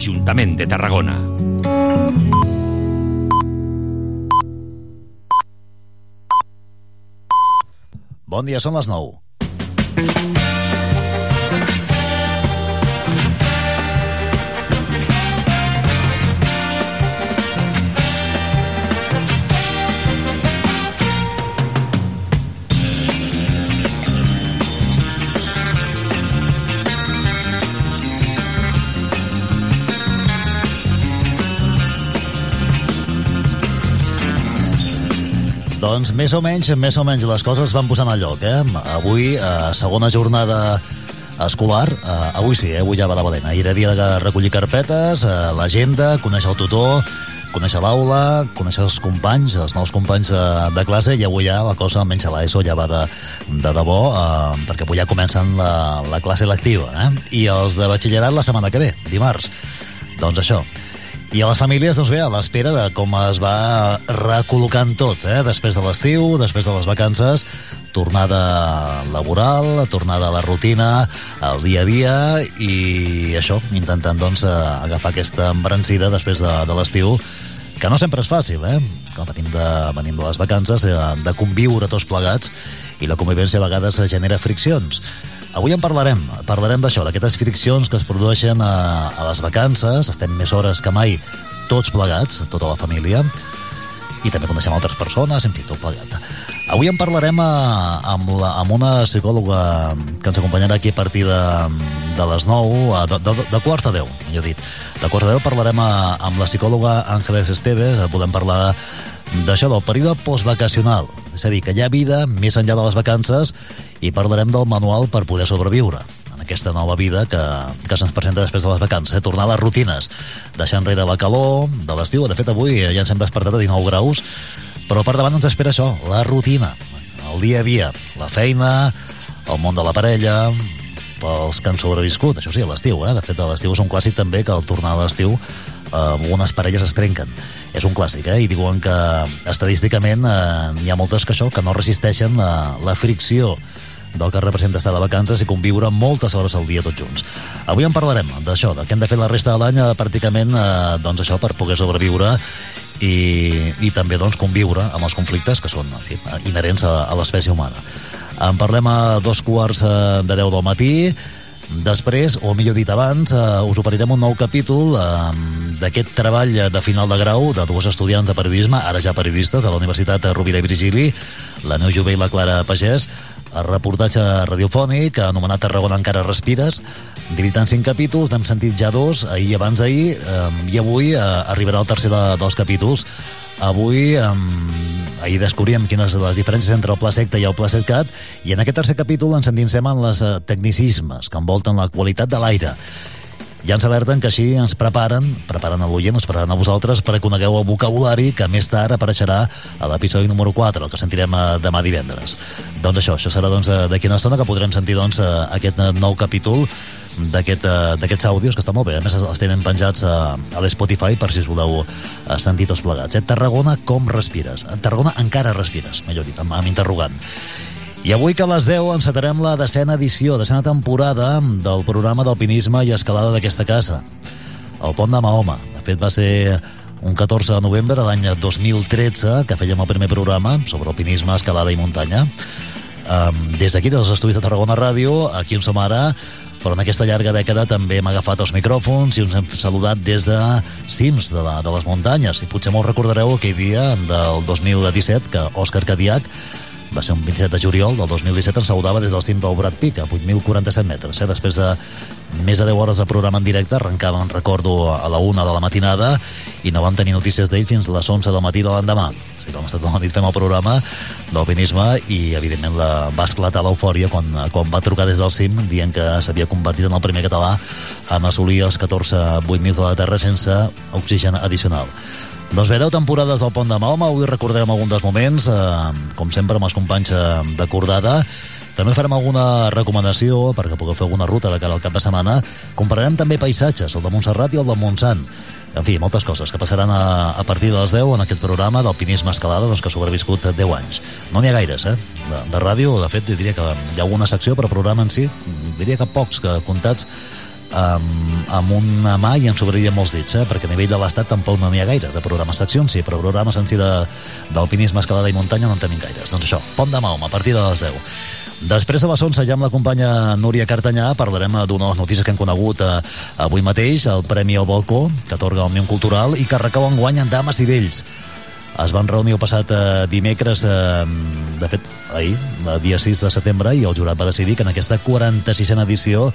Ajuntament de Tarragona. Bon dia, són les 9. Doncs més o menys, més o menys les coses van posant a lloc, eh? Avui, eh, segona jornada escolar, eh, avui sí, eh? avui ja va la valent. Ahir era dia de recollir carpetes, eh, l'agenda, conèixer el tutor, conèixer l'aula, conèixer els companys, els nous companys de, de classe, i avui ja la cosa, almenys a l'ESO, ja va de, de debò, eh, perquè avui ja comencen la, la classe lectiva, eh? I els de batxillerat la setmana que ve, dimarts. Doncs això, i a les famílies, doncs bé, a l'espera de com es va recol·locant tot, eh? després de l'estiu, després de les vacances, tornada laboral, tornada a la rutina, al dia a dia, i això, intentant doncs, eh, agafar aquesta embrancida després de, de l'estiu, que no sempre és fàcil, eh? Que venim de, venim de les vacances, eh, de conviure tots plegats, i la convivència a vegades genera friccions. Avui en parlarem, parlarem d'això, d'aquestes friccions que es produeixen a, a les vacances, estem més hores que mai tots plegats, tota la família, i també coneixem altres persones, en fi, tot plegat. Avui en parlarem a, amb, la, amb una psicòloga que ens acompanyarà aquí a partir de, de les 9, a, de, de, de quarts de 10, millor dit. De quarts de 10 parlarem a, amb la psicòloga Àngeles Esteves, podem parlar d'això, del període postvacacional. És a dir, que hi ha vida més enllà de les vacances i parlarem del manual per poder sobreviure en aquesta nova vida que, que se'ns presenta després de les vacances. Eh? Tornar a les rutines, deixar enrere la calor de l'estiu. De fet, avui ja ens hem despertat a 19 graus, però per davant ens espera això, la rutina, el dia a dia, la feina, el món de la parella, pels que han sobreviscut, això sí, a l'estiu, eh? De fet, a l'estiu és un clàssic també que al tornar a l'estiu eh, unes parelles es trenquen. És un clàssic, eh? I diuen que estadísticament eh, hi ha moltes que això, que no resisteixen la, la fricció del que representa estar de vacances i conviure moltes hores al dia tots junts. Avui en parlarem d'això, del que hem de fer la resta de l'any eh, pràcticament eh, doncs això per poder sobreviure i, i també doncs, conviure amb els conflictes que són en fi, inherents a, a l'espècie humana. En parlem a dos quarts eh, de deu del matí, Després, o millor dit abans, eh, us oferirem un nou capítol eh, d'aquest treball de final de grau de dues estudiants de periodisme, ara ja periodistes, de la Universitat Rovira i Virgili, la Neu Jové i la Clara Pagès, el reportatge radiofònic anomenat Tarragona encara respires, dividit en cinc capítols, n'hem sentit ja dos, ahir abans d'ahir, eh, i avui eh, arribarà el tercer de, dels capítols. Avui, eh, ahir descobríem quines les diferències entre el pla secta i el pla setcat, i en aquest tercer capítol ens endinsem en les eh, tecnicismes que envolten la qualitat de l'aire ja ens alerten que així ens preparen, preparen a l'oient, ens preparen a vosaltres per a conegueu el vocabulari que més tard apareixerà a l'episodi número 4, el que sentirem eh, demà divendres. Doncs això, això serà doncs, eh, una estona que podrem sentir doncs, eh, aquest nou capítol d'aquests aquest, àudios, que està molt bé. A més, els tenen penjats a, a l'Spotify per si us voleu sentir tots plegats. Eh? Tarragona, com respires? Tarragona encara respires, millor dit, amb, amb interrogant. I avui que a les 10 encetarem la decena edició, decena temporada del programa d'alpinisme i escalada d'aquesta casa. El pont de Mahoma. De fet, va ser un 14 de novembre de l'any 2013 que fèiem el primer programa sobre alpinisme, escalada i muntanya. Um, des d'aquí, dels estudis de Tarragona Ràdio, aquí on som ara, però en aquesta llarga dècada també hem agafat els micròfons i us hem saludat des de cims de, la, de les muntanyes. I potser molt recordareu aquell dia del 2017 que Òscar Cadiac va ser un 27 de juliol del 2017, ens saludava des del cim del Brad Peak, a 8.047 metres. Eh? Després de més de 10 hores de programa en directe, arrencàvem, recordo, a la 1 de la matinada i no vam tenir notícies d'ell fins a les 11 del matí de l'endemà. O sigui, vam estar tota la nit fent el programa d'alpinisme i, evidentment, la, va esclatar l'eufòria quan, quan va trucar des del cim dient que s'havia convertit en el primer català en assolir els 14 8.000 de la Terra sense oxigen addicional. Doncs bé, 10 temporades del Pont de Mahoma, avui recordarem algun dels moments, eh, com sempre amb els companys eh, de Cordada, també farem alguna recomanació perquè pugueu fer alguna ruta de cara al cap de setmana. Compararem també paisatges, el de Montserrat i el de Montsant. En fi, moltes coses que passaran a, a partir de les 10 en aquest programa d'alpinisme escalada doncs, que ha sobreviscut 10 anys. No n'hi ha gaires, eh? De, de ràdio, de fet, diria que hi ha alguna secció, però programa en si, diria que pocs que comptats amb, amb una mà i em sobraria molts dits, eh? perquè a nivell de l'Estat tampoc no n'hi ha gaires, de programes seccions sí, però programes en si d'alpinisme, escalada i muntanya no en tenim gaires. Doncs això, Pont de Mahoma, a partir de les 10. Després de les 11 ja amb la companya Núria Cartanyà parlarem d'una de les notícies que hem conegut eh, avui mateix, el Premi al Balcó, que atorga Òmnium Cultural i que recau en guany en dames i vells es van reunir el passat eh, dimecres, eh, de fet, ahir, el dia 6 de setembre, i el jurat va decidir que en aquesta 46a edició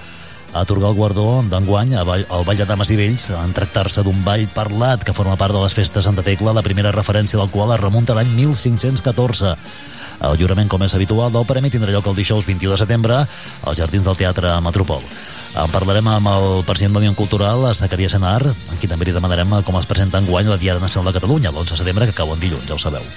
atorgar el guardó d'enguany al Ball de Dames i Vells en tractar-se d'un ball parlat que forma part de les festes Santa Tecla, la primera referència del qual es remunta l'any 1514. El lliurament, com és habitual, del Premi tindrà lloc el dijous 21 de setembre als Jardins del Teatre Metropol. En parlarem amb el president de l'Unió Cultural, Zacaria Senar, en qui també li demanarem com es presenta en guany la Diada Nacional de Catalunya, l'11 de setembre, que cau en dilluns, ja ho sabeu.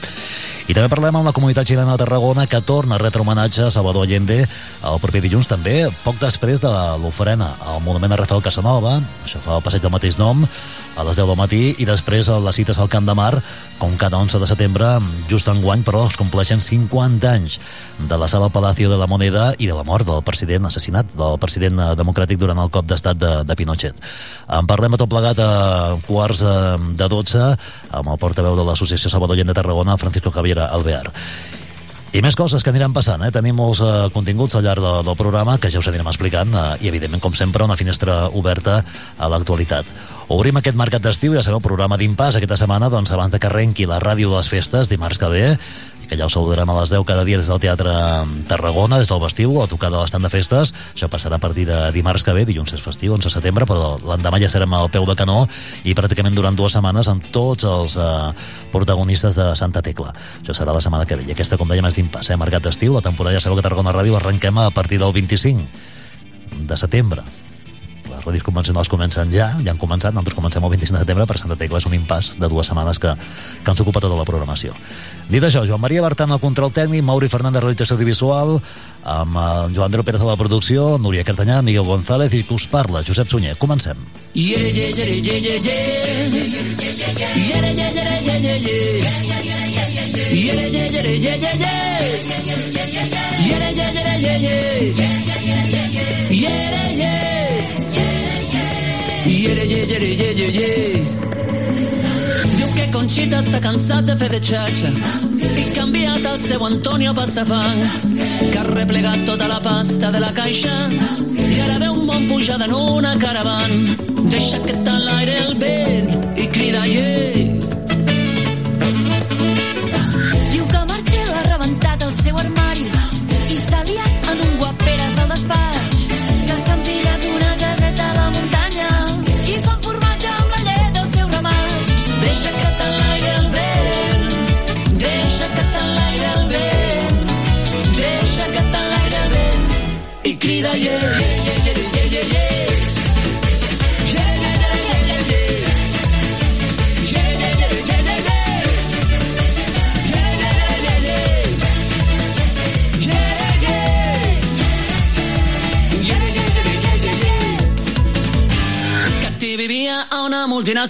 I també parlem amb la comunitat xilena de Tarragona, que torna a retre homenatge a Salvador Allende el proper dilluns també, poc després de l'oferena al monument a Rafael Casanova, això fa el passeig del mateix nom, a les 10 del matí, i després a les cites al Camp de Mar, com cada 11 de setembre, just en guany, però es compleixen 50 anys de la sala Palacio de la Moneda i de la mort del president assassinat, del president democràtic durant el cop d'estat de, de Pinochet. En parlem a tot plegat a quarts eh, de 12 amb el portaveu de l'Associació Salvador Allende de Tarragona, Francisco Javier Alvear. I més coses que aniran passant, eh? Tenim molts eh, continguts al llarg de, del programa que ja us anirem explicant eh, i, evidentment, com sempre, una finestra oberta a l'actualitat. Obrim aquest mercat d'estiu, ja sabeu, programa d'impàs aquesta setmana, doncs abans que arrenqui la ràdio de les festes, dimarts que ve, que ja us saludarem a les 10 cada dia des del Teatre Tarragona, des del vestiu, a tocar de l'estat de festes. Això passarà a partir de dimarts que ve, dilluns és festiu, 11 de setembre, però l'endemà ja serem al peu de canó i pràcticament durant dues setmanes amb tots els eh, protagonistes de Santa Tecla. Això serà la setmana que ve. I aquesta, com dèiem, és d'impàs, eh? Mercat d'estiu, la temporada ja sabeu que Tarragona Ràdio arrenquem a partir del 25 de setembre ràdios convencionals comencen ja, ja han començat, nosaltres comencem el 25 de setembre, per Santa Tecla és un impàs de dues setmanes que, que ens ocupa tota la programació. Dit això, Joan Maria Bertan al control tècnic, Mauri Fernández realització audiovisual, amb Joan Andreu Pérez a la producció, Núria Cartanyà, Miguel González i que us parla, Josep Sunyer. Comencem. Iere, iere, iere, iere. Diu che Concita s'ha cansat de fer de xatxa i canviat el seu Antonio Pastafang que ha replegat tota la pasta de la caixa i ara veu un món pujat en una caravan deixa que l'aire el vent i crida yeah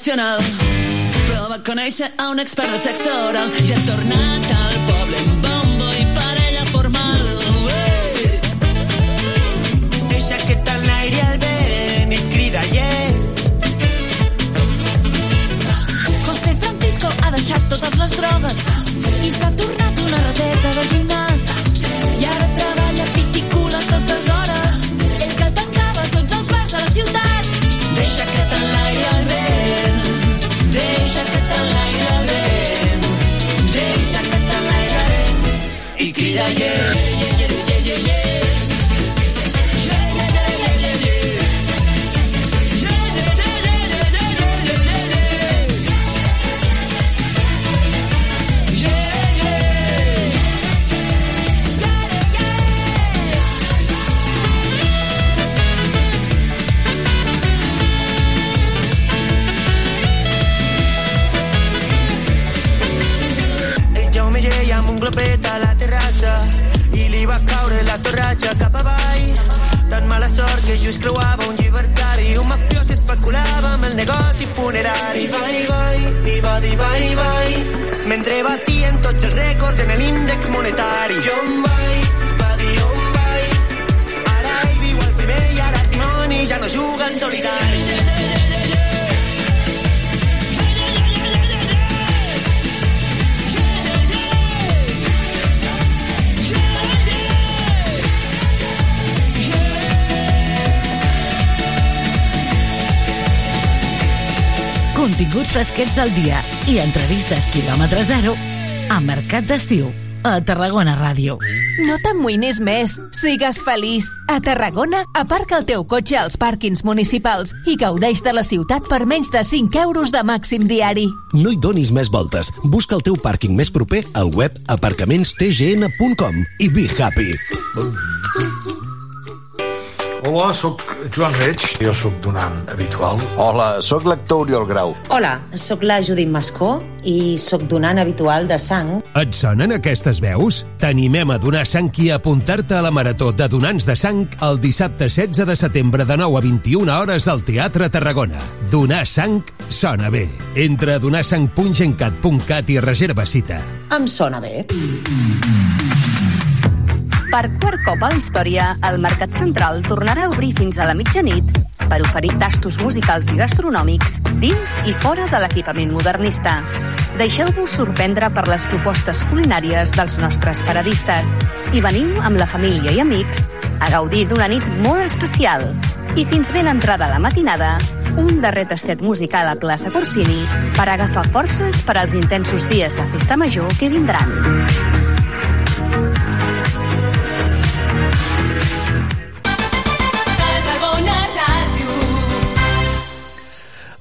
multinacional però va conèixer a un expert de sexe oral. I ha tornat al poble amb bombo i parella formal. Deixat totes les drogues i s'ha tornat que just creuava un llibertari, un mafiós que especulava amb el negoci funerari. Vai, vai, i va vai, vai, mentre batien tots els rècords en l'índex monetari. I on vai, va dir on vai, ara ell viu el primer i ara el dimoni ja no juga en solitari. Continguts fresquets del dia i entrevistes quilòmetre zero a Mercat d'Estiu, a Tarragona Ràdio. No t'amoïnis més. Sigues feliç. A Tarragona, aparca el teu cotxe als pàrquings municipals i gaudeix de la ciutat per menys de 5 euros de màxim diari. No hi donis més voltes. Busca el teu pàrquing més proper al web aparcamentstgn.com i be happy. Hola, sóc Joan Reig, jo sóc donant habitual. Hola, sóc l'actor Oriol Grau. Hola, sóc la Judit Mascó i sóc donant habitual de sang. Et sonen aquestes veus? T'animem a donar sang i a apuntar-te a la Marató de Donants de Sang el dissabte 16 de setembre de 9 a 21 hores al Teatre Tarragona. Donar sang sona bé. Entra a donarsang.gencat.cat i reserva cita. Em sona bé. Per quart cop a la història, el Mercat Central tornarà a obrir fins a la mitjanit per oferir tastos musicals i gastronòmics dins i fora de l'equipament modernista. Deixeu-vos sorprendre per les propostes culinàries dels nostres paradistes i veniu amb la família i amics a gaudir d'una nit molt especial. I fins ben entrada la matinada, un darrer tastet musical a plaça Corsini per agafar forces per als intensos dies de festa major que vindran.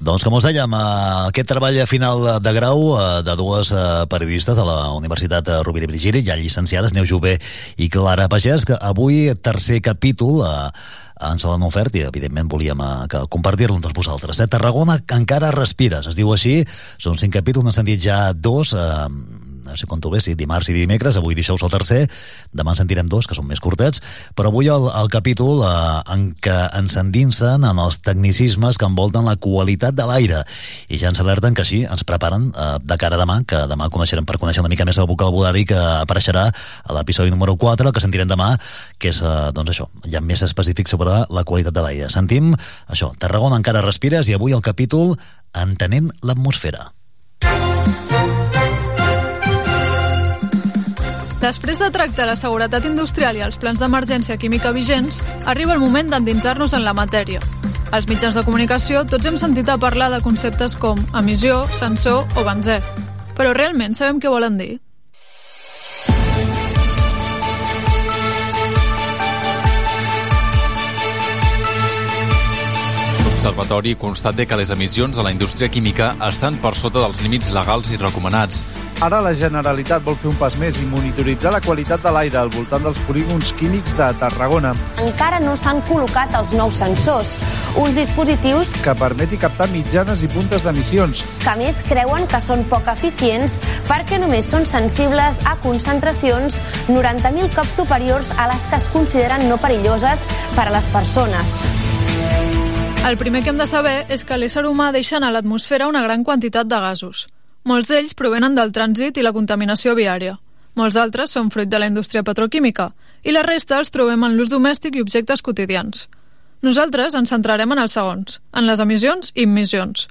Doncs com us dèiem, eh, aquest treball final de grau eh, de dues eh, periodistes de la Universitat Rovira i Virgili, ja llicenciades, Neu Jové i Clara Pagès, que avui tercer capítol ens l'han ofert i evidentment volíem eh, compartir-lo tots vosaltres. Eh? Tarragona encara respires, es diu així, són cinc capítols, n'han sentit ja dos, eh, sé quan bé, sí, dimarts i dimecres, avui dijous el tercer, demà en sentirem dos, que són més curtets, però avui el, el capítol eh, en què ens endinsen en els tecnicismes que envolten la qualitat de l'aire, i ja ens alerten que així ens preparen eh, de cara a demà, que demà coneixerem per conèixer una mica més el vocabulari que apareixerà a l'episodi número 4, que sentirem demà, que és, eh, doncs això, ja més específic sobre la qualitat de l'aire. Sentim això, Tarragona encara respires, i avui el capítol Entenent l'atmosfera. Després de tractar la seguretat industrial i els plans d'emergència química vigents, arriba el moment d'endinsar-nos en la matèria. Als mitjans de comunicació tots hem sentit a parlar de conceptes com emissió, sensor o benzè. Però realment sabem què volen dir? L'Observatori constata que les emissions a la indústria química estan per sota dels límits legals i recomanats. Ara la Generalitat vol fer un pas més i monitoritzar la qualitat de l'aire al voltant dels polígons químics de Tarragona. Encara no s'han col·locat els nous sensors, uns dispositius que permeti captar mitjanes i puntes d'emissions. que a més creuen que són poc eficients perquè només són sensibles a concentracions 90.000 cops superiors a les que es consideren no perilloses per a les persones. El primer que hem de saber és que l'ésser humà deixa a l'atmosfera una gran quantitat de gasos. Molts d'ells provenen del trànsit i la contaminació viària. Molts altres són fruit de la indústria petroquímica i la resta els trobem en l'ús domèstic i objectes quotidians. Nosaltres ens centrarem en els segons, en les emissions i emissions.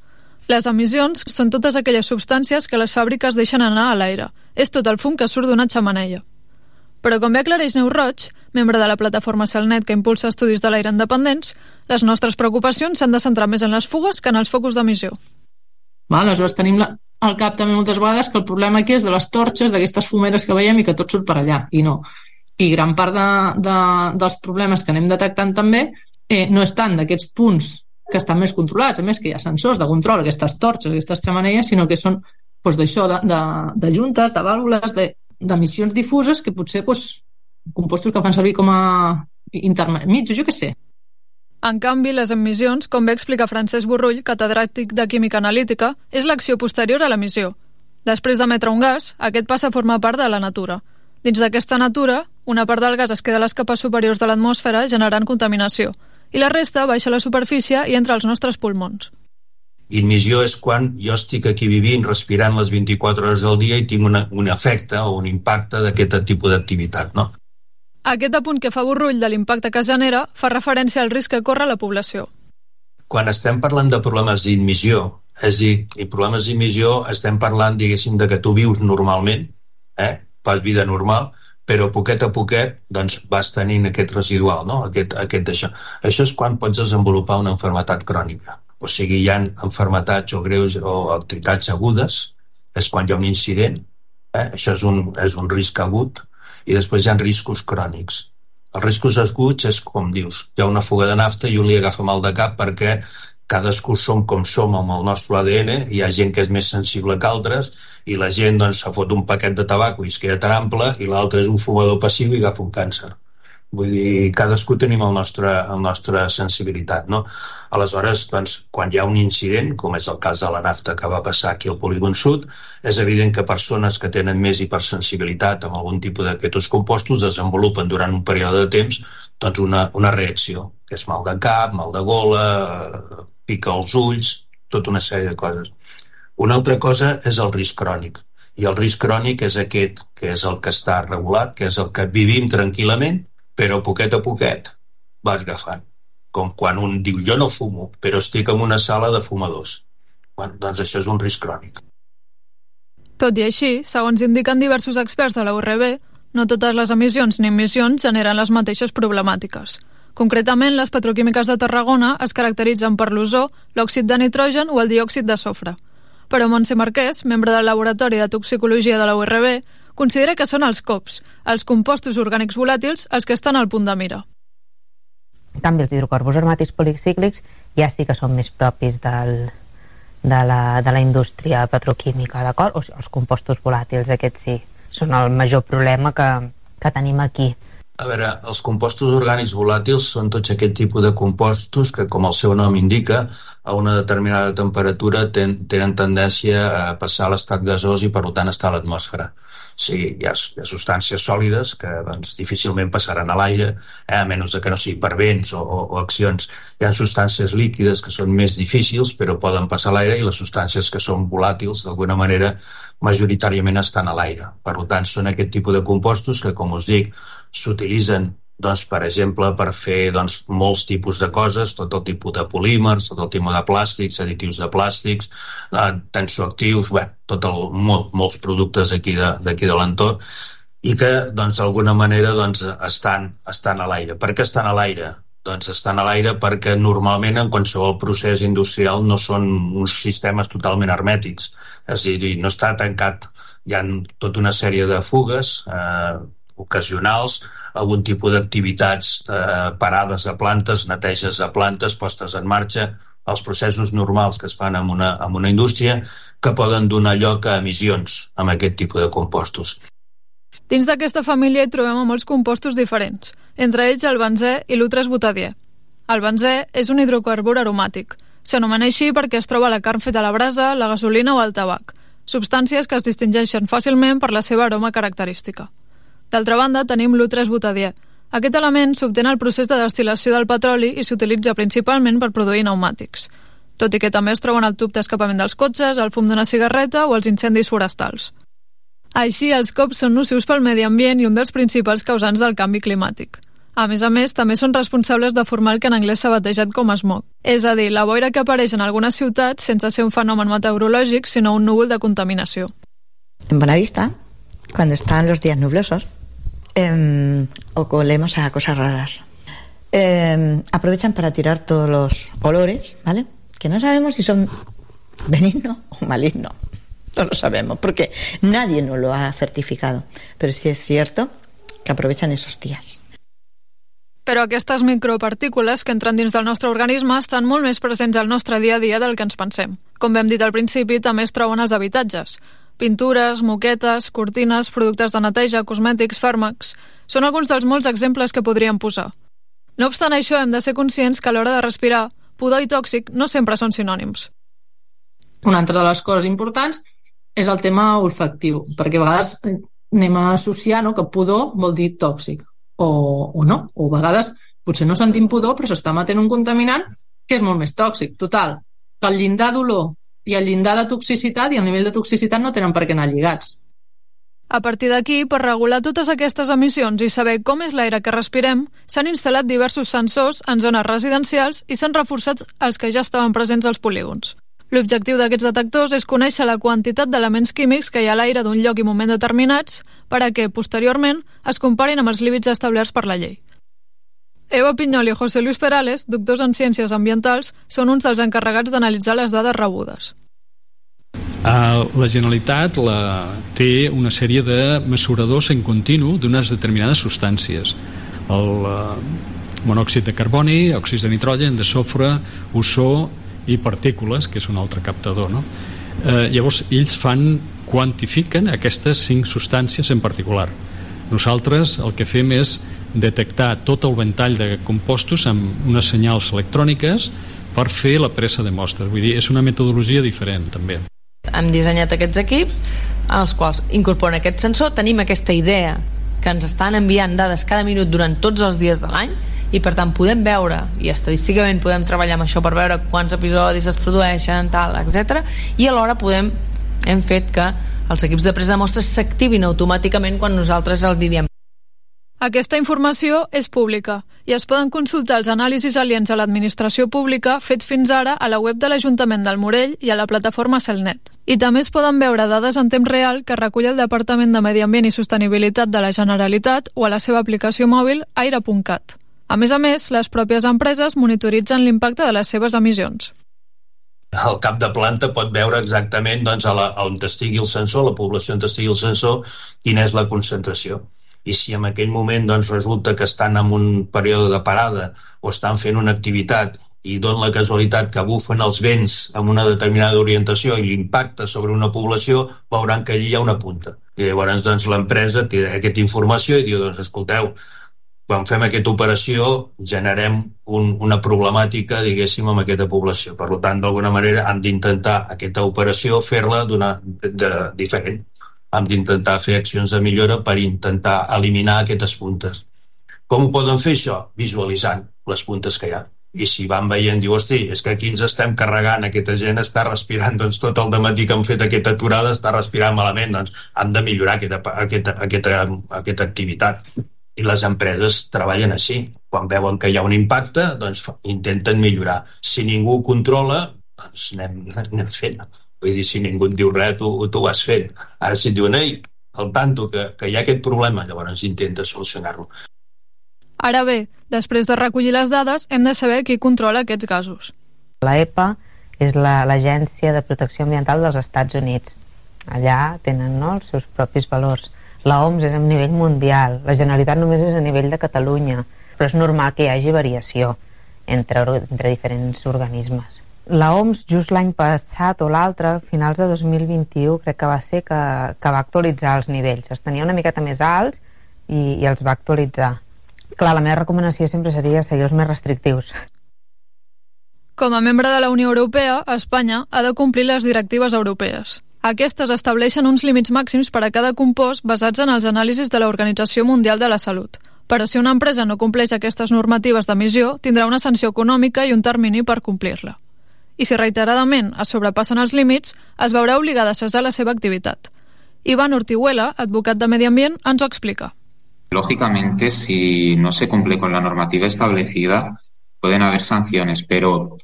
Les emissions són totes aquelles substàncies que les fàbriques deixen anar a l'aire. És tot el fum que surt d'una xamaneia. Però com bé aclareix Neu Roig, membre de la plataforma Celnet que impulsa estudis de l'aire independents, les nostres preocupacions s'han de centrar més en les fugues que en els focus d'emissió. Aleshores tenim la, al cap també moltes vegades que el problema aquí és de les torxes, d'aquestes fumeres que veiem i que tot surt per allà, i no. I gran part de, de, dels problemes que anem detectant també eh, no és tant d'aquests punts que estan més controlats, a més que hi ha sensors de control, aquestes torxes, aquestes xamaneies, sinó que són doncs, de, de, de juntes, de vàlvules, d'emissions de, difuses que potser doncs, compostos que fan servir com a intermitjos, jo què sé. En canvi, les emissions, com bé explica Francesc Borrull, catedràtic de Química Analítica, és l'acció posterior a l'emissió. Després d'emetre un gas, aquest passa a formar part de la natura. Dins d'aquesta natura, una part del gas es queda a les capes superiors de l'atmosfera generant contaminació, i la resta baixa a la superfície i entra als nostres pulmons. Emissió és quan jo estic aquí vivint, respirant les 24 hores del dia i tinc una, un efecte o un impacte d'aquest tipus d'activitat, no? Aquest apunt que fa Borrull de l'impacte que genera fa referència al risc que corre la població. quan estem parlant de problemes d'immissió, és a dir, i problemes d'immissió estem parlant, diguéssim, de que tu vius normalment, eh? fas vida normal, però poquet a poquet doncs, vas tenint aquest residual, no? aquest, aquest això. Això és quan pots desenvolupar una enfermetat crònica. O sigui, hi ha enfermetats o greus o activitats agudes, és quan hi ha un incident, eh? això és un, és un risc agut, i després hi ha riscos crònics. Els riscos aguts és com dius, hi ha una fuga de nafta i un li agafa mal de cap perquè cadascú som com som amb el nostre ADN, hi ha gent que és més sensible que altres i la gent doncs, se fot un paquet de tabac i es queda tan ample i l'altre és un fumador passiu i agafa un càncer. Vull dir, cadascú tenim el nostre, el nostre sensibilitat, no? Aleshores, doncs, quan hi ha un incident, com és el cas de la nafta que va passar aquí al polígon sud, és evident que persones que tenen més hipersensibilitat amb algun tipus d'aquests compostos desenvolupen durant un període de temps doncs una, una reacció, que és mal de cap, mal de gola, pica els ulls, tota una sèrie de coses. Una altra cosa és el risc crònic. I el risc crònic és aquest, que és el que està regulat, que és el que vivim tranquil·lament, però poquet a poquet vas agafant. Com quan un diu, jo no fumo, però estic en una sala de fumadors. Bueno, doncs això és un risc crònic. Tot i així, segons indiquen diversos experts de la URB, no totes les emissions ni emissions generen les mateixes problemàtiques. Concretament, les petroquímiques de Tarragona es caracteritzen per l'ozó, l'òxid de nitrogen o el diòxid de sofre. Però Montse Marquès, membre del Laboratori de Toxicologia de la URB, considera que són els COPs, els compostos orgànics volàtils, els que estan al punt de mira. En canvi, els hidrocarburs aromàtics policíclics ja sí que són més propis del, de, la, de la indústria petroquímica, d'acord? O sigui, els compostos volàtils, aquests sí, són el major problema que, que tenim aquí. A veure, els compostos orgànics volàtils són tots aquest tipus de compostos que, com el seu nom indica, a una determinada temperatura ten, tenen tendència a passar a l'estat gasós i, per tant, estar a l'atmosfera sí, hi ha, hi ha substàncies sòlides que doncs, difícilment passaran a l'aire, eh, a menys que no sigui per vents o, o, o accions. Hi ha substàncies líquides que són més difícils però poden passar a l'aire i les substàncies que són volàtils d'alguna manera majoritàriament estan a l'aire. Per tant, són aquest tipus de compostos que, com us dic, s'utilitzen doncs, per exemple, per fer doncs, molts tipus de coses, tot el tipus de polímers, tot el tipus de plàstics, additius de plàstics, eh, tensoactius, bé, tot el, molt, molts productes d'aquí de, de l'entorn, i que doncs, d'alguna manera doncs, estan, estan a l'aire. Per què estan a l'aire? Doncs estan a l'aire perquè normalment en qualsevol procés industrial no són uns sistemes totalment hermètics. És a dir, no està tancat, hi ha tota una sèrie de fugues eh, ocasionals, algun tipus d'activitats, eh, parades de plantes, neteges de plantes, postes en marxa, els processos normals que es fan en una, en una indústria que poden donar lloc a emissions amb aquest tipus de compostos. Dins d'aquesta família hi trobem molts compostos diferents, entre ells el benzè i l'utresbutadiè. El benzè és un hidrocarbur aromàtic. S'anomena així perquè es troba a la carn feta a la brasa, la gasolina o el tabac, substàncies que es distingeixen fàcilment per la seva aroma característica. D'altra banda, tenim l'U3-butadiè. Aquest element s'obté al procés de destil·lació del petroli i s'utilitza principalment per produir pneumàtics, tot i que també es troben al tub d'escapament dels cotxes, el fum d'una cigarreta o els incendis forestals. Així, els cops són nocius pel medi ambient i un dels principals causants del canvi climàtic. A més a més, també són responsables de formar el que en anglès s'ha batejat com a smog, és a dir, la boira que apareix en algunes ciutats sense ser un fenomen meteorològic, sinó un núvol de contaminació. En Bonavista, cuando están los días nublosos, eh, olemos a cosas raras. Eh, aprovechan para tirar todos los olores, ¿vale? Que no sabemos si son benigno o maligno. No lo sabemos, porque nadie nos lo ha certificado. Pero sí es cierto que aprovechan esos días. Però aquestes micropartícules que entren dins del nostre organisme estan molt més presents al nostre dia a dia del que ens pensem. Com hem dit al principi, també es troben als habitatges. Pintures, moquetes, cortines, productes de neteja, cosmètics, fàrmacs... Són alguns dels molts exemples que podríem posar. No obstant això, hem de ser conscients que a l'hora de respirar, pudor i tòxic no sempre són sinònims. Una altra de les coses importants és el tema olfactiu, perquè a vegades anem a associar no, que pudor vol dir tòxic, o, o no, o a vegades potser no sentim pudor però s'està matent un contaminant que és molt més tòxic. Total, que el llindar d'olor i el llindar de toxicitat i el nivell de toxicitat no tenen per què anar lligats. A partir d'aquí, per regular totes aquestes emissions i saber com és l'aire que respirem, s'han instal·lat diversos sensors en zones residencials i s'han reforçat els que ja estaven presents als polígons. L'objectiu d'aquests detectors és conèixer la quantitat d'elements químics que hi ha a l'aire d'un lloc i moment determinats per a que, posteriorment, es comparin amb els límits establerts per la llei. Eva Pinyol i José Luis Perales, doctors en Ciències Ambientals, són uns dels encarregats d'analitzar les dades rebudes. Uh, la Generalitat la, té una sèrie de mesuradors en continu d'unes determinades substàncies. El uh, monòxid de carboni, òxids de nitrogen, de sofre, ozó i partícules, que és un altre captador. No? Uh, llavors, ells fan, quantifiquen aquestes cinc substàncies en particular. Nosaltres el que fem és detectar tot el ventall de compostos amb unes senyals electròniques per fer la pressa de mostres. Vull dir, és una metodologia diferent, també. Hem dissenyat aquests equips els quals incorporen aquest sensor, tenim aquesta idea que ens estan enviant dades cada minut durant tots els dies de l'any i per tant podem veure, i estadísticament podem treballar amb això per veure quants episodis es produeixen, tal, etc. i alhora podem, hem fet que els equips de presa de mostres s'activin automàticament quan nosaltres els diem aquesta informació és pública i es poden consultar els anàlisis aliens a l'administració pública fets fins ara a la web de l'Ajuntament del Morell i a la plataforma Celnet. I també es poden veure dades en temps real que recull el Departament de Medi Ambient i Sostenibilitat de la Generalitat o a la seva aplicació mòbil aire.cat. A més a més, les pròpies empreses monitoritzen l'impacte de les seves emissions el cap de planta pot veure exactament doncs, a la, on estigui el sensor, la població on estigui el sensor, quina és la concentració i si en aquell moment doncs, resulta que estan en un període de parada o estan fent una activitat i don la casualitat que bufen els vents amb una determinada orientació i l'impacte sobre una població, veuran que allí hi ha una punta. I llavors doncs, l'empresa té aquesta informació i diu, doncs, escolteu, quan fem aquesta operació generem un, una problemàtica, diguéssim, amb aquesta població. Per tant, d'alguna manera, han d'intentar aquesta operació fer-la diferent hem d'intentar fer accions de millora per intentar eliminar aquestes puntes. Com ho poden fer això? Visualitzant les puntes que hi ha. I si van veient, diu, hosti, és que aquí ens estem carregant, aquesta gent està respirant, doncs tot el matí que han fet aquesta aturada està respirant malament, doncs han de millorar aquesta, aquesta, aquesta, aquesta activitat. I les empreses treballen així. Quan veuen que hi ha un impacte, doncs intenten millorar. Si ningú controla, doncs anem, anem fent. Vull dir, si ningú et diu res, tu, tu ho vas fent. Ara si et diuen, ei, al tanto que, que hi ha aquest problema, llavors intenta solucionar-lo. Ara bé, després de recollir les dades, hem de saber qui controla aquests gasos. La EPA és l'Agència la, de Protecció Ambiental dels Estats Units. Allà tenen no, els seus propis valors. La OMS és a nivell mundial, la Generalitat només és a nivell de Catalunya, però és normal que hi hagi variació entre, entre diferents organismes la OMS just l'any passat o l'altre, finals de 2021, crec que va ser que, que va actualitzar els nivells. Es tenia una miqueta més alts i, i els va actualitzar. Clar, la meva recomanació sempre seria seguir els més restrictius. Com a membre de la Unió Europea, Espanya ha de complir les directives europees. Aquestes estableixen uns límits màxims per a cada compost basats en els anàlisis de l'Organització Mundial de la Salut. Però si una empresa no compleix aquestes normatives d'emissió, tindrà una sanció econòmica i un termini per complir-la i si reiteradament es sobrepassen els límits, es veurà obligada a cessar la seva activitat. Iván Ortihuela, advocat de Medi Ambient, ens ho explica. Lógicamente, si no se cumple con la normativa establecida, pueden haber sanciones, pero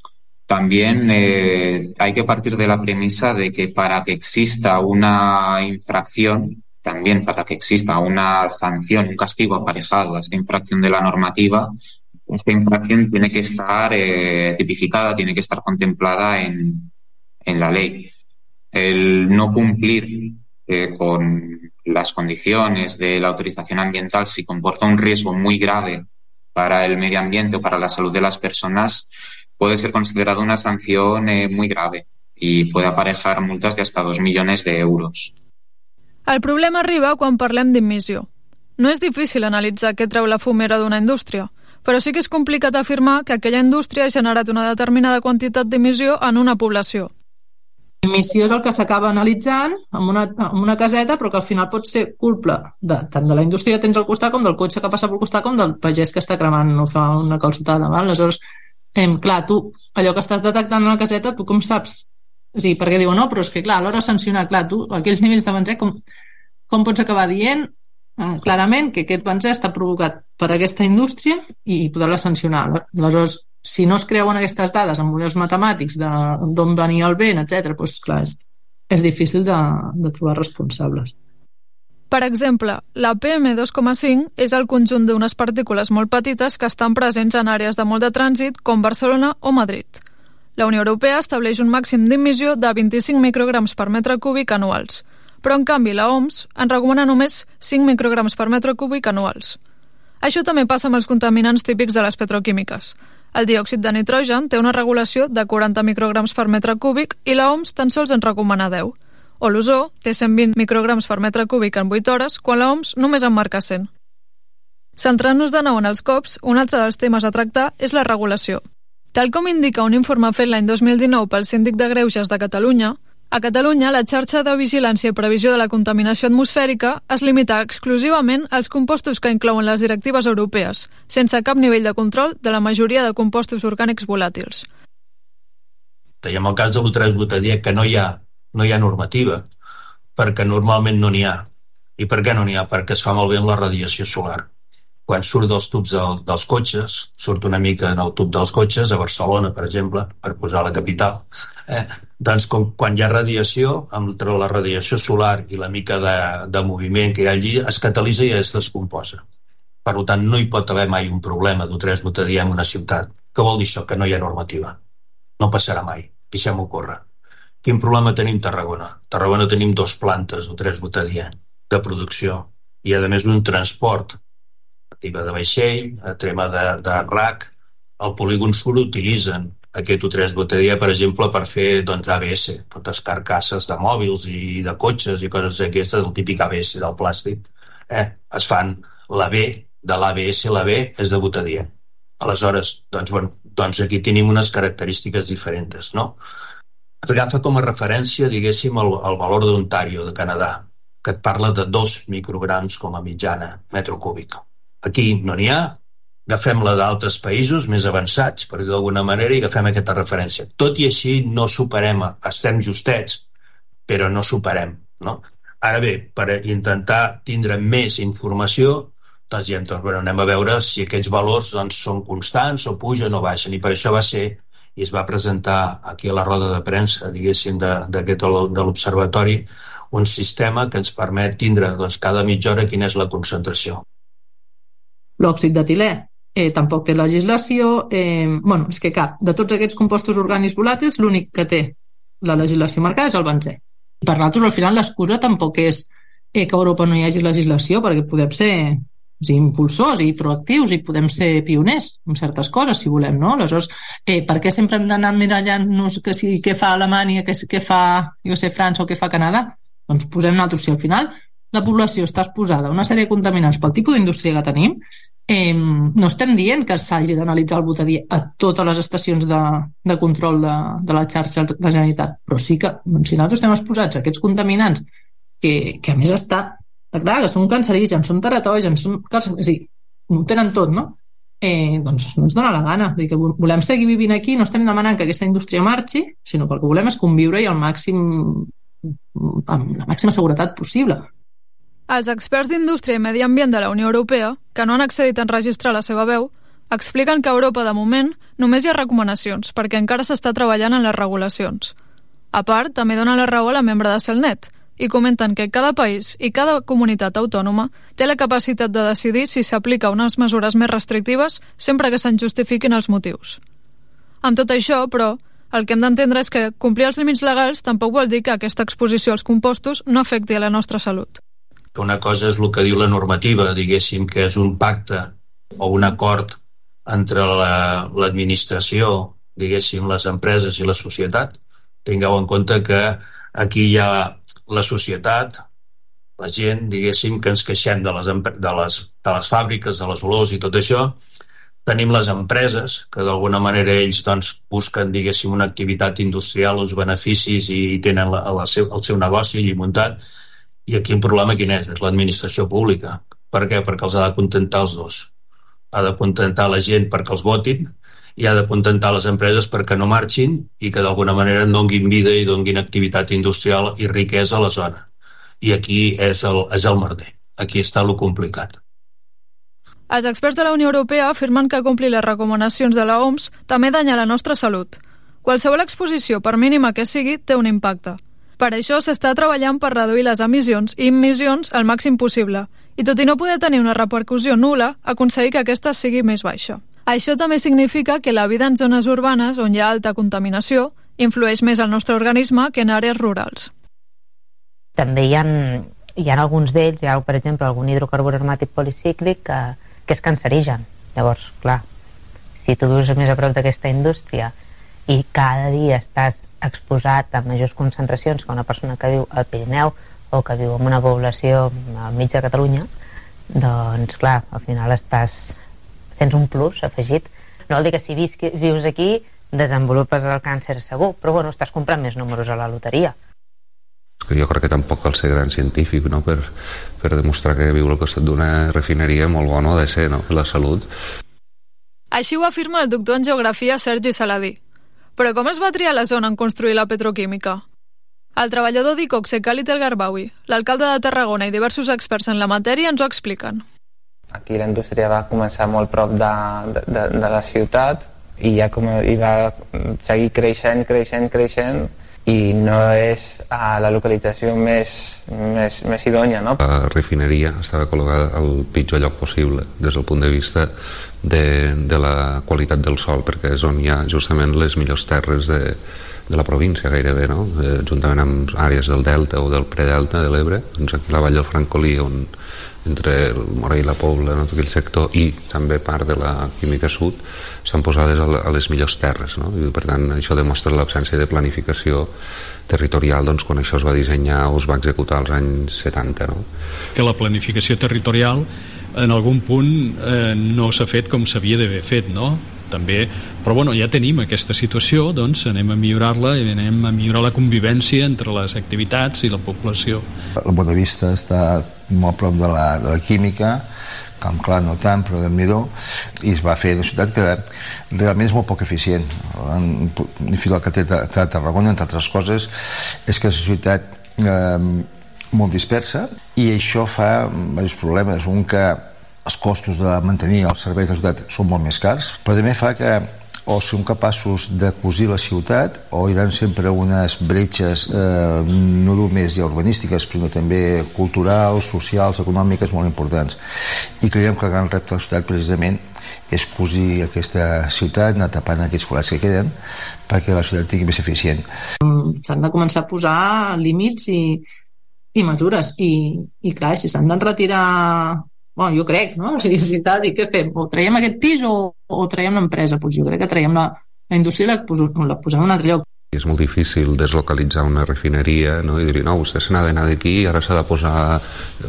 también eh, hay que partir de la premisa de que para que exista una infracción, también para que exista una sanción, un castigo aparejado a esta infracción de la normativa, esta tiene que estar eh, tipificada, tiene que estar contemplada en, en, la ley. El no cumplir eh, con las condiciones de la autorización ambiental si comporta un riesgo muy grave para el medio ambiente o para la salud de las personas puede ser considerado una sanción eh, muy grave y puede aparejar multas de hasta 2 millones de euros. El problema arriba quan parlem d'immissió. No és difícil analitzar què treu la fumera d'una indústria, però sí que és complicat afirmar que aquella indústria ha generat una determinada quantitat d'emissió en una població. Emissió és el que s'acaba analitzant amb una, amb una caseta, però que al final pot ser culpa de, tant de la indústria que tens al costat com del cotxe que passa pel costat com del pagès que està cremant o fa una calçotada. Val? Aleshores, em, clar, tu, allò que estàs detectant a la caseta, tu com saps? O sigui, perquè diuen, no, però és que clar, a l'hora de sancionar, clar, tu, aquells nivells de benzè, com, com pots acabar dient eh, clarament que aquest benzè està provocat per aquesta indústria i poder-la sancionar. Aleshores, si no es creuen aquestes dades amb models matemàtics d'on venia el vent, etc, doncs clar, és, és difícil de, de trobar responsables. Per exemple, la PM2,5 és el conjunt d'unes partícules molt petites que estan presents en àrees de molt de trànsit com Barcelona o Madrid. La Unió Europea estableix un màxim d'emissió de 25 micrograms per metre cúbic anuals, però en canvi la OMS en recomana només 5 micrograms per metre cúbic anuals. Això també passa amb els contaminants típics de les petroquímiques. El diòxid de nitrogen té una regulació de 40 micrograms per metre cúbic i la OMS tan sols en recomana 10 o l'ozó té 120 micrograms per metre cúbic en 8 hores, quan l'OMS només en marca 100. Centrant-nos de nou en els COPs, un altre dels temes a tractar és la regulació. Tal com indica un informe fet l'any 2019 pel Síndic de Greuges de Catalunya, a Catalunya, la xarxa de vigilància i previsió de la contaminació atmosfèrica es limita exclusivament als compostos que inclouen les directives europees, sense cap nivell de control de la majoria de compostos orgànics volàtils. Tenim el cas de l'ultrasbutadiè, que no hi ha no hi ha normativa, perquè normalment no n'hi ha. I per què no n'hi ha? Perquè es fa molt bé la radiació solar. Quan surt dels tubs del, dels cotxes, surt una mica en el tub dels cotxes, a Barcelona, per exemple, per posar la capital, eh, doncs com, quan hi ha radiació, entre la radiació solar i la mica de, de moviment que hi ha allí, es catalitza i es descomposa. Per tant, no hi pot haver mai un problema d'U3 butadià en una ciutat. Què vol dir això? Que no hi ha normativa. No passarà mai. Deixem-ho córrer. Quin problema tenim a Tarragona? A Tarragona tenim dos plantes o tres botadia de producció i a més un transport activa de vaixell, a trema de, de RAC, el polígon sur utilitzen aquest U3 botadia, per exemple, per fer doncs, ABS, totes carcasses de mòbils i de cotxes i coses d'aquestes, el típic ABS del plàstic. Eh? Es fan la B de l'ABS, la B és de botadia. Aleshores, doncs, bueno, doncs aquí tenim unes característiques diferents, no? es agafa com a referència, diguéssim, el, el valor d'Ontario, de Canadà, que et parla de 2 micrograms com a mitjana metro cúbic. Aquí no n'hi ha, agafem la d'altres països més avançats, per dir d'alguna manera, i agafem aquesta referència. Tot i així no superem, estem justets, però no superem. No? Ara bé, per intentar tindre més informació, doncs ja doncs, bueno, anem a veure si aquests valors doncs, són constants o pugen o baixen, i per això va ser i es va presentar aquí a la roda de premsa, diguéssim, d'aquest de, de l'Observatori, un sistema que ens permet tindre doncs, cada mitja hora quina és la concentració. L'òxid d'etilè eh, tampoc té legislació. Eh, bueno, és que cap, de tots aquests compostos orgànics volàtils, l'únic que té la legislació marcada és el benzè. Per nosaltres, al final, l'excusa tampoc és eh, que a Europa no hi hagi legislació, perquè podem ser sigui, impulsors i proactius i podem ser pioners en certes coses, si volem, no? Aleshores, eh, per què sempre hem d'anar mirallant-nos que si, què fa Alemanya, què, què fa, jo sé, França o què fa Canadà? Doncs posem nosaltres, si al final la població està exposada a una sèrie de contaminants pel tipus d'indústria que tenim, eh, no estem dient que s'hagi d'analitzar el butadí a totes les estacions de, de control de, de la xarxa de la Generalitat, però sí que doncs, si nosaltres estem exposats a aquests contaminants que, que a més està clar, que són cancerígens, són teratògens, són... És dir, ho tenen tot, no? Eh, doncs no ens dona la gana. Dir que volem seguir vivint aquí, no estem demanant que aquesta indústria marxi, sinó que el que volem és conviure-hi al màxim amb la màxima seguretat possible. Els experts d'indústria i medi ambient de la Unió Europea, que no han accedit a enregistrar la seva veu, expliquen que a Europa, de moment, només hi ha recomanacions, perquè encara s'està treballant en les regulacions. A part, també dona la raó a la membre de Celnet, i comenten que cada país i cada comunitat autònoma té la capacitat de decidir si s'aplica unes mesures més restrictives sempre que se'n justifiquin els motius. Amb tot això, però, el que hem d'entendre és que complir els límits legals tampoc vol dir que aquesta exposició als compostos no afecti a la nostra salut. Que una cosa és el que diu la normativa, diguéssim que és un pacte o un acord entre l'administració, la, diguéssim, les empreses i la societat. Tingueu en compte que aquí hi ha la societat, la gent, diguéssim, que ens queixem de les, de les, de les fàbriques, de les olors i tot això, tenim les empreses, que d'alguna manera ells doncs, busquen, diguéssim, una activitat industrial, uns beneficis i, i tenen la, la seu, el seu negoci allí muntat, i aquí el problema quin és? És l'administració pública. Per què? Perquè els ha de contentar els dos. Ha de contentar la gent perquè els votin i ha de contentar les empreses perquè no marxin i que d'alguna manera donguin vida i donguin activitat industrial i riquesa a la zona. i aquí és el, és el merder. Aquí està lo complicat. Els experts de la Unió Europea afirmen que complir les recomanacions de la OMS també danya la nostra salut. Qualsevol exposició, per mínima que sigui, té un impacte. Per això s'està treballant per reduir les emissions i emissions al màxim possible, i tot i no poder tenir una repercussió nula, aconseguir que aquesta sigui més baixa. Això també significa que la vida en zones urbanes on hi ha alta contaminació influeix més al nostre organisme que en àrees rurals. També hi ha, hi ha alguns d'ells, hi ha, per exemple, algun hidrocarbur aromàtic policíclic que, que és cancerigen. Llavors, clar, si tu vius més a prop d'aquesta indústria i cada dia estàs exposat a majors concentracions que una persona que viu al Pirineu o que viu en una població al mig de Catalunya, doncs clar, al final estàs tens un plus afegit. No vol dir que si visqui, vius aquí desenvolupes el càncer segur, però bueno, estàs comprant més números a la loteria. Que jo crec que tampoc cal ser gran científic no? per, per demostrar que viure al costat d'una refineria molt bona ha de ser no? la salut. Així ho afirma el doctor en geografia Sergi Saladí. Però com es va triar la zona en construir la petroquímica? El treballador d'Icoxe, Khalid El Garbawi, l'alcalde de Tarragona i diversos experts en la matèria ens ho expliquen. Aquí la indústria va començar molt prop de, de, de la ciutat i ja com, i va seguir creixent, creixent, creixent i no és a la localització més, més, més idònia. No? La refineria estava col·locada al pitjor lloc possible des del punt de vista de, de la qualitat del sol perquè és on hi ha justament les millors terres de, de la província gairebé, no? Eh, juntament amb àrees del delta o del predelta de l'Ebre, doncs la vall del Francolí on entre el Morell i la Pobla, no? tot aquell sector, i també part de la Química Sud, s'han posades a les millors terres. No? I, per tant, això demostra l'absència de planificació territorial doncs, quan això es va dissenyar o es va executar als anys 70. No? Que la planificació territorial en algun punt eh, no s'ha fet com s'havia d'haver fet, no? també, però bueno, ja tenim aquesta situació, doncs anem a millorar-la i anem a millorar la convivència entre les activitats i la població. El Bonavista està molt prop de la, de la química, Camp Clar no tant, però de Miró, i es va fer una ciutat que realment és molt poc eficient. En fi, el que té a Tarragona, entre altres coses, és que és una ciutat eh, molt dispersa i això fa diversos problemes. Un que els costos de mantenir els serveis de la ciutat són molt més cars, però també fa que o som capaços de cosir la ciutat o hi haurà sempre unes bretxes eh, no només ja urbanístiques sinó també culturals, socials, econòmiques molt importants i creiem que el gran repte de la ciutat precisament és cosir aquesta ciutat, anar tapant aquests forats que queden perquè la ciutat tingui més eficient. S'han de començar a posar límits i, i mesures i, i clar, si s'han de retirar bueno, jo crec, no? O sigui, si tal, i què fem? O traiem aquest pis o, o traiem l'empresa? Doncs jo crec que traiem la, la indústria i la, la posem en un altre lloc. És molt difícil deslocalitzar una refineria no? i dir, no, vostè se n'ha d'anar d'aquí i ara s'ha de posar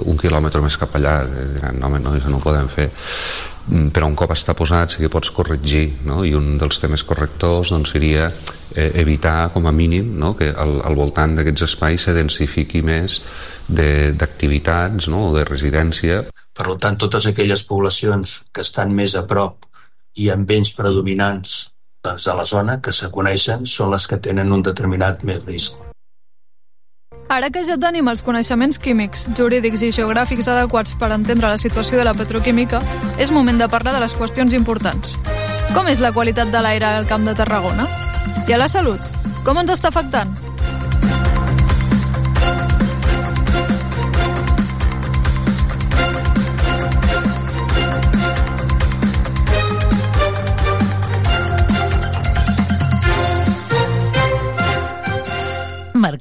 un quilòmetre més cap allà. Diran, no, home, no, això no ho podem fer mm, però un cop està posat sí que pots corregir no? i un dels temes correctors doncs, seria eh, evitar com a mínim no? que al, al voltant d'aquests espais se densifiqui més d'activitats no? o de residència per tant, totes aquelles poblacions que estan més a prop i amb vents predominants doncs, de la zona que se coneixen són les que tenen un determinat més risc. Ara que ja tenim els coneixements químics, jurídics i geogràfics adequats per entendre la situació de la petroquímica, és moment de parlar de les qüestions importants. Com és la qualitat de l'aire al Camp de Tarragona? I a la salut? Com ens està afectant?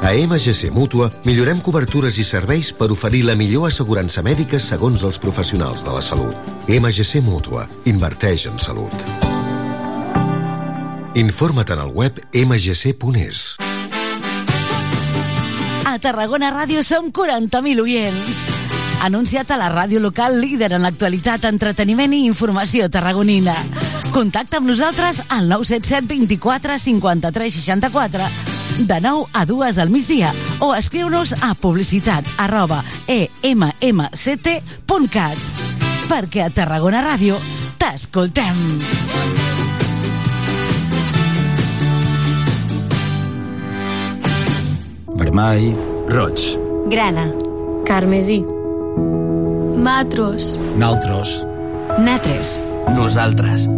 A MGC Mútua millorem cobertures i serveis per oferir la millor assegurança mèdica segons els professionals de la salut. MGC Mútua. Inverteix en salut. Informa't en el web mgc.es. A Tarragona Ràdio som 40.000 oients. Anunciat a la ràdio local líder en l'actualitat, entreteniment i informació tarragonina. Contacta amb nosaltres al 977 24 53 64 de 9 a 2 al migdia o escriu-nos a publicitat arroba emmct.cat perquè a Tarragona Ràdio t'escoltem. Vermell, roig. Grana. Carmesí. Matros. Naltros. Natres. Nosaltres.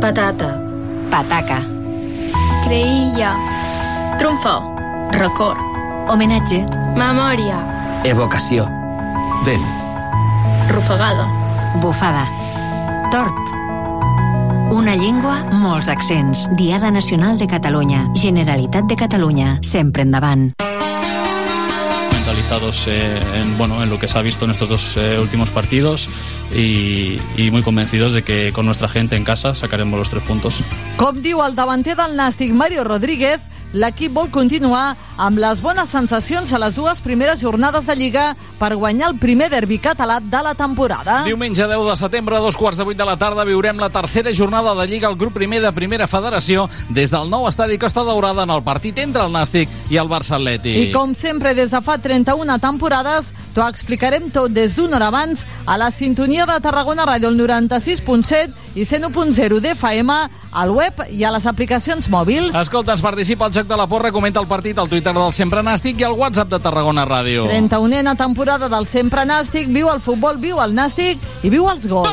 Patata. Pataca. Creïlla. Trumfo. Record. Homenatge. Memòria. Evocació. Vent. Rufagada. Bufada. Torp. Una llengua, molts accents. Diada Nacional de Catalunya. Generalitat de Catalunya. Sempre endavant. mentalizados eh, en, bueno, en lo que se ha visto en estos dos eh, últimos partidos y, y muy convencidos de que con nuestra gente en casa sacaremos los tres puntos. Com diu el davanter del Nàstic, Mario Rodríguez, l'equip vol continuar amb les bones sensacions a les dues primeres jornades de Lliga per guanyar el primer derbi català de la temporada. Diumenge 10 de setembre, a dos quarts de vuit de la tarda, viurem la tercera jornada de Lliga al grup primer de Primera Federació des del nou estadi Costa Daurada en el partit entre el Nàstic i el Barça Atlètic. I com sempre, des de fa 31 temporades, t'ho explicarem tot des d'una hora abans a la sintonia de Tarragona Ràdio, el 96.7 i 101.0 d'FM, al web i a les aplicacions mòbils. Escolta, ens participa al Joc de la Porra, comenta el partit al Twitter del Sempre Nàstic i al WhatsApp de Tarragona Ràdio. 31a temporada del Sempre Nàstic, viu el futbol, viu el Nàstic i viu els gols.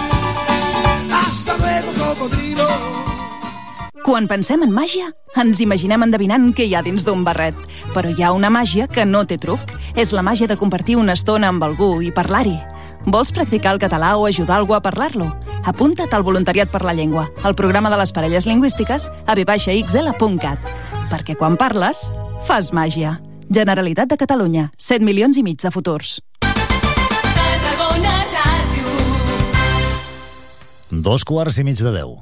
Hasta luego, cocodrilo. Quan pensem en màgia, ens imaginem endevinant què hi ha dins d'un barret. Però hi ha una màgia que no té truc. És la màgia de compartir una estona amb algú i parlar-hi. Vols practicar el català o ajudar algú a parlar-lo? Apunta't al Voluntariat per la Llengua, al programa de les parelles lingüístiques a vxl.cat. Perquè quan parles, fas màgia. Generalitat de Catalunya, 7 milions i mig de futurs. Dos quarts i mig de deu.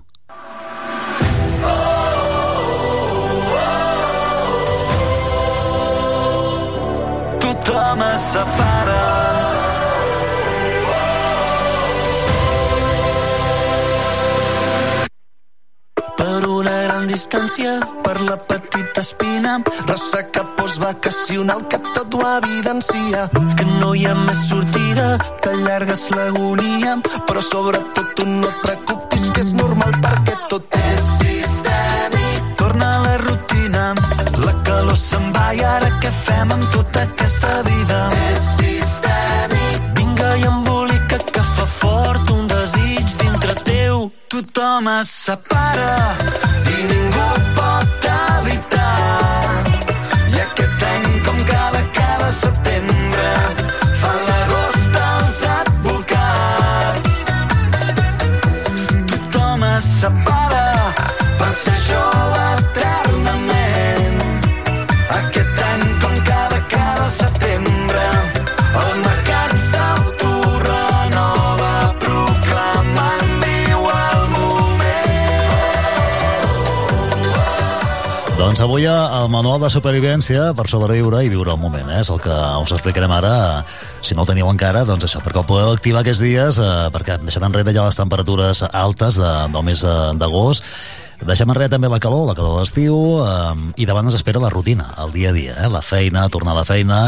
Tothom es separa. Gran distància, per la petita espina, ressaca postvacacional que tot ho evidencia. Que no hi ha més sortida, que allargues l'agonia, però sobretot tu no et preocupis que és normal perquè tot és sistèmic. Torna a la rutina, la calor se'n va i ara què fem amb tota aquesta vida? És sistèmic. Vinga i embolica que fa fort un desig dintre teu. Tothom es separa i Doncs avui el manual de supervivència per sobreviure i viure el moment, eh? és el que us explicarem ara. Si no el teniu encara, doncs això, perquè el podeu activar aquests dies, eh, perquè hem deixat enrere ja les temperatures altes de, del mes d'agost, Deixem enrere també la calor, la calor de l'estiu, eh, i davant ens espera la rutina, el dia a dia, eh? la feina, tornar a la feina,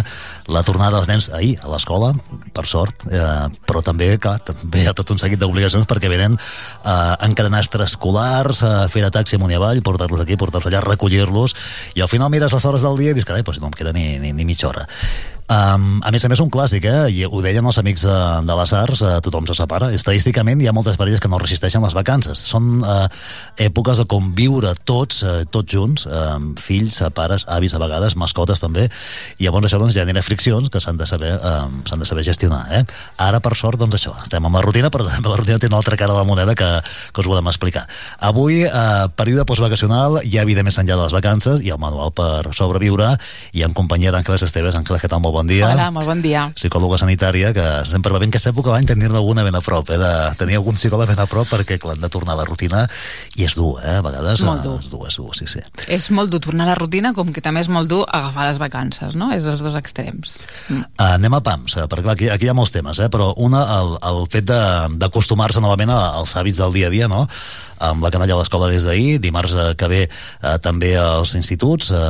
la tornada dels nens ahir a l'escola, per sort, eh, però també, clar, també hi ha tot un seguit d'obligacions perquè venen eh, encadenar extraescolars, eh, fer de taxi amunt i avall, portar-los aquí, portar-los allà, recollir-los, i al final mires les hores del dia i dius, carai, doncs no em queda ni, ni, ni mitja hora. Um, a més a més, un clàssic, eh? I ho deien els amics de, de les arts, uh, tothom se separa. Estadísticament hi ha moltes parelles que no resisteixen les vacances. Són uh, èpoques de conviure tots, uh, tots junts, uh, fills, pares, avis a vegades, mascotes també, i llavors això doncs, genera friccions que s'han de, saber, uh, s'han de saber gestionar. Eh? Ara, per sort, doncs això, estem amb la rutina, però la rutina té una altra cara de la moneda que, que us volem explicar. Avui, uh, període postvacacional, hi ha vida més enllà de les vacances i el manual per sobreviure, i en companyia d'Àngeles Esteves. Àngeles, què tal? Molt bon dia. Hola, molt bon dia. Psicòloga sanitària, que sempre va bé en aquesta època l'any tenir-ne alguna ben a prop, eh? de tenir algun psicòleg ben a prop perquè clar, de tornar a la rutina i és dur, eh? a vegades Molt dur. és dur, és dur, sí, sí. És molt dur tornar a la rutina, com que també és molt dur agafar les vacances, no? És els dos extrems. Uh, anem a PAMS, eh, perquè clar, aquí, aquí hi ha molts temes, eh? però una, el, el fet de- d'acostumar-se novament als hàbits del dia a dia, no? amb la canalla a l'escola des d'ahir, dimarts eh, que ve eh, també als instituts, eh,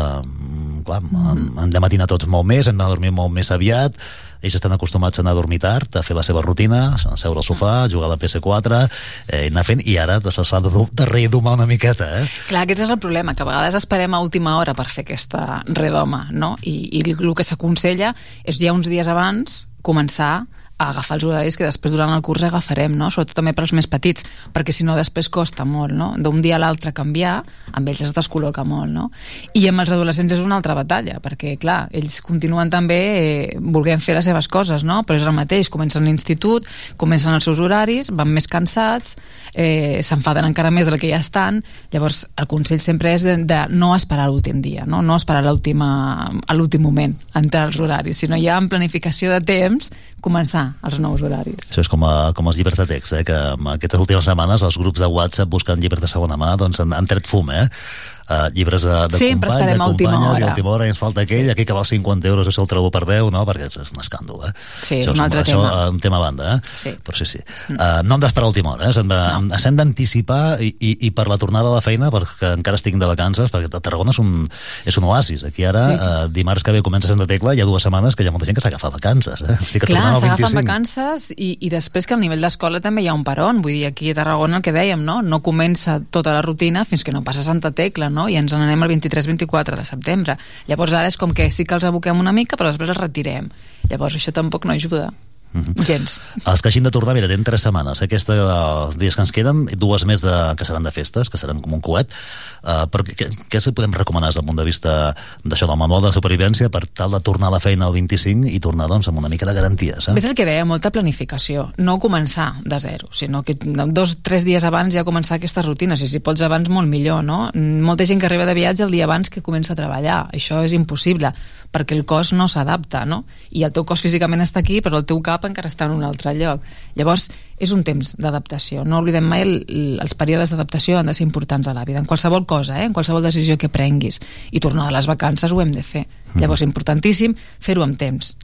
clar, mm. hem de matinar tots molt més, hem de dormir molt més aviat, ells estan acostumats a anar a dormir tard, a fer la seva rutina, a seure al sofà, jugar a la PS4, eh, anar fent, i ara s'ha de, de redomar una miqueta, eh? Clar, aquest és el problema, que a vegades esperem a última hora per fer aquesta redoma, no? I, i el que s'aconsella és ja uns dies abans començar a agafar els horaris que després durant el curs agafarem, no? sobretot també per als més petits, perquè si no després costa molt, no? d'un dia a l'altre canviar, amb ells es descol·loca molt. No? I amb els adolescents és una altra batalla, perquè clar, ells continuen també eh, volent fer les seves coses, no? però és el mateix, comencen l'institut, comencen els seus horaris, van més cansats, eh, s'enfaden encara més del que ja estan, llavors el consell sempre és de, de no esperar l'últim dia, no, no esperar a l'últim moment entre els horaris, sinó ja amb planificació de temps començar els nous horaris. Això és com, a, com els llibres de text, eh? que en aquestes últimes setmanes els grups de WhatsApp buscant llibres de segona mà doncs han, han tret fum, eh? Uh, llibres de, de Sempre company, esperem de companyes, i a última hora ens falta aquell, aquí que val 50 euros i se'l trobo per 10, no? perquè és, és un escàndol, eh? Sí, és això un altre això, tema. uh, un tema a banda, eh? Sí. Però sí, sí. Uh, no hem d'esperar a última hora, eh? S'hem d'anticipar i, i, i per la tornada a la feina, perquè encara estic de vacances, perquè Tarragona és un, és un oasis. Aquí ara, Sí. uh, dimarts que ve comença Santa Tecla, hi ha dues setmanes que hi ha molta gent que s'agafa vacances, eh? Estic Clar, s'agafen 25. vacances i, i després que al nivell d'escola també hi ha un peron. Vull dir, aquí a Tarragona el que dèiem, no? No comença tota la rutina fins que no passa Santa Tecla, no? I ens n'anem el 23-24 de setembre. Llavors ara és com que sí que els aboquem una mica, però després els retirem. Llavors això tampoc no ajuda. Gens. Els que hagin de tornar, mira, tenen tres setmanes. Aquesta, els dies que ens queden, dues més de, que seran de festes, que seran com un coet. Uh, però què, què se podem recomanar des del punt de vista d'això, del manual de supervivència, per tal de tornar a la feina al 25 i tornar, doncs, amb una mica de garanties? Eh? És el que deia, molta planificació. No començar de zero, sinó que dos, tres dies abans ja començar aquestes rutines. I si pots abans, molt millor, no? Molta gent que arriba de viatge el dia abans que comença a treballar. Això és impossible, perquè el cos no s'adapta, no? I el teu cos físicament està aquí, però el teu cap encara està en un altre lloc. Llavors, és un temps d'adaptació. No oblidem mai el, el, els períodes d'adaptació han de ser importants a la vida, en qualsevol cosa, eh? en qualsevol decisió que prenguis. I tornar de les vacances ho hem de fer. Llavors, importantíssim fer-ho amb temps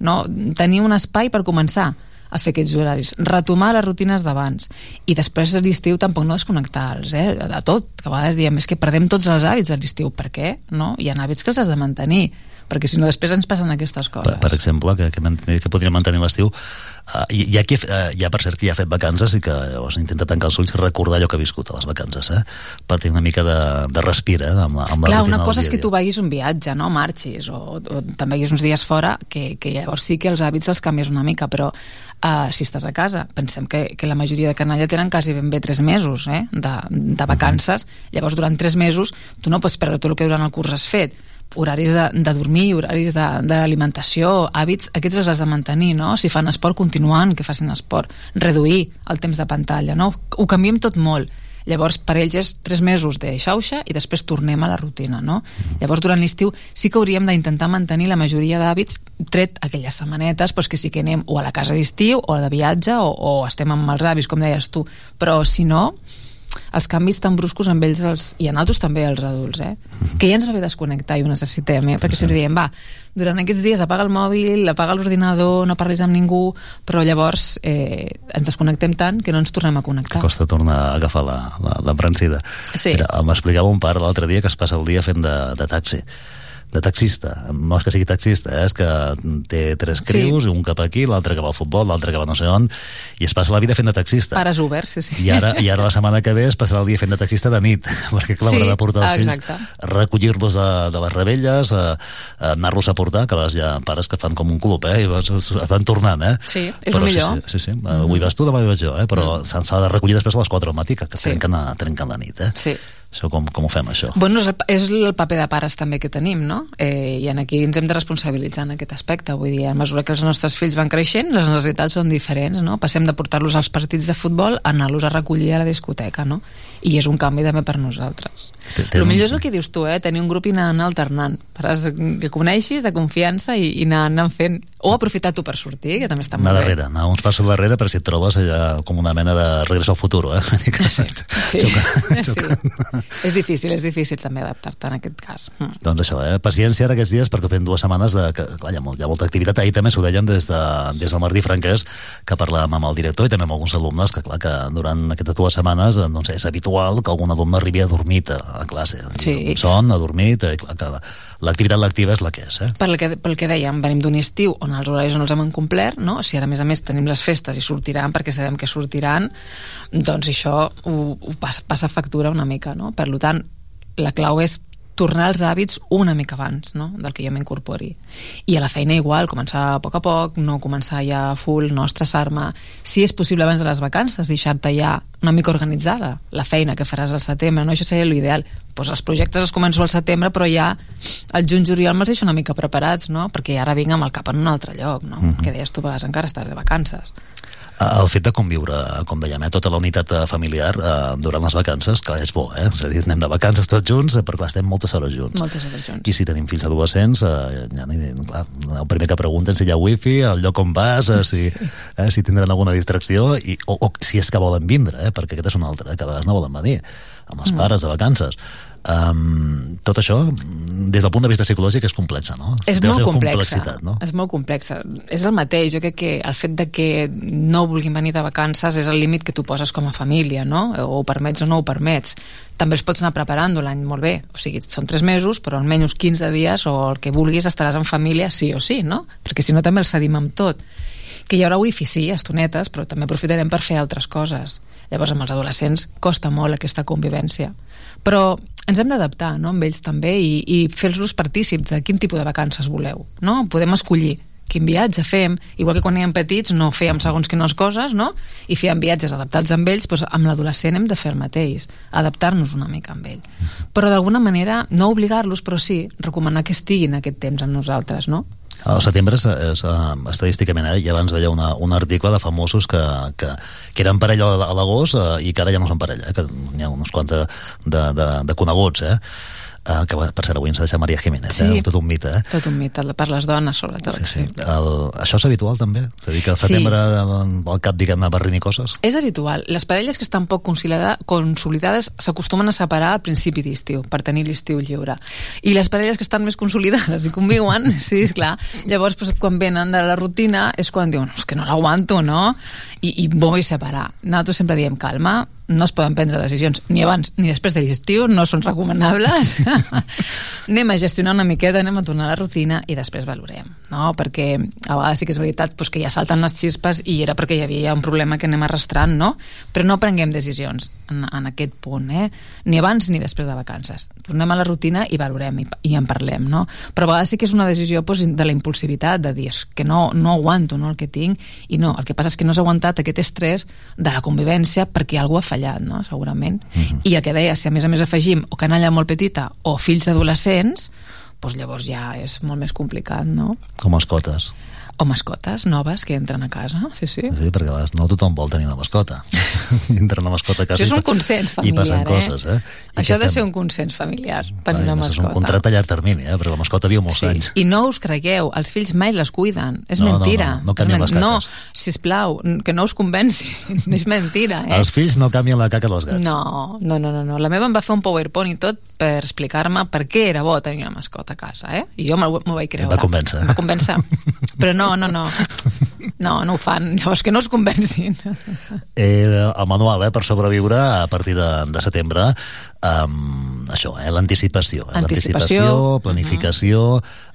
no? tenir un espai per començar a fer aquests horaris, retomar les rutines d'abans i després a l'estiu tampoc no desconnectar-los eh? de tot, que a vegades diem és que perdem tots els hàbits a l'estiu, per què? No? Hi ha hàbits que els has de mantenir perquè si no després ens passen aquestes Per, coses per exemple, que, que, mantenir- que podríem mantenir l'estiu, uh, hi, hi, ha qui, uh, hi ha, per cert, qui ha fet vacances i que llavors intenta tancar els ulls i recordar allò que ha viscut a les vacances, eh? per tenir una mica de, de respir eh? amb la, amb la Clar, una cosa és que tu vagis un viatge, no? Marxis, o, o te'n vagis uns dies fora, que, que llavors sí que els hàbits els canvies una mica, però uh, si estàs a casa, pensem que, que la majoria de canalla tenen quasi ben bé tres mesos eh? de, de vacances, llavors durant tres mesos tu no pots perdre tot el que durant el curs has fet, horaris de, de dormir, horaris d'alimentació, hàbits, aquests els has de mantenir, no? Si fan esport, continuant que facin esport. Reduir el temps de pantalla, no? Ho canviem tot molt. Llavors, per ells és tres mesos de xauxa i després tornem a la rutina, no? Llavors, durant l'estiu sí que hauríem d'intentar mantenir la majoria d'hàbits, tret aquelles setmanetes doncs, que sí que anem o a la casa d'estiu o de viatge o, o estem amb els avis, com deies tu. Però, si no, els canvis tan bruscos amb ells els, i en altres també els adults, eh? que ja ens va bé desconnectar i ho necessitem, eh? perquè sempre diem, va, durant aquests dies apaga el mòbil, apaga l'ordinador, no parlis amb ningú, però llavors eh, ens desconnectem tant que no ens tornem a connectar. costa tornar a agafar la, la, l'embrancida. Sí. Mira, m'explicava un pare l'altre dia que es passa el dia fent de, de taxi de taxista. No és que sigui taxista, eh? és que té tres crius, sí. un cap aquí, l'altre que va al futbol, l'altre que va no sé on, i es passa la vida fent de taxista. Pares oberts, sí, sí. I ara, I ara la setmana que ve es passarà el dia fent de taxista de nit, perquè clar, Sí, haurà de portar els exacte. fills, recollir-los de, de les rebelles, a, a anar-los a portar, que a vegades hi ha pares que fan com un club, eh? i es van tornant, eh? Sí, és però el millor. Sí, sí, sí, sí. avui vas tu, demà vaig jo, eh? però Mm. s'ha de recollir després a les 4 del matí, que, que Sí. trenquen, a, trenquen la nit, eh? Sí. Això com, com ho fem, això? Bueno, és el, és el paper de pares també que tenim, no? Eh, I en aquí ens hem de responsabilitzar en aquest aspecte. Vull dir, a mesura que els nostres fills van creixent, les necessitats són diferents, no? Passem de portar-los als partits de futbol a anar-los a recollir a la discoteca, no? I és un canvi també per nosaltres. El millor és el que dius tu, eh? Tenir un grup i anar, anar alternant. Pares que coneixis, de confiança, i, i anar, anar fent... O aprofitar tu per sortir, que també està Anar molt bé. darrere, anar uns passos darrere per si et trobes allà com una mena de regreso al futur, eh? Sí, Sí, sí. és difícil, és difícil també adaptar-te en aquest cas. Mm. Doncs això, eh? paciència ara aquests dies perquè fem dues setmanes de, que clar, hi, ha molt, hi ha molta activitat. Ahir també s'ho deien des, de, des del Martí Franquès que parlàvem amb el director i també amb alguns alumnes que clar que durant aquestes dues setmanes eh, doncs és habitual que algun alumne arribi adormit a, a classe. Sí. Son, adormit, que l'activitat lectiva és la que és. Eh? Pel que, pel que dèiem, venim d'un estiu on els horaris no els hem complert, no? si ara a més a més tenim les festes i sortiran perquè sabem que sortiran, doncs això ho, ho passa, passa factura una mica. No? Per tant, la clau és tornar als hàbits una mica abans no? del que jo m'incorpori. I a la feina igual, començar a poc a poc, no començar ja full, no estressar-me. Si és possible abans de les vacances, deixar-te ja una mica organitzada la feina que faràs al setembre, no? això seria l'ideal. Pues els projectes els començo al setembre, però ja el juny-juliol me'ls deixo una mica preparats, no? perquè ara vinc amb el cap en un altre lloc, no? Mhm. que deies tu, a vegades encara estàs de vacances. El fet de conviure, com dèiem, eh, tota la unitat eh, familiar eh, durant les vacances, clar, és bo, eh? És a dir, anem de vacances tots junts, eh, perquè clar, estem moltes hores junts. Moltes hores junts. I si tenim fills adolescents, eh, ja, clar, el primer que pregunten si hi ha wifi, el lloc on vas, eh, si, eh, si tindran alguna distracció, i, o, o si és que volen vindre, eh, perquè aquest és un altre, eh, que a vegades no volen venir, amb els Mm. pares de vacances. Um, tot això, des del punt de vista psicològic, és complexa, no? És la molt complexa. no? És molt complexa. És el mateix. Jo crec que el fet de que no vulguin venir de vacances és el límit que tu poses com a família, no? O ho permets o no ho permets. També els pots anar preparant l'any molt bé. O sigui, són tres mesos, però almenys 15 dies o el que vulguis estaràs en família sí o sí, no? Perquè si no també els cedim amb tot. Que hi haurà wifi, sí, estonetes, però també aprofitarem per fer altres coses. Llavors, amb els adolescents costa molt aquesta convivència. Però ens hem d'adaptar no? amb ells també i, i fer-los partícips de quin tipus de vacances voleu. No? Podem escollir quin viatge fem, igual que quan érem petits no fèiem segons quines coses, no? i fèiem viatges adaptats amb ells, doncs amb l'adolescent hem de fer el mateix, adaptar-nos una mica amb ell. Però d'alguna manera, no obligar-los, però sí recomanar que estiguin aquest temps amb nosaltres, no? Al setembre, és, és, estadísticament, eh, ja abans veia una, un article de famosos que, que, que eren parella a l'agost uh, i que ara ja no són parella, eh, que n'hi ha uns quants de, de, de, de coneguts, eh? Uh, que per cert avui ens ha deixat Maria Jiménez, Sí. eh? tot un mite, eh? Tot un mite, per les dones, sobretot. Sí, sí. El, això és habitual també? És a dir, que al setembre sí. al cap, diguem-ne, barrini coses? És habitual. Les parelles que estan poc consolida- consolidades s'acostumen a separar al principi d'estiu, per tenir l'estiu lliure. I les parelles que estan més consolidades i conviuen, sí, és clar, llavors pues, quan venen de la rutina és quan diuen, és que no l'aguanto, no? I, I vull separar. Nosaltres sempre diem, calma, no es poden prendre decisions ni abans ni després de l'estiu, no són recomanables. anem a gestionar una miqueta, anem a tornar a la rutina i després valorem, no? Perquè a vegades sí que és veritat doncs, que ja salten les xispes i era perquè hi havia un problema que anem arrastrant, no? Però no prenguem decisions en, en aquest punt, eh? Ni abans ni després de vacances. Tornem a la rutina i valorem i, i en parlem, no? Però a vegades sí que és una decisió doncs, de la impulsivitat, de dir "És que no, no aguanto no, el que tinc i no, el que passa és que no has aguantat aquest estrès de la convivència perquè algú ha fallat, no? segurament. I el que deia, si a més a més afegim o canalla molt petita o fills adolescents, doncs llavors ja és molt més complicat, no? Com mascotes. O mascotes noves que entren a casa, sí, sí. Sí, perquè a vegades no tothom vol tenir una mascota. Entra una mascota a casa Això és i un consens i familiar, passen eh? coses, eh? I Això ha de fem? ser un consens familiar, tenir una Això és un mascota. contracte a llarg termini, eh? perquè la mascota viu molts anys. I no us cregueu, els fills mai les cuiden. És No, no, mentira. no, no És canvien les No, sisplau, que no us convenci. és mentira, eh? Els fills no canvien la caca dels gats. No, no, no, no, no. La meva em va fer un PowerPoint i tot per explicar-me per què era bo tenir una mascota a casa, eh? I jo m'ho vaig creure. va convèncer. Em va convèncer. Però no, no, no. no, no ho fan. Llavors que no es convencin. Eh, el manual, eh, per sobreviure a partir de, de setembre, um, això, eh, l'anticipació. Eh, Anticipació. L'anticipació, planificació,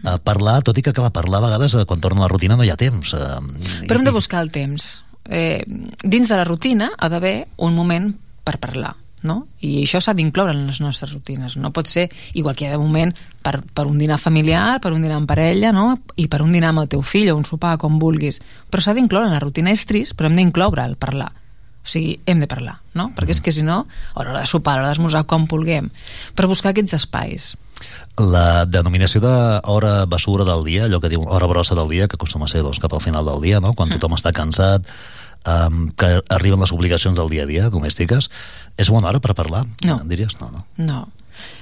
eh, parlar, tot i que, clar, parlar a vegades, eh, quan torna a la rutina, no hi ha temps. Eh, Però hem de buscar el temps. Eh, dins de la rutina ha d'haver un moment per parlar no? i això s'ha d'incloure en les nostres rutines no pot ser, igual que hi ha de moment per, per un dinar familiar, per un dinar en parella no? i per un dinar amb el teu fill o un sopar com vulguis, però s'ha d'incloure en la rutina és trist, però hem d'incloure el parlar o sigui, hem de parlar, no? Perquè és que si no, a l'hora de sopar, a l'hora d'esmorzar, com vulguem, per buscar aquests espais. La denominació d'hora basura del dia, allò que diu hora brossa del dia, que acostuma a ser doncs, cap al final del dia, no? quan tothom està cansat, um, que arriben les obligacions del dia a dia domèstiques, és bona hora per parlar? No. Diries? No, no. No.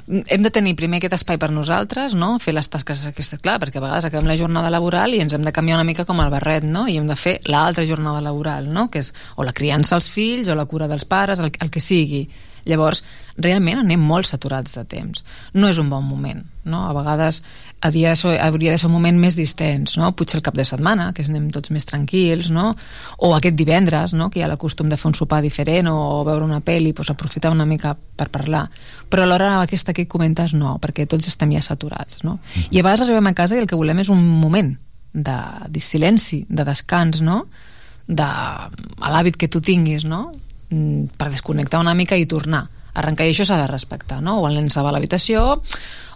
Hem de tenir primer aquest espai per nosaltres, no? fer les tasques aquestes, clar, perquè a vegades acabem la jornada laboral i ens hem de canviar una mica com el barret, no? i hem de fer l'altra jornada laboral, no? que és o la criança als fills o la cura dels pares, el, el que sigui. Llavors, realment anem molt saturats de temps. No és un bon moment, no? A vegades hauria de ser, hauria de ser un moment més distens, no? Potser el cap de setmana, que anem tots més tranquils, no? O aquest divendres, no? Que hi ha l'acostum de fer un sopar diferent o veure una pel·li, doncs aprofitar una mica per parlar. Però a l'hora aquesta que comentes, no, perquè tots estem ja saturats, no? I a vegades arribem a casa i el que volem és un moment de, de silenci, de descans, no? de a l'hàbit que tu tinguis, no? Mm, per desconnectar una mica i tornar arrencar i això s'ha de respectar, no? O el nen se va a l'habitació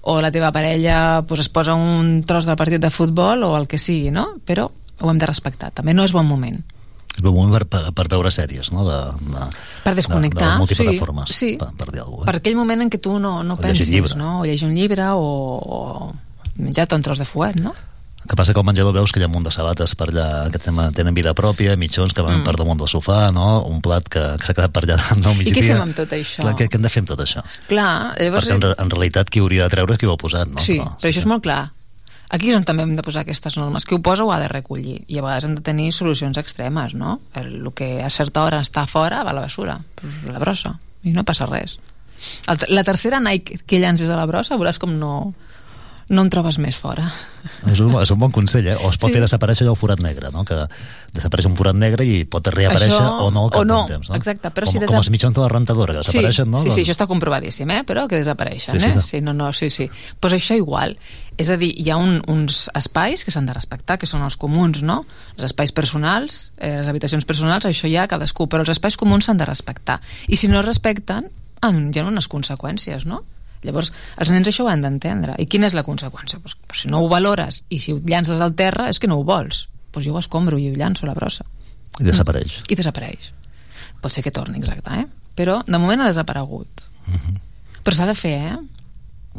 o la teva parella pues, es posa un tros del partit de futbol o el que sigui, no? Però ho hem de respectar, també no és bon moment. És bon moment per, per, per veure sèries, no? De, de, per desconnectar, de, de multiplataformes, sí, sí. Per, per dir alguna cosa. Eh? Per aquell moment en què tu no, no o pensis, no? O llegir un llibre o, o menjar-te un tros de fuet, no? Que passa que al menjador veus que hi ha un munt de sabates per allà que tenen vida pròpia, mitjons que van mm. per damunt del sofà, no? un plat que, que s'ha quedat per allà del migdia. I què fem amb tot això? Clar, què, què hem de fer amb tot això? Clar, llavors... Perquè en, en realitat qui hauria de treure és qui ho ha posat, no? Sí, però, però això és molt clar. Aquí és on també hem de posar aquestes normes. Qui ho posa ho ha de recollir. I a vegades hem de tenir solucions extremes, no? El, el que a certa hora està fora va a la basura, la brossa, i no passa res. El, la tercera Nike que llances a la brossa veuràs com no, no en trobes més fora. És un, és un bon consell, eh? O es pot sí. fer desaparèixer allò el forat negre, no? Que desapareix un forat negre i pot reaparèixer això, o no al cap o no, temps, no? Exacte, però com, si desap... com els mitjons de la rentadora, que desapareixen, sí, no? Sí, sí, doncs... això està comprovadíssim, eh? Però que desapareixen, sí, sí, eh? No. Sí, no, no, sí, sí. Pues això igual. És a dir, hi ha un, uns espais que s'han de respectar, que són els comuns, no? Els espais personals, eh, les habitacions personals, això ja cadascú, però els espais comuns s'han de respectar. I si no es respecten, hi ha unes conseqüències, no? Llavors, els nens això ho han d'entendre. I quina és la conseqüència? Pues, pues, si no ho valores i si ho llances al terra és que no ho vols. Pues jo ho escombro i ho llanço a la brossa. I desapareix. I desapareix. Pot ser que torni, exacte, eh? Però de moment ha desaparegut. Uh Mhm. -huh. Però s'ha de fer, eh?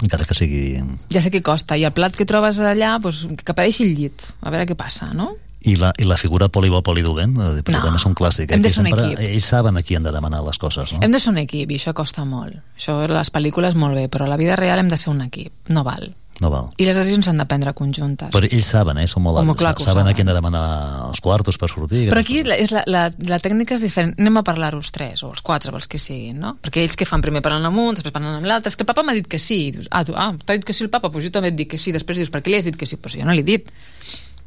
Encara que sigui... Ja sé que costa. I el plat que trobes allà, pues, que apareixi el llit. A veure què passa, no? I la, i la figura polibó polidolent, eh, perquè No, també és un clàssic. Eh? hem de ser un sempre, equip. ells saben a qui han de demanar les coses, no? Hem de ser un equip i això costa molt. Això les pel·lícules molt bé, però a la vida real hem de ser un equip. No val. No val. I les decisions s'han de prendre conjuntes. Però ells saben, eh? Són molt hàbils. clar saben, saben. a qui han de demanar els quartos per sortir. Però aquí la, és la, la, la tècnica és diferent. Anem a parlar els tres, o els quatre, o els que siguin, no? Perquè ells que fan primer parlant amb un, després parlant amb l'altre. És que el papa m'ha dit que sí. I dius, ah, tu, ah, t'ha dit que sí el papa? Doncs jo també et dic que sí. Després dius, per què li has dit que sí? Doncs jo no l'he dit.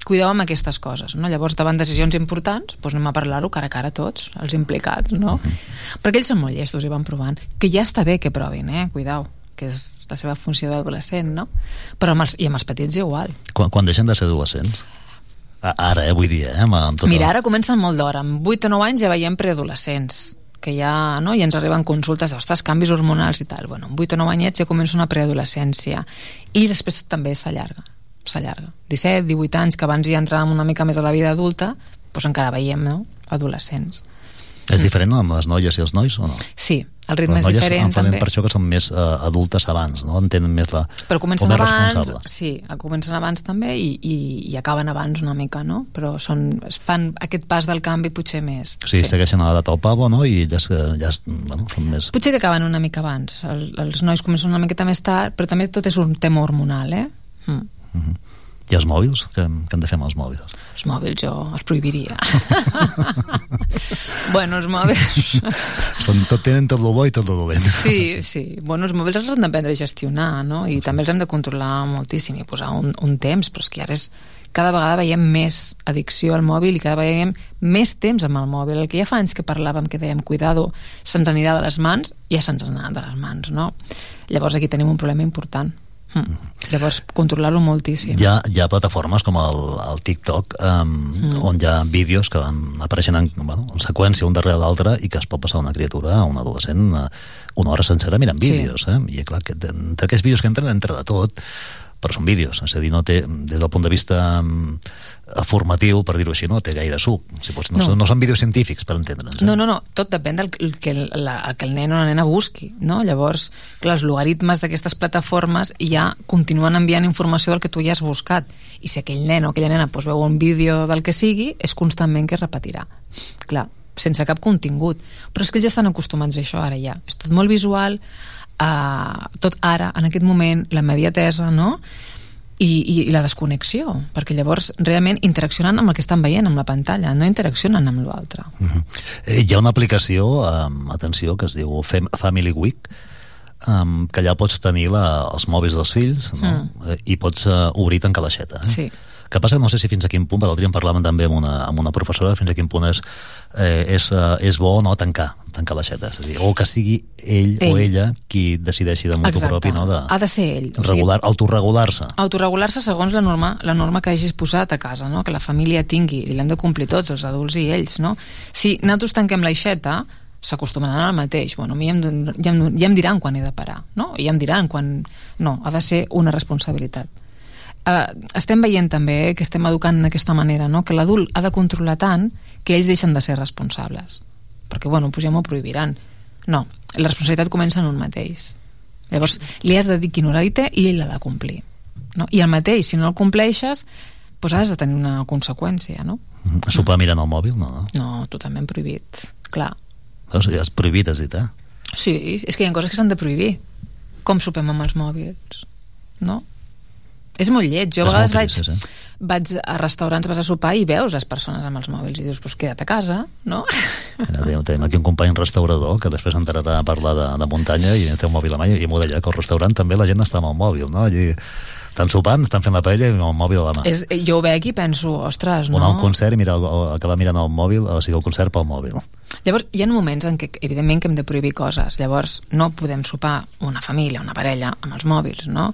Cuideu amb aquestes coses, no? Llavors, davant decisions importants, doncs anem a parlar-ho cara a cara tots, els implicats, no? Perquè ells són molt llestos i van provant. Que ja està bé que provin, eh? Cuidau, que és la seva funció d'adolescent, no? Però amb els, i amb els petits igual. Quan, quan deixen de ser adolescents? Ara, eh, vull dir, eh? Amb, amb tot Mira, ara comencen molt d'hora. Amb 8 o 9 anys ja veiem preadolescents que ja, no? I ens arriben consultes d'ostres, canvis hormonals i tal. Bueno, amb 8 o 9 anyets ja comença una preadolescència. I després també s'allarga. S'allarga. 17, 18 anys, que abans ja entràvem una mica més a la vida adulta, doncs encara veiem, no? Adolescents. És diferent amb les noies i els nois o no? Sí, el ritme les és diferent també. per això que són més uh, adultes abans, no? Entenen més la... Però comencen més abans, sí, comencen abans també i, i, i acaben abans una mica, no? Però són, es fan aquest pas del canvi potser més. O sigui, segueixen a l'edat al pavo, no? I ja, ja bueno, són més... Potser que acaben una mica abans. El, els nois comencen una miqueta més tard, però també tot és un tema hormonal, eh? Mm. I els mòbils? Què, què hem de fer amb els mòbils? Els mòbils jo els prohibiria. bueno, els mòbils... Són, tot tenen tot lo bo i tot lo dolent. Sí, sí. Bueno, els mòbils els hem d'aprendre a gestionar, no? I sí. també els hem de controlar moltíssim i posar un, un temps, però és que ara és cada vegada veiem més addicció al mòbil i cada vegada veiem més temps amb el mòbil. El que ja fa anys que parlàvem, que dèiem, cuidado, se'ns anirà de les mans, ja se'ns anat de les mans, no? Llavors aquí tenim un problema important. Mm. Llavors, controlar-lo moltíssim. Hi ha, hi ha plataformes com el, el TikTok um, mm. on hi ha vídeos que apareixen en, bueno, en seqüència un darrere l'altre i que es pot passar una criatura, un adolescent, una, una hora sencera mirant vídeos. Sí. Eh? I clar, que entre aquests vídeos que entren, entra de tot però són vídeos, és a dir, no té, des del punt de vista um, formatiu, per dir-ho així, no té gaire suc. Si pots, no, no. Són, no són vídeos científics, per entendre'ns. Eh? No, no, no, tot depèn del que, la, que el nen o la nena busqui, no? Llavors, clar, els logaritmes d'aquestes plataformes ja continuen enviant informació del que tu ja has buscat, i si aquell nen o aquella nena pues, veu un vídeo del que sigui, és constantment que es repetirà. Clar, sense cap contingut. Però és que ells ja estan acostumats a això, ara ja. És tot molt visual, uh, tot ara, en aquest moment, la mediatesa, no? I, i, i la desconnexió, perquè llavors realment interaccionen amb el que estan veient amb la pantalla, no interaccionen amb l'altre. -huh. eh, hi ha una aplicació, um, atenció, que es diu Fem Family Week, um, que allà pots tenir la, els mòbils dels fills no? Mm. i pots uh, obrir i tancar l'aixeta. Eh? Sí que passa, no sé si fins a quin punt, l'altre dia en parlàvem també amb una, amb una professora, fins a quin punt és, eh, és, eh, és bo no tancar, tancar l'aixeta, és a dir, o que sigui ell, ell. o ella qui decideixi de motu propi, no? De, ha de ser ell. O regular, sigui, autorregular-se. Autorregular-se segons la norma, la norma que hagis posat a casa, no? que la família tingui, i l'hem de complir tots, els adults i ells. No? Si nosaltres tanquem l'aixeta, s'acostumaran al mateix. Bueno, a mi ja em, ja, em, ja em diran quan he de parar, no? I ja em diran quan... No, ha de ser una responsabilitat eh, estem veient també que estem educant d'aquesta manera, no? que l'adult ha de controlar tant que ells deixen de ser responsables. Perquè, bueno, doncs ja m'ho prohibiran. No, la responsabilitat comença en un mateix. Llavors, li has de dir quin horari té i ell l'ha de complir. No? I el mateix, si no el compleixes, doncs has de tenir una conseqüència, no? A sopar mirant el mòbil, no? No, no totalment prohibit, clar. Veus, ja és prohibit, has dit, eh? Sí, és que hi ha coses que s'han de prohibir. Com sopem amb els mòbils, no? És molt lleig. Jo a vegades vaig, eh? Vaig a restaurants, vas a sopar i veus les persones amb els mòbils i dius, pues queda't a casa, no? Mira, tenim aquí un company restaurador que després entrarà a parlar de, de muntanya i té un mòbil a mà i m'ho deia que al restaurant també la gent està amb el mòbil, no? Allí estan sopant, estan fent la paella i amb el mòbil a la mà. És, jo ho veig i penso, ostres, no? Anar a un concert i mirar, acabar mirant el mòbil, o sigui, el concert pel mòbil. Llavors, hi ha moments en què, evidentment, que hem de prohibir coses. Llavors, no podem sopar una família, una parella, amb els mòbils, no?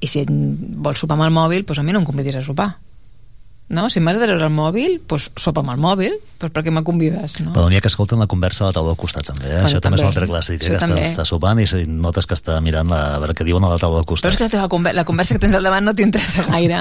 I si vols sopar amb el mòbil doncs a mi no em convidis a sopar no? si m'has de treure el mòbil, doncs sopa amb el mòbil, però per què me convides? No? Però n'hi ha que escolten la conversa a la taula del costat, també. Eh? Bueno, Això també, també és una altra clàssica, que està, està sopant i notes que està mirant la, a veure què diuen a la taula del costat. Però és que la, conver la conversa que tens al davant no t'interessa gaire.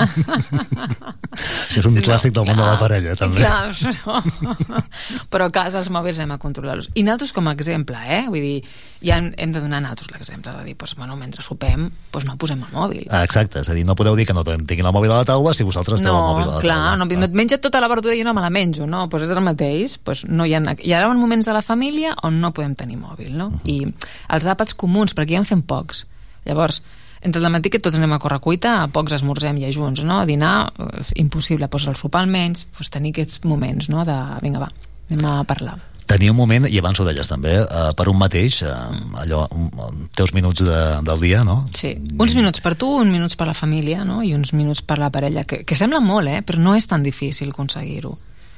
sí, és un sí, clàssic no, del món de la parella, també. Clar, però, però a casa els mòbils hem a controlar-los. I nosaltres com a exemple, eh? Vull dir, ja hem, hem de donar nosaltres l'exemple de dir, pues, bueno, mentre sopem, pues no posem el mòbil. Ah, exacte, és a dir, no podeu dir que no tinguin el mòbil a la taula si vosaltres no, el mòbil a la clar, taula. No, no et menja tota la verdura i jo no me la menjo, no? Pues és el mateix. Pues no hi, ha, hi ha moments de la família on no podem tenir mòbil, no? Uh -huh. I els àpats comuns, perquè ja en fem pocs. Llavors, entre el matí que tots anem a córrer cuita, a pocs esmorzem ja junts, no? A dinar, eh, impossible. Pues el sopar almenys, pues tenir aquests moments, no? De, vinga, va, anem a parlar tenia un moment, i abans ho deies també, eh, per un mateix, eh, allò, un, teus minuts de, del dia, no? Sí, uns minuts per tu, uns minuts per la família, no? I uns minuts per la parella, que, que sembla molt, eh? Però no és tan difícil aconseguir-ho.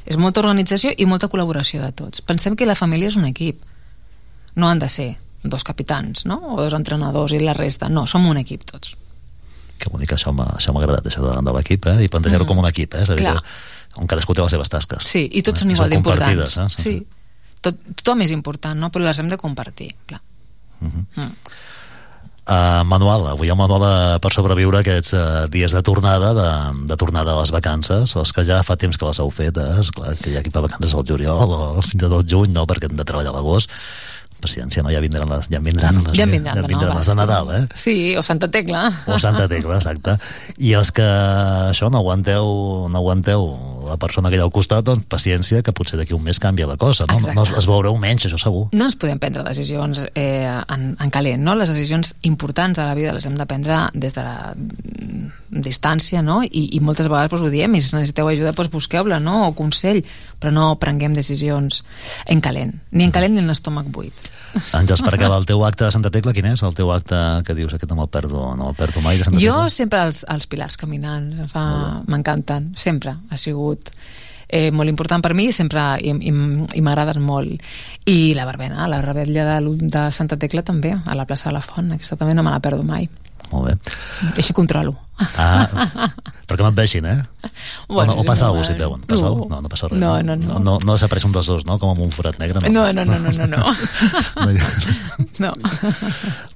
És molta organització i molta col·laboració de tots. Pensem que la família és un equip. No han de ser dos capitans, no? O dos entrenadors i la resta. No, som un equip tots. Que bonic, això m'ha agradat, això de, de l'equip, eh? I plantejar-ho mm. com un equip, eh? És a dir, on cadascú té les seves tasques. Sí, i tots eh? són igual d'importants. Eh? Sí. sí tot, tothom és important, no? però les hem de compartir, clar. Uh -huh. mm. Uh, manual, avui el manual per sobreviure aquests uh, dies de tornada de, de tornada a les vacances els que ja fa temps que les heu fetes clar, que hi ha qui fa vacances al juliol o fins i tot juny, no, perquè hem de treballar a l'agost paciència, no? Ja vindran les, ja vindran les, ja vindran, ja vindran les de Nadal, eh? Sí, o Santa Tecla. O Santa Tecla, exacte. I els que això no aguanteu, no aguanteu la persona que hi ha al costat, doncs paciència, que potser d'aquí un mes canvia la cosa, no? Exacte. No es, es veureu menys, això segur. No ens podem prendre decisions eh, en, en calent, no? Les decisions importants a la vida les hem de prendre des de la, distància, no? I, i moltes vegades doncs, ho diem, i si necessiteu ajuda, doncs busqueu-la, no? O consell, però no prenguem decisions en calent, ni en calent ni en estómac buit. Àngels, per acabar, el teu acte de Santa Tecla, quin és? El teu acte que dius, aquest no me'l perdo, no me'l perdo mai, de Santa Jo Tecla? sempre els, els pilars caminants, m'encanten, sempre ha sigut eh, molt important per mi sempre i, i, i m'agraden molt i la verbena, la rebetlla de, de Santa Tecla també, a la plaça de la Font aquesta també no me la perdo mai Molt bé. així controlo Ah, perquè no et vegin, eh? Bueno, o, no, o passa alguna cosa, si et veuen. Passa No. no, no passa res. No, no, no. No, no, no desapareix un dels dos, no? Com amb un forat negre, no? no, no, no, no, no, no. no.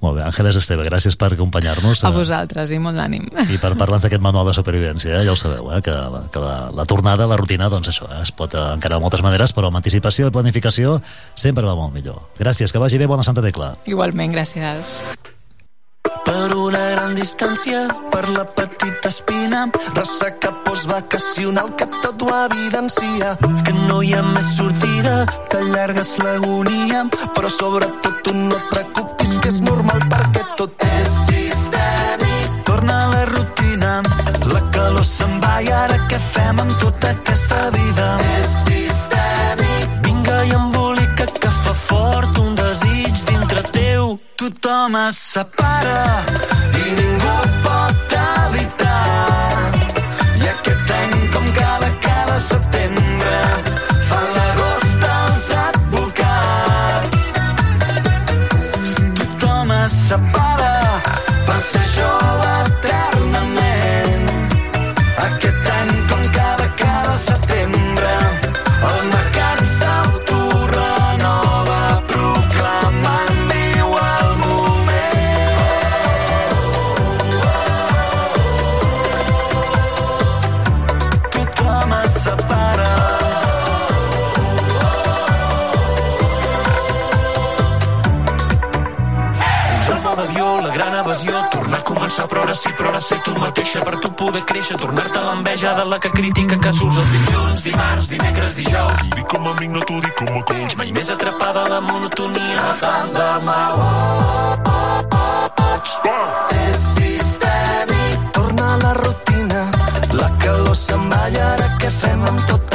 Molt bé, Àngeles Esteve, gràcies per acompanyar-nos. a eh, vosaltres i molt d'ànim I per parlar-nos d'aquest manual de supervivència, eh? ja ho sabeu, eh? que, la, que la, la tornada, la rutina, doncs això, eh? es pot eh, encarar de moltes maneres, però amb anticipació i planificació sempre va molt millor. Gràcies, que vagi bé, bona Santa Tecla. igualment, gràcies Per una gran distància, per la petita espina, ressaca postvacacional que tot ho evidencia. Que no hi ha més sortida, que allargues l'agonia, però sobretot tu no et preocupis que és normal perquè tot és sistèmic. Torna a la rutina, la calor se'n va i ara què fem amb tota aquesta vida? És sistèmic. Tothom es separa i ningú pot evitar. I aquest any, com cada, cada setembre, fan l'agost els advocats. Tothom es separa a començar, però ara sí, però ara ser tu mateixa per tu poder créixer, tornar-te l'enveja de la que critica casos el dilluns, dimarts, dimecres, dijous. Dic com a amic, no t'ho dic com a coach. Mai més atrapada a la monotonia, tant de mal. És sistèmic. Torna a la rutina, la calor se'n va i ara què fem amb tota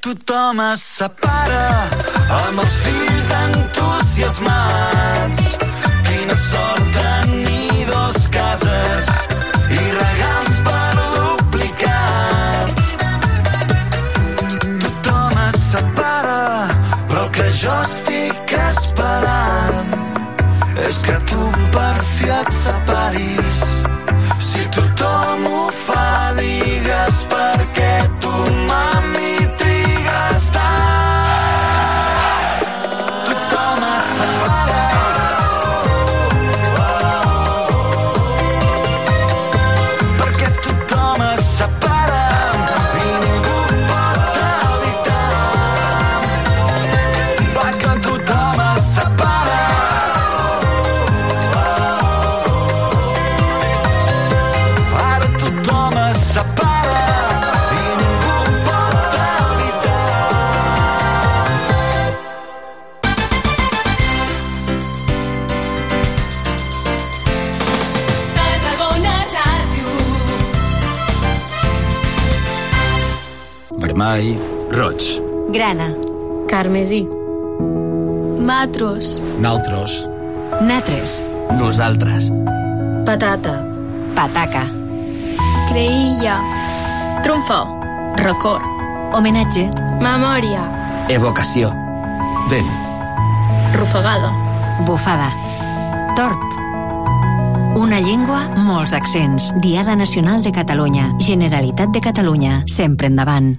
Tothom es separa amb els fills entusiasmats. Quina sort tenir dos cases Vermell, roig, Grana. Carmesí. Matros. naltros, Natres. nosaltres, Patata. Pataca. Creïlla. Trumfo. Record. Homenatge. Memòria. evocació, vent, Rufagada. Bufada. Torp. Una llengua, molts accents. Diada Nacional de Catalunya. Generalitat de Catalunya. Sempre endavant.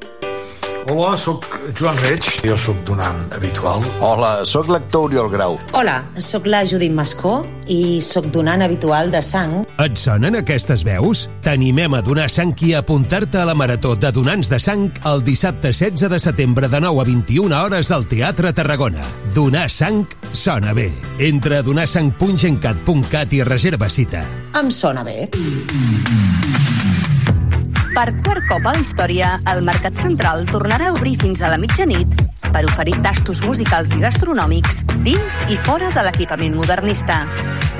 Hola, sóc Joan Reig, jo sóc donant habitual. Hola, sóc l'actor Oriol Grau. Hola, sóc la Judit Mascó i sóc donant habitual de sang. Et sonen aquestes veus? T'animem a donar sang i a apuntar-te a la Marató de Donants de Sang el dissabte 16 de setembre de 9 a 21 hores al Teatre Tarragona. Donar sang sona bé. Entra a donarsang.gencat.cat i reserva cita. Em sona bé. Per quart cop a la història, el Mercat Central tornarà a obrir fins a la mitjanit per oferir tastos musicals i gastronòmics dins i fora de l'equipament modernista.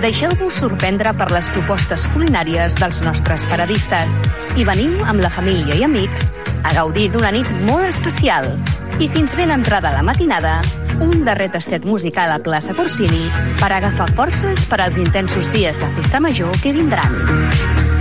Deixeu-vos sorprendre per les propostes culinàries dels nostres paradistes i veniu amb la família i amics a gaudir d'una nit molt especial. I fins ben entrada la matinada, un darrer tastet musical a plaça Corsini per agafar forces per als intensos dies de festa major que vindran.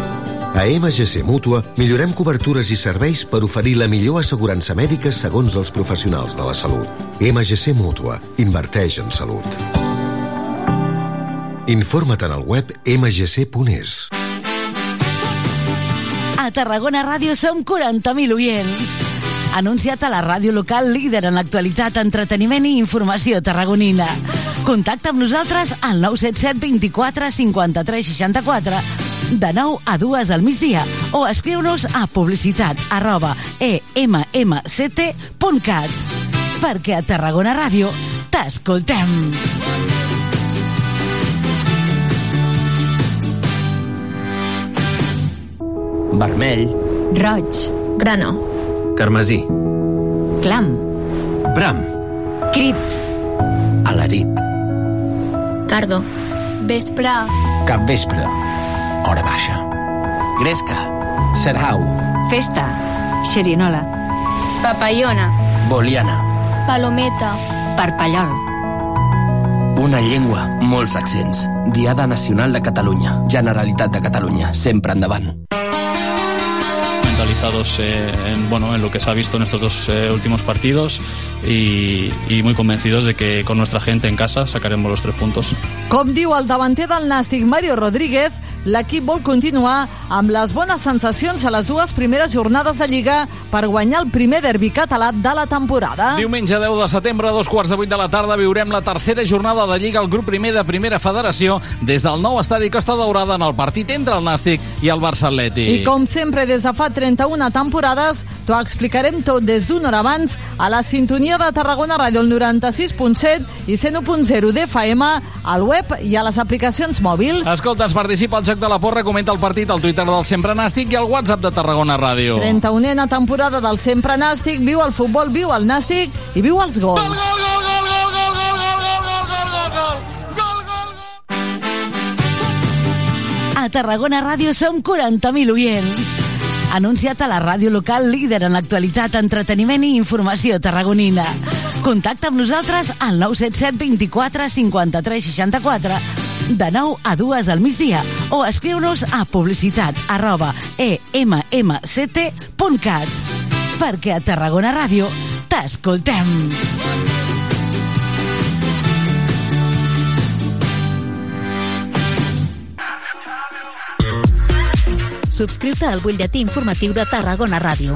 A MGC Mútua millorem cobertures i serveis per oferir la millor assegurança mèdica segons els professionals de la salut. MGC Mútua. Inverteix en salut. Informa't en el web mgc.es. A Tarragona Ràdio som 40.000 oients. Anunciat a la ràdio local líder en l'actualitat, entreteniment i informació tarragonina. Contacta amb nosaltres al 977 24 53 64 de 9 a 2 al migdia o escriu-nos a publicitat arroba emmct.cat perquè a Tarragona Ràdio t'escoltem. Vermell. Roig. Grana. Carmesí. Clam. Bram. Crit. Alarit. Cardo. Vespre. Capvespre. Hora baixa. Gresca. Serhau. Festa. Xerinola. Papallona. Boliana. Palometa. Parpallol. Una llengua, molts accents. Diada Nacional de Catalunya. Generalitat de Catalunya. Sempre endavant. mentalizados eh, en, bueno, en lo que se ha visto en estos dos eh, últimos partidos y, y muy convencidos de que con nuestra gente en casa sacaremos los tres puntos. Com diu el davanter del Nàstic, Mario Rodríguez, l'equip vol continuar amb les bones sensacions a les dues primeres jornades de Lliga per guanyar el primer derbi català de la temporada. Diumenge 10 de setembre, a dos quarts de vuit de la tarda, viurem la tercera jornada de Lliga al grup primer de Primera Federació des del nou estadi Costa Daurada en el partit entre el Nàstic i el Barça Atlètic. I com sempre, des de fa 31 temporades, t'ho explicarem tot des d'una hora abans a la sintonia de Tarragona Ràdio, el 96.7 i 101.0 d'FM, al web i a les aplicacions mòbils. Escolta, es participa al Joc de la Porra, comenta el partit al Twitter del Sempre Nàstic i al WhatsApp de Tarragona Ràdio. 31a temporada del Sempre Nàstic, viu el futbol, viu el Nàstic i viu els gols. A Tarragona Ràdio som 40.000 oients. Anunciat a la ràdio local líder en l'actualitat, entreteniment i informació tarragonina. Contacta amb nosaltres al 977 24 53 64 de 9 a 2 al migdia o escriu-nos a publicitat arroba emmct.cat perquè a Tarragona Ràdio t'escoltem. Subscriu-te al butlletí informatiu de Tarragona Ràdio.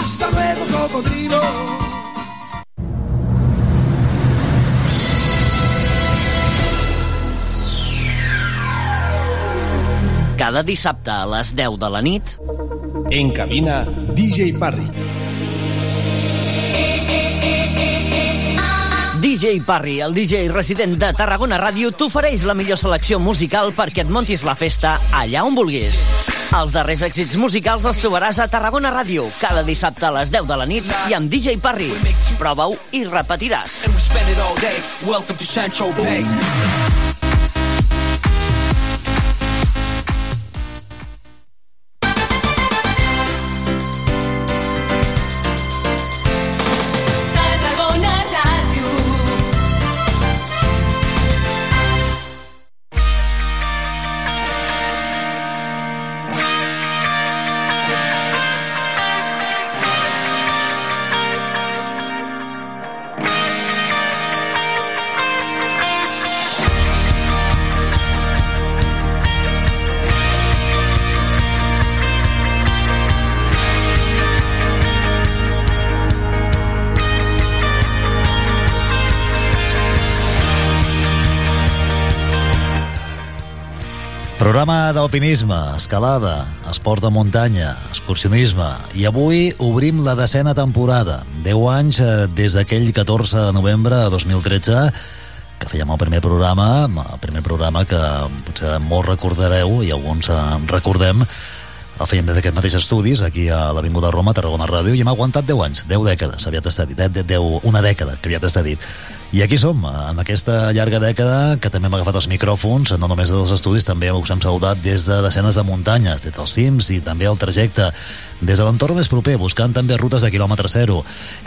Hasta luego, cocodrilo. Cada dissabte a les 10 de la nit... En cabina, DJ Parry. DJ Parry, el DJ resident de Tarragona Ràdio, t'ofereix la millor selecció musical perquè et montis la festa allà on vulguis. Els darrers èxits musicals els trobaràs a Tarragona Ràdio, cada dissabte a les 10 de la nit i amb DJ Parry. Prova-ho i repetiràs. Programa d'alpinisme, escalada, esport de muntanya, excursionisme i avui obrim la decena temporada. 10 anys eh, des d'aquell 14 de novembre de 2013 que fèiem el primer programa, el primer programa que potser molts recordareu i alguns eh, recordem el fèiem des d'aquests mateixos estudis, aquí a l'Avinguda Roma, a Tarragona Ràdio, i hem aguantat 10 anys, 10 dècades, aviat està dit, eh? 10, una dècada, que aviat està dit. I aquí som, en aquesta llarga dècada que també hem agafat els micròfons, no només dels estudis, també us hem saludat des de desenes de muntanyes, des dels cims i també el trajecte, des de l'entorn més proper, buscant també rutes de quilòmetre zero.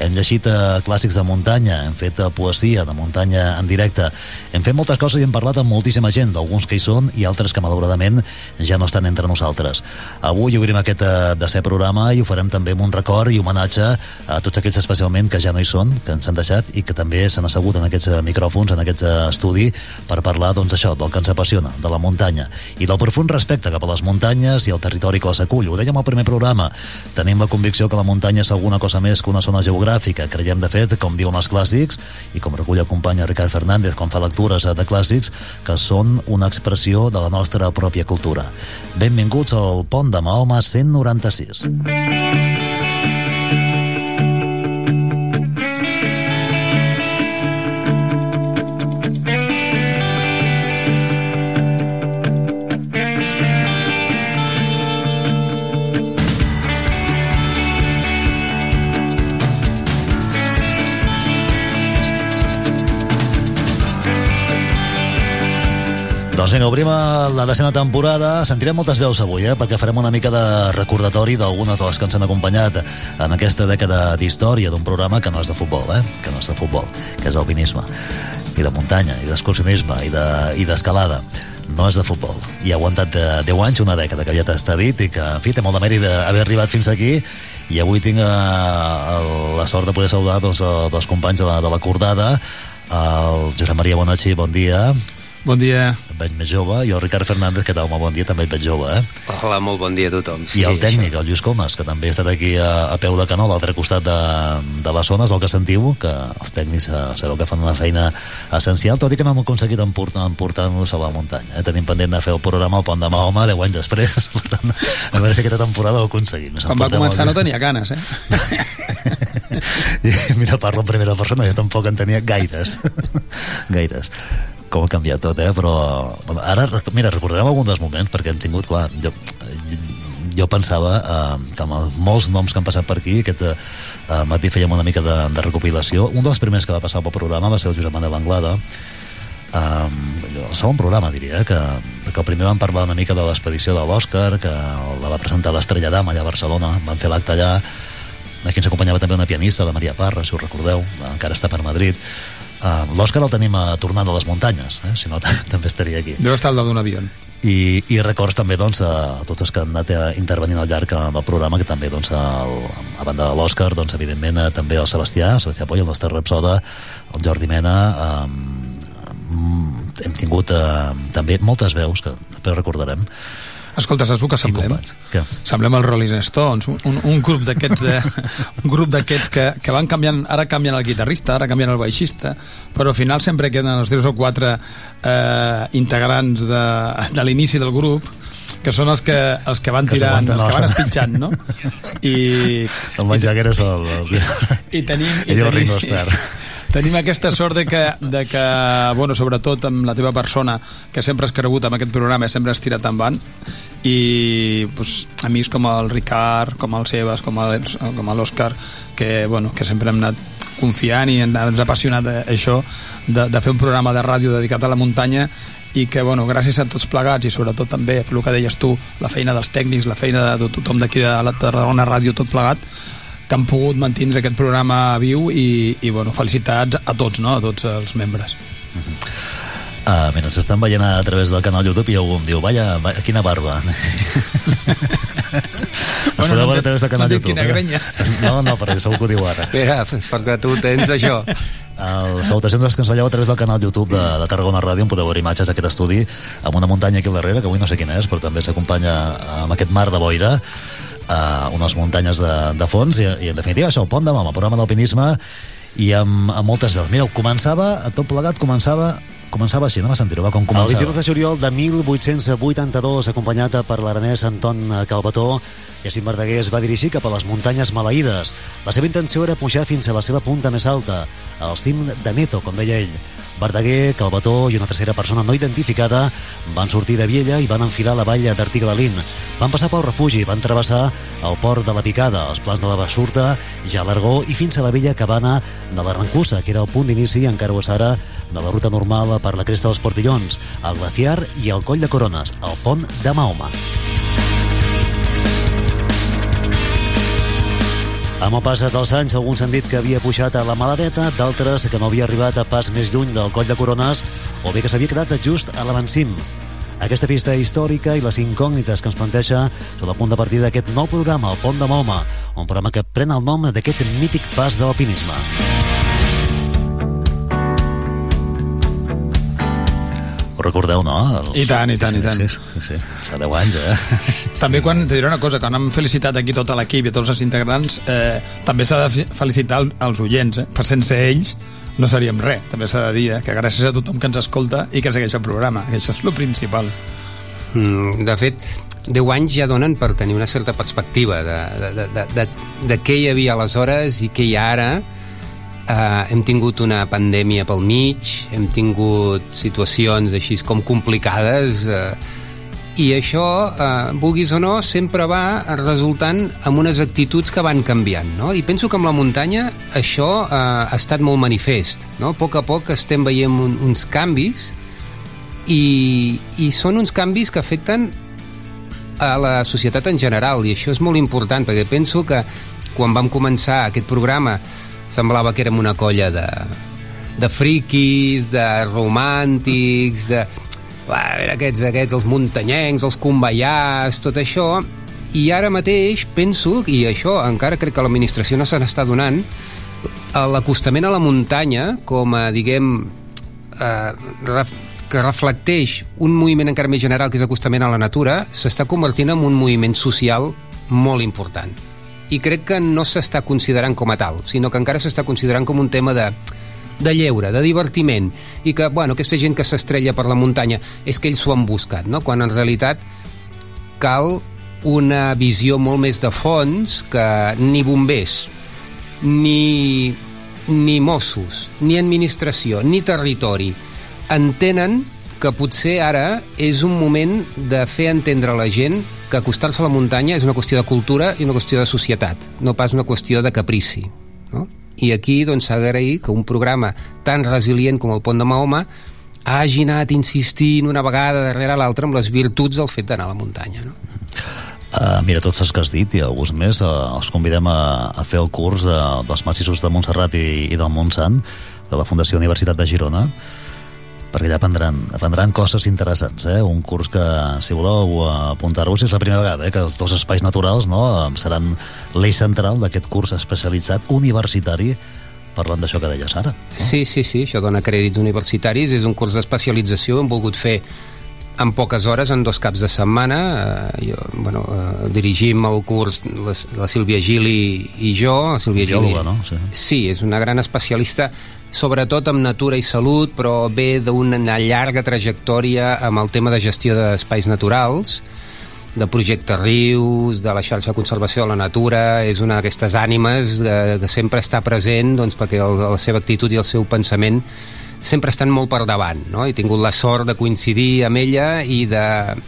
Hem llegit eh, clàssics de muntanya, hem fet eh, poesia de muntanya en directe, hem fet moltes coses i hem parlat amb moltíssima gent, d'alguns que hi són i altres que malauradament ja no estan entre nosaltres. Avui obrim aquest eh, de ser programa i ho farem també amb un record i homenatge a tots aquells especialment que ja no hi són, que ens han deixat i que també s'han assegut en aquests eh, micròfons, en aquest eh, estudi, per parlar doncs, això, del que ens apassiona, de la muntanya, i del profund respecte cap a les muntanyes i el territori que les acull. Ho dèiem al primer programa, tenim la convicció que la muntanya és alguna cosa més que una zona geogràfica. Creiem, de fet, com diuen els clàssics, i com recull el company Ricard Fernández quan fa lectures eh, de clàssics, que són una expressió de la nostra pròpia cultura. Benvinguts al Pont de Mahoma 196. Vinga, obrim eh, la decena temporada. Sentirem moltes veus avui, eh? perquè farem una mica de recordatori d'algunes de les que ens han acompanyat en aquesta dècada d'història d'un programa que no és de futbol, eh? que no és de futbol, que és alpinisme, i de muntanya, i d'excursionisme, i de- i d'escalada. No és de futbol. I ha aguantat eh, 10 anys, una dècada que aviat està dit, i que, en fi, té molt de mèrit d'haver arribat fins aquí, i avui tinc eh, la sort de poder saludar doncs, eh, dos companys de la, de la cordada, el Josep Maria Bonacci, bon dia. Bon dia. Et veig més jove, i el Ricard Fernández, que tal, molt bon dia, també et veig jove, eh? Hola, molt bon dia a tothom. I el tècnic, el Lluís Comas, que també ha estat aquí a, a peu de canó, a l'altre costat de, de les zones, el que sentiu, que els tècnics eh, sabeu que fan una feina essencial, tot i que no hem aconseguit emportar- emportar-nos a la muntanya. Eh? Tenim pendent de fer el programa al Pont de Mahoma 10 anys després, per tant, a veure si aquesta temporada ho aconseguim. Quan va començar el- no tenia ganes, eh? Mira, parlo en primera persona, jo tampoc en tenia gaires. gaires. Com ha canviat tot, eh? Però, bueno, ara, mira, recordarem algun dels moments, perquè hem tingut, clar, jo, jo pensava eh, que amb els molts noms que han passat per aquí, aquest eh, matí fèiem una mica de, de recopilació. Un dels primers que va passar pel programa va ser el Josep Manel Anglada, Um, el segon programa diria eh, que, que el primer van parlar una mica de l'expedició de l'Òscar que la va presentar l'Estrella d'Am allà a Barcelona van fer l'acte allà Aquí ens acompanyava també una pianista, la Maria Parra, si us recordeu, encara està per Madrid. Uh, L'Òscar el tenim a tornant a les muntanyes, eh? si no també estaria aquí. Deu estar al dalt d'un avió. I, i records també doncs, a tots els que han anat eh, intervenint al llarg eh, del programa que també doncs, el, a banda de l'Òscar doncs, evidentment eh, també el Sebastià Sebastià Poll, el nostre Repsoda el Jordi Mena um, hem tingut uh, també moltes veus que després recordarem Escolta, saps el que semblem? Què? Semblem els Rolling Stones, un, un, un grup d'aquests de, un grup d'aquests que, que van canviant, ara canvien el guitarrista, ara canvien el baixista, però al final sempre queden els tres o quatre eh, integrants de, de l'inici del grup que són els que, els que van Que tirant, els que van espitjant, no? I, el Jagger és el, el, i tenim, i i tenim, Ringo Starr tenim aquesta sort de que, de que, bueno, sobretot amb la teva persona, que sempre has cregut en aquest programa i sempre has tirat endavant, i pues, amics com el Ricard, com el Sebas, com com l'Òscar, que, bueno, que sempre hem anat confiant i ens ha apassionat eh, això de, de fer un programa de ràdio dedicat a la muntanya i que, bueno, gràcies a tots plegats i sobretot també, el que deies tu, la feina dels tècnics, la feina de tothom d'aquí de la Tarragona Ràdio, tot plegat, que han pogut mantenir aquest programa viu i, i bueno, felicitats a tots, no? a tots els membres. Uh, mira, s'estan veient a través del canal YouTube i algú em diu, vaya, vaya quina barba. bueno, no veure a través del no canal dic YouTube. quina eh? No, no, perquè segur que ho diu ara. Espera, sort que tu tens això. El, salutacions als que ens veieu a través del canal YouTube de, de Tarragona Ràdio, on podeu veure imatges d'aquest estudi amb una muntanya aquí al darrere, que avui no sé quina és, però també s'acompanya amb aquest mar de boira, uh, unes muntanyes de, de fons, i, i en definitiva això, el Pont de Mama, programa d'alpinisme, i amb, amb moltes veus. Mireu, començava, a tot plegat, començava començava així, no me sentireu, va, com El començava. 22 de juliol de 1882, acompanyat per l'aranès Anton Calvetó, Jacint Verdaguer es va dirigir cap a les muntanyes maleïdes. La seva intenció era pujar fins a la seva punta més alta, al cim de Neto, com deia ell. Verdaguer, Calvetó i una tercera persona no identificada van sortir de Viella i van enfilar la valla d'Artigalalín. Van passar pel refugi, van travessar el port de la Picada, els plans de la Basurta, ja l'Argó i fins a la vella cabana de la Rancusa, que era el punt d'inici, encara ho és ara, de la ruta normal per la cresta dels Portillons, el glaciar i el coll de Corones, el pont de Mahoma. Amb el pas dels anys, alguns han dit que havia pujat a la Maladeta, d'altres que no havia arribat a pas més lluny del coll de Corones o bé que s'havia quedat just a l'avancim. Aquesta pista històrica i les incògnites que ens planteja són el punt de partida d'aquest nou programa, el Pont de Mahoma, un programa que pren el nom d'aquest mític pas de l'alpinisme. Recordeu, no? El... I tant, i tant, sí, i tant. Sí, sí, sí. Fa 10 anys, eh? També quan, te diré una cosa, quan hem felicitat aquí tot l'equip i tots els integrants, eh, també s'ha de fe- felicitar el- els oients, eh? per sense ells no seríem res, també s'ha de dir, eh? que gràcies a tothom que ens escolta i que segueix el programa, que això és el principal. Mm, de fet, 10 anys ja donen per tenir una certa perspectiva de, de, de, de, de, de què hi havia aleshores i què hi ha ara. Uh, hem tingut una pandèmia pel mig, hem tingut situacions així com complicades uh, i això, uh, vulguis o no, sempre va resultant amb unes actituds que van canviant, no? I penso que amb la muntanya això uh, ha estat molt manifest, no? A poc a poc estem veient un, uns canvis i, i són uns canvis que afecten a la societat en general i això és molt important perquè penso que quan vam començar aquest programa semblava que érem una colla de, de friquis, de romàntics, de... A veure, aquests, aquests, els muntanyencs, els conveiars, tot això, i ara mateix penso, i això encara crec que l'administració no se n'està donant, l'acostament a la muntanya com a, diguem, eh, que reflecteix un moviment encara més general que és acostament a la natura, s'està convertint en un moviment social molt important. I crec que no s'està considerant com a tal, sinó que encara s'està considerant com un tema de, de lleure, de divertiment, i que, bueno, aquesta gent que s'estrella per la muntanya és que ells s'ho han buscat, no? quan en realitat cal una visió molt més de fons que ni bombers, ni, ni Mossos, ni administració, ni territori entenen que potser ara és un moment de fer entendre a la gent que acostar-se a la muntanya és una qüestió de cultura i una qüestió de societat, no pas una qüestió de caprici. No? I aquí doncs, s'ha d'agrair que un programa tan resilient com el Pont de Mahoma hagi anat insistint una vegada darrere l'altra amb les virtuts del fet d'anar a la muntanya. No? Uh, mira, tots els que has dit i alguns més, uh, els convidem a, a fer el curs de, dels Massissos de Montserrat i, i del Montsant de la Fundació Universitat de Girona perquè allà aprendran, aprendran coses interessants, eh? un curs que, si voleu apuntar-vos, és la primera vegada eh? que els dos espais naturals no? seran l'eix central d'aquest curs especialitzat universitari parlant d'això que deies ara. No? Sí, sí, sí, això dona crèdits universitaris, és un curs d'especialització, hem volgut fer en poques hores, en dos caps de setmana. Eh, jo, bueno, eh, dirigim el curs la, la Sílvia Gili i jo. La Sílvia Biòloga, no? Sí. sí, és una gran especialista sobretot amb natura i salut, però ve d'una llarga trajectòria amb el tema de gestió d'espais naturals, de projecte Rius, de la xarxa de conservació de la natura, és una d'aquestes ànimes de, de sempre estar present doncs, perquè el, la seva actitud i el seu pensament sempre estan molt per davant, no? He tingut la sort de coincidir amb ella i de...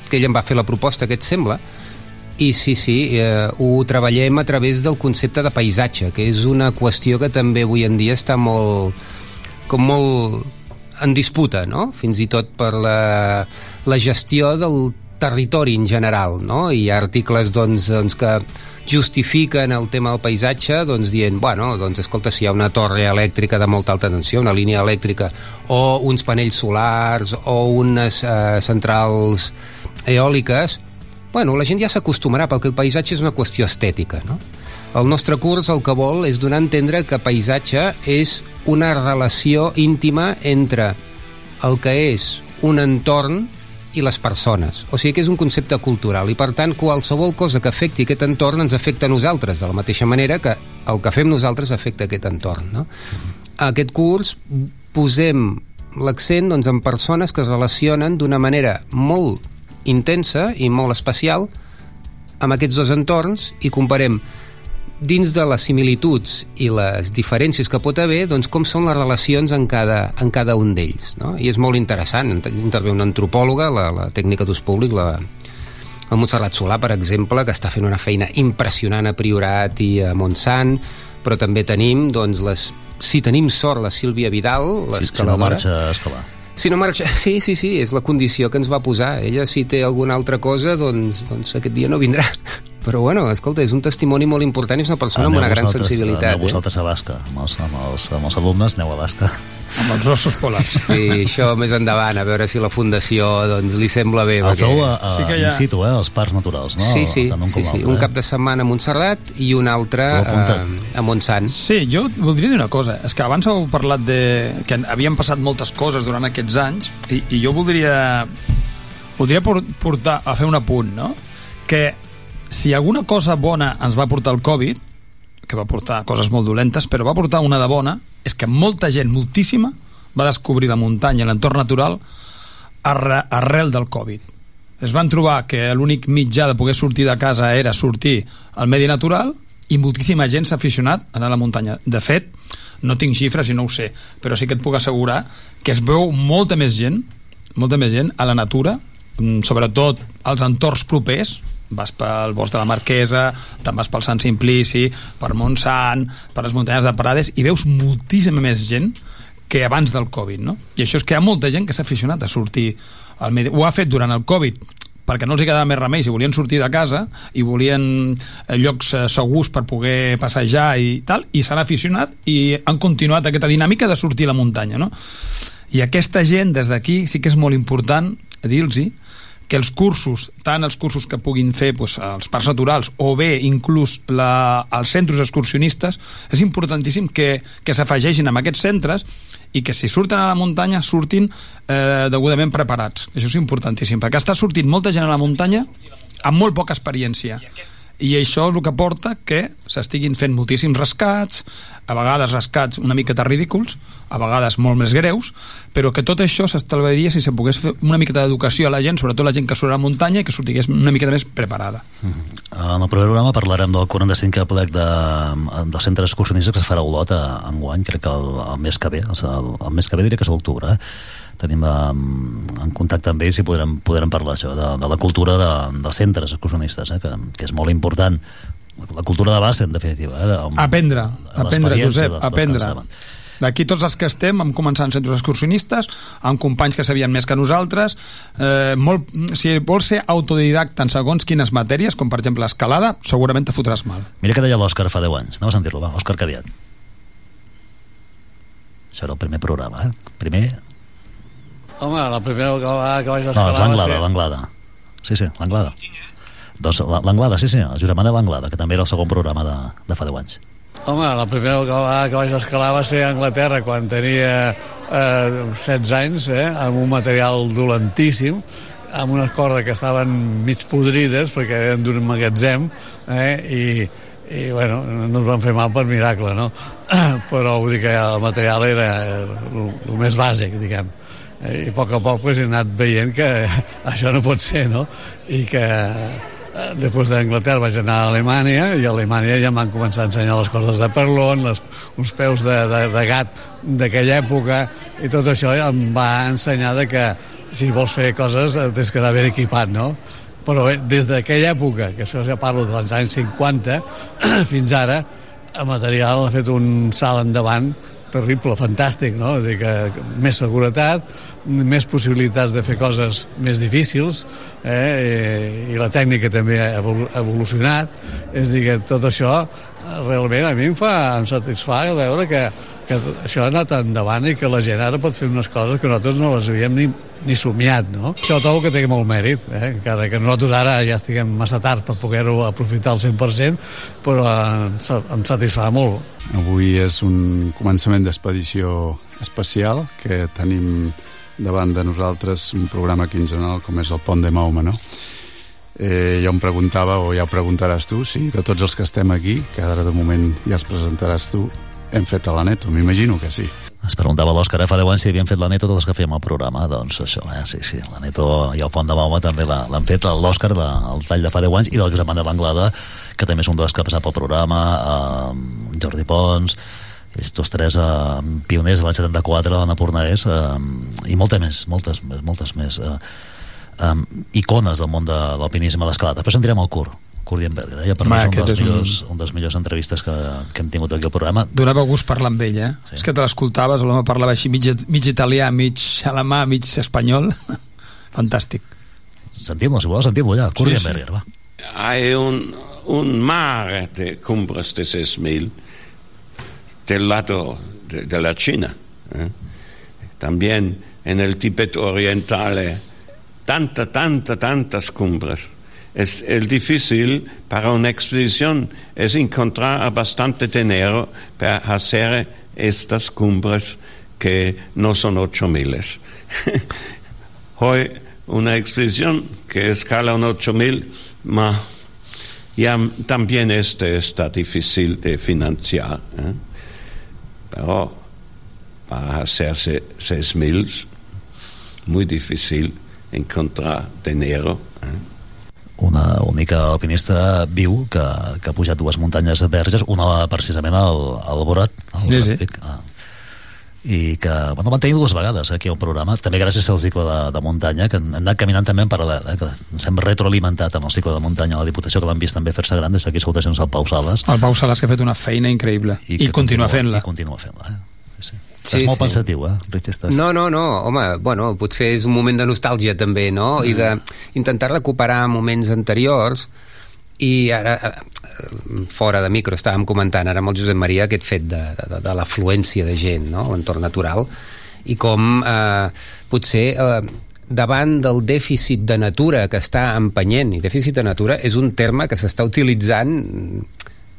que ella em va fer la proposta, que et sembla? I sí, sí, eh, ho treballem a través del concepte de paisatge, que és una qüestió que també avui en dia està molt... com molt en disputa, no? Fins i tot per la, la gestió del territori en general, no? Hi ha articles doncs, doncs que justifiquen el tema del paisatge doncs dient, bueno, doncs escolta, si hi ha una torre elèctrica de molta alta tensió, una línia elèctrica o uns panells solars o unes eh, centrals eòliques, bueno, la gent ja s'acostumarà perquè el paisatge és una qüestió estètica, no? El nostre curs el que vol és donar a entendre que paisatge és una relació íntima entre el que és un entorn i les persones. O sigui que és un concepte cultural i per tant qualsevol cosa que afecti aquest entorn ens afecta a nosaltres, de la mateixa manera que el que fem nosaltres afecta aquest entorn. No? A aquest curs posem l'accent doncs, en persones que es relacionen d'una manera molt intensa i molt especial amb aquests dos entorns i comparem dins de les similituds i les diferències que pot haver, doncs com són les relacions en cada, en cada un d'ells. No? I és molt interessant. Intervé una antropòloga, la, la tècnica d'ús públic, la, el Montserrat Solà, per exemple, que està fent una feina impressionant a Priorat i a Montsant, però també tenim, doncs, les, si tenim sort, la Sílvia Vidal, l'escaladora. Si no marxa a escalar. Si no marxa... Sí, sí, sí, és la condició que ens va posar. Ella, si té alguna altra cosa, doncs, doncs aquest dia no vindrà. Però, bueno, escolta, és un testimoni molt important i és una persona Aneu amb una gran sensibilitat. Aneu vosaltres a Alaska, amb els, amb, els, amb els alumnes aneu a Alaska. Amb els ossos polars. Sí, això més endavant, a veure si la Fundació doncs, li sembla bé. El perquè- feu a, a, sí que ja... in situ, eh, als parcs naturals, no? Sí, sí, Tant un sí, sí. l'altre, un eh? cap de setmana a Montserrat i un altre a, a Montsant. Sí, jo voldria dir una cosa. És que abans heu parlat de... que havien passat moltes coses durant aquests anys i, i jo voldria... Voldria por- portar a fer un apunt, no? Que si alguna cosa bona ens va portar el Covid, que va portar coses molt dolentes, però va portar una de bona, és que molta gent, moltíssima, va descobrir la muntanya, l'entorn natural, arre, arrel del Covid. Es van trobar que l'únic mitjà de poder sortir de casa era sortir al medi natural i moltíssima gent s'ha aficionat a anar a la muntanya. De fet, no tinc xifres i no ho sé, però sí que et puc assegurar que es veu molta més gent, molta més gent a la natura, mm, sobretot als entorns propers, vas pel bosc de la Marquesa, te'n vas pel Sant Simplici, per Montsant, per les muntanyes de Prades, i veus moltíssima més gent que abans del Covid, no? I això és que hi ha molta gent que s'ha aficionat a sortir al medi... Ho ha fet durant el Covid, perquè no els hi quedava més remei, si volien sortir de casa i volien eh, llocs eh, segurs per poder passejar i tal, i s'han aficionat i han continuat aquesta dinàmica de sortir a la muntanya, no? I aquesta gent, des d'aquí, sí que és molt important dir-los que els cursos, tant els cursos que puguin fer doncs, els parcs naturals o bé inclús la, els centres excursionistes, és importantíssim que, que s'afegeixin en aquests centres i que si surten a la muntanya surtin eh, degudament preparats. Això és importantíssim, perquè està sortint molta gent a la muntanya amb molt poca experiència i això és el que porta que s'estiguin fent moltíssims rescats, a vegades rescats una miqueta ridículs, a vegades molt més greus, però que tot això s'estalviaria si se pogués fer una miqueta d'educació a la gent, sobretot la gent que surt a la muntanya, i que sortigués una miqueta més preparada. En el proper programa parlarem del 45è plec de, del centre excursionista que es farà a Olot a, enguany, crec que el, el mes que ve, el, el mes que ve diré que és l'octubre, eh? tenim en, en contacte amb ells i podrem, podrem parlar això, de, de la cultura de, dels centres excursionistes, eh? que, que és molt important la cultura de base, en definitiva. Eh? De, Aprendre, aprendre, Josep, aprendre. Que. D'aquí tots els que estem, vam començar en centres excursionistes, amb companys que sabien més que nosaltres, eh, molt, si vols ser autodidacta en segons quines matèries, com per exemple l'escalada, segurament te fotràs mal. Mira que deia l'Òscar fa 10 anys. Anem a sentir-lo, va, Òscar Cadiat. Això era el primer programa, eh? Primer... Home, la primera vegada que vaig No, escalar és l'Anglada, l'Anglada. Sí, sí, l'Anglada. Doncs la- l'Anglada, sí, sí, el Josep Manuel Anglada, que també era el segon programa de, de fa 10 anys. Home, la primera vegada que vaig escalar va ser a Anglaterra quan tenia eh, 16 anys, eh, amb un material dolentíssim, amb unes cordes que estaven mig podrides perquè eren d'un magatzem eh, i, i bueno, no ens van fer mal per miracle, no? Però vull dir que el material era el, més bàsic, diguem. Eh, I a poc a poc pues, he anat veient que això no pot ser, no? I que després d'Anglaterra vaig anar a Alemanya i a Alemanya ja em van començar a ensenyar les coses de perlon, les, uns peus de, de, de gat d'aquella època i tot això em va ensenyar de que si vols fer coses eh, tens que anar ben equipat, no? Però bé, des d'aquella època, que això ja parlo dels anys 50, fins ara, el material ha fet un salt endavant terrible, fantàstic, no? Dir, que més seguretat, més possibilitats de fer coses més difícils, eh? I, i la tècnica també ha evolu- evolucionat, és dir, que tot això realment a mi em fa, em satisfà veure que, que això ha anat endavant i que la gent ara pot fer unes coses que nosaltres no les havíem ni, ni somiat, no? Això trobo que té molt mèrit, eh? encara que nosaltres ara ja estiguem massa tard per poder-ho aprofitar al 100%, però eh, em sa- em satisfà molt. Avui és un començament d'expedició especial que tenim davant de nosaltres un programa quinzenal com és el Pont de Mahoma, no? Eh, jo em preguntava, o ja ho preguntaràs tu, si de tots els que estem aquí, que ara de moment ja els presentaràs tu, hem fet a la Neto, m'imagino que sí. Es preguntava l'Òscar eh, fa 10 anys si havien fet la Neto tots els que fèiem el programa. Doncs això, eh? sí, sí, la Neto i el Pont de Mahoma també l'han fet, l'Òscar, el tall de fa 10 anys, i del Josep Manuel Anglada, que també és un dels que ha passat pel programa, eh, Jordi Pons, ells tots tres eh, pioners de l'any 74 a Napurnaès, eh, i moltes més, moltes, més, moltes més eh, eh, icones del món de l'alpinisme a l'escalada. Després sentirem el Curt, Kurt Dienberger, eh? per mi Va, és un dels, és un- millors, un dels millors entrevistes que, que hem tingut aquí al programa. Donava gust parlar amb ell, eh? Sí. És que te l'escoltaves, l'home parlava així mig, mig italià, mig alemà, mig espanyol. Fantàstic. Sentim-lo, si voleu, sentim-lo ja. Kurt Sí, sí. Va. Hay un, un mar de cumbres de 6.000 del lado de, de la China. ¿eh? También en el Tíbet oriental, tanta, tanta, tantas cumbres. Es difícil para una expedición es encontrar bastante dinero para hacer estas cumbres que no son 8.000. Hoy una expedición que escala un 8000, ma ya también este está difícil de financiar. ¿eh? Pero para hacerse 6000 muy difícil encontrar dinero. ¿eh? Una única alpinista viu que, que ha pujat dues muntanyes verges, una precisament al, al Borat, al Sí, sí. Borat Peak, ah, i que bueno, van tenir dues vegades aquí al programa, també gràcies al cicle de, de muntanya, que hem anat caminant també en paral·lel, eh, que ens hem retroalimentat amb el cicle de muntanya a la Diputació, que l'han vist també fer-se gran des d'aquí salutacions al Pau Sales. El Pau Sales que ha fet una feina increïble i, I que continua fent-la. I continua fent-la, eh? Sí, sí. Estàs molt sí. pensatiu, eh, Rich? Estàs... No, no, no, home, bueno, potser és un moment de nostàlgia també, no? I d'intentar recuperar moments anteriors i ara, eh, fora de micro, estàvem comentant ara amb el Josep Maria aquest fet de, de, de l'afluència de gent, no?, l'entorn natural, i com eh, potser eh, davant del dèficit de natura que està empenyent, i dèficit de natura és un terme que s'està utilitzant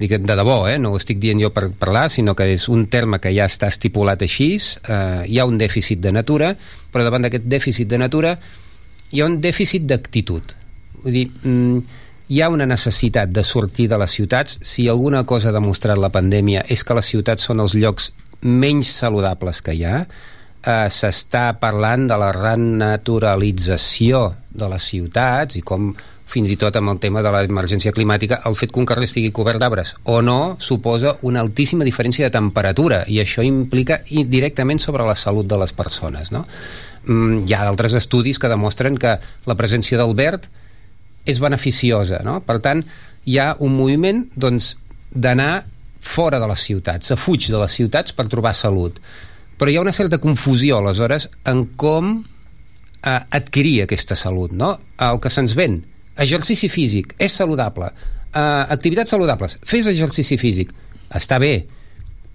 dic de debò, eh? no ho estic dient jo per parlar, sinó que és un terme que ja està estipulat així, eh, hi ha un dèficit de natura, però davant d'aquest dèficit de natura hi ha un dèficit d'actitud. Vull dir, mm, hi ha una necessitat de sortir de les ciutats. Si alguna cosa ha demostrat la pandèmia és que les ciutats són els llocs menys saludables que hi ha, eh, s'està parlant de la renaturalització de les ciutats i com fins i tot amb el tema de l'emergència climàtica, el fet que un carrer estigui cobert d'arbres o no suposa una altíssima diferència de temperatura i això implica directament sobre la salut de les persones. No? Mm, hi ha d'altres estudis que demostren que la presència del verd és beneficiosa. No? Per tant, hi ha un moviment doncs, d'anar fora de les ciutats, se fuig de les ciutats per trobar salut. Però hi ha una certa confusió, aleshores, en com eh, adquirir aquesta salut, no? El que se'ns ven, exercici físic, és saludable, eh, activitats saludables, fes exercici físic, està bé,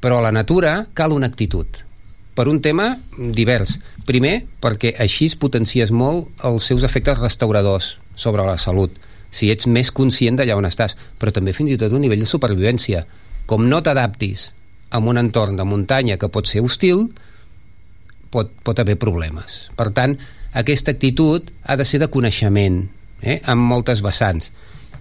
però a la natura cal una actitud per un tema divers. Primer, perquè així es potencies molt els seus efectes restauradors sobre la salut, si ets més conscient d'allà on estàs, però també fins i tot un nivell de supervivència. Com no t'adaptis a un entorn de muntanya que pot ser hostil, pot, pot haver problemes. Per tant, aquesta actitud ha de ser de coneixement, eh? amb moltes vessants.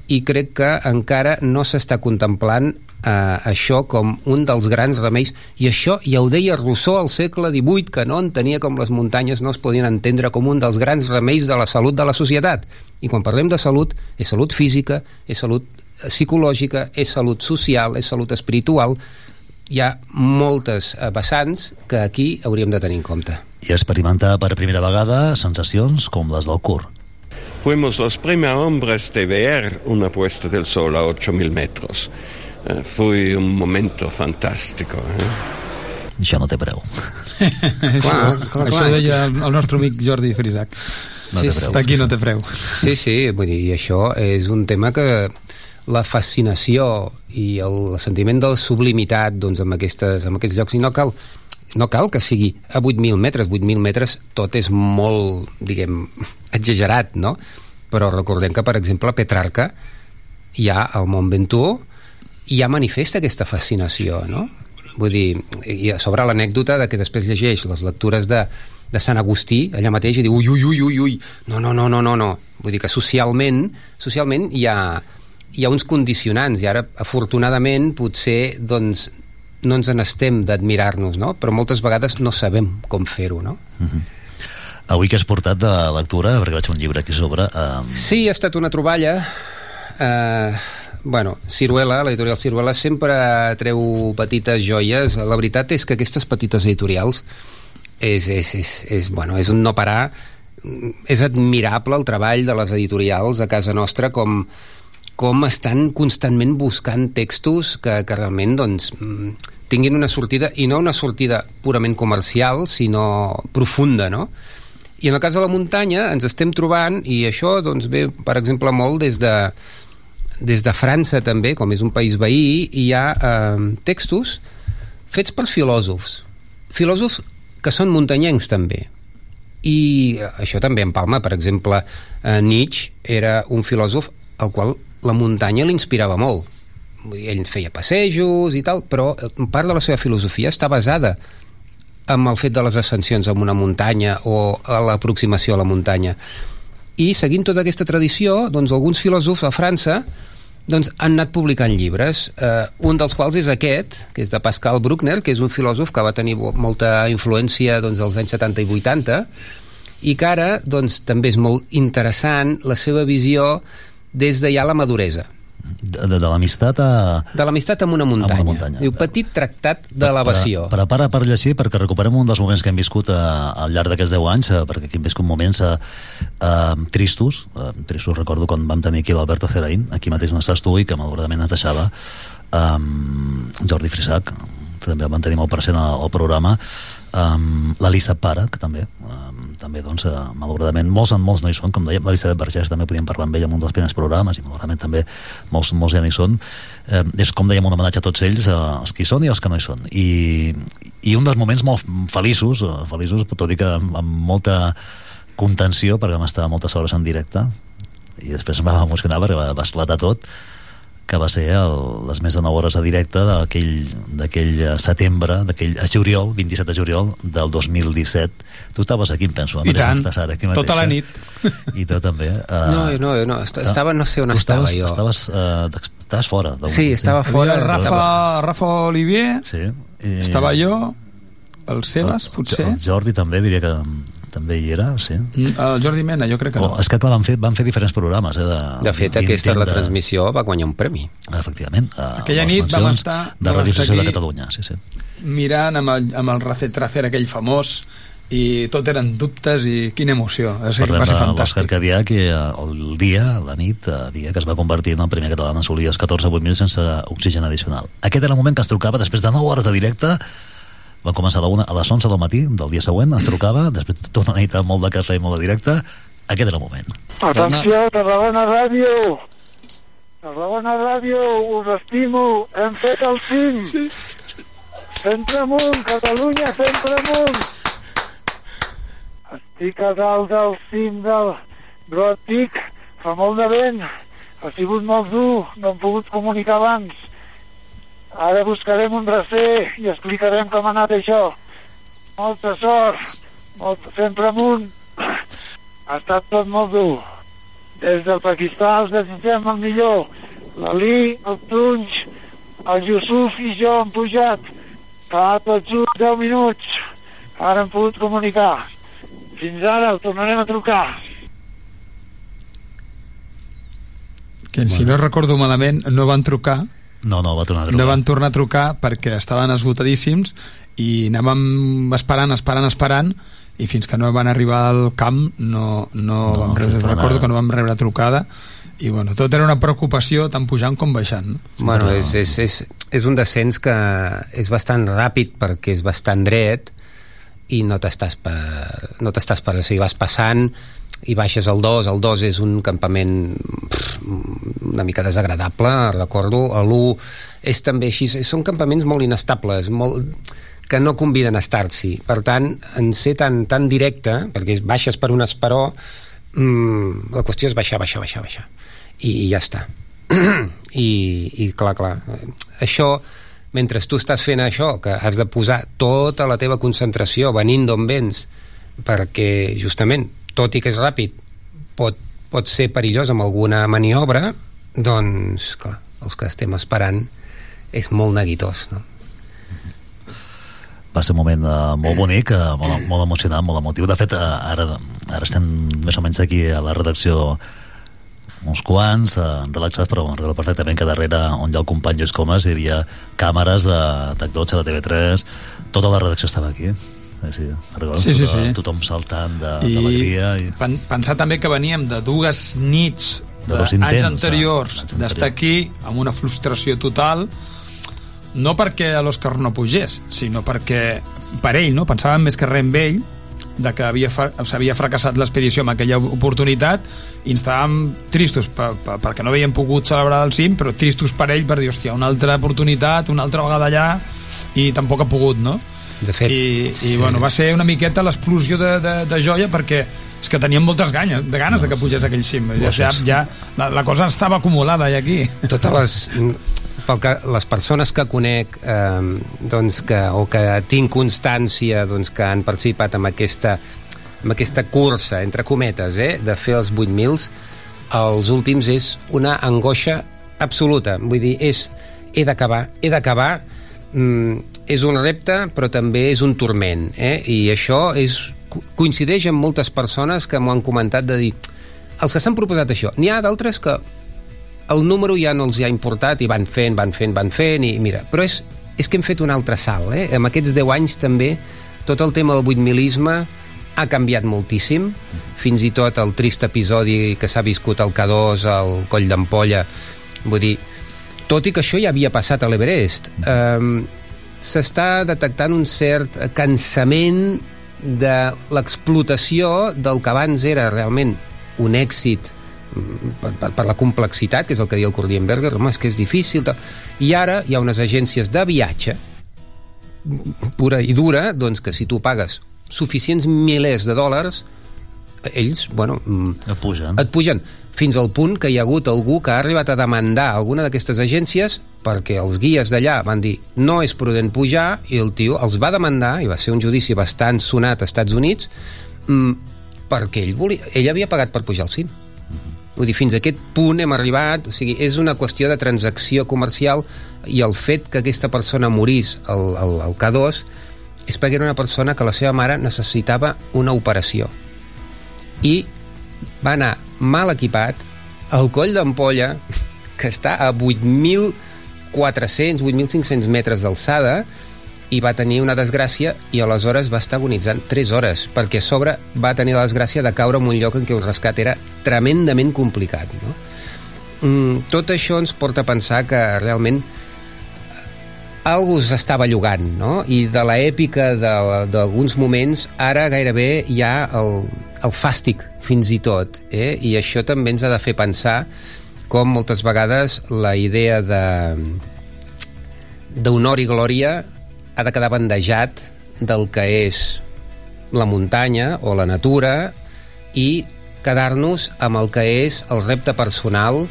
I crec que encara no s'està contemplant eh, això com un dels grans remeis i això ja ho deia Rousseau al segle XVIII que no entenia com les muntanyes no es podien entendre com un dels grans remeis de la salut de la societat i quan parlem de salut és salut física, és salut psicològica, és salut social, és salut espiritual hi ha moltes eh, vessants que aquí hauríem de tenir en compte i experimentar per primera vegada sensacions com les del cur Fuimos los primeros hombres de ver una puesta del sol a 8.000 metros. Eh, fue un momento fantástico. Eh? Això no té preu. clar, clar, clar, Això deia el nostre amic Jordi Frisac. No sí, Està aquí, no té preu. Sí, sí, vull dir, això és un tema que la fascinació i el sentiment de la sublimitat doncs, amb, aquestes, amb aquests llocs, i no cal no cal que sigui a 8.000 metres, 8.000 metres tot és molt, diguem, exagerat, no? Però recordem que, per exemple, a Petrarca hi ha el Mont Ventoux i ja manifesta aquesta fascinació, no? Vull dir, i a sobre l'anècdota de que després llegeix les lectures de, de Sant Agustí, allà mateix, i diu ui, ui, ui, ui, ui, no, no, no, no, no, no. Vull dir que socialment, socialment hi ha, hi ha uns condicionants i ara, afortunadament, potser, doncs, no ens n'estem d'admirar-nos, no? Però moltes vegades no sabem com fer-ho, no? Mm -hmm. Avui que has portat de lectura, perquè vaig fer un llibre aquí sobre... Um... Sí, ha estat una troballa. Eh, bueno, Ciruela, l'editorial Ciruela, sempre treu petites joies. La veritat és que aquestes petites editorials és, és, és, és, bueno, és un no parar. És admirable el treball de les editorials a casa nostra com, com estan constantment buscant textos que, que realment doncs, tinguin una sortida, i no una sortida purament comercial, sinó profunda, no? I en el cas de la muntanya ens estem trobant, i això doncs, ve, per exemple, molt des de, des de França també, com és un país veí, hi ha eh, textos fets per filòsofs. Filòsofs que són muntanyencs també. I això també en Palma, per exemple, eh, Nietzsche era un filòsof al qual la muntanya l'inspirava molt ell feia passejos i tal, però part de la seva filosofia està basada amb el fet de les ascensions en una muntanya o a l'aproximació a la muntanya. I seguint tota aquesta tradició, doncs alguns filòsofs a França doncs, han anat publicant llibres. Eh, un dels quals és aquest, que és de Pascal Bruckner, que és un filòsof que va tenir molta influència doncs, als anys 70 i 80, i que ara doncs, també és molt interessant la seva visió des de ja la maduresa de, de, de l'amistat a... De l'amistat amb una muntanya. Amb una muntanya. Diu, petit tractat d'elevació. Pre, prepara per llegir, perquè recuperem un dels moments que hem viscut a, eh, al llarg d'aquests 10 anys, a, eh, perquè aquí hem viscut moments a, a, tristos. A, tristos recordo quan vam tenir aquí l'Alberto Ceraín, aquí mateix on estàs tu, i que malauradament ens deixava um, Jordi Frisac, també el van tenir molt present al, al programa, um, l'Elisa Para, que també um, també, doncs, eh, malauradament, molts, molts no hi són, com dèiem, l'Elisabet Vergés també podíem parlar amb ella en un dels primers programes, i malauradament també molts, molts ja no hi són. Eh, és, com dèiem, un homenatge a tots ells, eh, els que hi són i els que no hi són. I, i un dels moments molt feliços, eh, feliços, tot dir que amb, amb molta contenció, perquè vam estar moltes hores en directe, i després em va emocionar perquè va, va esclatar tot, que va ser el, les més de 9 hores de directe d'aquell setembre, d'aquell juliol, 27 de juliol del 2017. Tu estaves aquí, em penso. I tant, ara, aquí mateix, tota la nit. I tu també. Uh, no, no, no, estava, no sé on estava estaves, jo. Estaves, uh, estaves fora. Sí, estava fora. Rafa, Rafa Olivier, sí. I... estava jo, el Sebas, potser. El Jordi també, diria que també hi era, sí. Mm, el Jordi Mena, jo crec que no. Oh, és que van fer, van fer diferents programes. Eh, de, de fet, aquesta la transmissió va guanyar un premi. Efectivament. Aquella nit vam estar... De Radio Social de Catalunya, sí, sí. Mirant amb el, amb el Racet Tracer aquell famós i tot eren dubtes i quina emoció o sigui, Parlem va ser fantàstic l'Òscar Cadià, que eh, el dia, la nit, el dia que es va convertir en el primer català en assolir els 14-8.000 sense oxigen addicional. Aquest era el moment que ens trucava, després de 9 hores de directe, va començar a, la una, a les 11 del matí del dia següent, ens trucava, després de tota una nit amb molt de cafè i molt de directe, aquest era el moment. Atenció, Tarragona Ràdio! Tarragona Ràdio, us estimo, hem fet el cim! Sí. Sempre amunt, Catalunya, sempre amunt! Estic a dalt del cim del Brotic, fa molt de vent, ha sigut molt dur, no hem pogut comunicar abans. Ara buscarem un recer i explicarem com ha anat això. Molta sort, molt, sempre amunt. Ha estat tot molt dur. Des del Pakistan els desitgem el millor. L'Ali, el Tunj, el Yusuf i jo hem pujat. Fa tot just 10 minuts. Ara hem pogut comunicar. Fins ara el tornarem a trucar. que si no recordo malament no van trucar no, no, va tornar a trucar. no van tornar a trucar perquè estaven esgotadíssims i anàvem esperant, esperant, esperant i fins que no van arribar al camp no, no, no vam rebre, recordo que no vam rebre trucada i bueno, tot era una preocupació tant pujant com baixant no? Bueno, és, és, és, és un descens que és bastant ràpid perquè és bastant dret i no t'estàs per, no t'estàs per, o sigui, vas passant i baixes al 2, el 2 és un campament una mica desagradable, recordo l'1 és també així, són campaments molt inestables, molt que no conviden a estar-s'hi. Per tant, en ser tan, tan directe, perquè baixes per un esperó, mmm, la qüestió és baixar, baixar, baixar, baixar. I, i ja està. I, I clar, clar, això mentre tu estàs fent això, que has de posar tota la teva concentració venint d'on vens, perquè justament tot i que és ràpid, pot, pot ser perillós amb alguna maniobra, doncs, clar, els que estem esperant és molt neguitós, no? va ser un moment uh, molt bonic, uh, molt, molt emocionant, molt emotiu. De fet, uh, ara, ara estem més o menys aquí a la redacció uns quants, uh, relaxats, però recordo perfectament que darrere, on hi ha el company Lluís Comas, hi havia càmeres de TAC12, de TV3, tota la redacció estava aquí. Sí, recordo, sí, sí, sí. tothom saltant d'alegria. I, i... Pen pensar també que veníem de dues nits d'anys intents, anteriors anys d'estar aquí amb una frustració total no perquè a l'Òscar no pugés sinó perquè per ell, no? pensàvem més que res amb ell de que s'havia fracassat l'expedició amb aquella oportunitat i ens estàvem tristos per, per, perquè no havíem pogut celebrar el cim però tristos per ell per dir, hòstia, una altra oportunitat una altra vegada allà i tampoc ha pogut, no? De fet, I, sí. i bueno, va ser una miqueta l'explosió de, de, de joia perquè és que teníem moltes ganes, de ganes de que pugés aquell cim ja, ja, ja la, la cosa estava acumulada ja aquí totes les pel que les persones que conec eh, doncs que, o que tinc constància doncs, que han participat en aquesta, en aquesta cursa, entre cometes, eh, de fer els 8.000, els últims és una angoixa absoluta. Vull dir, és he d'acabar, he d'acabar, mm, és un repte, però també és un turment, eh? i això és, co- coincideix amb moltes persones que m'ho han comentat de dir els que s'han proposat això, n'hi ha d'altres que el número ja no els hi ha importat i van fent, van fent, van fent i mira, però és, és que hem fet un altre salt eh? amb aquests 10 anys també tot el tema del buitmilisme ha canviat moltíssim fins i tot el trist episodi que s'ha viscut al K2 al Coll d'Ampolla vull dir, tot i que això ja havia passat a l'Everest eh, s'està detectant un cert cansament de l'explotació del que abans era realment un èxit mm, per, per, per la complexitat, que és el que diu el Cordienberger, home, és que és difícil. Tal. I ara hi ha unes agències de viatge pura i dura, doncs que si tu pagues suficients milers de dòlars, ells, bueno... mm, Et pugen. Et pugen. Fins al punt que hi ha hagut algú que ha arribat a demandar alguna d'aquestes agències perquè els guies d'allà van dir no és prudent pujar i el tio els va demandar i va ser un judici bastant sonat als Estats Units mm, perquè ell, volia, ell havia pagat per pujar al cim. Vull dir, fins a aquest punt hem arribat, o sigui, és una qüestió de transacció comercial i el fet que aquesta persona morís al, al, al K2 és perquè era una persona que la seva mare necessitava una operació. I va anar mal equipat al coll d'ampolla que està a 8.400, 8.500 metres d'alçada i va tenir una desgràcia i aleshores va estar agonitzant 3 hores perquè a sobre va tenir la desgràcia de caure en un lloc en què un rescat era tremendament complicat no? mm, tot això ens porta a pensar que realment algú s'estava llogant, no? I de l'èpica d'alguns moments, ara gairebé hi ha el, el fàstic, fins i tot, eh? I això també ens ha de fer pensar com moltes vegades la idea de d'honor i glòria ha de quedar bandejat del que és la muntanya o la natura i quedar-nos amb el que és el repte personal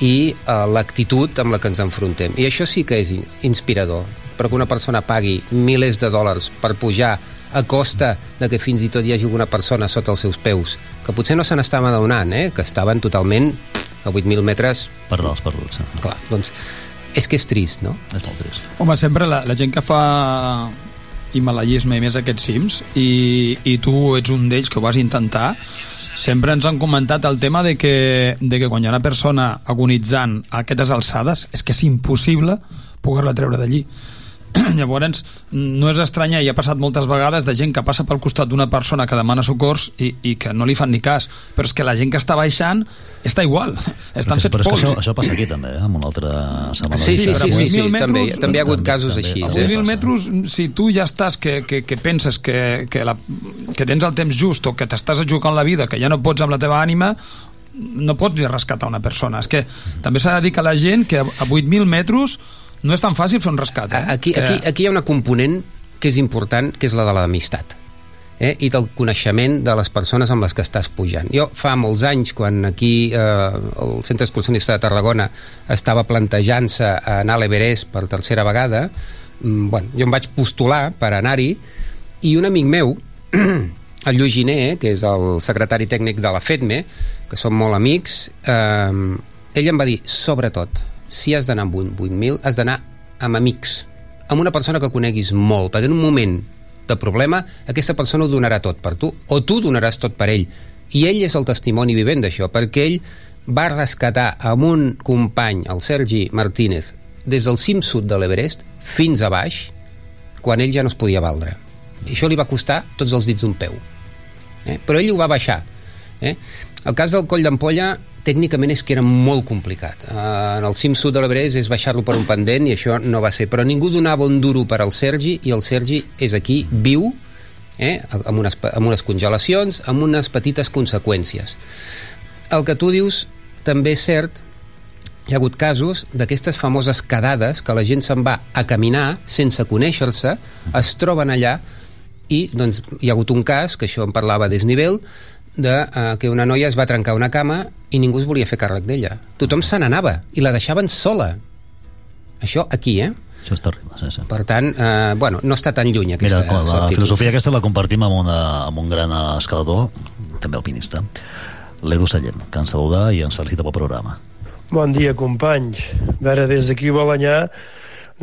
i uh, l'actitud amb la que ens enfrontem. I això sí que és inspirador, perquè una persona pagui milers de dòlars per pujar a costa de que fins i tot hi hagi alguna persona sota els seus peus, que potser no se n'estava adonant, eh? que estaven totalment a 8.000 metres... Perdals, perduts. Eh? Clar, doncs és que és trist, no? És molt trist. Home, sempre la, la gent que fa himalayisme i més aquests cims i, i tu ets un d'ells que ho vas intentar sempre ens han comentat el tema de que, de que quan hi ha una persona agonitzant a aquestes alçades és que és impossible poder-la treure d'allí llavors no és estranya i ha passat moltes vegades de gent que passa pel costat d'una persona que demana socors i, i que no li fan ni cas però és que la gent que està baixant està igual estan fets però és que pols això, això passa aquí també, eh? amb una altra setmana. Sí, sí, sí, sí, sí, també, també hi ha hagut casos també, així. a Eh? 8.000 metres, si tu ja estàs que, que, que penses que, que, la, que tens el temps just o que t'estàs jugant la vida, que ja no pots amb la teva ànima, no pots rescatar una persona. És que també s'ha de dir que la gent que a 8.000 metres no és tan fàcil fer un rescat. Eh? Aquí, aquí, aquí hi ha una component que és important, que és la de l'amistat eh? i del coneixement de les persones amb les que estàs pujant. Jo fa molts anys, quan aquí eh, el Centre Excursionista de Tarragona estava plantejant-se anar a l'Everest per tercera vegada, mm, bueno, jo em vaig postular per anar-hi i un amic meu, el Lluís Giner, eh, que és el secretari tècnic de la FEDME, que som molt amics, eh, ell em va dir, sobretot, si has d'anar amb un 8.000, has d'anar amb amics, amb una persona que coneguis molt, perquè en un moment de problema, aquesta persona ho donarà tot per tu, o tu donaràs tot per ell. I ell és el testimoni vivent d'això, perquè ell va rescatar amb un company, el Sergi Martínez, des del cim sud de l'Everest fins a baix, quan ell ja no es podia valdre. I això li va costar tots els dits d'un peu. Eh? Però ell ho va baixar. Eh? El cas del coll d'ampolla tècnicament és que era molt complicat. Uh, en el cim sud de l'Everest és baixar-lo per un pendent i això no va ser. Però ningú donava un duro per al Sergi i el Sergi és aquí, viu, eh? amb, unes, amb unes congelacions, amb unes petites conseqüències. El que tu dius també és cert, hi ha hagut casos d'aquestes famoses quedades que la gent se'n va a caminar sense conèixer-se, es troben allà i doncs, hi ha hagut un cas, que això en parlava a desnivell, de uh, que una noia es va trencar una cama i ningú es volia fer càrrec d'ella. Tothom se n'anava i la deixaven sola. Això aquí, eh? Això és terrible, sí, sí. Per tant, eh, bueno, no està tan lluny aquesta Mira, la actitud. filosofia aquesta la compartim amb, una, amb un gran escalador, també alpinista, l'Edu Sallem, que ens saluda i ens felicita pel programa. Bon dia, companys. A veure, des d'aquí a Balanyà,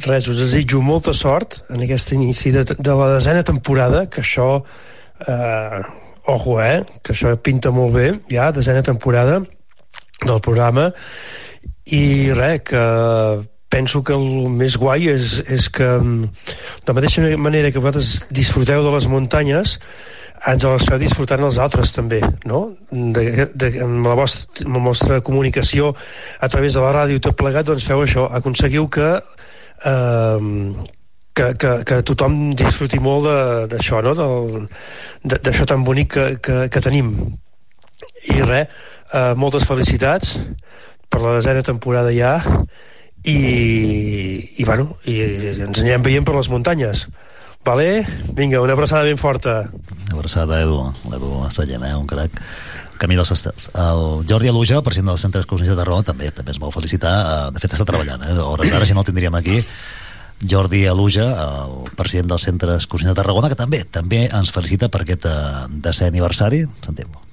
res, us desitjo molta sort en aquest inici de, de la desena temporada, que això, eh, ojo, eh, que això pinta molt bé, ja, desena temporada del programa, i res, que penso que el més guai és, és que mm, de la mateixa manera que vosaltres disfruteu de les muntanyes ens les feu disfrutant els altres també no? de, de, amb, la vostra, amb la vostra comunicació a través de la ràdio tot plegat doncs feu això, aconseguiu que eh, que, que, que tothom disfruti molt d'això no? D'això tan bonic que, que, que tenim i res, eh, moltes felicitats per la desena temporada ja i, i bueno i ens anirem veient per les muntanyes Vale? Vinga, una abraçada ben forta. Una abraçada, Edu, l'Edu Sallem, eh, un crac. Camí dels Estels. El Jordi Aluja, president del Centre Exclusionista de Tarragona, també també es vol felicitar. Eh, De fet, està treballant, eh? Hores d'ara, si no el tindríem aquí. Jordi Aluja, el president del Centre Exclusionista de Tarragona, que també també ens felicita per aquest eh, desè aniversari. Sentim-lo.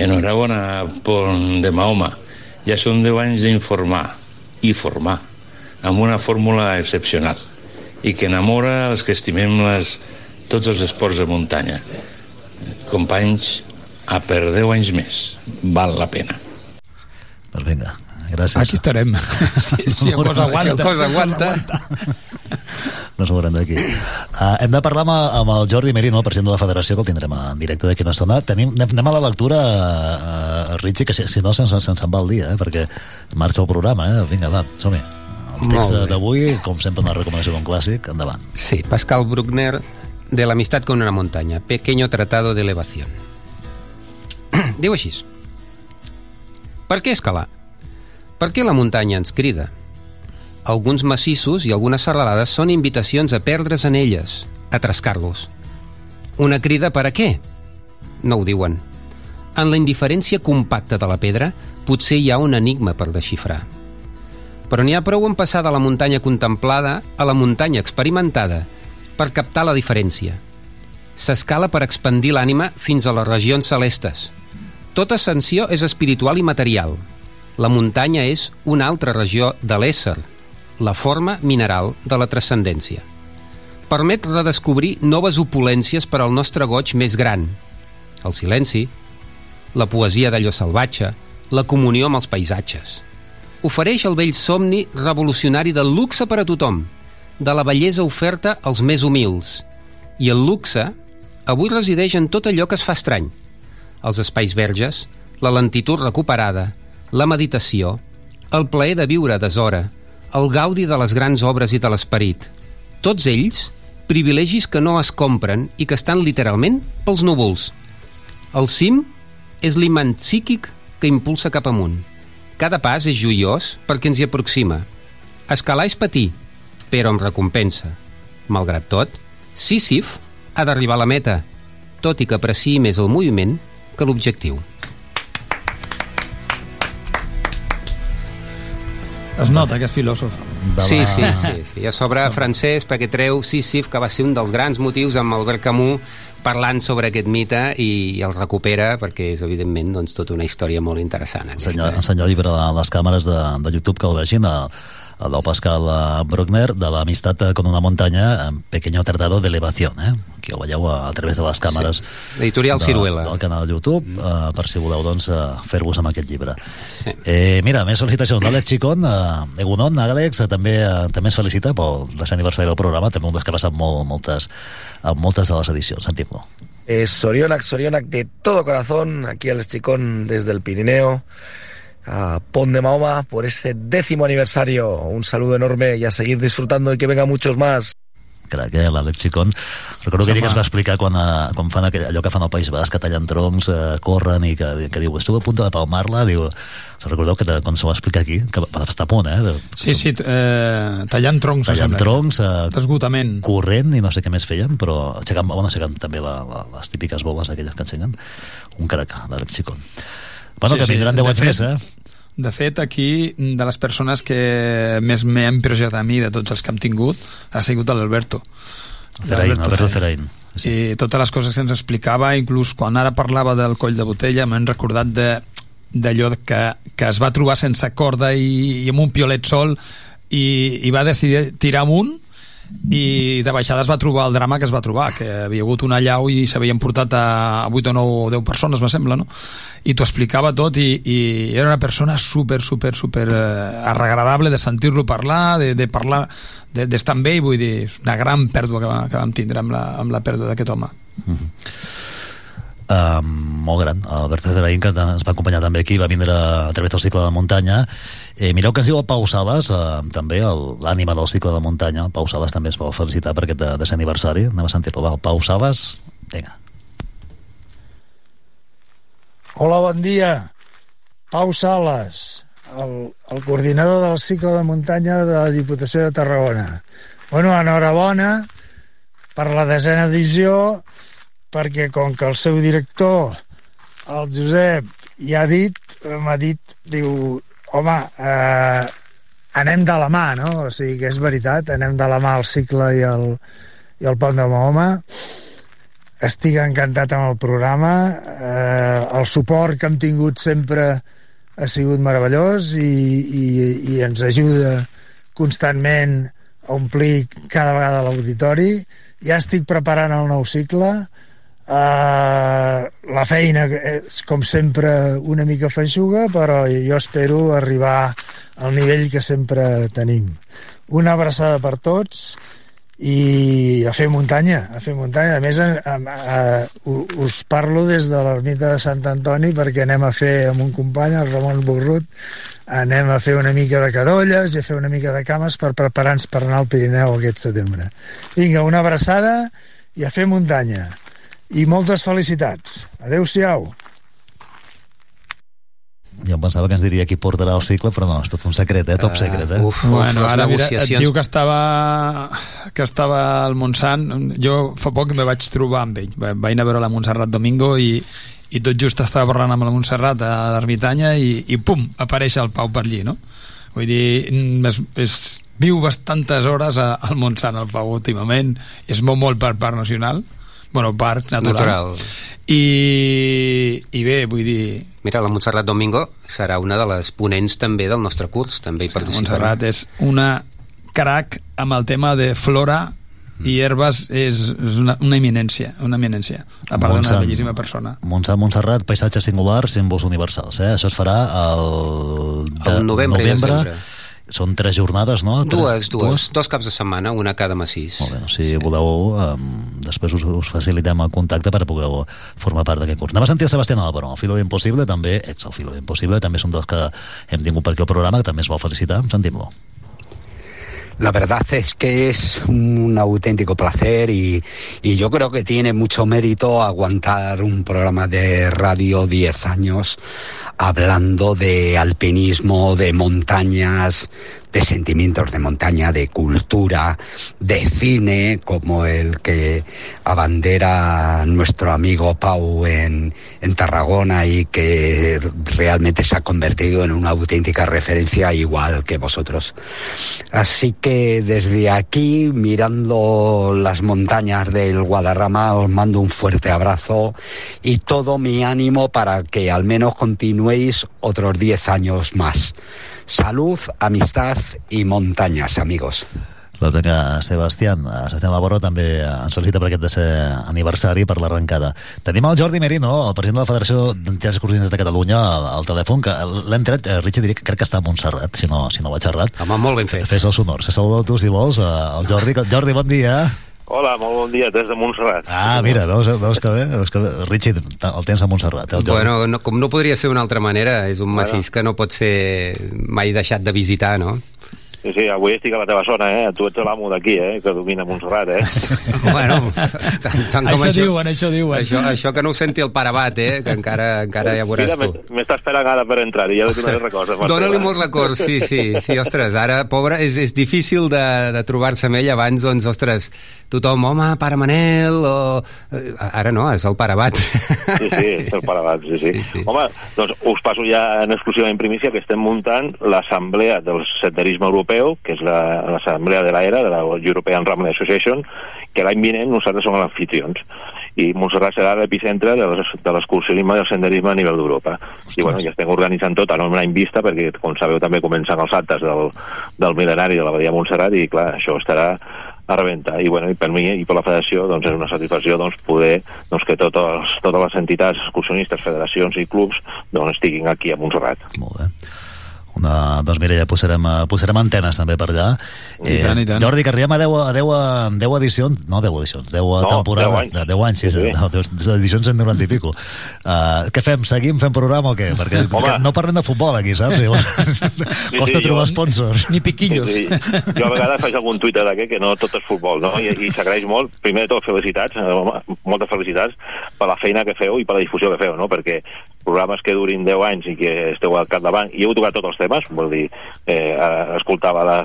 Enhorabona, Pont de Mahoma. Ja són 10 anys d'informar i formar amb una fórmula excepcional i que enamora els que estimem les, tots els esports de muntanya. Companys, a per 10 anys més. Val la pena. Doncs vinga, gràcies. Aquí estarem. si, si el cos aguanta. Si el cos aguanta. no es mouran d'aquí. Uh, hem de parlar amb, amb el Jordi Merino, el president de la federació, que el tindrem en directe d'aquí una estona. Tenim, anem, anem a la lectura, uh, Richie, que si, si no se'ns se, se va el dia, eh, perquè marxa el programa. Eh? Vinga, va, som-hi. El text d'avui, com sempre, una recomanació d'un clàssic, endavant. Sí, Pascal Bruckner, de la amistad con una montaña, pequeño tratado de elevación. Diu així. Per què escalar? Per què la muntanya ens crida? Alguns massissos i algunes serralades són invitacions a perdre's en elles, a trascar-los. Una crida per a què? No ho diuen. En la indiferència compacta de la pedra potser hi ha un enigma per desxifrar. Però n'hi ha prou en passar de la muntanya contemplada a la muntanya experimentada per captar la diferència. S'escala per expandir l'ànima fins a les regions celestes. Tota ascensió és espiritual i material. La muntanya és una altra regió de l'ésser, la forma mineral de la transcendència. Permet redescobrir noves opulències per al nostre goig més gran. El silenci, la poesia d'allò salvatge, la comunió amb els paisatges. Ofereix el vell somni revolucionari del luxe per a tothom, de la bellesa oferta als més humils. I el luxe avui resideix en tot allò que es fa estrany. Els espais verges, la lentitud recuperada, la meditació, el plaer de viure deshora, el gaudi de les grans obres i de l'esperit. Tots ells, privilegis que no es compren i que estan literalment pels núvols. El cim és l'imant psíquic que impulsa cap amunt. Cada pas és joiós perquè ens hi aproxima. Escalar és patir, però amb recompensa. Malgrat tot, Sísif ha d'arribar a la meta, tot i que apreciï més el moviment que l'objectiu. Es nota que és filòsof. Sí, sí, sí, sí. A sobre francès perquè treu Sísif, que va ser un dels grans motius amb Albert Camus parlant sobre aquest mite i el recupera perquè és evidentment doncs, tota una història molt interessant. Aquesta. Senyor, senyor llibre de les càmeres de, de YouTube que el vegin, el del Pascal Bruckner, de l'amistat con una muntanya, en pequeño tratado de elevación, eh? que el veieu a, a través de les càmeres Sí. L'editorial de- Ciruela. del canal de YouTube, eh, per si voleu doncs, eh, fer-vos amb aquest llibre. Sí. Eh, mira, més felicitacions d'Àlex Chicón, eh, Egunon, Àlex, eh, també, eh, també es felicita pel desè aniversari del programa, també un dels que ha passat molt, moltes, en moltes de les edicions, sentim-lo. Eh, Sorionak, Sorionak de todo corazón, aquí al Chicón desde el Pirineo, a Pont de Mahoma por ese décimo aniversario. Un saludo enorme y a seguir disfrutando y que vengan muchos más. Crec que l'Àlex Chicón recordo que ell que es va explicar quan, eh, quan fan aquell, allò que fan al País Basc que tallen troncs, eh, corren i que, que diu, estuve a punt de palmar-la diu, se recordeu que quan s'ho va explicar aquí que va estar a punt, eh? De, Sí, sí, eh, tallant troncs. tallant troncs eh, Esgotament. corrent i no sé què més feien però aixecant, bueno, aixecant també la, la, les típiques boles aquelles que ensenyen un crac, l'Àlex Chicón bueno, Sí, que sí, vindran de 10 anys fet- més, eh? De fet, aquí, de les persones que més m'he impressionat a mi de tots els que hem tingut, ha sigut l'Alberto. Cerain, Alberto Cerain. Sí, totes les coses que ens explicava, inclús quan ara parlava del coll de botella, m'han recordat de d'allò que, que es va trobar sense corda i, i amb un piolet sol i, i va decidir tirar amunt i de baixada es va trobar el drama que es va trobar, que havia hagut una llau i s'havien portat a, a 8 o 9 o 10 persones, me sembla, no? I t'ho explicava tot i, i era una persona super, super, super eh, agradable de sentir-lo parlar, de, de parlar, de- d'estar de, amb ell, vull dir, una gran pèrdua que, va, que vam tindre amb la, amb la pèrdua d'aquest home. Uh, molt gran, Albert Ceraín que ens va acompanyar també aquí, va vindre a través del cicle de muntanya. Eh, mireu que ens diu el Pau Sales uh, també l'ànima del cicle de muntanya. El Pau Sales també es vol felicitar per aquest de, desè aniversari. Anem a sentir-lo, el Pau Sales vinga, Hola, bon dia. Pau Sales, el, el coordinador del cicle de muntanya de la Diputació de Tarragona. Bueno, enhorabona per la desena edició, perquè com que el seu director, el Josep, ja ha dit, m'ha dit, diu, home, eh, anem de la mà, no? O sigui que és veritat, anem de la mà al cicle i el, i el pont de Mahoma estic encantat amb el programa eh, el suport que hem tingut sempre ha sigut meravellós i, i, i ens ajuda constantment a omplir cada vegada l'auditori ja estic preparant el nou cicle eh, la feina és com sempre una mica feixuga però jo espero arribar al nivell que sempre tenim una abraçada per tots i a fer muntanya, a fer muntanya. A més, a, a, a, us parlo des de l'ermita de Sant Antoni perquè anem a fer amb un company, el Ramon Borrut, anem a fer una mica de cadolles i a fer una mica de cames per preparar-nos per anar al Pirineu aquest setembre. Vinga, una abraçada i a fer muntanya. I moltes felicitats. Adéu-siau. Jo em pensava que ens diria qui portarà el cicle, però no, és tot un secret, eh? Top secret, eh? Uf, bueno, ara mira, et diu que estava que estava al Montsant jo fa poc me vaig trobar amb ell vaig anar a veure la Montserrat Domingo i, i tot just estava parlant amb la Montserrat a l'ermitanya i, i pum, apareix el Pau per allí, no? Vull dir, és, és, viu bastantes hores a, al Montsant el Pau últimament, és molt molt per part nacional bueno, parc natural. natural. I, I bé, vull dir... Mira, la Montserrat Domingo serà una de les ponents també del nostre curs, també hi participarà. Montserrat és una crac amb el tema de flora i herbes és, és una, una eminència, una eminència, a part d'una bellíssima persona. Montsant, Montserrat, paisatge singular, símbols universals, eh? Això es farà el, de, el novembre, novembre són tres jornades, no? Dues, dues, dues, dos caps de setmana, una cada massís. Molt bé, no, si sí. voleu, um, després us, us facilitem el contacte per poder formar part d'aquest curs. Anem a sentir el Sebastián Álvaro, el Filo d'Impossible, també, ex el Filo d'Impossible, també són dos que hem tingut per aquí al programa, que també es vol felicitar, sentim-lo. La verdad es que es un auténtico placer y, y, yo creo que tiene mucho mérito aguantar un programa de radio 10 años hablando de alpinismo, de montañas, de sentimientos de montaña, de cultura, de cine, como el que abandera nuestro amigo Pau en, en Tarragona y que realmente se ha convertido en una auténtica referencia igual que vosotros. Así que desde aquí, mirando las montañas del Guadarrama, os mando un fuerte abrazo y todo mi ánimo para que al menos continuéis otros 10 años más. Salud, amistad i muntanyes, amigos. Doncs vinga, Sebastián, Sebastián Laborro també ens felicita per aquest de ser aniversari per l'arrencada. Tenim el Jordi Merino, el president de la Federació d'Entitats Excursionistes de Catalunya, al, al telèfon, que l'hem tret, eh, Richie diria que crec que està a Montserrat, si no, si no vaig errat. Home, molt ben fet. Fes el sonor. Se saluda tu, si vols, eh, el Jordi. Jordi, bon dia. Hola, molt bon dia, des de Montserrat. Ah, mira, veus, veus que bé? Veus que bé? Richie, el tens a Montserrat. El bueno, no, com no podria ser d'una altra manera, és un massís bueno. que no pot ser mai deixat de visitar, no? Sí, sí, avui estic a la teva zona, eh? Tu ets l'amo d'aquí, eh? Que domina Montserrat, eh? bueno, tant, tant com això, això diuen, això diuen. Això, això que no ho senti el parabat, eh? Que encara, encara ja veuràs Mira, tu. M'està esperant ara per entrar i ja li donaré records. Dóna-li molts records, sí, sí. Sí, ostres, ara, pobre, és, és difícil de, de trobar-se amb ell abans, doncs, ostres, tothom, home, pare Manel, o... Eh, ara no, és el parabat. Sí, sí, és el parabat, sí, sí. sí, sí. Home, doncs us passo ja en exclusiva en primícia que estem muntant l'assemblea del senderisme europeu europeu, que és l'assemblea la, de l'ERA, de la European Running Association, que l'any vinent nosaltres som anfitrions i Montserrat serà l'epicentre de l'excursionisme i el senderisme a nivell d'Europa. I bueno, ja estem organitzant tot, ara un any vista, perquè, com sabeu, també comencen els actes del, del mil·lenari de la Badia Montserrat, i clar, això estarà a rebentar. I, bueno, i per mi i per la federació doncs, és una satisfacció doncs, poder doncs, que totes, totes les entitats excursionistes, federacions i clubs doncs, estiguin aquí a Montserrat. Molt bé. Una, doncs mira, ja posarem, eh, posarem antenes també per allà. Eh, I tant, i tant. Jordi, que arribem a 10, a 10, a 10 edicions, no 10 edicions, 10 no, temporades, 10 anys, de 10 anys sí, sí. No, 10 edicions en 90 i pico. Uh, què fem? Seguim fent programa o què? Perquè Home. no parlem de futbol aquí, saps? sí, Costa sí, trobar jo, sponsors. Ni piquillos. Sí, sí. Jo a vegades faig algun tuit d'aquest que no tot és futbol, no? I, i s'agraeix molt. Primer de tot, felicitats, eh, moltes felicitats per la feina que feu i per la difusió que feu, no? Perquè programes que durin 10 anys i que esteu al capdavant, i heu tocat tots els temes, vol dir, eh, escoltava la,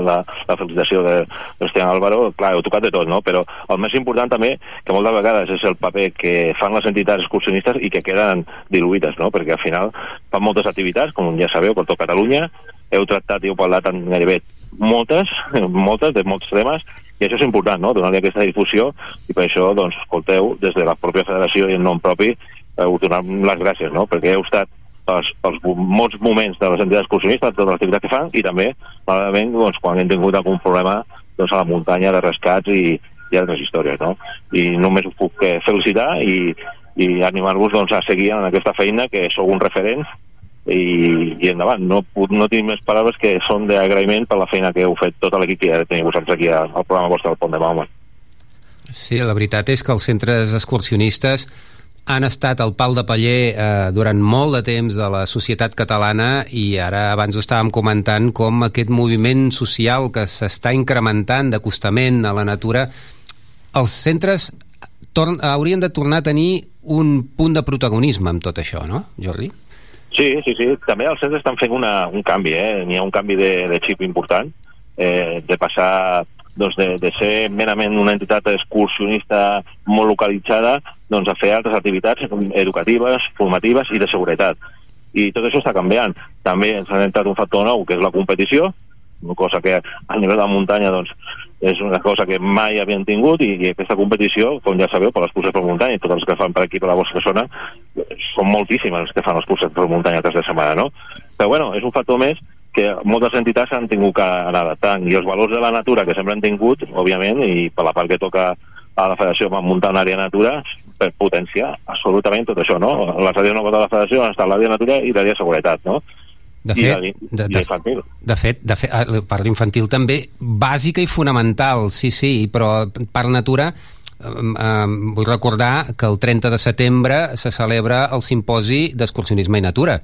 la, la felicitació de l'Esteban Álvaro, clar, heu tocat de tot, no? Però el més important també, que moltes vegades és el paper que fan les entitats excursionistes i que queden diluïdes, no? Perquè al final fan moltes activitats, com ja sabeu, per tot Catalunya, heu tractat i heu parlat en gairebé moltes, moltes, de molts temes, i això és important, no? donar-li aquesta difusió i per això, doncs, escolteu, des de la pròpia federació i en nom propi, eh, us donem les gràcies, no? perquè heu estat pels, pels molts moments de les entitats excursionistes, tota l'activitat que fan, i també, malament, doncs, quan hem tingut algun problema doncs, a la muntanya de rescats i, i altres històries, no? I només us puc eh, felicitar i, i animar-vos doncs, a seguir en aquesta feina, que sou un referent i, i endavant. No, no tinc més paraules que són d'agraïment per la feina que heu fet tot l'equip que teniu vosaltres aquí al programa vostre del Pont de Mahoma. Sí, la veritat és que els centres excursionistes han estat el pal de paller eh, durant molt de temps de la societat catalana i ara abans ho estàvem comentant com aquest moviment social que s'està incrementant d'acostament a la natura els centres torn, haurien de tornar a tenir un punt de protagonisme amb tot això, no, Jordi? Sí, sí, sí. També els centres estan fent una, un canvi, eh? N'hi ha un canvi de, de xip important, eh, de passar doncs, de, de ser merament una entitat excursionista molt localitzada doncs, a fer altres activitats educatives, formatives i de seguretat. I tot això està canviant. També ens ha entrat un factor nou, que és la competició, una cosa que a nivell de muntanya doncs, és una cosa que mai havien tingut i, i aquesta competició, com ja sabeu, per les curses per muntanya i tots els que fan per aquí, per la vostra zona, són moltíssimes els que fan les curses per muntanya cas de setmana, no? Però bueno, és un factor més que moltes entitats han tingut que anar adaptant i els valors de la natura que sempre han tingut, òbviament, i per la part que toca a la federació vam muntar una àrea natura per potenciar absolutament tot això, no? Les àrees noves de la federació han estat l'àrea natura i l'àrea de seguretat, no? De I fet, la- de, i de, infantil. de fet, de fet ah, la part infantil també, bàsica i fonamental, sí, sí, però per natura eh, eh, vull recordar que el 30 de setembre se celebra el simposi d'excursionisme i natura.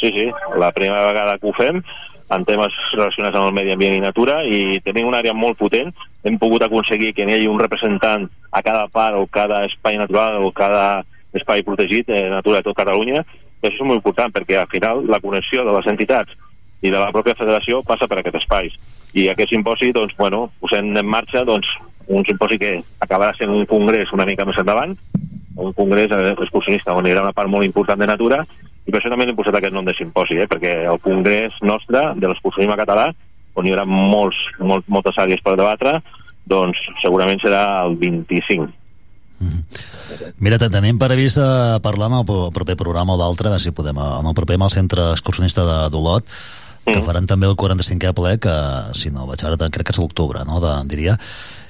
Sí, sí, la primera vegada que ho fem en temes relacionats amb el medi ambient i natura i tenim una àrea molt potent. Hem pogut aconseguir que n'hi hagi un representant a cada part o cada espai natural o cada espai protegit de natura de tot Catalunya. I això és molt important perquè al final la connexió de les entitats i de la pròpia federació passa per aquest espais i aquest simposi, doncs, bueno, posem en marxa doncs, un simposi que acabarà sent un congrés una mica més endavant un congrés eh, excursionista on hi haurà una part molt important de natura i per això també hem posat aquest nom de simposi, eh? perquè el congrés nostre de l'excursionisme català, on hi haurà molts, molt, moltes àrees per debatre, doncs segurament serà el 25. Mira, te- tenim previst eh, parlar en el pro- proper programa o d'altre, a si podem, eh, en el proper amb el centre excursionista de d'Olot, que faran també el 45è ple, que si no vaig ara, crec que és l'octubre, no?, de, diria.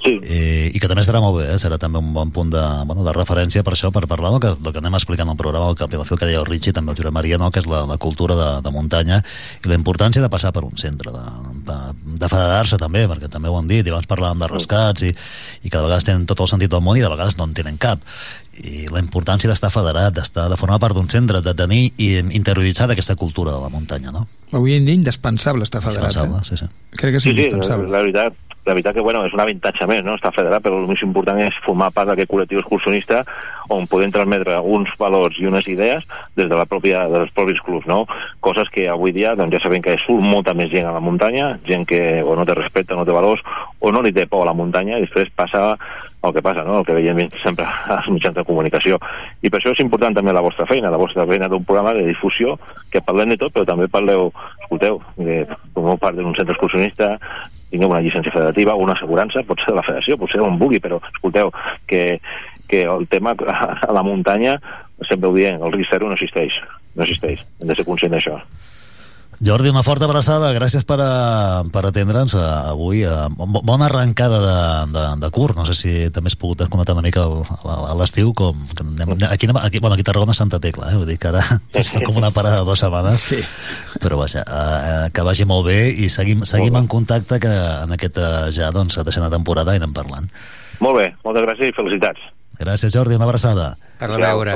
Sí. I, I que també serà molt bé, eh? serà també un bon punt de, bueno, de referència per això, per parlar del que, del que anem explicant al programa, el cap i la fil que deia el Richie, també el Josep Maria, no? que és la, la cultura de, de muntanya i la importància de passar per un centre, de, de, de federar-se també, perquè també ho han dit, i abans parlàvem de rescats i, i que de vegades tenen tot el sentit del món i de vegades no en tenen cap i la importància d'estar federat, d'estar de formar part d'un centre, de tenir i interioritzar aquesta cultura de la muntanya, no? Avui en dia indispensable estar federat. Indispensable, eh? sí, sí. Crec que és Sí, sí, indispensable. la veritat, la veritat que bueno, és un avantatge més, no? estar federat, però el més important és formar part d'aquest col·lectiu excursionista on podem transmetre uns valors i unes idees des de la pròpia, dels propis clubs, no? Coses que avui dia doncs, ja sabem que surt molta més gent a la muntanya, gent que o no té respecte, no té valors, o no li té por a la muntanya, i després passa el que passa, no? el que veiem sempre als mitjans de comunicació. I per això és important també la vostra feina, la vostra feina d'un programa de difusió, que parlem de tot, però també parleu, escolteu, que formeu part d'un centre excursionista, tingueu una llicència federativa o una assegurança, pot ser de la federació, pot ser on vulgui, però escolteu, que, que el tema a la muntanya, sempre ho diem, el risc zero no existeix, no existeix, hem de ser conscients d'això. Jordi, una forta abraçada, gràcies per, a, per atendre'ns eh, avui. eh, bo- Bona arrencada de, de, de curt, no sé si també has pogut desconnectar una mica el- a l'estiu, com que anem, aquí, anem- aquí, bueno, aquí a Tarragona Santa Tecla, eh? vull dir que ara es fa com una parada de dues setmanes, Sí. però vaja, eh, que vagi molt bé i seguim, seguim en contacte que en aquest eh, ja, doncs, deixant la temporada i anem parlant. Molt bé, moltes gràcies i felicitats. Gràcies, Jordi, una abraçada. Per reveure.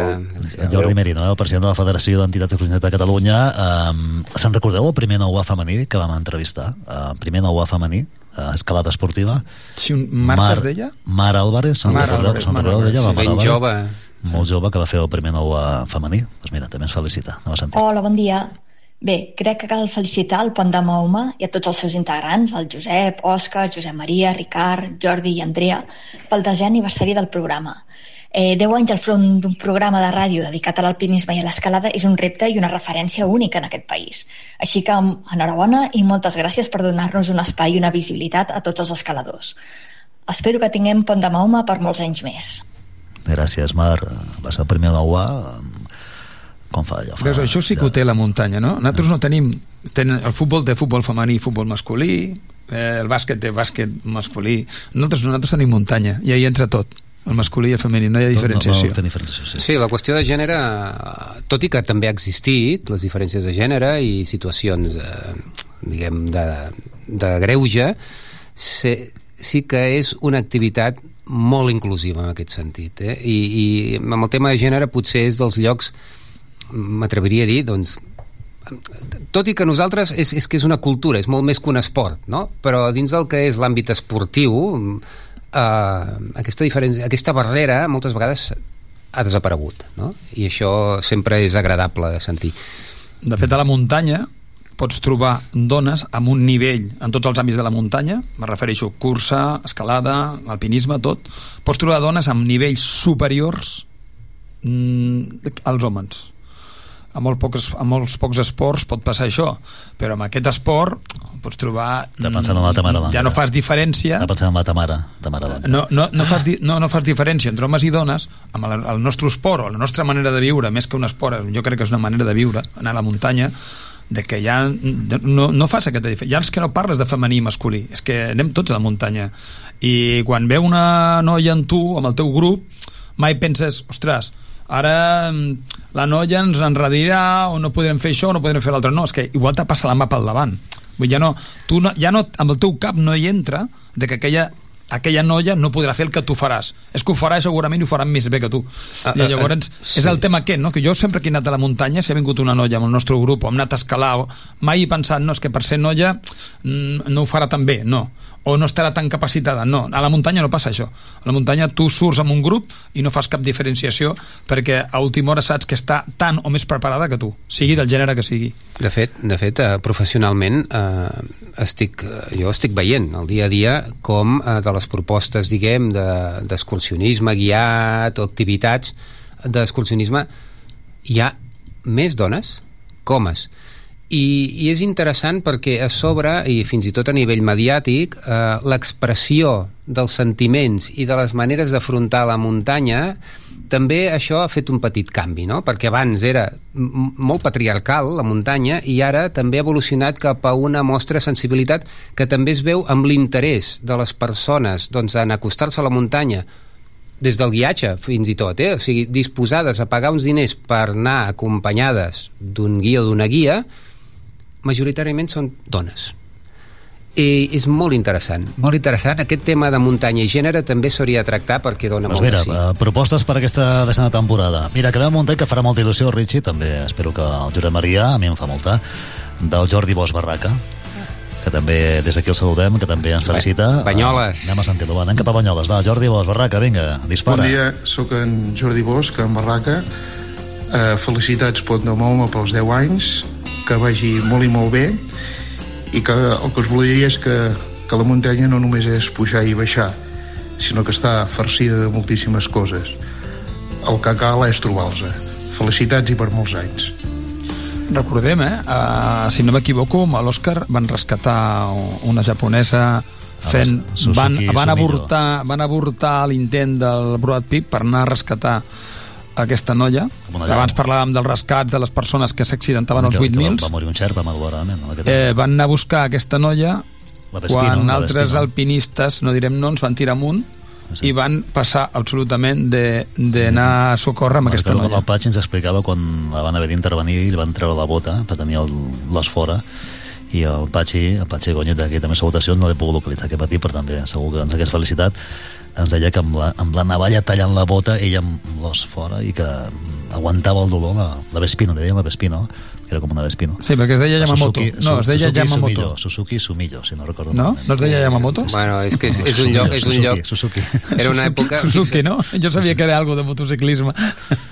El Jordi Merino, eh, el president de la Federació d'Entitats Exclusives de Catalunya. Um, Se'n recordeu el primer nou A femení que vam entrevistar? Uh, primer nou A femení, uh, escalada esportiva. Si un Marta Mar- es deia? Mar Álvarez, se'n Mar recordeu, Álvarez, se'n Mar recordeu d'ella? La sí. Ben Álvarez? jove. Molt jove, que va fer el primer nou A femení. Doncs mira, també ens felicita. Hola, bon dia. Bé, crec que cal felicitar el Pont de Mahoma i a tots els seus integrants, el Josep, Òscar, Josep Maria, Ricard, Jordi i Andrea, pel desè aniversari del programa. Eh, 10 anys al front d'un programa de ràdio dedicat a l'alpinisme i a l'escalada és un repte i una referència única en aquest país. Així que enhorabona i moltes gràcies per donar-nos un espai i una visibilitat a tots els escaladors. Espero que tinguem Pont de Mahoma per molts anys més. Gràcies, Mar. Va ser el primer A. Com fa allò? Fa... Veus, això sí que ho té la muntanya, no? Nosaltres no tenim... Tenen, el futbol té futbol femení i futbol masculí, eh, el bàsquet té bàsquet masculí. Nosaltres, nosaltres tenim muntanya, i ahí entra tot. el masculí i el femení, no hi ha diferenciació. No, no, diferenciació sí. Sí, la qüestió de gènere, tot i que també ha existit, les diferències de gènere i situacions, eh, diguem, de, de greuge, sí, sí que és una activitat molt inclusiva en aquest sentit. Eh? I, I amb el tema de gènere potser és dels llocs, m'atreviria a dir, doncs, tot i que nosaltres és, és que és una cultura, és molt més que un esport, no? però dins del que és l'àmbit esportiu, eh, aquesta, diferència, aquesta barrera moltes vegades ha desaparegut, no? i això sempre és agradable de sentir. De fet, a la muntanya pots trobar dones amb un nivell en tots els àmbits de la muntanya, me refereixo cursa, escalada, alpinisme, tot, pots trobar dones amb nivells superiors mm, als homes a, molt pocs, a molts pocs esports pot passar això, però amb aquest esport pots trobar... Està pensant en la ta mare. Ja no fas diferència... Està pensant en la ta mare. Ta mare no, no, no, fas di, no, no fas diferència entre homes i dones amb el, el nostre esport o la nostra manera de viure, més que un esport, jo crec que és una manera de viure, anar a la muntanya, de que ja no, no fas aquesta diferència. Ja és que no parles de femení i masculí, és que anem tots a la muntanya. I quan veu una noia en tu, amb el teu grup, mai penses, ostres, ara mm, la noia ens enredirà o no podrem fer això o no podrem fer l'altre. No, és que igual te passa la mà pel davant. Vull ja no, tu no, ja no, amb el teu cap no hi entra de que aquella aquella noia no podrà fer el que tu faràs. És que ho farà segurament i ho farà més bé que tu. Ah, i llavors ah, sí. és el tema aquest no? que jo sempre que he anat a la muntanya si ha vingut una noia amb el nostre grup o hem anat a escalar mai he pensat no, és que per ser noia mm, no ho farà tan bé no, o no estarà tan capacitada. No, a la muntanya no passa això. A la muntanya tu surts amb un grup i no fas cap diferenciació perquè a última hora saps que està tan o més preparada que tu, sigui del gènere que sigui. De fet, de fet eh, professionalment eh, estic, eh, jo estic veient el dia a dia com eh, de les propostes, diguem, d'excursionisme de, guiat o activitats d'excursionisme hi ha més dones que i, i és interessant perquè a sobre, i fins i tot a nivell mediàtic, eh, l'expressió dels sentiments i de les maneres d'afrontar la muntanya també això ha fet un petit canvi, no? perquè abans era molt patriarcal la muntanya i ara també ha evolucionat cap a una mostra de sensibilitat que també es veu amb l'interès de les persones doncs, en acostar-se a la muntanya des del guiatge fins i tot, eh? o sigui, disposades a pagar uns diners per anar acompanyades d'un guia o d'una guia, majoritàriament són dones i és molt interessant, molt interessant. Aquest tema de muntanya i gènere també s'hauria de tractar perquè dona pues molt mira, de sí. Uh, propostes per aquesta desena temporada. Mira, que un muntany que farà molta il·lusió, Richie, també espero que el Josep Maria, a mi em fa molta, del Jordi Bosch Barraca, que també des d'aquí el saludem, que també ens felicita. Banyoles. Uh, anem a sentir-lo, anem cap a Banyoles. Va, Jordi Bosch Barraca, vinga, dispara. Bon dia, sóc en Jordi Bosch, en Barraca. Uh, felicitats Pont de Moma pels 10 anys que vagi molt i molt bé i que el que us volia dir és que, que la muntanya no només és pujar i baixar, sinó que està farcida de moltíssimes coses. El que cal és trobar-los. Felicitats i per molts anys. Recordem, eh? Uh, si no m'equivoco, a l'Oscar van rescatar una japonesa fent, van, van, avortar, van avortar l'intent del Broad Peak per anar a rescatar aquesta noia. Abans parlàvem dels rescats de les persones que s'accidentaven als 8.000. Va, va morir un malauradament. Eh, van anar a buscar aquesta noia quan altres alpinistes, no direm noms, van tirar amunt sí. i van passar absolutament d'anar a socórrer amb aquesta noia. El Patx ens explicava quan la van haver d'intervenir i li van treure la bota per tenir l'os fora i el Patxi, el Patxi Gonyeta, que també salutacions, no l'he pogut localitzar aquest matí, però també segur que ens hagués felicitat ens deia que amb la, amb la navalla tallant la bota ella amb l'os fora i que aguantava el dolor la, la Vespino, li deien la Vespino era com una Vespino. Sí, perquè es deia Yamamoto. Suzuki, no, es deia Suzuki Yamamoto. Sumillo, Suzuki Sumillo, si no recordo. No? No es deia Yamamoto? Bueno, és que és, és un lloc... És un Suzuki, lloc Suzuki. Era una època... Suzuki, no? Jo sabia que era algo de motociclisme.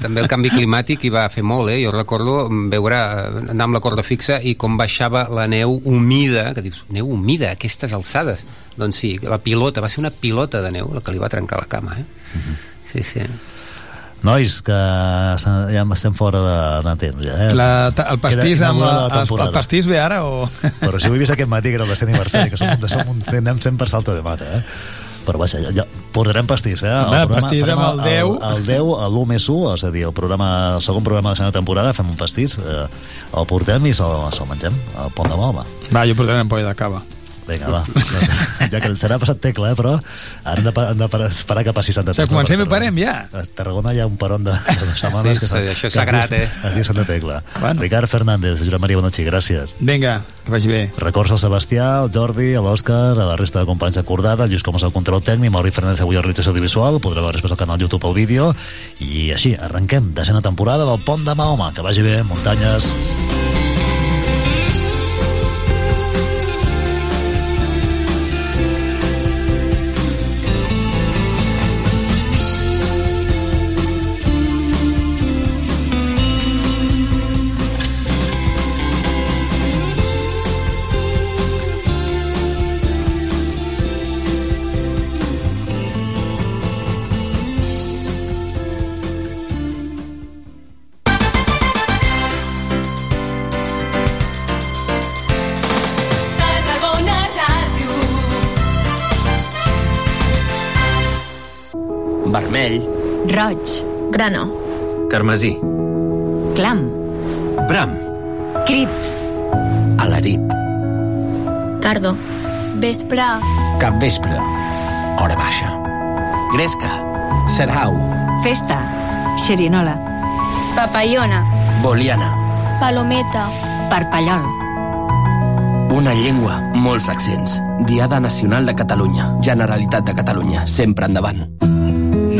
També el canvi climàtic hi va fer molt, eh? Jo recordo veure, anar amb la corda fixa i com baixava la neu humida, que dius, neu humida, aquestes alçades. Doncs sí, la pilota, va ser una pilota de neu la que li va trencar la cama, eh? Uh -huh. Sí, sí. Nois, que ja estem fora de, de temps. Ja, eh? La, el pastís, amb la, el, el pastís ve ara o...? Però si ho he vist aquest matí, que era el de aniversari, que som, som un, anem sempre per salto de mata, eh? però vaja, ja, ja portarem pastís, eh? El, el pastís amb el 10. El, el 10, l'1 més 1, és a dir, el, programa, el segon programa de la segona temporada, fem un pastís, eh, el portem i se'l se mengem, al Pont de Malva. Va, jo portarem ampolla de cava. Vinga, va. ja que serà passat tecla, eh, però han de, hem de esperar que passi Santa O sigui, Tecla. comencem i parem ja. A Tarragona hi ha un peron de, de setmanes Sí, que, s'ha- això és que es sagrat, eh? Es diu Santa Tecla. Bueno. Ricard Fernández, Josep Maria Bonachi, gràcies. Vinga, que vagi bé. Records al Sebastià, al Jordi, a l'Òscar, a la resta de companys d'acordada, Lluís Comas al control tècnic, Mauri Fernández avui a realització audiovisual, podreu veure després al canal YouTube el vídeo, i així, arrenquem desena temporada del Pont de Mahoma. Que vagi bé, muntanyes. Roig. Grano. carmesí, Clam. bram, Crit. alarit, Tardo. Vespre. capvespre, hora baixa, gresca, serhau, Festa. Xerinola. Papallona. boliana, Palometa. Parpallol. una llengua, molts accents, Diada Nacional de Catalunya, Generalitat de Catalunya, sempre endavant.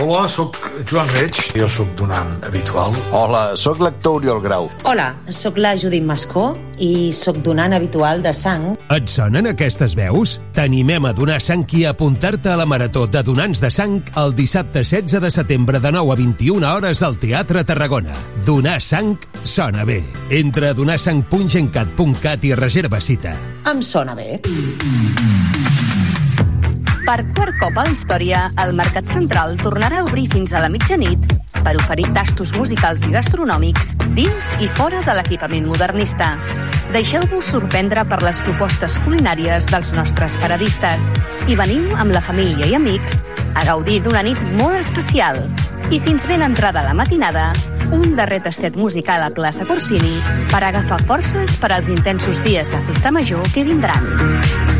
Hola, sóc Joan Reig, jo sóc donant habitual. Hola, sóc l'actor Oriol Grau. Hola, sóc la Judit Mascó i sóc donant habitual de sang. Et sonen aquestes veus? T'animem a donar sang i a apuntar-te a la Marató de Donants de Sang el dissabte 16 de setembre de 9 a 21 hores al Teatre Tarragona. Donar sang sona bé. Entra a donarsang.gencat.cat i reserva cita. Em sona bé. Per quart cop a la història, el Mercat Central tornarà a obrir fins a la mitjanit per oferir tastos musicals i gastronòmics dins i fora de l'equipament modernista. Deixeu-vos sorprendre per les propostes culinàries dels nostres paradistes i veniu amb la família i amics a gaudir d'una nit molt especial. I fins ben entrada la matinada, un darrer tastet musical a plaça Corsini per agafar forces per als intensos dies de festa major que vindran.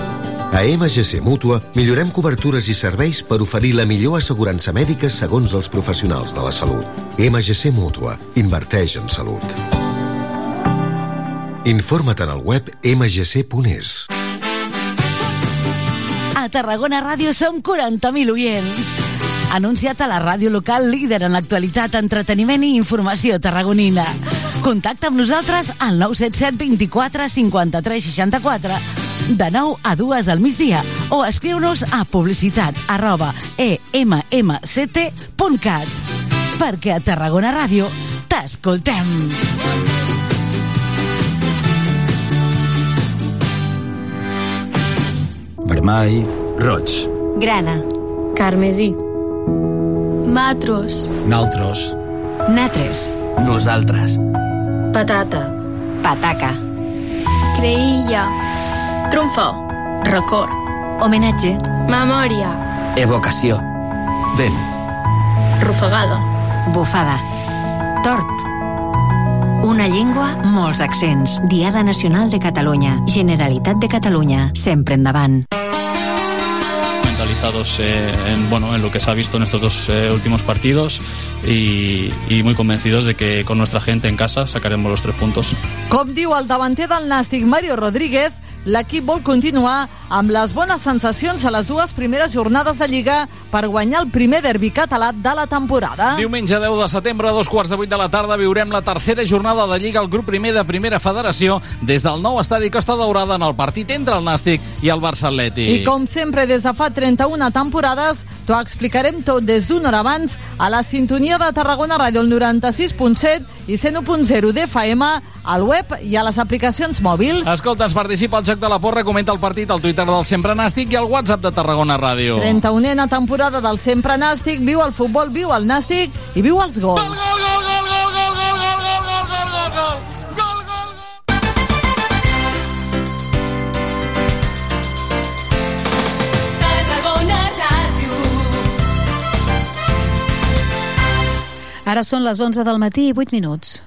A MGC Mútua millorem cobertures i serveis per oferir la millor assegurança mèdica segons els professionals de la salut. MGC Mútua. Inverteix en salut. Informa't en el web mgc.es. A Tarragona Ràdio som 40.000 oients. Anunciat a la ràdio local líder en l'actualitat, entreteniment i informació tarragonina. Contacta amb nosaltres al 977 24 53 64 de 9 a 2 al migdia o escriu-nos a publicitat arroba emmct.cat perquè a Tarragona Ràdio t'escoltem. Vermell, roig. Grana. Carmesí. Matros. Naltros. Natres. Nosaltres. Patata. Pataca. Creïlla. Trumfo. Record. Homenatge. Memòria. Evocació. Vent. Rufagada. Bufada. Torp. Una llengua, molts accents. Diada Nacional de Catalunya. Generalitat de Catalunya. Sempre endavant. mentalizados eh, en, bueno, en lo que se ha visto en estos dos eh, últimos partidos y, y muy convencidos de que con nuestra gente en casa sacaremos los tres puntos. Com diu el davanter del Nàstic, Mario Rodríguez, l'equip vol continuar amb les bones sensacions a les dues primeres jornades de Lliga per guanyar el primer derbi català de la temporada. Diumenge 10 de setembre, a dos quarts de vuit de la tarda, viurem la tercera jornada de Lliga al grup primer de Primera Federació des del nou estadi Costa Daurada en el partit entre el Nàstic i el Barça Atlètic. I com sempre, des de fa 31 temporades, t'ho explicarem tot des d'una hora abans a la sintonia de Tarragona Ràdio, el 96.7 i 101.0 d'FM, al web i a les aplicacions mòbils. Escolta, ens participa al Joc de la Porra, comenta el partit al Twitter del Sempre Nàstic i al WhatsApp de Tarragona Ràdio. 31a temporada del Sempre Nàstic, viu el futbol, viu el Nàstic i viu els gols. Ara són les 11 del matí i 8 minuts.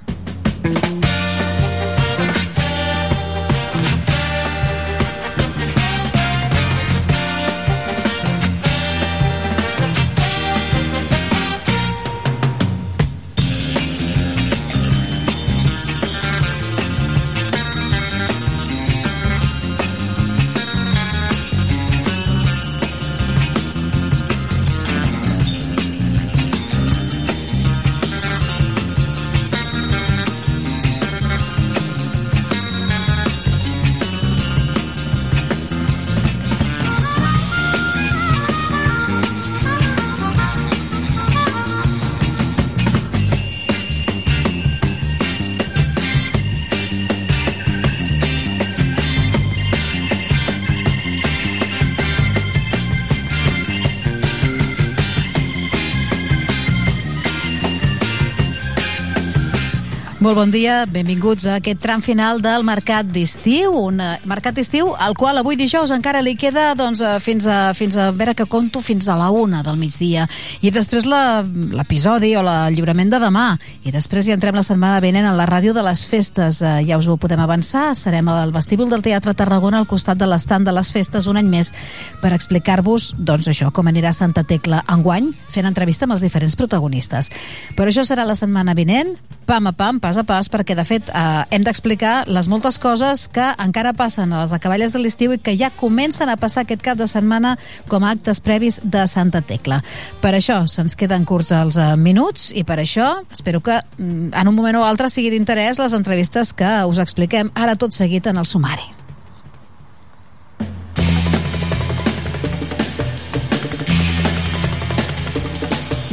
Molt bon dia, benvinguts a aquest tram final del Mercat d'Estiu, un eh, mercat d'estiu al qual avui dijous encara li queda doncs, eh, fins, a, fins a veure que conto fins a la una del migdia. I després l'episodi o la- el lliurament de demà. I després ja entrem la setmana vinent en la ràdio de les festes. Eh, ja us ho podem avançar, serem al vestíbul del Teatre Tarragona al costat de l'estand de les festes un any més per explicar-vos doncs això, com anirà Santa Tecla enguany fent entrevista amb els diferents protagonistes. Però això serà la setmana vinent. Pam a pam, pas a pas, perquè de fet eh, hem d'explicar les moltes coses que encara passen a les acaballes de l'estiu i que ja comencen a passar aquest cap de setmana com a actes previs de Santa Tecla. Per això se'ns queden curts els eh, minuts i per això espero que mm, en un moment o altre sigui d'interès les entrevistes que us expliquem ara tot seguit en el sumari.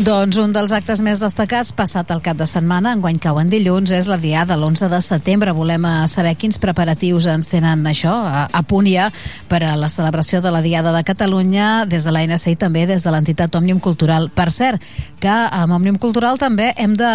Doncs un dels actes més destacats passat el cap de setmana, enguany cau en dilluns, és la diada l'11 de setembre. Volem eh, saber quins preparatius ens tenen això a, a punt ja per a la celebració de la Diada de Catalunya des de l'ANC i també des de l'entitat Òmnium Cultural. Per cert, que amb Òmnium Cultural també hem de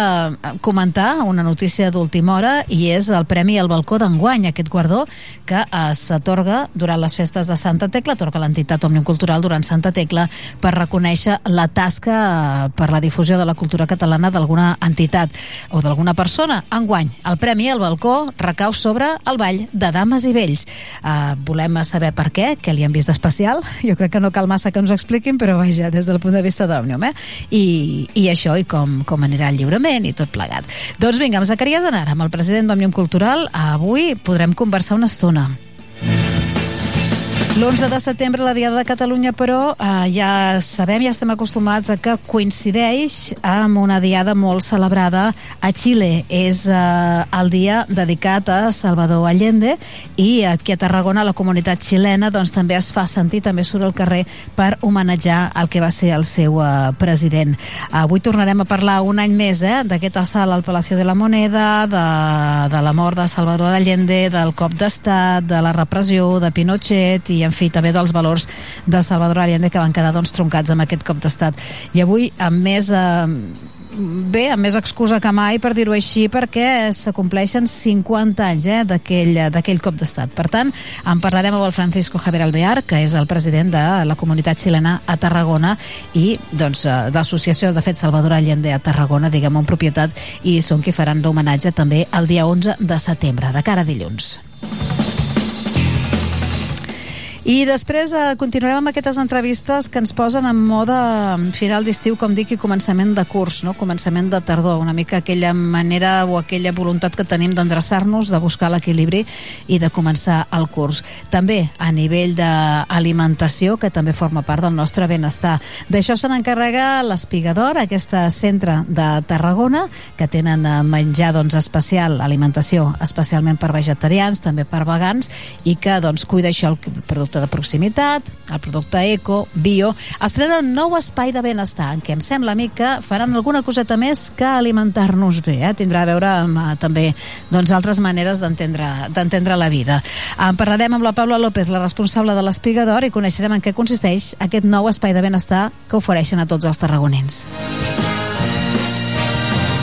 comentar una notícia d'última hora i és el Premi al Balcó d'enguany, aquest guardó que eh, s'atorga durant les festes de Santa Tecla, atorga l'entitat Òmnium Cultural durant Santa Tecla per reconèixer la tasca eh, per la difusió de la cultura catalana d'alguna entitat o d'alguna persona. Enguany, el Premi al Balcó recau sobre el Ball de Dames i Vells. Uh, volem saber per què, què li han vist d'especial. Jo crec que no cal massa que ens ho expliquin, però vaja, des del punt de vista d'Òmnium, eh? I, I això, i com, com anirà el lliurament i tot plegat. Doncs vinga, amb Zacarias Anar, amb el president d'Òmnium Cultural, avui podrem conversar una estona. L'11 de setembre, la Diada de Catalunya, però, eh, ja sabem, ja estem acostumats a que coincideix amb una diada molt celebrada a Xile. És eh, el dia dedicat a Salvador Allende i aquí a Tarragona la comunitat xilena doncs, també es fa sentir, també surt al carrer per homenatjar el que va ser el seu eh, president. Avui tornarem a parlar un any més eh, d'aquest assalt al Palacio de la Moneda, de, de la mort de Salvador Allende, del cop d'estat, de la repressió, de Pinochet i en fi, també dels valors de Salvador Allende que van quedar doncs, troncats amb aquest cop d'estat. I avui, amb més... Eh, bé, amb més excusa que mai, per dir-ho així, perquè s'acompleixen 50 anys eh, d'aquell cop d'estat. Per tant, en parlarem amb el Francisco Javier Alvear, que és el president de la comunitat xilena a Tarragona i doncs, eh, l'Associació de Fet Salvador Allende a Tarragona, diguem, en propietat, i són qui faran l'homenatge també el dia 11 de setembre, de cara a dilluns. I després eh, continuarem amb aquestes entrevistes que ens posen en mode final d'estiu, com dic, i començament de curs, no? començament de tardor, una mica aquella manera o aquella voluntat que tenim d'endreçar-nos, de buscar l'equilibri i de començar el curs. També a nivell d'alimentació, que també forma part del nostre benestar. D'això se n'encarrega l'Espigador, aquesta centre de Tarragona, que tenen eh, menjar doncs, especial, alimentació especialment per vegetarians, també per vegans, i que doncs, cuida això el producte producte de proximitat, el producte eco, bio, estrenen un nou espai de benestar en què em sembla a mi que faran alguna coseta més que alimentar-nos bé. Eh? Tindrà a veure amb uh, també doncs, altres maneres d'entendre la vida. En parlarem amb la Paula López, la responsable de l'Espigador, i coneixerem en què consisteix aquest nou espai de benestar que ofereixen a tots els tarragonins.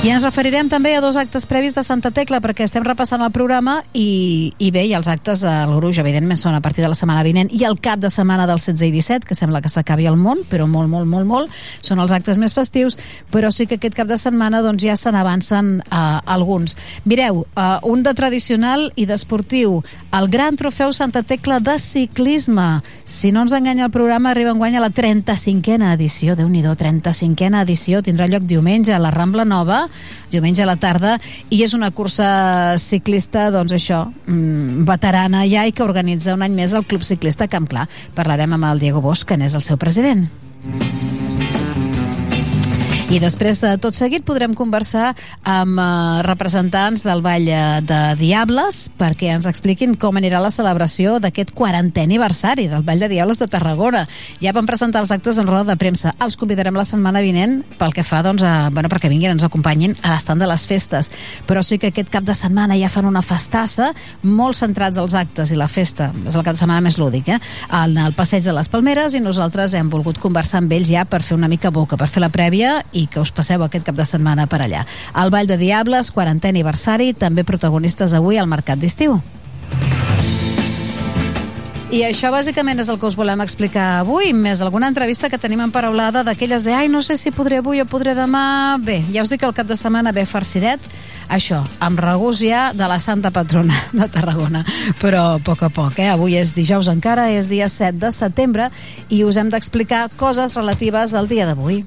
I ens referirem també a dos actes previs de Santa Tecla perquè estem repassant el programa i, i bé, i els actes al gruix evidentment són a partir de la setmana vinent i el cap de setmana del 16 i 17 que sembla que s'acabi el món, però molt, molt, molt, molt són els actes més festius però sí que aquest cap de setmana doncs, ja se n'avancen uh, alguns. Mireu, uh, un de tradicional i d'esportiu el Gran Trofeu Santa Tecla de ciclisme. Si no ens enganya el programa arriba en guany a la 35a edició, déu nhi 35a edició, tindrà lloc diumenge a la Rambla Nova diumenge a la tarda, i és una cursa ciclista, doncs això, mmm, veterana ja i que organitza un any més el Club Ciclista Camp Clar. Parlarem amb el Diego Bosch, que n'és el seu president. I després, de tot seguit, podrem conversar amb eh, representants del Vall de Diables perquè ens expliquin com anirà la celebració d'aquest 40è aniversari del Vall de Diables de Tarragona. Ja van presentar els actes en roda de premsa. Els convidarem la setmana vinent pel que fa, doncs, a, bueno, perquè vinguin, ens acompanyin a l'estat de les festes. Però sí que aquest cap de setmana ja fan una festassa molt centrats als actes i la festa. És el cap de setmana més lúdic, eh? En el Passeig de les Palmeres i nosaltres hem volgut conversar amb ells ja per fer una mica boca, per fer la prèvia i que us passeu aquest cap de setmana per allà. El Vall de Diables, 40è aniversari, també protagonistes avui al Mercat d'Estiu. I això bàsicament és el que us volem explicar avui, més alguna entrevista que tenim en paraulada d'aquelles de ai, no sé si podré avui o podré demà... Bé, ja us dic que el cap de setmana ve farcidet, això, amb regús ja de la Santa Patrona de Tarragona, però a poc a poc, eh? Avui és dijous encara, és dia 7 de setembre, i us hem d'explicar coses relatives al dia d'avui.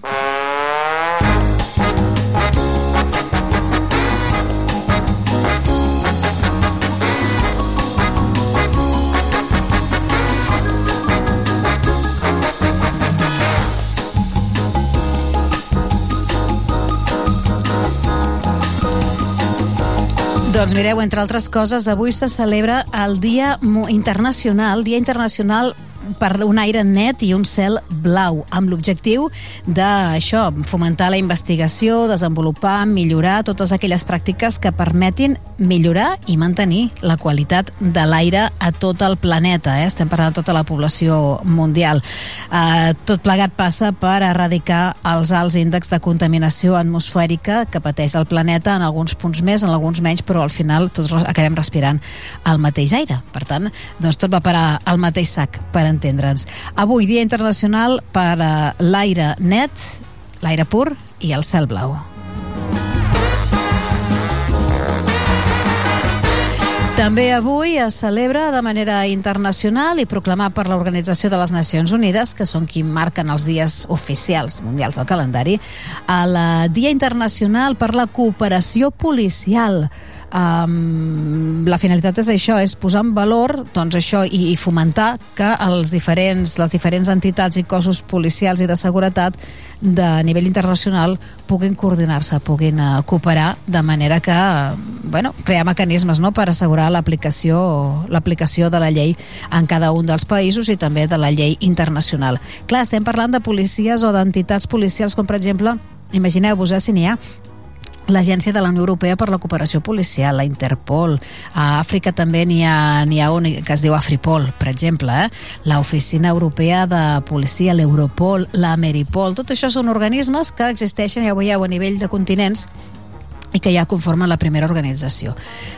Doncs mireu, entre altres coses, avui se celebra el Dia Internacional, Dia Internacional per un aire net i un cel blau, amb l'objectiu d'això, fomentar la investigació, desenvolupar, millorar totes aquelles pràctiques que permetin millorar i mantenir la qualitat de l'aire a tot el planeta. Eh? Estem parlant de tota la població mundial. Eh, tot plegat passa per erradicar els alts índexs de contaminació atmosfèrica que pateix el planeta en alguns punts més, en alguns menys, però al final tots acabem respirant el mateix aire. Per tant, doncs tot va parar al mateix sac per entendre'ns. Avui, Dia Internacional per a l'aire net, l'aire pur i el cel blau. També avui es celebra de manera internacional i proclamat per l'Organització de les Nacions Unides, que són qui marquen els dies oficials mundials al calendari, el Dia Internacional per la Cooperació Policial. Um, la finalitat és això, és posar en valor doncs això i, i fomentar que els diferents, les diferents entitats i cossos policials i de seguretat de nivell internacional puguin coordinar-se, puguin uh, cooperar de manera que, bueno, crear mecanismes no, per assegurar l'aplicació l'aplicació de la llei en cada un dels països i també de la llei internacional. Clar, estem parlant de policies o d'entitats policials com per exemple, imagineu-vos, eh, si n'hi ha l'Agència de la Unió Europea per la Cooperació Policial, la Interpol. A Àfrica també n'hi ha, ha un que es diu Afripol, per exemple, eh? l'Oficina Europea de Policia, l'Europol, l'Ameripol. Tot això són organismes que existeixen, ja ho veieu, a nivell de continents i que ja conformen la primera organització.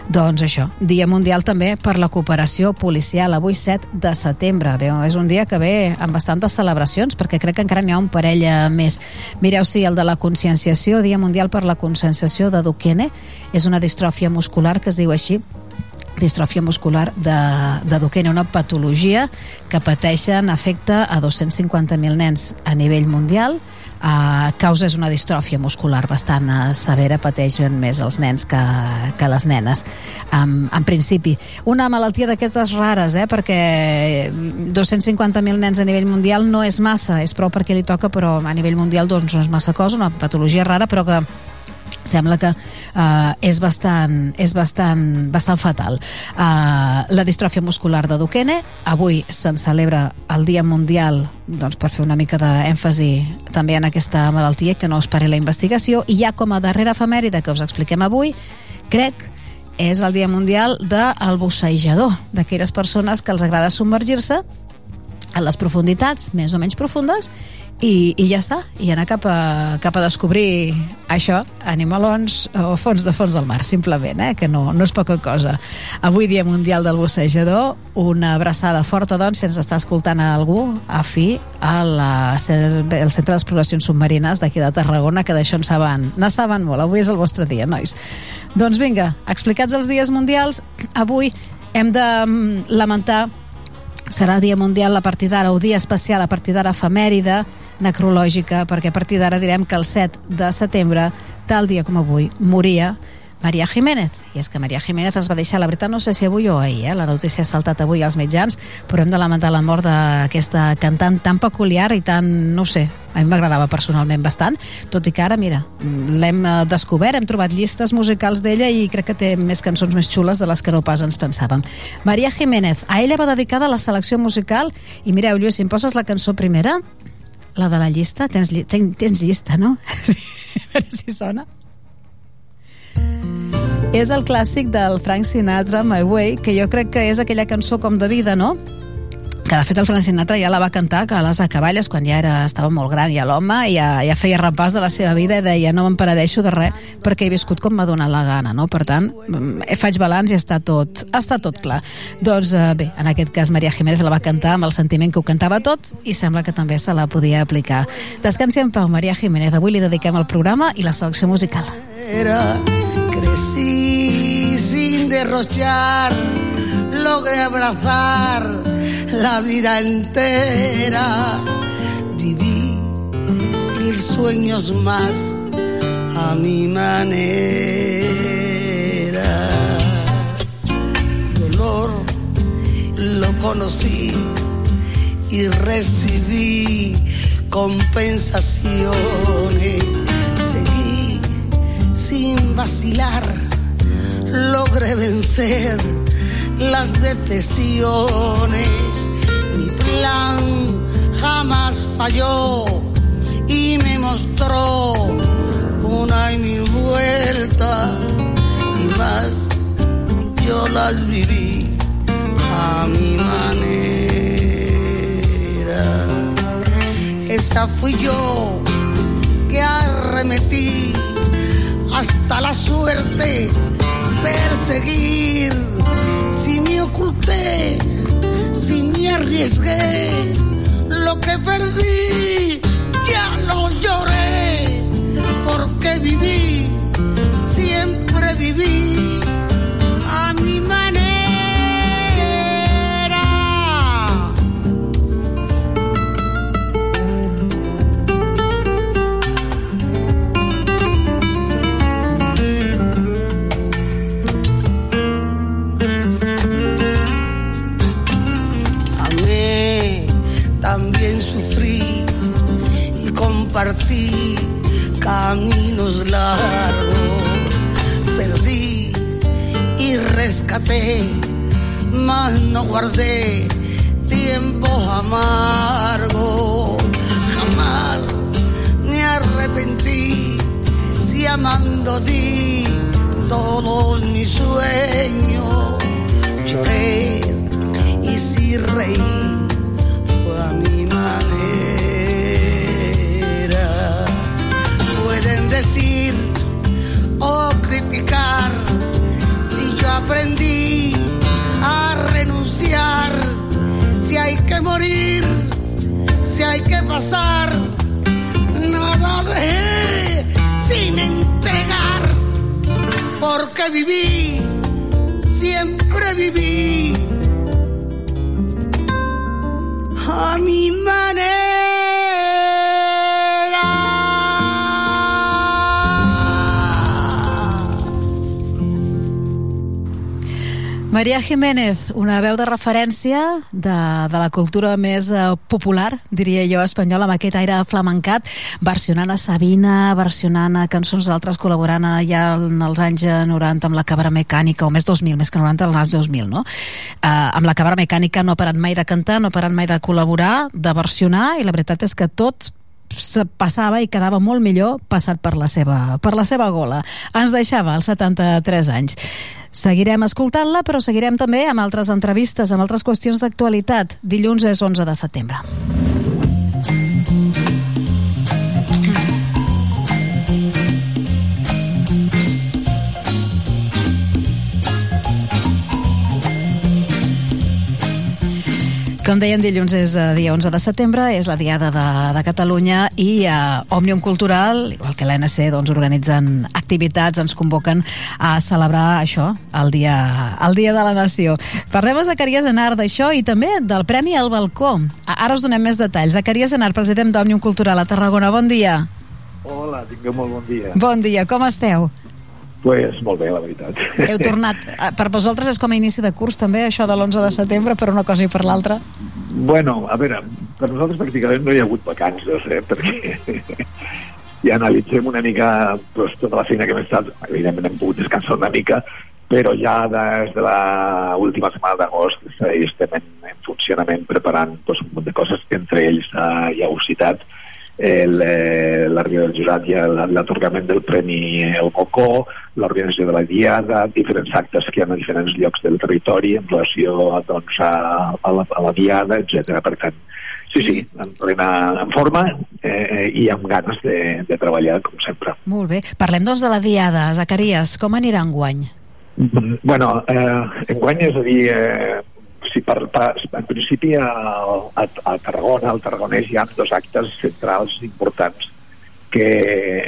Doncs això, Dia Mundial també per la cooperació policial, avui 7 de setembre. Bé, és un dia que ve amb bastantes celebracions, perquè crec que encara n'hi ha un parell eh, més. Mireu, sí, el de la conscienciació, Dia Mundial per la conscienciació de Duquene, és una distròfia muscular que es diu així, distròfia muscular de, de Duquene, una patologia que pateixen, afecta a 250.000 nens a nivell mundial, Causa és una distròfia muscular bastant uh, severa, pateixen més els nens que, que les nenes. Um, en principi, una malaltia d'aquestes rares, eh, perquè 250.000 nens a nivell mundial no és massa, és prou perquè li toca, però a nivell mundial doncs, no és massa cosa, una patologia rara, però que sembla que uh, és bastant, és bastant, bastant fatal. Uh, la distròfia muscular de Duquene, avui se'n celebra el Dia Mundial doncs, per fer una mica d'èmfasi també en aquesta malaltia, que no es pari la investigació, i ja com a darrera efemèride que us expliquem avui, crec és el Dia Mundial del bussejador, d'aquelles persones que els agrada submergir-se a les profunditats més o menys profundes i, i ja està, i anar cap a, cap a descobrir això, animalons o fons de fons del mar, simplement, eh? que no, no és poca cosa. Avui dia mundial del bussejador, una abraçada forta, doncs, si ens està escoltant a algú, a fi, al Centre d'Exploracions Submarines d'aquí de Tarragona, que d'això en saben, ne saben molt, avui és el vostre dia, nois. Doncs vinga, explicats els dies mundials, avui hem de mm, lamentar serà Dia Mundial a partir d'ara, o Dia Especial a partir d'ara efemèride, necrològica, perquè a partir d'ara direm que el 7 de setembre, tal dia com avui, moria Maria Jiménez. I és que Maria Jiménez es va deixar, la veritat no sé si avui o ahir, eh? la notícia ha saltat avui als mitjans, però hem de lamentar la mort d'aquesta cantant tan peculiar i tan, no sé, a mi m'agradava personalment bastant, tot i que ara, mira, l'hem eh, descobert, hem trobat llistes musicals d'ella i crec que té més cançons més xules de les que no pas ens pensàvem. Maria Jiménez, a ella va dedicada la selecció musical i mireu, Lluís, si em poses la cançó primera, la de la llista, tens, lli tens, tens llista, no? a veure si sona. És el clàssic del Frank Sinatra, My Way, que jo crec que és aquella cançó com de vida, no? Que de fet el Frank Sinatra ja la va cantar que a les acaballes quan ja era, estava molt gran ja l'home ja, ja feia repàs de la seva vida i deia no me'n paradeixo de res perquè he viscut com m'ha donat la gana no? per tant, eh, faig balanç i està tot, està tot clar. Doncs eh, bé, en aquest cas Maria Jiménez la va cantar amb el sentiment que ho cantava tot i sembla que també se la podia aplicar. Descansi en pau Maria Jiménez. Avui li dediquem el programa i la selecció musical. Crecí sin derrochar logré abrazar la vida entera. Viví mil sueños más a mi manera. Dolor lo conocí y recibí compensaciones. Seguí sin vacilar, logré vencer las decepciones. Mi plan jamás falló y me mostró una y mil vueltas y más yo las viví a mi manera. Esa fui yo que arremetí hasta la suerte perseguir si me oculté, si me arriesgué, lo que perdí ya lo lloré, porque viví, siempre viví caminos largos. Perdí y rescaté, mas no guardé tiempo amargo. Jamás me arrepentí si amando di todos mis sueños. Lloré y si reí criticar si yo aprendí a renunciar, si hay que morir, si hay que pasar, nada dejé sin entregar, porque viví, siempre viví Maria Jiménez, una veu de referència de, de la cultura més eh, popular, diria jo, espanyola, amb aquest aire flamencat, versionant a Sabina, versionant a cançons d'altres, col·laborant ja en els anys eh, 90 amb la cabra mecànica, o més 2000, més que 90, als anys 2000, no? Eh, amb la cabra mecànica no ha parat mai de cantar, no ha parat mai de col·laborar, de versionar, i la veritat és que tot se passava i quedava molt millor passat per la seva, per la seva gola. Ens deixava als 73 anys. Seguirem escoltant-la, però seguirem també amb altres entrevistes, amb altres qüestions d'actualitat. Dilluns és 11 de setembre. Com deien, dilluns és eh, dia 11 de setembre, és la Diada de, de Catalunya i a Òmnium Cultural, igual que l'ANC, doncs, organitzen activitats, ens convoquen a celebrar això, el dia, el dia de la Nació. Parlem a Zacarias Enar d'això i també del Premi al Balcó. A- Ara us donem més detalls. Zacarias Enar, president d'Òmnium Cultural a Tarragona, bon dia. Hola, tingueu molt bon dia. Bon dia, com esteu? Pues molt bé, la veritat. Heu tornat, eh, per vosaltres és com a inici de curs també, això de l'11 de setembre, per una cosa i per l'altra? Bueno, a veure, per nosaltres pràcticament no hi ha hagut vacances, eh? perquè ja analitzem una mica pues, tota la feina que hem estat, evidentment hem pogut descansar una mica, però ja des de la última setmana d'agost estem en, en funcionament preparant pues, un munt de coses, entre ells eh, ja heu citat el, eh, l'arribada del jurat i l'atorgament del Premi El Cocó, l'organització de la Diada, diferents actes que hi ha a diferents llocs del territori en relació doncs, a, a, la, a la Diada, etc. Per tant, sí, sí, en plena en forma eh, i amb ganes de, de treballar, com sempre. Molt bé. Parlem, doncs, de la Diada. Zacarias, com anirà enguany? Mm, Bueno, eh, enguany és a dir, eh, si per, per, en principi a, a, a Tarragona, al Tarragonès hi ha dos actes centrals importants que,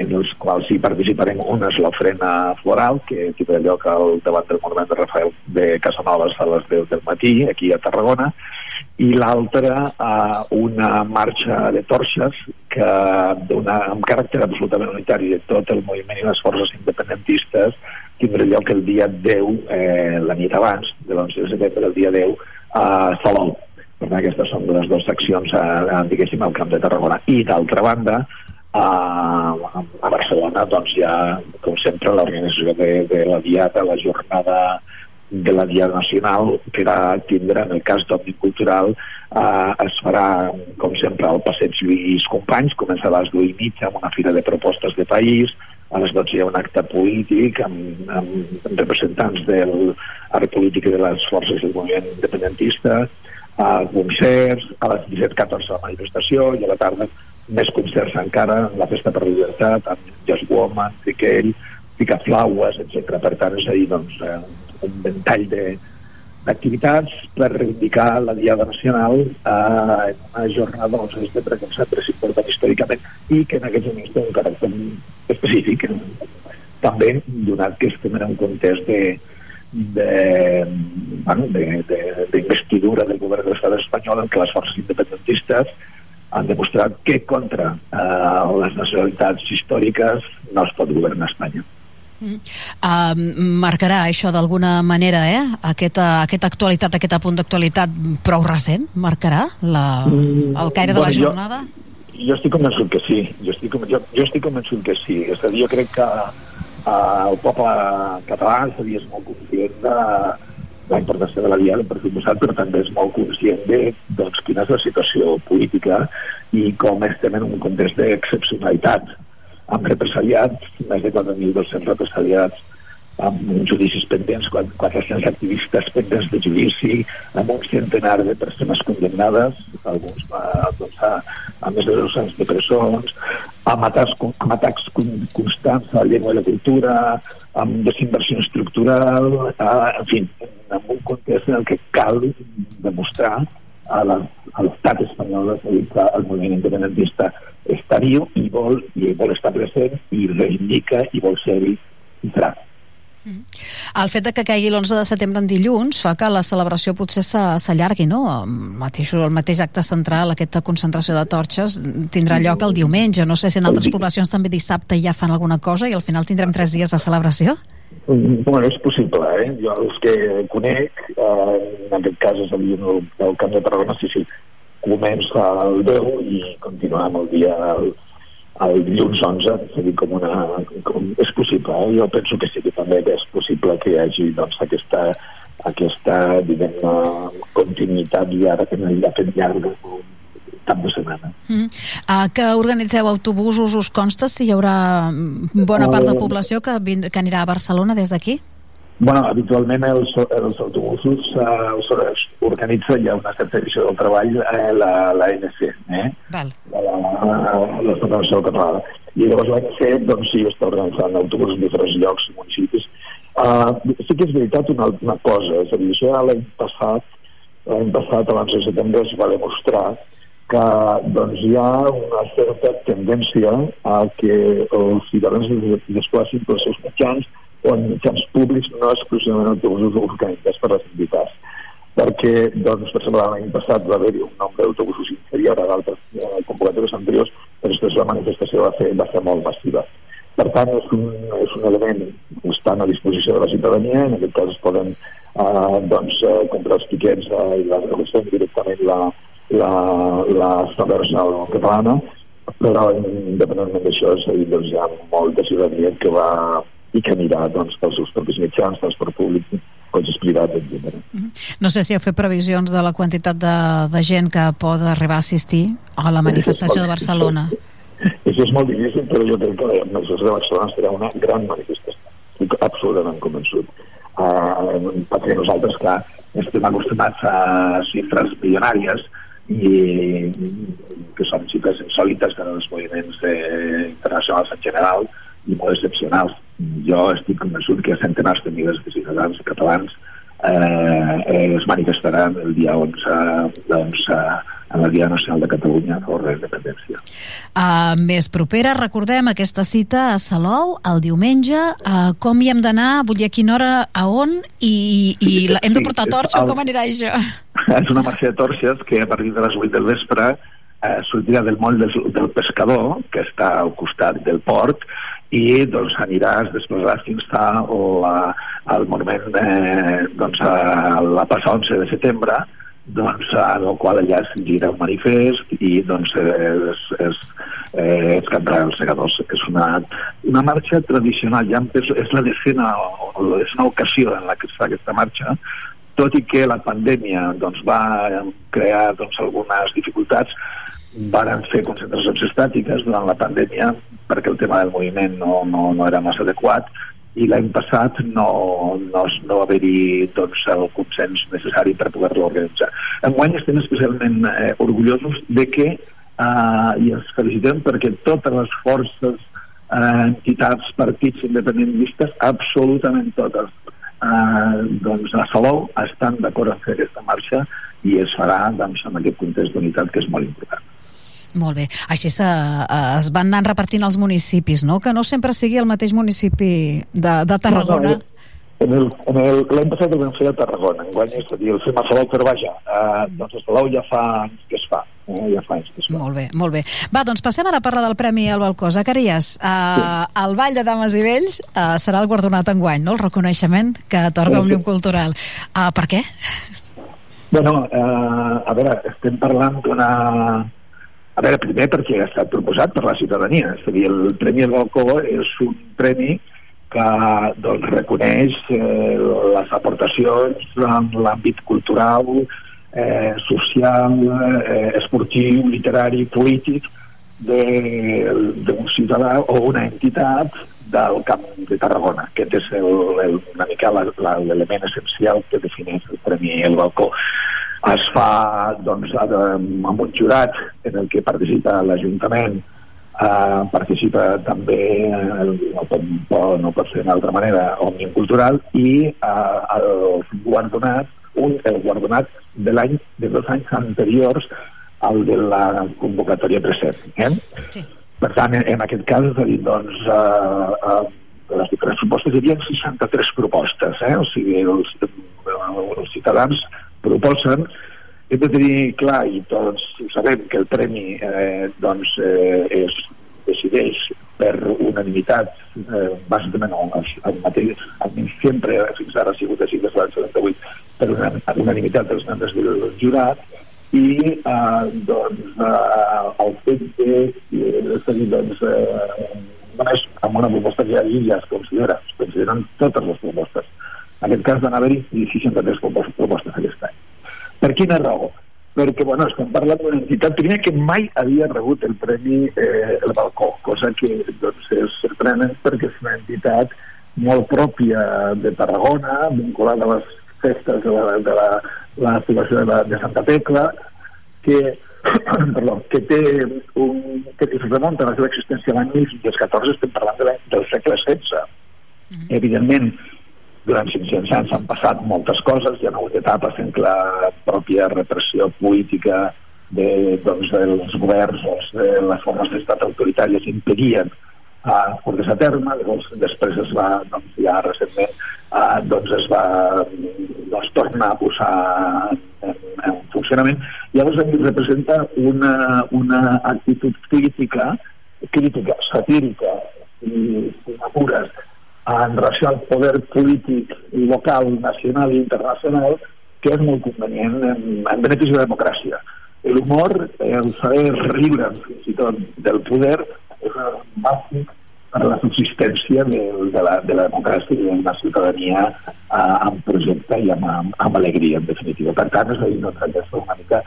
en els quals hi participarem. Un és l'ofrena floral, que tindrà lloc al davant del monument de Rafael de Casanovas a les 10 del matí, aquí a Tarragona, i l'altre a una marxa de torxes que dona amb caràcter absolutament unitari de tot el moviment i les forces independentistes tindrà lloc el dia 10, eh, la nit abans, de l'11 de setembre, el dia 10, a Salou. Per tant, aquestes són les dues seccions, a, diguéssim, al Camp de Tarragona. I, d'altra banda, a, a Barcelona, doncs hi ha, com sempre, l'organització de, de la Diada, la jornada de la Diada Nacional, que era tindre, en el cas d'Òmnium Cultural, eh, es farà, com sempre, al Passeig Lluís Companys, començarà a les dues i mitja amb una fira de propostes de país, a les 12 hi ha un acte polític amb, amb representants del art polític de les forces del moviment independentista, a concerts, a les 17.14 la manifestació i a la tarda més concerts encara, la Festa per la Llibertat, amb Just Woman, Triquell, Picaflaues, etc. Per tant, és a dir, doncs, eh, un ventall de, d'activitats per reivindicar la Diada Nacional eh, en una jornada doncs, de setembre que és important històricament i que en aquests moments té un caràcter específic també donat que estem en un context de de, bueno, de, de, d'investidura del govern de l'estat espanyol en què les forces independentistes han demostrat que contra eh, les nacionalitats històriques no es pot governar Espanya. Uh, marcarà això d'alguna manera, eh? Aquesta, aquesta actualitat, aquest apunt d'actualitat prou recent, marcarà la, el caire de la Bueno, jo- jornada? Jo estic convençut que sí, jo estic, jo, jo estic convençut que sí. És a dir, jo crec que eh, el poble català és, a dir, és molt conscient de la importància de la Diada per suposat, però també és molt conscient de doncs, quina és la situació política i com estem en un context d'excepcionalitat amb represaliats, més de 4.200 represaliats, amb judicis pendents, 400 activistes pendents de judici, amb un centenar de persones condemnades, alguns doncs, a, a més de dos anys de presons, amb atacs, amb atacs constants a la llengua i la cultura, amb desinversió estructural, a, en fi, en un context en el que cal demostrar a l'estat espanyol que el moviment independentista està viu i vol, i vol estar present i reivindica i vol ser-hi. El fet de que caigui l'11 de setembre en dilluns fa que la celebració potser s'allargui, no? El mateix, el mateix acte central, aquesta concentració de torxes, tindrà lloc el diumenge. No sé si en altres poblacions també dissabte ja fan alguna cosa i al final tindrem tres dies de celebració. Mm, bueno, és possible, eh? Jo els que conec, eh, en aquest cas és el, el Camp de Tarragona, sí, sí, comença el 10 i continuem el dia el, el dilluns 11, és a dir, com una, com, és possible, eh? jo penso que sí que també és possible que hi hagi doncs, aquesta, aquesta diguem continuïtat llarga, aquest llarg cap de setmana. Mm. Uh, que organitzeu autobusos, us consta si hi haurà bona part de la població que, que anirà a Barcelona des d'aquí? Bueno, habitualment els, els autobusos eh, organitza ja una certa edició del treball eh, la, la eh? Val. La, la, la, Federació Catalana. I llavors l'ANC, doncs sí, està organitzant autobusos en diferents llocs i municipis. Uh, sí que és veritat una, una cosa, és a dir, això l'any passat, l'any passat, abans de setembre, es va demostrar que doncs, hi ha una certa tendència a que els ciutadans es desplacin pels seus mitjans o en mitjans públics, no exclusivament autobusos organitzats per les entitats perquè, doncs, per exemple, l'any passat va haver-hi un nombre d'autobusos inferior a d'altres eh, convocatòries anteriors, però després la manifestació va, fer, va ser molt massiva. Per tant, és un, és un element que estan a disposició de la ciutadania, en aquest cas es poden eh, doncs, eh, comprar els tiquets eh, i la realitzen directament la, la, la Federació Catalana, però independentment d'això, és a dir, doncs, hi ha molta ciutadania que va i que anirà doncs, pels seus propis mitjans, transport públic, cotxes privats, etc. No sé si heu fet previsions de la quantitat de, de gent que pot arribar a assistir a la manifestació de Barcelona. Això és molt difícil, però jo crec que la manifestació de Barcelona serà una gran manifestació. Estic absolutament convençut. Uh, perquè nosaltres, clar, estem acostumats a xifres milionàries i que són xifres insòlites en els moviments eh, internacionals en general i molt excepcionals jo estic convençut que centenars de milers de ciutadans catalans eh, eh, es manifestaran el dia 11 doncs, eh, en la Dia Nacional de Catalunya a favor de la independència. Uh, més propera, recordem aquesta cita a Salou el diumenge. Uh, com hi hem d'anar? Vull dir, a quina hora, a on? I, i sí, hem de portar torxa el... o com anirà això? És una marxa de torxes que a partir de les 8 del vespre eh, sortirà del moll del, del pescador, que està al costat del port, i doncs aniràs, desplaçaràs fins a la, al monument eh, doncs, a la passa 11 de setembre doncs, en el qual allà es gira un manifest i doncs es, es, eh, es cantarà els segadors. És una, una marxa tradicional, ja és la decena la decena ocasió en la que es fa aquesta marxa, tot i que la pandèmia doncs, va crear doncs, algunes dificultats, varen fer concentracions estàtiques durant la pandèmia perquè el tema del moviment no, no, no era massa adequat i l'any passat no, no, no va haver-hi doncs, el consens necessari per poder-lo organitzar. Enguany estem especialment eh, orgullosos de que eh, i els felicitem perquè totes les forces, eh, entitats, partits independentistes, absolutament totes, eh, doncs a Salou estan d'acord en fer aquesta marxa i es farà doncs, en aquest context d'unitat que és molt important. Molt bé. Així se, uh, es van anar repartint els municipis, no? Que no sempre sigui el mateix municipi de, de Tarragona. No, no, L'any passat el vam fer a Tarragona, enguany és a dir, el fem a Salou, però vaja, uh, doncs a Salou ja fa anys que es fa. Eh, ja fa anys que es fa. Molt bé, molt bé. Va, doncs passem ara a parlar del Premi al Balcó. Zacarias, uh, sí. el Ball de Dames i Vells uh, serà el guardonat enguany, no? El reconeixement que atorga sí, Òmnium Cultural. Uh, per què? Bueno, uh, a veure, estem parlant d'una a veure, primer perquè ha estat proposat per la ciutadania, és a dir, el Premi al Balcó és un premi que doncs, reconeix eh, les aportacions en l'àmbit cultural, eh, social, eh, esportiu, literari, polític d'un ciutadà o una entitat del Camp de Tarragona. Aquest és el, el, una mica l'element essencial que defineix el Premi El Balcó. Es fa doncs, amb un jurat en el que participa l'Ajuntament, eh, participa també, eh, no, pot, no pot ser d'altra manera, Òmnium Cultural, i eh, el guardonat, un, el guardonat de l'any de dos anys anteriors al de la convocatòria present. Eh? Sí. Per tant, en, en aquest cas, és a dir, doncs, eh, eh, les diferents propostes, hi havia 63 propostes, eh? o sigui, els, els ciutadans proposen hem de tenir clar, i tots sabem que el premi eh, doncs, eh, es decideix per unanimitat, eh, bàsicament el, el mateix, el sempre fins ara ha sigut així des del 78, per una, unanimitat dels membres del jurat, i eh, doncs eh, el fet de és a dir, doncs, eh, només amb una proposta que hi ja es considera, es consideren totes les propostes. En aquest cas van haver-hi 63 propostes aquest any. Per quina raó? Perquè, bueno, estem parlant d'una entitat, primer que mai havia rebut el Premi eh, El Balcó, cosa que doncs, és sorprenent perquè és una entitat molt pròpia de Tarragona, vinculada a les festes de la, de la, la situació de, la, de Santa Tecla, que, perdó, que té un, que es remunta a la seva existència l'any 1514, estem parlant de del segle XVI. Mm -hmm. Evidentment, durant 500 anys han passat moltes coses, hi ha hagut etapes en què la pròpia repressió política de, doncs, dels governs o de les formes d'estat autoritàries impedien a portes a terme, llavors després es va, doncs, ja recentment, eh, doncs es va doncs, tornar a posar en, en funcionament. Llavors a mi representa una, una actitud crítica, crítica, satírica i, i en relació al poder polític local, nacional i internacional que és molt convenient en, en benefici de la democràcia. L'humor, el saber riure fins i tot del poder, és bàsic per la subsistència de, de, la, de la democràcia i de la ciutadania eh, amb projecte i amb, amb, amb alegria, en definitiva. Per tant, és a dir, doncs, aquesta una mica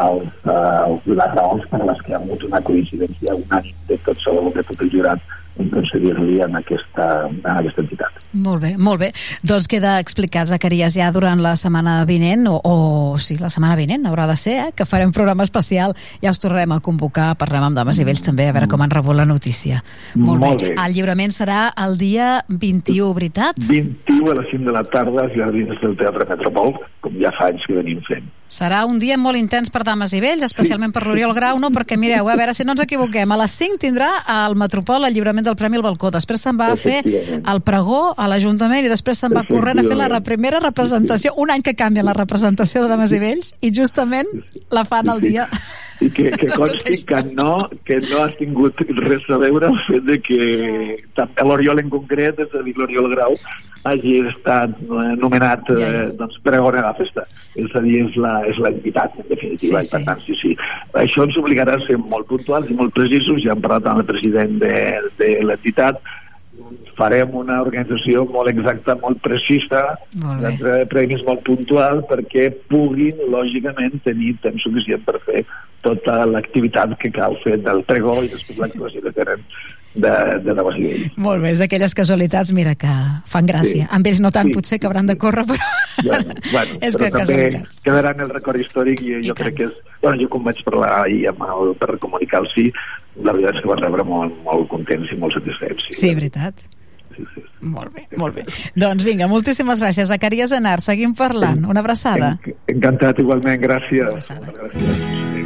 els, eh, les raons per les que hi ha hagut una coincidència unànime de tot, de tot el jurat concedir-li en, aquesta, en aquesta entitat. Molt bé, molt bé. Doncs queda explicat, Zacarias, ja durant la setmana vinent, o, o sí, la setmana vinent haurà de ser, eh, que farem programa especial, ja us tornarem a convocar, parlem amb dames i vells també, a veure com han rebut la notícia. Molt, molt bé. bé. El lliurament serà el dia 21, veritat? 21 a les 5 de la tarda, als jardins del Teatre Metropol, com ja fa anys que venim fent. Serà un dia molt intens per dames i vells, especialment per l'Oriol Grau, no? perquè mireu, a veure si no ens equivoquem, a les 5 tindrà al Metropol el lliurament del Premi al Balcó, després se'n va a fer el pregó a l'Ajuntament i després se'n va corrent a fer la primera representació, un any que canvia la representació de dames i vells, i justament la fan el dia... I que, que consti que no, que no ha tingut res a veure el fet de que l'Oriol en concret, és a dir, l'Oriol Grau, hagi estat nomenat. Eh, doncs, pregona de la festa. És a dir, és la, és l'entitat, en definitiva. Sí, sí. per tant, sí, sí. Això ens obligarà a ser molt puntuals i molt precisos. Ja hem parlat amb el president de, de l'entitat, farem una organització molt exacta, molt precisa, de premis molt puntual, perquè puguin, lògicament, tenir temps suficient per fer tota l'activitat que cal fer del pregó i després l'actuació que tenen de, de la Basilell. Molt bé, és d'aquelles casualitats, mira, que fan gràcia. Sí. Amb ells no tant, sí. potser, que hauran de córrer, però... Bueno, bueno, és però que també casualitats. quedaran el record històric i, I jo tant. crec que és... Bueno, jo com vaig parlar ahir amb el, per comunicar el sí, la veritat és que van rebre molt, molt contents i molt satisfets. Sí, sí veritat. Sí, sí. Molt bé, molt bé. Doncs vinga, moltíssimes gràcies. Zacarias Anar, seguim parlant. Una abraçada. Encantat, igualment, gràcies. Una abraçada. Gràcies.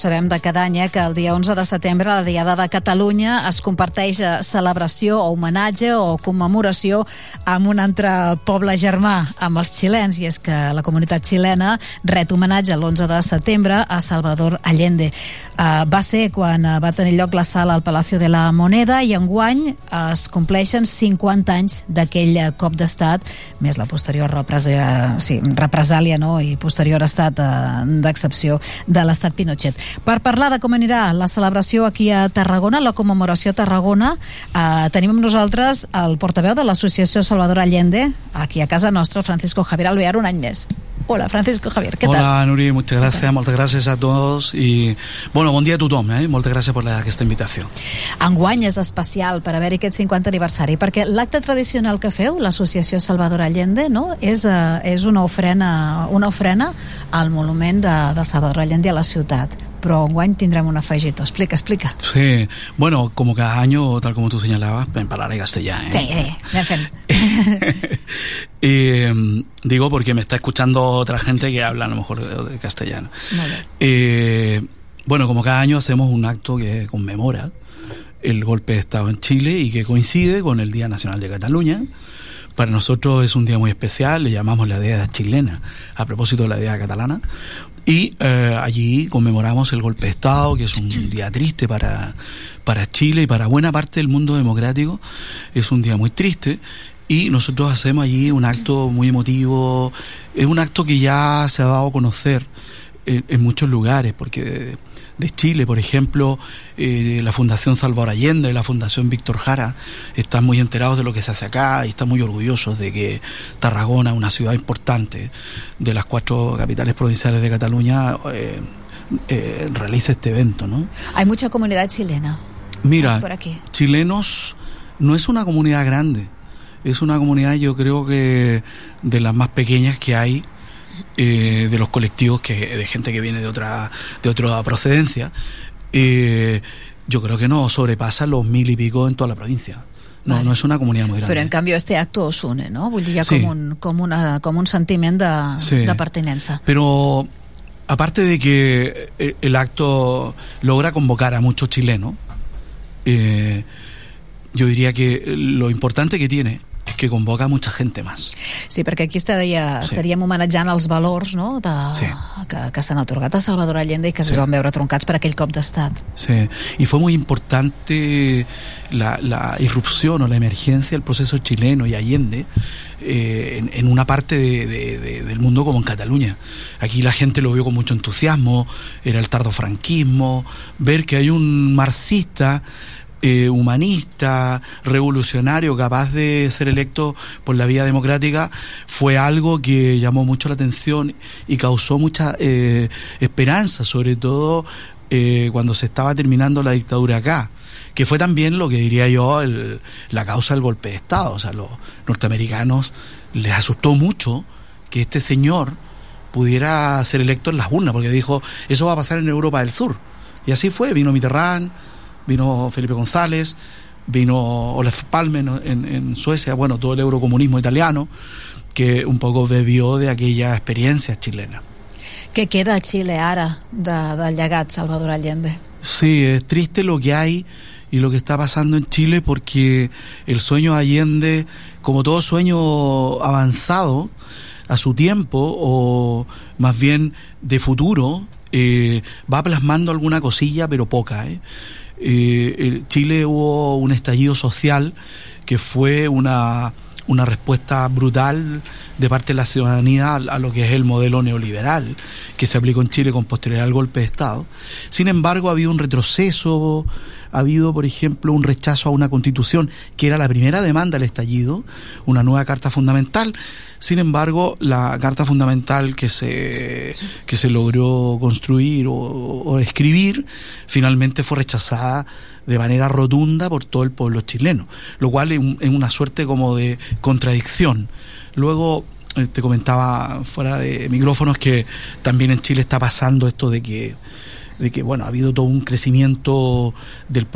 Sabem de cada any, eh, que el dia 11 de setembre, la Diada de Catalunya, es comparteix eh, celebració o homenatge o commemoració amb un altre poble germà, amb els xilens, i és que la comunitat xilena ret homenatge l'11 de setembre a Salvador Allende. Uh, va ser quan uh, va tenir lloc la sala al Palacio de la Moneda i enguany uh, es compleixen 50 anys d'aquell uh, cop d'estat, més la posterior represa, sí, represàlia no? i posterior estat uh, d'excepció de l'estat Pinochet. Per parlar de com anirà la celebració aquí a Tarragona, la commemoració a Tarragona, eh, tenim amb nosaltres el portaveu de l'associació Salvador Allende, aquí a casa nostra, Francisco Javier Alvear, un any més. Hola, Francisco Javier, ¿qué tal? Hola, Nuri, muchas gracias, moltes gràcies a tots i, bueno, bon dia a tothom, eh? moltes gràcies per la, aquesta invitació. Enguany és especial per haver-hi aquest 50 aniversari, perquè l'acte tradicional que feu, l'associació Salvador Allende, no? és, uh, és una ofrena, una ofrena al monument de, de Salvador Allende a la ciutat però enguany tindrem un afegit. Explica, explica. Sí, bueno, como cada año, tal como tú señalabas, en hablaré castellano. ¿eh? Sí, sí, fent. Eh, digo porque me está escuchando otra gente que habla a lo mejor de, de castellano. Eh, bueno, como cada año hacemos un acto que conmemora el golpe de Estado en Chile y que coincide con el Día Nacional de Cataluña, Para nosotros es un día muy especial, le llamamos la Día chilena, a propósito de la Día catalana. Y eh, allí conmemoramos el golpe de Estado, que es un día triste para, para Chile y para buena parte del mundo democrático. Es un día muy triste y nosotros hacemos allí un acto muy emotivo. Es un acto que ya se ha dado a conocer en, en muchos lugares, porque de Chile, por ejemplo, eh, la Fundación Salvador Allende y la Fundación Víctor Jara están muy enterados de lo que se hace acá y están muy orgullosos de que Tarragona, una ciudad importante de las cuatro capitales provinciales de Cataluña, eh, eh, realice este evento, ¿no? Hay mucha comunidad chilena. Mira, por aquí. chilenos no es una comunidad grande, es una comunidad yo creo que de las más pequeñas que hay eh, de los colectivos que de gente que viene de otra de otra procedencia eh, yo creo que no sobrepasa los mil y pico en toda la provincia no, Vale. no es una comunidad muy grande Però en canvi este acte us une, no? Vull dir, hi ha Sí. com, un, com, una, com un sentiment de- Sí. d'appartenença. Pero aparte de que el acto logra convocar a muchos chilenos, eh, yo diría que lo importante que tiene es que convoca mucha gente más. Sí, perquè aquí estaria, Sí. estaríem homenatjant els valors no? de, Sí. que, que s'han atorgat a Salvador Allende i que es van veure troncats per aquell cop d'estat. Sí. Y fue muy importante la, la irrupción o la emergencia del proceso chileno y Allende eh, en, en una parte de- de- de- del mundo como en Cataluña. Aquí la gente lo vio con mucho entusiasmo, era el tardofranquismo, ver que hay un marxista eh, humanista, revolucionario, capaz de ser electo por la vía democrática, fue algo que llamó mucho la atención y causó mucha eh, esperanza, sobre todo eh, cuando se estaba terminando la dictadura acá que fue también lo que diría yo el- la causa del golpe de Estado. O sea, los norteamericanos les asustó mucho que este señor pudiera ser electo en las urnas, porque dijo, eso va a pasar en Europa del Sur. Y así fue, vino Mitterrand, vino Felipe González, vino Olaf Palme en, Suecia, bueno, todo el eurocomunismo italiano, que un poco bebió de aquella experiencia chilena. Què queda a Xile ara de, llegat Salvador Allende? Sí, es triste lo que hay y lo que está pasando en Chile porque el sueño de Allende, como todo sueño avanzado a su tiempo o más bien de futuro, eh, va plasmando alguna cosilla, pero poca. ¿eh? Eh, Chile hubo un estallido social que fue una, una respuesta brutal de parte de la ciudadanía a, lo que es el modelo neoliberal que se aplicó en Chile con posterioridad al golpe de Estado. Sin embargo, ha habido un retroceso, ha habido, por ejemplo, un rechazo a una constitución que era la primera demanda del estallido, una nueva carta fundamental. Sin embargo, la carta fundamental que se, que se logró construir o, o escribir finalmente fue rechazada de manera rotunda por todo el pueblo chileno, lo cual es, un- una suerte como de contradicción. Luego eh, te comentaba fuera de micrófonos que también en Chile está pasando esto de que de que bueno ha habido todo un crecimiento del,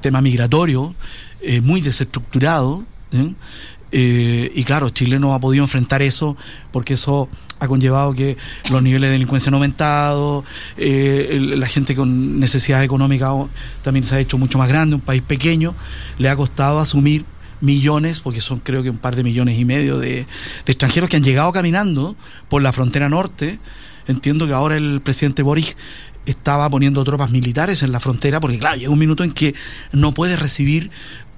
tema migratorio eh, muy desestructurado. Eh, y claro Chile no ha podido enfrentar eso porque eso ha conllevado que los niveles de delincuencia han aumentado eh, la gente con necesidad económica o- también se ha hecho mucho más grande un país pequeño le ha costado asumir millones, porque son creo que un par de millones y medio de, de extranjeros que han llegado caminando por la frontera norte. Entiendo que ahora el presidente Boris estaba poniendo tropas militares en la frontera, porque claro, llega un minuto en que no puede recibir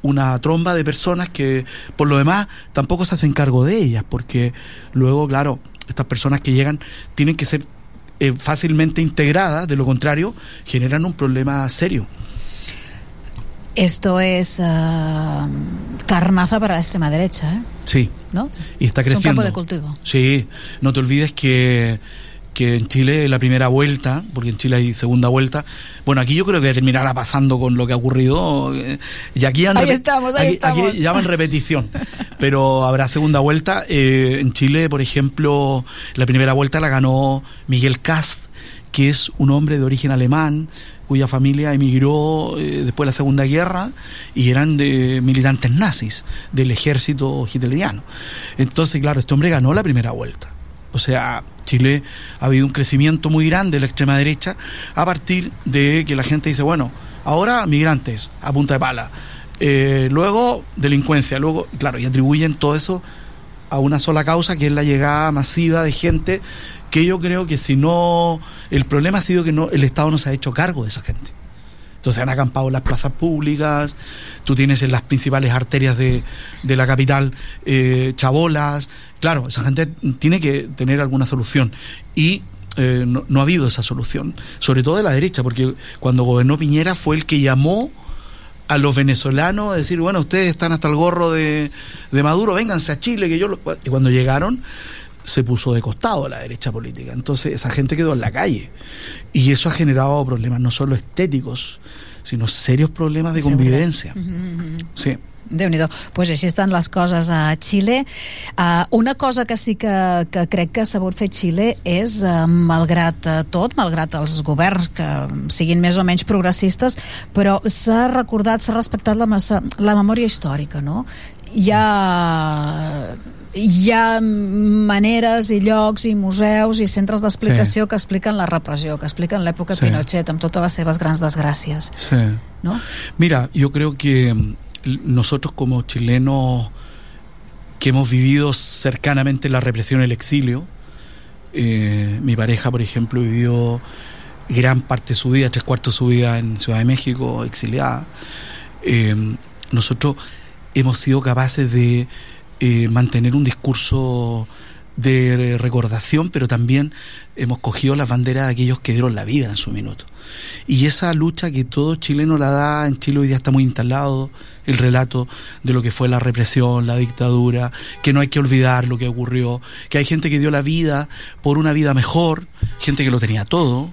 una tromba de personas que por lo demás tampoco se hacen cargo de ellas, porque luego, claro, estas personas que llegan tienen que ser eh, fácilmente integradas, de lo contrario, generan un problema serio. Esto es eh, carnaza para la extrema derecha, ¿eh? Sí. ¿no? Y está Es un creciendo. campo de cultivo. Sí, no te olvides que, que en Chile la primera vuelta, porque en Chile hay segunda vuelta, bueno, aquí yo creo que terminará pasando con lo que ha ocurrido, eh, y aquí, han Ahí estamos, ahí aquí, estamos. aquí llaman repetición, pero habrá segunda vuelta. Eh, en Chile, por ejemplo, la primera vuelta la ganó Miguel Cast, que es un hombre de origen alemán, cuya familia emigró eh, después de la Segunda Guerra y eran de militantes nazis del ejército hitleriano. Entonces, claro, este hombre ganó la primera vuelta. O sea, Chile ha habido un crecimiento muy grande de la extrema derecha a partir de que la gente dice, bueno, ahora migrantes a punta de pala, Eh, luego, delincuencia. Luego, claro, y atribuyen todo eso a una sola causa, que es la llegada masiva de gente, que yo creo que si no, el problema ha sido que no, el Estado no se ha hecho cargo de esa gente. Entonces han acampado en las plazas públicas, tú tienes en las principales arterias de, de la capital eh, chabolas. Claro, esa gente tiene que tener alguna solución. Y eh, no, ha habido esa solución, sobre todo de la derecha, porque cuando gobernó Piñera fue el que llamó a los venezolanos a decir, bueno, ustedes están hasta el gorro de, de Maduro, vénganse a Chile, que yo... Y cuando llegaron se puso de costado la derecha política. Entonces esa gente quedó en la calle. Y eso ha generado problemas no solo estéticos, sino serios problemas de convivencia. Sí. déu nhi pues així estan les coses a Xile. Uh, una cosa que sí que, que crec que s'ha fet Xile és, uh, malgrat tot, malgrat els governs que siguin més o menys progressistes, però s'ha recordat, s'ha respectat la, massa, la memòria històrica, no? Hi ha hi ha maneres i llocs i museus i centres d'explicació sí. que expliquen la repressió, que expliquen l'època sí. Pinochet amb totes les seves grans desgràcies. Sí. ¿No? Mira, yo creo que nosotros como chilenos que hemos vivido cercanamente la represión y el exilio, eh, mi pareja, por ejemplo, vivió gran parte de su vida, tres cuartos de su vida en Ciudad de México, exiliada. Eh, nosotros hemos sido capaces de eh, mantener un discurso de recordación, pero también hemos cogido las banderas de aquellos que dieron la vida en su minuto. Y esa lucha que todo chileno la da, en Chile hoy día está muy instalado el relato de lo que fue la represión, la dictadura, que no hay que olvidar lo que ocurrió, que hay gente que dio la vida por una vida mejor, gente que lo tenía todo,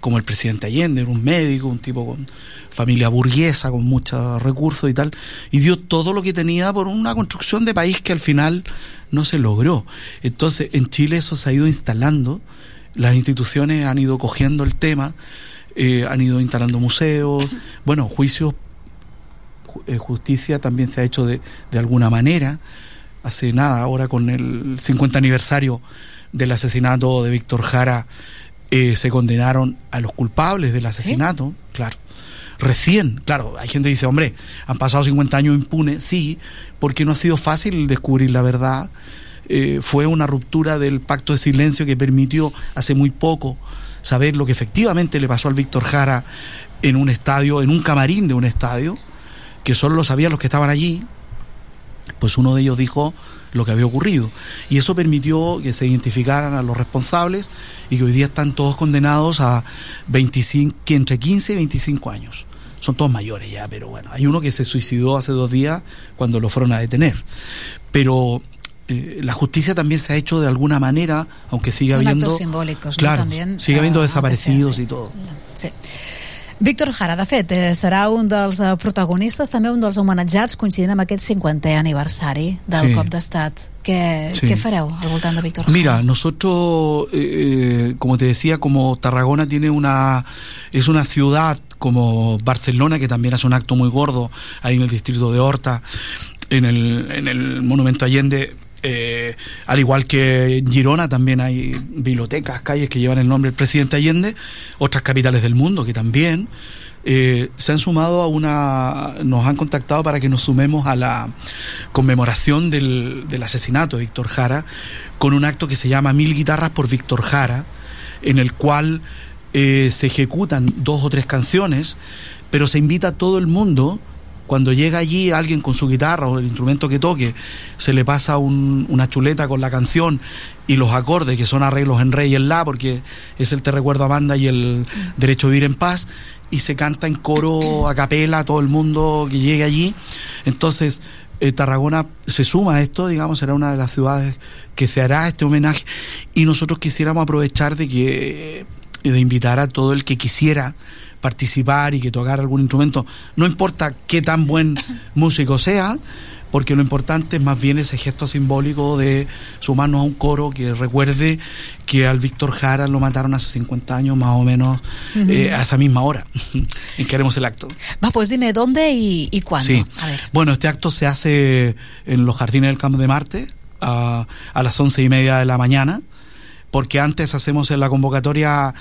como el presidente Allende, un médico, un tipo con familia burguesa, con muchos recursos y tal, y dio todo lo que tenía por una construcción de país que al final no se logró. Entonces, en Chile eso se ha ido instalando, las instituciones han ido cogiendo el tema, eh, han ido instalando museos, bueno, juicios, eh, justicia también se ha hecho de, de alguna manera, hace nada, ahora con el 50 aniversario del asesinato de Víctor Jara, eh, se condenaron a los culpables del asesinato, ¿Sí? claro. Recién, claro, hay gente que dice, hombre, han pasado 50 años impunes, sí, porque no ha sido fácil descubrir la verdad. Eh, fue una ruptura del pacto de silencio que permitió hace muy poco saber lo que efectivamente le pasó al Víctor Jara en un estadio, en un camarín de un estadio, que solo lo sabían los que estaban allí. Pues uno de ellos dijo, lo que había ocurrido. Y eso permitió que se identificaran a los responsables y que hoy día están todos condenados a 25, entre 15 y 25 años. Son todos mayores ya, pero bueno, hay uno que se suicidó hace dos días cuando lo fueron a detener. Pero eh, la justicia también se ha hecho de alguna manera, aunque siga Son habiendo. actos simbólicos, claro, ¿no? También, sigue habiendo uh, desaparecidos sí. y todo. Sí. Víctor Jara, de fet, eh, serà un dels eh, protagonistes, també un dels homenatjats, coincidint amb aquest 50è aniversari del Sí. cop d'estat. Què, Sí. què fareu al voltant de Víctor Jara? Mira, nosotros, eh, eh, como te decía, como Tarragona tiene una, es una ciudad como Barcelona, que también hace un acto muy gordo ahí en el distrito de Horta, en el, en el Monumento Allende, eh, al igual que en Girona también hay bibliotecas, calles que llevan el nombre del presidente Allende, otras capitales del mundo que también eh, se han sumado a una, nos han contactado para que nos sumemos a la conmemoración del, del asesinato de Víctor Jara con un acto que se llama Mil Guitarras por Víctor Jara, en el cual eh, se ejecutan dos o tres canciones, pero se invita a todo el mundo. Cuando llega allí alguien con su guitarra o el instrumento que toque, se le pasa un- una chuleta con la canción y los acordes, que son arreglos en re y en la, porque es el Te Recuerdo Amanda y el Derecho a Vivir en Paz, y se canta en coro, a capela, todo el mundo que llegue allí. Entonces, eh, Tarragona se suma a esto, digamos, será una de las ciudades que se hará este homenaje, y nosotros quisiéramos aprovechar de que de invitar a todo el que quisiera participar y que tocar algún instrumento, no importa qué tan buen músico sea, porque lo importante es más bien ese gesto simbólico de sumarnos a un coro que recuerde que al Víctor Jara lo mataron hace 50 años más o menos eh, a esa misma hora en que haremos el acto. Va, pues dime, ¿dónde y, y cuándo? Sí. A ver. Bueno, este acto se hace en los jardines del Campo de Marte a, a las once y media de la mañana, porque antes hacemos en la convocatoria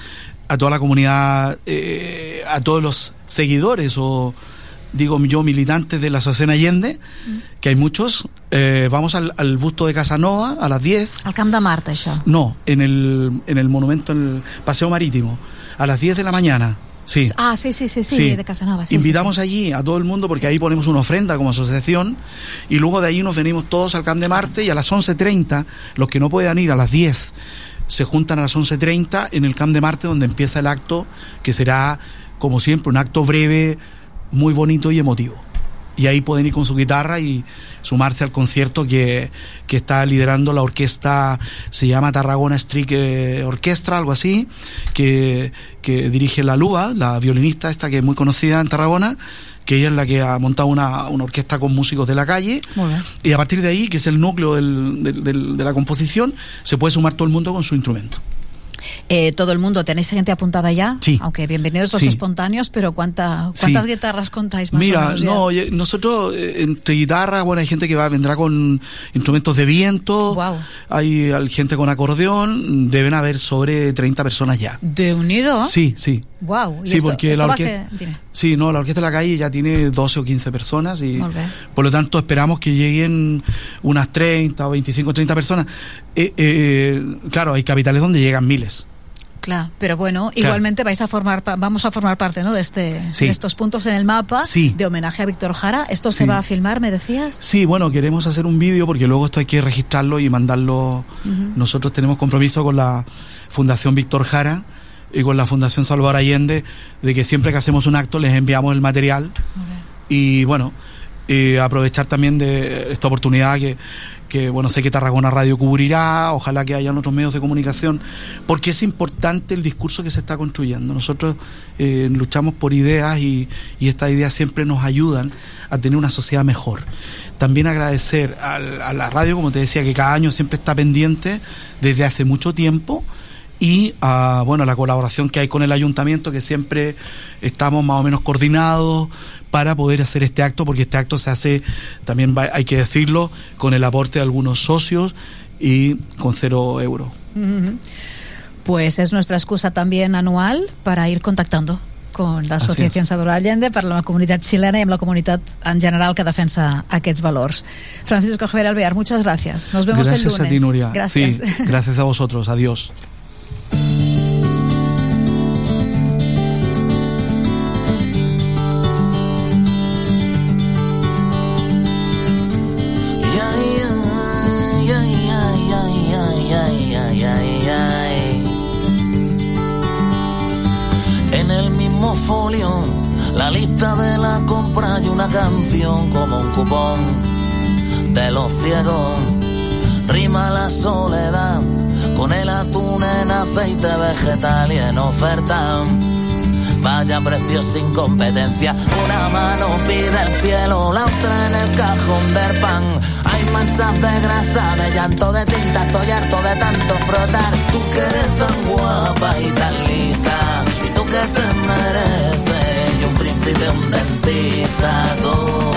a toda la comunidad, eh, a todos los seguidores o digo yo, militantes de la Asociación Allende, que hay muchos. Eh, vamos al, al busto de Casanova a las 10. Al Camp de Mart, això. No, en el, en el monumento, en el Paseo Marítimo, a las 10 de la mañana. Sí. Ah, sí, sí, sí, sí, de Casanova. Sí, Invitamos allí a todo el mundo porque ahí ponemos una ofrenda como asociación y luego de ahí nos venimos todos al Camp de Marte y a las 11.30, los que no puedan ir a las 10, se juntan a las 11.30 en el Camp de Marte donde empieza el acto que será, como siempre, un acto breve, muy bonito y emotivo. Y ahí pueden ir con su guitarra y sumarse al concierto que, que está liderando la orquesta, se llama Tarragona Street eh, Orquestra, algo así, que, que dirige la Lua, la violinista esta que es muy conocida en Tarragona, que ella es la que ha montado una, una orquesta con músicos de la calle. Y a partir de ahí, que es el núcleo del- del- del- de la composición, se puede sumar todo el mundo con su instrumento. Eh, todo el mundo, ¿tenéis gente apuntada ya? Sí. Aunque bienvenidos los Sí. espontáneos, pero ¿cuánta, ¿cuántas Sí. guitarras contáis más o Mira, menos ya? no, nosotros eh, entre guitarra, bueno, hay gente que va, vendrá con instrumentos de viento, hay, hay gente con acordeón, deben haber sobre 30 personas ya. ¿De unido? Sí, sí. Wow. Sí, porque la orquesta-. Sí, no, la Orquesta de la Calle ya tiene 12 o 15 personas y por lo tanto esperamos que lleguen unas 30 o 25 o 30 personas. Eh, eh, claro, hay capitales donde llegan miles. Claro, pero bueno, Claro. igualmente vais a formar, vamos a formar parte, ¿no? De este, Sí. de estos puntos en el mapa Sí. de homenaje a Víctor Jara. Esto se va a filmar, me decías. Sí, bueno, queremos hacer un vídeo porque luego esto hay que registrarlo y mandarlo. Nosotros tenemos compromiso con la Fundación Víctor Jara y con la Fundación Salvador Allende de que siempre que hacemos un acto les enviamos el material y bueno, eh, aprovechar también de esta oportunidad que, que, bueno, sé que Tarragona Radio cubrirá, ojalá que hayan otros medios de comunicación, porque es importante el discurso que se está construyendo. Nosotros eh, luchamos por ideas y, y estas ideas siempre nos ayudan a tener una sociedad mejor. También agradecer al- a la radio, como te decía, que cada año siempre está pendiente desde hace mucho tiempo y a bueno la colaboración que hay con el ayuntamiento que siempre estamos más o menos coordinados para poder hacer este acto porque este acto se hace también va- hay que decirlo con el aporte de algunos socios y con cero euros Ujú. Pues es nuestra excusa también anual para ir contactando con la Así Associació és. Salvador Allende per la comunitat xilena i amb la comunitat en general que defensa aquests valors. Francisco Javier Alvear, muchas gracias. Nos vemos gracias el lunes. a ti Nuria Gracias. Sí, gracias a vosotros adiós Sin competencia. Una mano pide el cielo, la otra en el cajón del pan. Hay manchas de grasa, de llanto, de tinta. Estoy harto de tanto frotar. Tú que eres tan guapa y tan lista. Y tú que te mereces. Y un príncipe, un dentista. Tú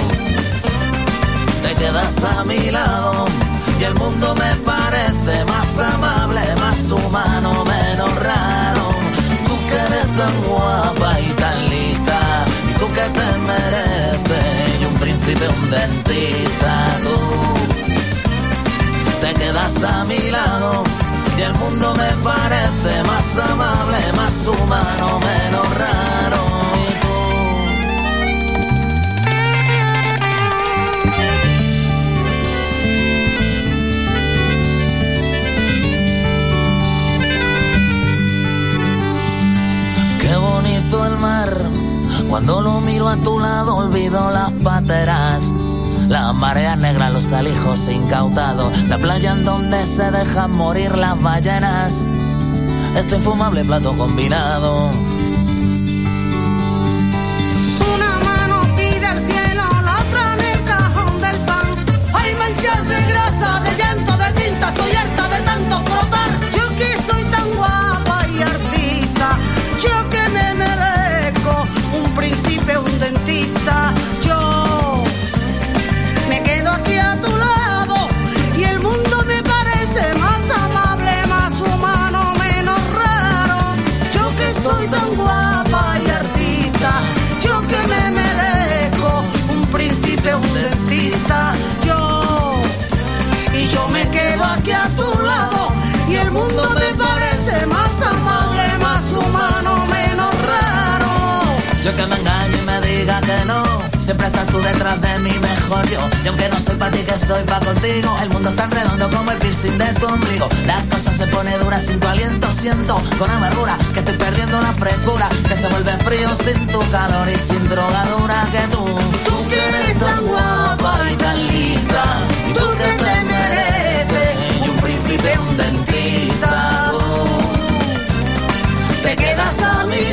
te quedas a mi lado y el mundo me parece más amable, más humano, menos raro. Tú que eres tan guapa que te mereces y un príncipe, un dentista, tú te quedas a mi lado y el mundo me parece más amable, más humano, menos raro. Cuando lo miro a tu lado olvido las pateras. Las mareas negras, los alijos incautados. La playa en donde se dejan morir las ballenas. Este infumable plato combinado. Una mano pide al cielo, la otra del pan. Hay manchas de grasa, de llanto, de tinta. Estoy harta no. Siempre estás tú detrás de mí, mejor yo. Y aunque no soy para ti, que soy pa' contigo. El mundo es tan redondo como el piercing de tu ombligo. Las cosas se pone duras sin tu aliento, siento con amargura que estoy perdiendo la frescura. Que se vuelve frío sin tu calor y sin drogadura que tú. Tú que eres tan guapa y tan lista. Y tú que te mereces. Y un príncipe, un dentista. Tú te quedas a mi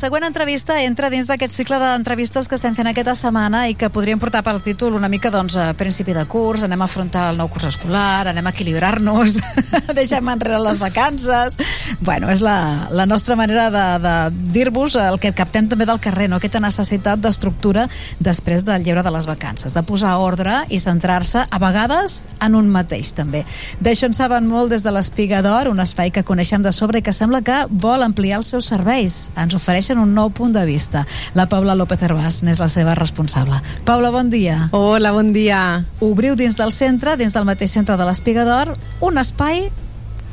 següent entrevista entra dins d'aquest cicle d'entrevistes que estem fent aquesta setmana i que podríem portar pel títol una mica doncs, a principi de curs, anem a afrontar el nou curs escolar, anem a equilibrar-nos, deixem enrere les vacances... Bueno, és la, la nostra manera de, de dir-vos el que captem també del carrer, no? aquesta necessitat d'estructura després del lleure de les vacances, de posar ordre i centrar-se a vegades en un mateix també. D'això en saben molt des de l'Espiga d'Or, un espai que coneixem de sobre i que sembla que vol ampliar els seus serveis. Ens ofereixen un nou punt de vista. La Paula López Herbàs n'és la seva responsable. Paula, bon dia. Hola, bon dia. Obriu dins del centre, dins del mateix centre de l'Espiga d'Or, un espai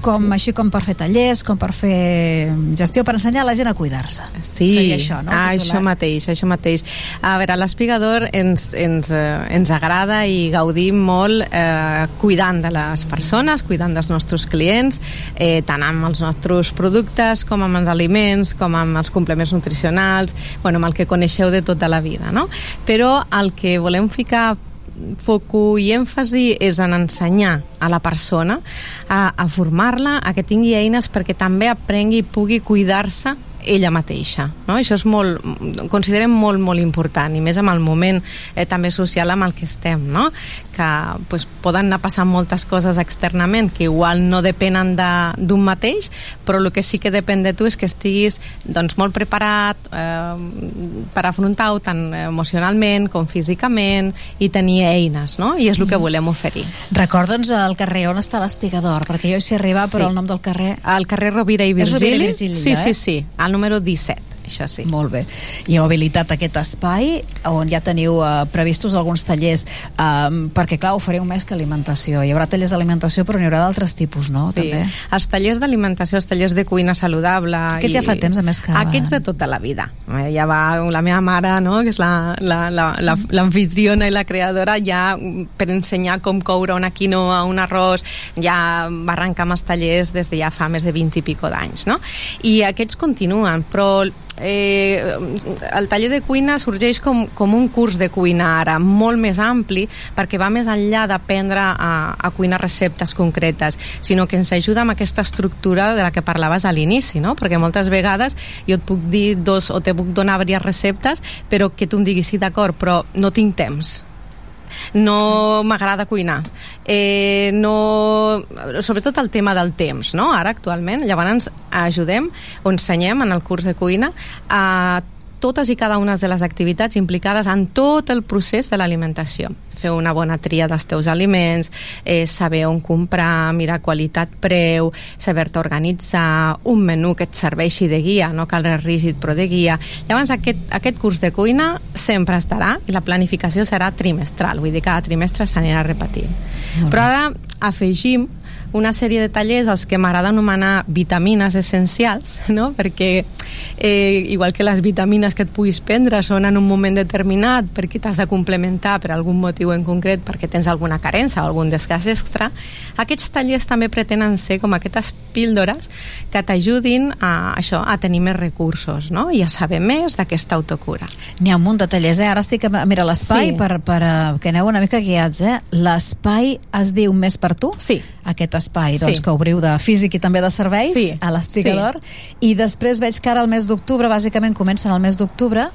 com sí. així com per fer tallers, com per fer gestió, per ensenyar a la gent a cuidar-se. Sí, Seria això, no? Ah, això mateix, això mateix. A veure, l'Espigador ens, ens, eh, ens agrada i gaudim molt eh, cuidant de les persones, cuidant dels nostres clients, eh, tant amb els nostres productes com amb els aliments, com amb els complements nutricionals, bueno, amb el que coneixeu de tota la vida, no? Però el que volem ficar foco i èmfasi és en ensenyar a la persona a, a formar-la, a que tingui eines perquè també aprengui i pugui cuidar-se ella mateixa. No? Això és molt, considerem molt, molt important, i més amb el moment eh, també social amb el que estem, no? Que pues, poden anar passant moltes coses externament que igual no depenen de- d'un mateix, però el que sí que depèn de tu és que estiguis doncs, molt preparat eh, per afrontar-ho tant emocionalment com físicament i tenir eines, no? i és el que volem oferir. Recorda'ns el carrer on està l'Espigador, perquè jo hi sé arribar, però Sí. el nom del carrer... Al carrer Rovira i És Rovira i Virgili. Virgili, sí, eh? sí, sí, al número 17, això sí. Molt bé. I heu habilitat aquest espai on ja teniu eh, previstos alguns tallers, eh, perquè clar, ofereu més que alimentació. Hi haurà tallers d'alimentació, però n'hi haurà d'altres tipus, no? Sí. També. Els tallers d'alimentació, els tallers de cuina saludable... Aquests ja fa temps, a més, que Aquests de tota la vida. Eh, Ja va la meva mare, no?, que és l'anfitriona la, la, la, l'anfitriona i la creadora, ja mm, per ensenyar com coure una quinoa, un arròs, ja va arrencar amb els tallers des de ja fa més de 20 i pico d'anys, no? I aquests continuen, però eh, el taller de cuina sorgeix com, com un curs de cuina ara, molt més ampli, perquè va més enllà d'aprendre a, a cuinar receptes concretes, sinó que ens ajuda amb aquesta estructura de la que parlaves a l'inici, no? perquè moltes vegades jo et puc dir dos o te puc donar diverses receptes, però que tu em diguis sí, d'acord, però no tinc temps no m'agrada cuinar eh, no, sobretot el tema del temps no? ara actualment, llavors ens ajudem o ensenyem en el curs de cuina a totes i cada una de les activitats implicades en tot el procés de l'alimentació fer una bona tria dels teus aliments, eh, saber on comprar, mirar qualitat-preu, saber-te organitzar, un menú que et serveixi de guia, no cal res rígid però de guia. Llavors aquest, aquest curs de cuina sempre estarà i la planificació serà trimestral, vull dir cada trimestre s'anirà repetint. Però ara afegim una sèrie de tallers als que m'agrada anomenar vitamines essencials, no? perquè eh, igual que les vitamines que et puguis prendre són en un moment determinat perquè t'has de complementar per algun motiu en concret perquè tens alguna carència o algun desgast extra, aquests tallers també pretenen ser com aquestes píldores que t'ajudin a això, a tenir més recursos no? i a saber més d'aquesta autocura. N'hi ha un munt de tallers, eh? Ara estic a mira l'espai Sí. per, per uh, que aneu una mica guiats, eh? L'espai es diu Més per tu? Sí. Aquest espai, doncs, Sí. que obriu de físic i també de serveis Sí. a l'Espigador. I després veig que ara el mes d'octubre, bàsicament comencen el mes d'octubre,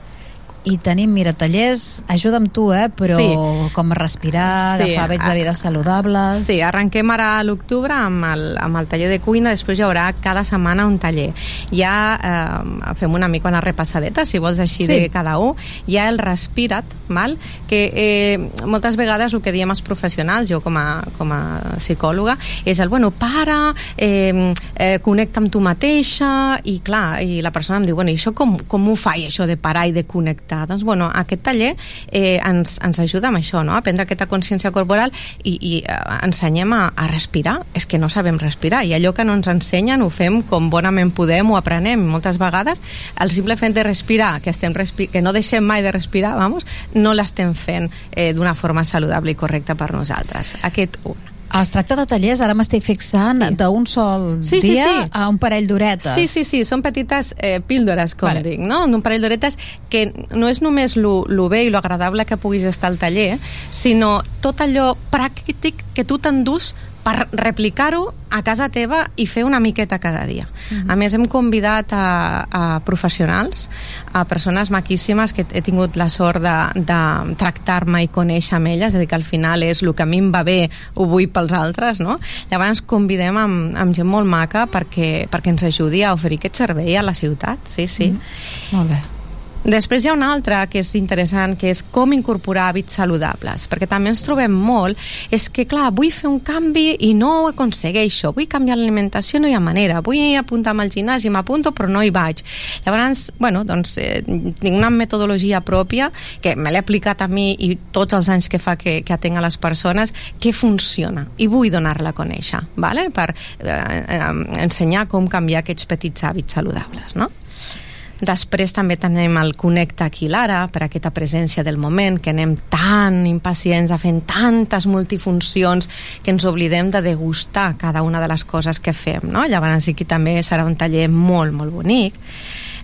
i tenim, mira, tallers, ajuda'm tu, eh? Però Sí. com respirar, Sí, agafar hàbits de vida saludables... Sí, arrenquem ara a l'octubre amb, el, amb el taller de cuina, després hi haurà cada setmana un taller. Ja eh, fem una mica una repassadeta, si vols així Sí. de cada un. Hi ha el Respira't, val? que eh, moltes vegades el que diem els professionals, jo com a, com a psicòloga, és el, bueno, para, eh, eh, connecta amb tu mateixa, i clar, i la persona em diu, bueno, i això com, com ho faig, això de parar i de connectar? Doncs, bueno, aquest taller eh, ens, ens ajuda amb això, no? a prendre aquesta consciència corporal i, i eh, ensenyem a, a respirar. És que no sabem respirar, i allò que no ens ensenyen ho fem com bonament podem, ho aprenem. Moltes vegades el simple fet de respirar, que, estem respi que no deixem mai de respirar, vamos, no l'estem fent eh, d'una forma saludable i correcta per nosaltres. Aquest un. Es tracta de tallers, ara m'estic fixant, sí. d'un sol Sí, sí, dia sí. a un parell d'horetes. Sí, sí, sí, són petites eh, píldores, com Vale. dic, no? Un parell d'horetes que no és només lo, lo bé i lo agradable que puguis estar al taller, sinó tot allò pràctic que tu t'endús per replicar-ho a casa teva i fer una miqueta cada dia. Mhm. A més, hem convidat a, a professionals, a persones maquíssimes que he tingut la sort de, de tractar-me i conèixer amb elles, és a dir, que al final és el que a mi em va bé, ho vull pels altres, no? Llavors convidem amb, amb gent molt maca perquè, perquè ens ajudi a oferir aquest servei a la ciutat, sí, sí. Mm. Molt bé. Després hi ha una altra que és interessant, que és com incorporar hàbits saludables, perquè també ens trobem molt, és que, clar, vull fer un canvi i no ho aconsegueixo, vull canviar l'alimentació, no hi ha manera, vull apuntar-me al gimnàs i m'apunto però no hi vaig. Llavors, bueno, doncs, eh, tinc una metodologia pròpia que me l'he aplicat a mi i tots els anys que fa que, que atenc a les persones, que funciona i vull donar-la a conèixer, vale? per eh, eh, ensenyar com canviar aquests petits hàbits saludables, no? Després també tenim el connecta aquí l'ara, per aquesta presència del moment, que anem tan impacients a fent tantes multifuncions que ens oblidem de degustar cada una de les coses que fem, no? Llavors aquí també serà un taller molt, molt bonic.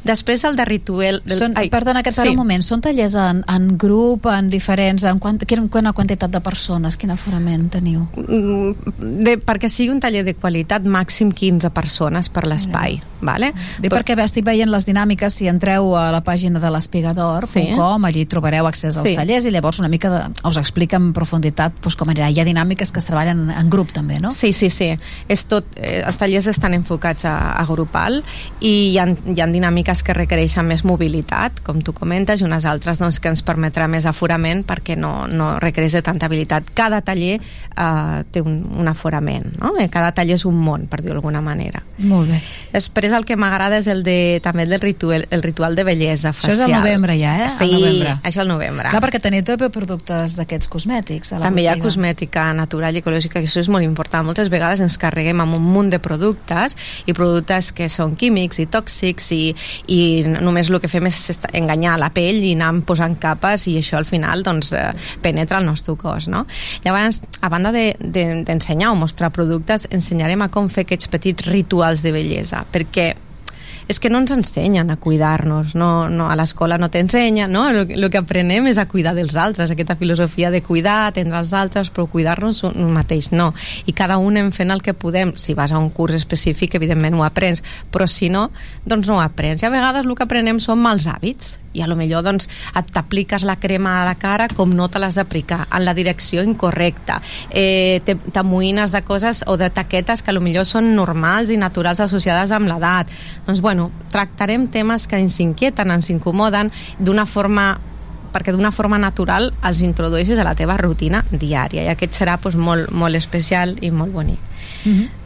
Després el de ritual... Del... Són, perdona que et paro un moment, són tallers en, en grup, en diferents, en quant, quina, quina quantitat de persones, quin aforament teniu? Mm, De, perquè sigui un taller de qualitat, màxim 15 persones per l'espai, vale? Dic perquè bé, estic veient les dinàmiques, si entreu a la pàgina de l'espigador.com, Sí. allí trobareu accés als Sí. tallers i llavors una mica de, us explica en profunditat doncs, com anirà. Hi ha dinàmiques que es treballen en grup també, no? Sí, sí, sí. És tot, eh, els tallers estan enfocats a, a grupal i hi ha, hi ha dinàmiques que requereixen més mobilitat, com tu comentes, i unes altres doncs, que ens permetrà més aforament perquè no, no requereix de tanta habilitat. Cada taller eh, té un, un aforament, no? Eh, Cada taller és un món, per dir-ho d'alguna manera. Molt bé. Després el que m'agrada és el de, també el del ritual, el ritual de bellesa Això és facial. al novembre ja, eh? Sí, Al novembre. això al novembre. Clar, perquè teniu també productes d'aquests cosmètics a la També hi ha botiga. cosmètica natural i ecològica, que això és molt important. Moltes vegades ens carreguem amb un munt de productes i productes que són químics i tòxics i, i només el que fem és enganyar la pell i anar posant capes i això al final doncs, eh, penetra el nostre cos. No? Llavors, a banda de- de- d'ensenyar de, o mostrar productes, ensenyarem a com fer aquests petits rituals de bellesa, perquè és que no ens ensenyen a cuidar-nos, no, no, a l'escola no t'ensenya, no? El, el que aprenem és a cuidar dels altres, aquesta filosofia de cuidar, atendre els altres, però cuidar-nos un mateix no. I cada un hem fent el que podem. Si vas a un curs específic, evidentment ho aprens, però si no, doncs no ho aprens. I a vegades el que aprenem són mals hàbits, i a lo millor doncs, et t'apliques la crema a la cara com no te l'has d'aplicar, en la direcció incorrecta. Eh, t'amoïnes de coses o de taquetes que a lo millor són normals i naturals associades amb l'edat. Doncs, bueno, tractarem temes que ens inquieten, ens incomoden, d'una forma perquè d'una forma natural els introdueixis a la teva rutina diària i aquest serà doncs, molt, molt especial i molt bonic.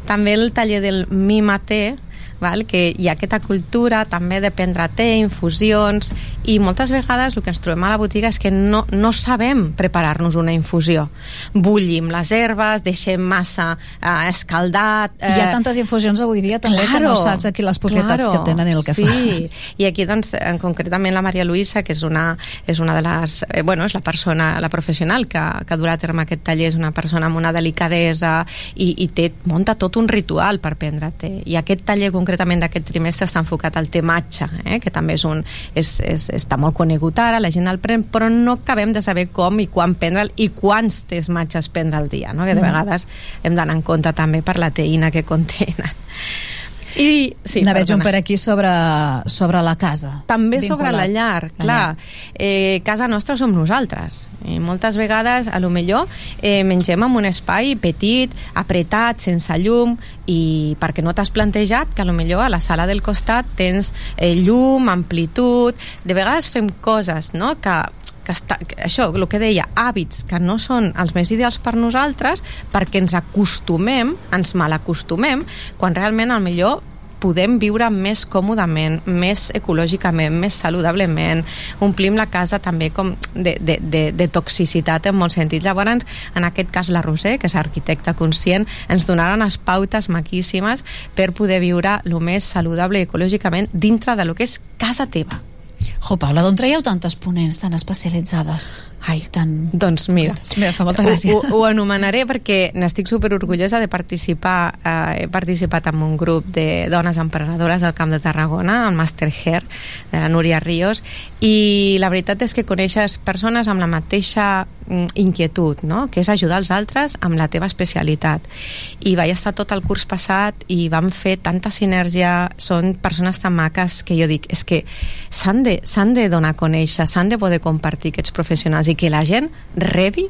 També el taller del Mima Té, val? que hi ha aquesta cultura també de prendre té, infusions i moltes vegades el que ens trobem a la botiga és que no, no sabem preparar-nos una infusió bullim les herbes, deixem massa eh, escaldat I hi ha tantes infusions avui dia també que no saps aquí les propietats que tenen i el que sí. fan. I aquí, doncs, en, concretament la Maria Luisa, que és una, és una de les... Eh, bueno, és la persona, la professional que, que durà a terme aquest taller, és una persona amb una delicadesa i, i té, munta tot un ritual per prendre té. I aquest taller, concretament d'aquest trimestre, està enfocat al té matxa, eh, que també és un, és, és, està molt conegut ara, la gent el pren, però no acabem de saber com i quan prendre'l i quants tés matxes prendre al dia, no? que de Mhm. vegades hem d'anar en compte també per la teïna que contenen. I, sí, ne veig un per aquí sobre, sobre la casa. també Vinculat. sobre la llar, clar. Eh, casa nostra som nosaltres. I moltes vegades, a lo millor, eh, mengem en un espai petit, apretat, sense llum, i perquè no t'has plantejat que a lo millor a la sala del costat tens eh, llum, amplitud... De vegades fem coses, no?, que que està, que això, el que deia, hàbits que no són els més ideals per nosaltres perquè ens acostumem, ens malacostumem, quan realment al millor podem viure més còmodament, més ecològicament, més saludablement, omplim la casa també com de, de, de, de toxicitat en molts sentits. Llavors, en aquest cas, la Roser, que és arquitecta conscient, ens donarà unes pautes maquíssimes per poder viure el més saludable ecològicament dintre de lo que és casa teva. Jo, Paula, d'on traieu tantes ponents tan especialitzades? Ai, tan... Doncs mira, Mira, fa molta gràcia. Ho, ho, ho anomenaré perquè n'estic super orgullosa de participar. Eh, he participat en un grup de dones emprenedores del Camp de Tarragona, el Master Hair, de la Núria Ríos, i la veritat és que coneixes persones amb la mateixa mm, inquietud, no? que és ajudar els altres amb la teva especialitat. I vaig estar tot el curs passat i vam fer tanta sinergia, són persones tan maques que jo dic, és que s'han de, s'han de donar a conèixer, s'han de poder compartir aquests professionals i que la gent rebi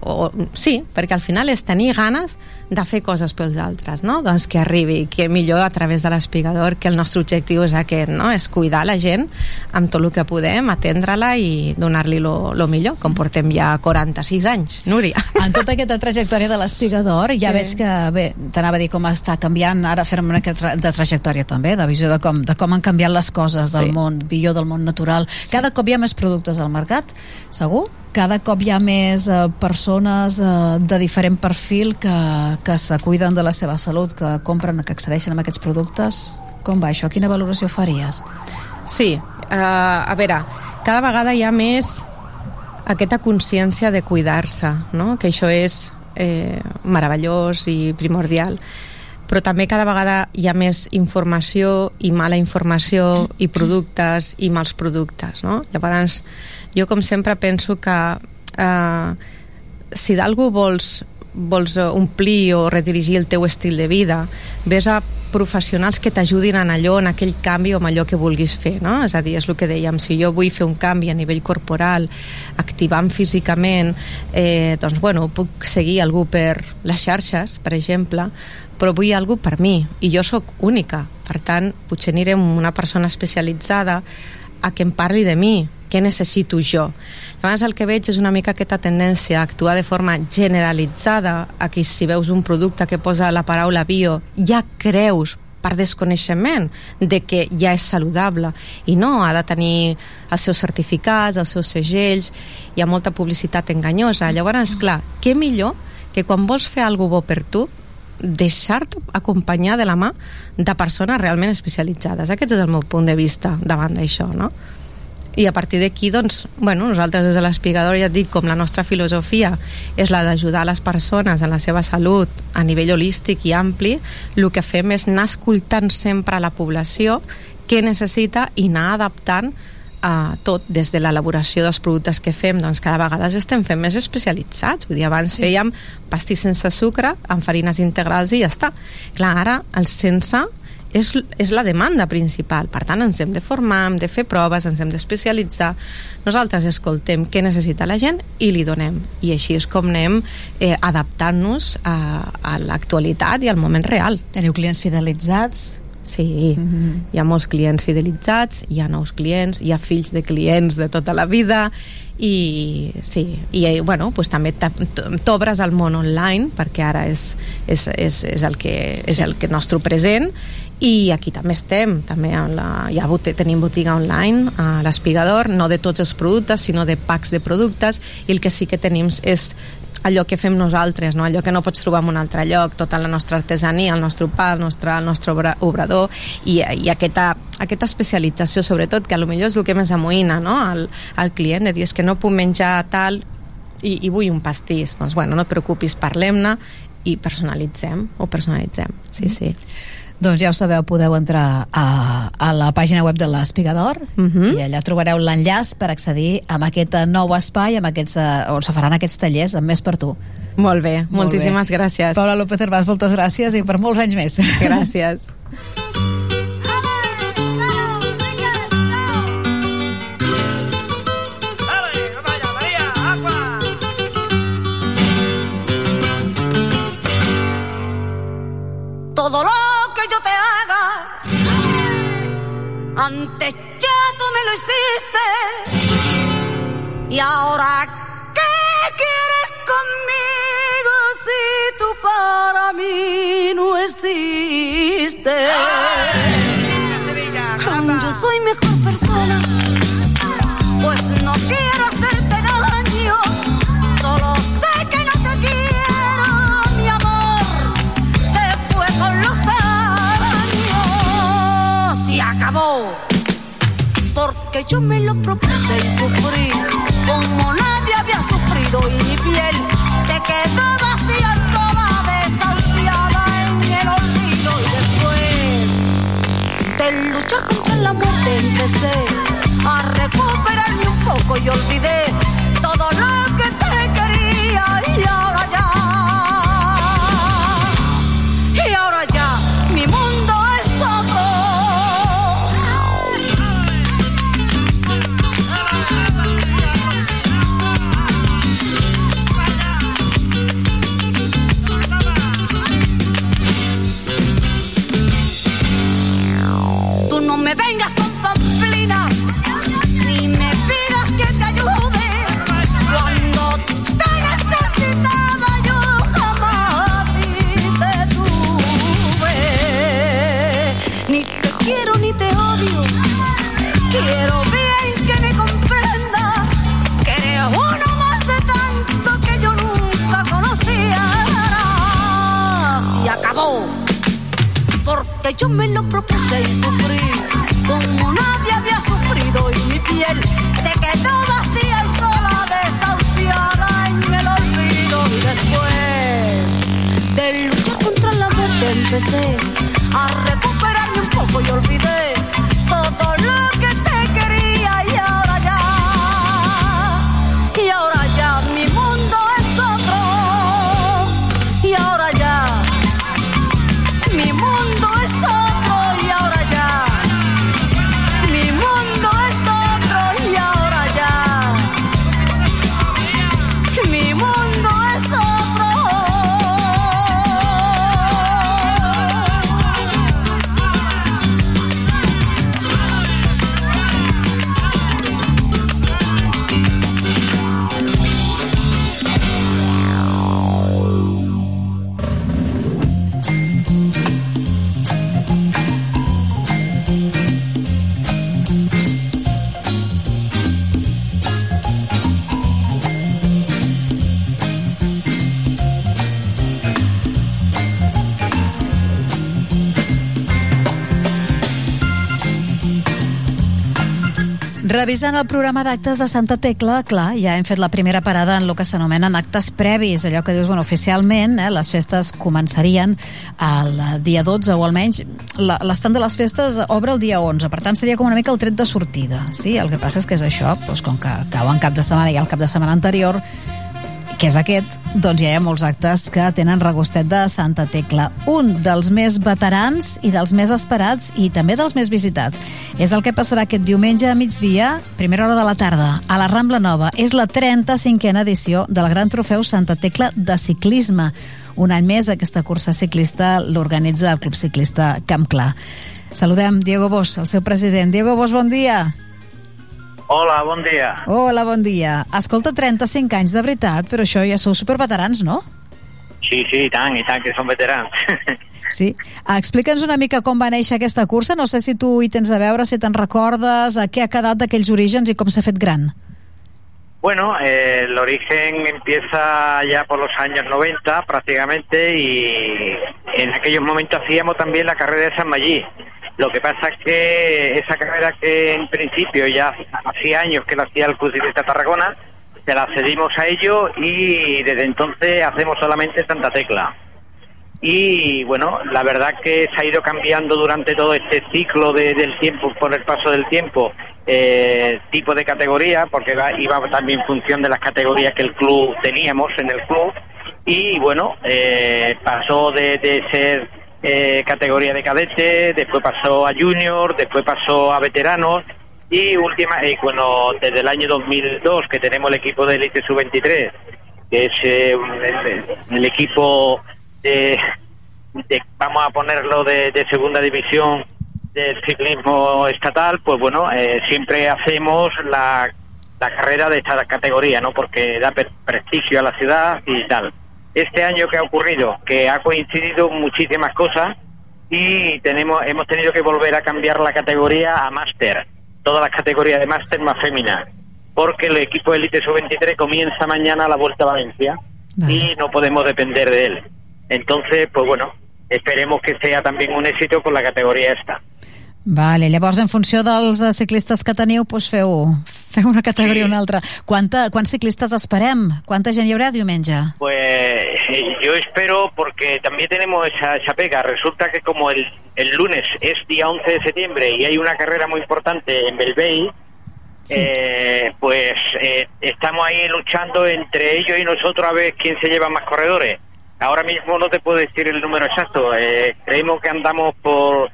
o, sí, perquè al final és tenir ganes de fer coses pels altres, no? Doncs que arribi, que millor a través de l'espigador, que el nostre objectiu és aquest, no? És cuidar la gent amb tot el que podem, atendre-la i donar-li lo, lo millor, com portem ja 46 anys, Núria. En tota aquesta trajectòria de l'espigador, ja Sí. veig que, bé, t'anava a dir com està canviant, ara fem una tra de trajectòria també, de visió de com, de com han canviat les coses del Sí. món, millor del món natural. Cada cop hi ha més productes al mercat, segur? Cada cop hi ha més eh, persones eh, de diferent perfil que, que se cuiden de la seva salut, que compren, que accedeixen a aquests productes. Com va això? Quina valoració faries? Sí, uh, a veure, cada vegada hi ha més aquesta consciència de cuidar-se, no? que això és eh, meravellós i primordial però també cada vegada hi ha més informació i mala informació i productes i mals productes no? llavors jo com sempre penso que eh, si d'algú vols vols eh, omplir o redirigir el teu estil de vida ves a professionals que t'ajudin en allò, en aquell canvi o en allò que vulguis fer, no? És a dir, és el que dèiem, si jo vull fer un canvi a nivell corporal, activant físicament, eh, doncs, bueno, puc seguir algú per les xarxes, per exemple, però vull algú per mi, i jo sóc única. Per tant, potser aniré amb una persona especialitzada a que em parli de mi, què necessito jo. Llavors el que veig és una mica aquesta tendència a actuar de forma generalitzada, a que si veus un producte que posa la paraula bio, ja creus per desconeixement de que ja és saludable i no, ha de tenir els seus certificats, els seus segells hi ha molta publicitat enganyosa llavors, clar, què millor que quan vols fer alguna bo per tu deixar-te acompanyar de la mà de persones realment especialitzades aquest és el meu punt de vista davant d'això no? I a partir d'aquí doncs, bueno, nosaltres des de l'espigador ja et dic com la nostra filosofia és la d'ajudar les persones en la seva salut a nivell holístic i ampli el que fem és anar escoltant sempre a la població què necessita i anar adaptant a tot, des de l'elaboració dels productes que fem, doncs cada vegada estem fent més especialitzats. Vull dir, abans sí. fèiem pastís sense sucre, amb farines integrals i ja està. Clar, ara el sense és, és la demanda principal. Per tant, ens hem de formar, hem de fer proves, ens hem d'especialitzar. Nosaltres escoltem què necessita la gent i li donem. I així és com anem eh, adaptant-nos a, a l'actualitat i al moment real. Teniu clients fidelitzats? Sí, mm -hmm. hi ha molts clients fidelitzats, hi ha nous clients, hi ha fills de clients de tota la vida i sí, i bueno, pues també t'obres al món online perquè ara és, és, és, és, el que, és el que nostre present i aquí també estem també la, ja tenim botiga online a l'Espigador, no de tots els productes sinó de packs de productes i el que sí que tenim és allò que fem nosaltres, no? allò que no pots trobar en un altre lloc, tota la nostra artesania, el nostre pa, el nostre, el nostre obrador i, i aquesta, aquesta especialització sobretot, que a lo millor és el que més amoïna no? al, al client, de dir és que no puc menjar tal i, i vull un pastís, doncs bueno, no et preocupis, parlem-ne i personalitzem, ho personalitzem, sí, mm. sí. Doncs ja ho sabeu, podeu entrar a, a la pàgina web de l'Espigador uh Mhm. -huh. i allà trobareu l'enllaç per accedir a aquest nou espai amb aquests, uh, on se faran aquests tallers amb Més per tu. Molt bé, Molt moltíssimes bé. gràcies. Paula López Herbàs, moltes gràcies i per molts anys més. Gràcies. Todo lo antes ya tú me lo hiciste. Y ahora, ¿qué quieres conmigo si tú para mí no existes? Yo soy mejor persona, pues no quiero hacerte yo me lo propuse y sufrí. Como nadie había sufrido y mi piel se quedó vacía sola, desahuciada en el olvido. Y después de luchar contra la muerte empecé a recuperarme un poco y olvidé me vengas porque yo me lo propuse y sufrí. Como nadie había sufrido y mi piel se quedó vacía y sola, desahuciada en el olvido. Y después de luchar contra la muerte empecé a recuperarme un poco y olvidé todo lo Revisant el programa d'actes de Santa Tecla, clar, ja hem fet la primera parada en el que s'anomenen actes previs, allò que dius, bueno, oficialment eh, les festes començarien el dia 12 o almenys l'estat de les festes obre el dia 11, per tant seria com una mica el tret de sortida, sí? El que passa és que és això, doncs com que cau en cap de setmana i el cap de setmana anterior que és aquest, doncs ja hi ha molts actes que tenen regustet de Santa Tecla. Un dels més veterans i dels més esperats i també dels més visitats. És el que passarà aquest diumenge a migdia, primera hora de la tarda, a la Rambla Nova. És la 35a edició del Gran Trofeu Santa Tecla de ciclisme. Un any més aquesta cursa ciclista l'organitza el Club Ciclista Camp Clar. Saludem Diego Bosch, el seu president. Diego Bosch, bon dia. Hola, bon dia. Hola, bon dia. Escolta, 35 anys de veritat, però això ja sou superveterans, no? Sí, sí, i tant, i tant, que som veterans. Sí. Explica'ns una mica com va néixer aquesta cursa. No sé si tu hi tens a veure, si te'n recordes, a què ha quedat d'aquells orígens i com s'ha fet gran. Bueno, eh, el origen empieza ya por los años 90 prácticamente y en aquellos momentos hacíamos también la carrera de San Magí. Lo que pasa es que esa carrera que en principio ya hacía años que la hacía el Club Ciclista Tarragona, se la cedimos a ellos y desde entonces hacemos solamente Santa Tecla. Y bueno, la verdad que se ha ido cambiando durante todo este ciclo de- del tiempo, por el paso del tiempo, eh, tipo de categoría, porque va- iba también en función de las categorías que el club teníamos en el club. Y bueno, eh, pasó de ser eh, categoría de cadete, después pasó a junior, después pasó a veteranos y última, eh, bueno, desde el año 2002 que tenemos el equipo de Elite Sub-23, que es eh, el, equipo de, vamos a ponerlo de, de segunda división del ciclismo estatal, pues bueno, eh, siempre hacemos la, la carrera de esta categoría, ¿no? Porque da pre- prestigio a la ciudad y tal. Este año que ha ocurrido, que ha coincidido muchísimas cosas y tenemos hemos tenido que volver a cambiar la categoría a máster, todas las categorías de máster más féminas, porque el equipo Elite Sub-23 comienza mañana la Vuelta a Valencia y no podemos depender de él. Entonces, pues bueno, esperemos que sea también un éxito con la categoría esta. Vale, llavors en funció dels eh, ciclistes que teniu, doncs feu, feu una categoria o una altra. Quanta, quants ciclistes esperem? Quanta gent hi haurà diumenge? Pues eh, yo espero, porque también tenemos esa, esa pega. Resulta que como el, el lunes es día 11 de septiembre y hay una carrera muy importante en Belvey, eh, pues eh, estamos ahí luchando entre ellos y nosotros a ver quién se lleva más corredores. Ahora mismo no te puedo decir el número exacto. eh, creemos que andamos por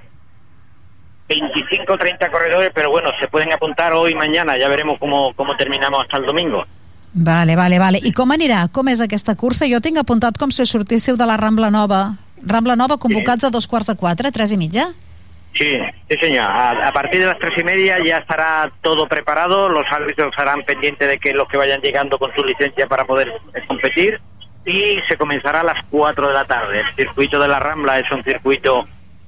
25 o 30 corredores, pero bueno, se pueden apuntar hoy y mañana. Ya veremos cómo, cómo terminamos hasta el domingo. Vale, vale, vale. I com anirà? Com és aquesta cursa? Jo tinc apuntat com si sortíssiu de la Rambla Nova. Rambla Nova convocats a dos quarts de quatre, tres i mitja? Sí, sí señor. A, a partir de las tres y media ya estará todo preparado. Los árbitros estarán pendientes de que los que vayan llegando con su licencia para poder eh, competir. Y se comenzará a las 4 de la tarde. El circuito de la Rambla es un circuito,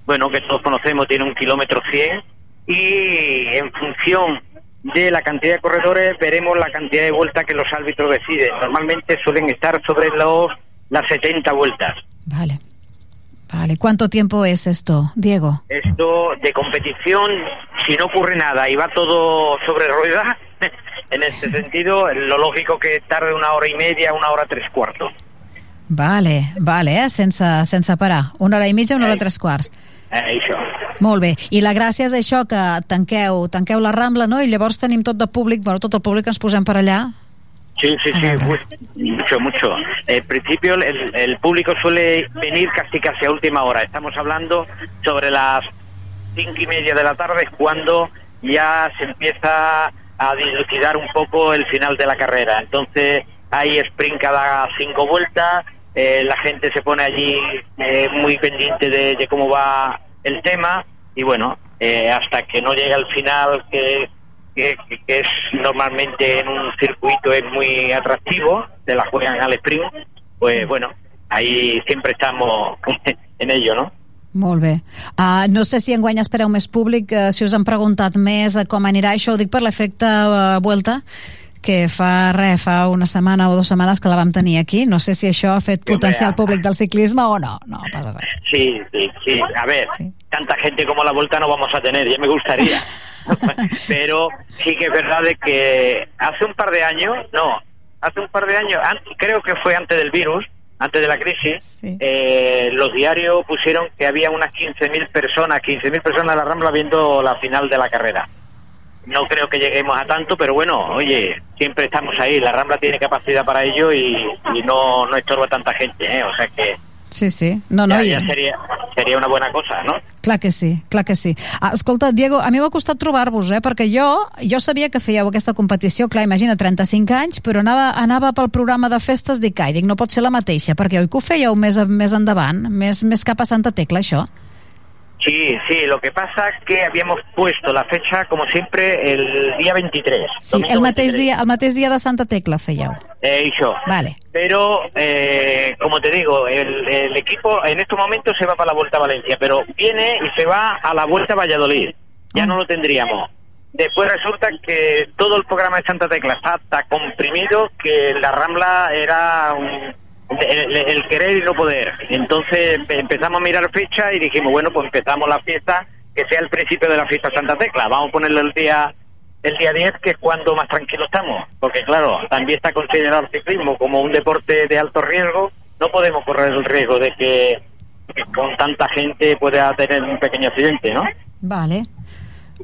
bueno, que todos conocemos, tiene un kilómetro 100. Y en función de la cantidad de corredores veremos la cantidad de vueltas que los árbitros deciden. Normalmente suelen estar sobre los las 70 vueltas. Vale. Vale, ¿cuánto tiempo es esto, Diego? Esto de competición, si no ocurre nada y va todo sobre ruedas, en este sentido, lo lógico que tarde una hora y media, una hora tres cuartos. Vale, vale, eh? sense, sense parar. Una hora i mitja, una hora tres quarts. Eh, això. Molt bé. I la gràcia és això, que tanqueu, tanqueu la Rambla, no? I llavors tenim tot de públic, bueno, tot el públic ens posem per allà. Sí, sí, sí, mucho, mucho. En principio el, el público suele venir casi casi a última hora. Estamos hablando sobre las cinco y media de la tarde es cuando ya se empieza a dilucidar un poco el final de la carrera. Entonces hay sprint cada cinco vueltas, eh, la gente se pone allí eh, muy pendiente de, de cómo va el tema y bueno, eh, hasta que no llega al final que que, que- es normalmente en un circuito es muy atractivo, de la juegan al sprint, pues bueno, ahí siempre estamos en ello, ¿no? Molt bé. Uh, no sé si enguany espereu més públic, uh, si us han preguntat més uh, com anirà això, ho dic per l'efecte uh, Vuelta, que fa res, fa una setmana o dues setmanes que la vam tenir aquí. No sé si això ha fet potenciar el públic del ciclisme o no. No passa res. Sí, sí, sí. A ver, tanta gente como la vuelta no vamos a tener, ya me gustaría. Pero sí que es verdad de que hace un par de años, no, hace un par de años, creo que fue antes del virus, antes de la crisis, eh, los diarios pusieron que había unas 15.000 personas, 15.000 personas en la Rambla viendo la final de la carrera. No creo que lleguemos a tanto, pero bueno, oye, siempre estamos ahí. La Rambla tiene capacidad para ello y, y no, no estorba tanta gente, ¿eh? O sea que Sí, sí. No, no, ya, i- ya sería, sería una buena cosa, ¿no? Clar que sí, clar que sí. Ah, escolta, Diego, a mi m'ha costat trobar-vos, eh? perquè jo jo sabia que fèieu aquesta competició, clar, imagina, 35 anys, però anava, anava pel programa de festes, dic, ai, dic, no pot ser la mateixa, perquè oi que ho fèieu més, més endavant, més, més cap a Santa Tecla, això? Sí, sí, lo que pasa es que habíamos puesto la fecha, como siempre, el día 23. Sí, el mateix, 23. dia, el mateix dia de Santa Tecla fèieu. Eh, y yo. Vale. Pero, eh, como te digo, el, el equipo en estos momentos se va para la Vuelta a Valencia, pero viene y se va a la Vuelta a Valladolid. Ya no lo tendríamos. Después resulta que todo el programa de Santa Tecla está tan comprimido que la Rambla era un- el, querer y no poder. Entonces empe- empezamos a mirar fecha y dijimos, bueno, pues empezamos la fiesta, que sea el principio de la fiesta Santa Tecla. Vamos a ponerle el día el día 10, que es cuando más tranquilo estamos. Porque claro, también está considerado el ciclismo como un deporte de alto riesgo. No podemos correr el riesgo de que, que con tanta gente pueda tener un pequeño accidente, ¿no? Vale,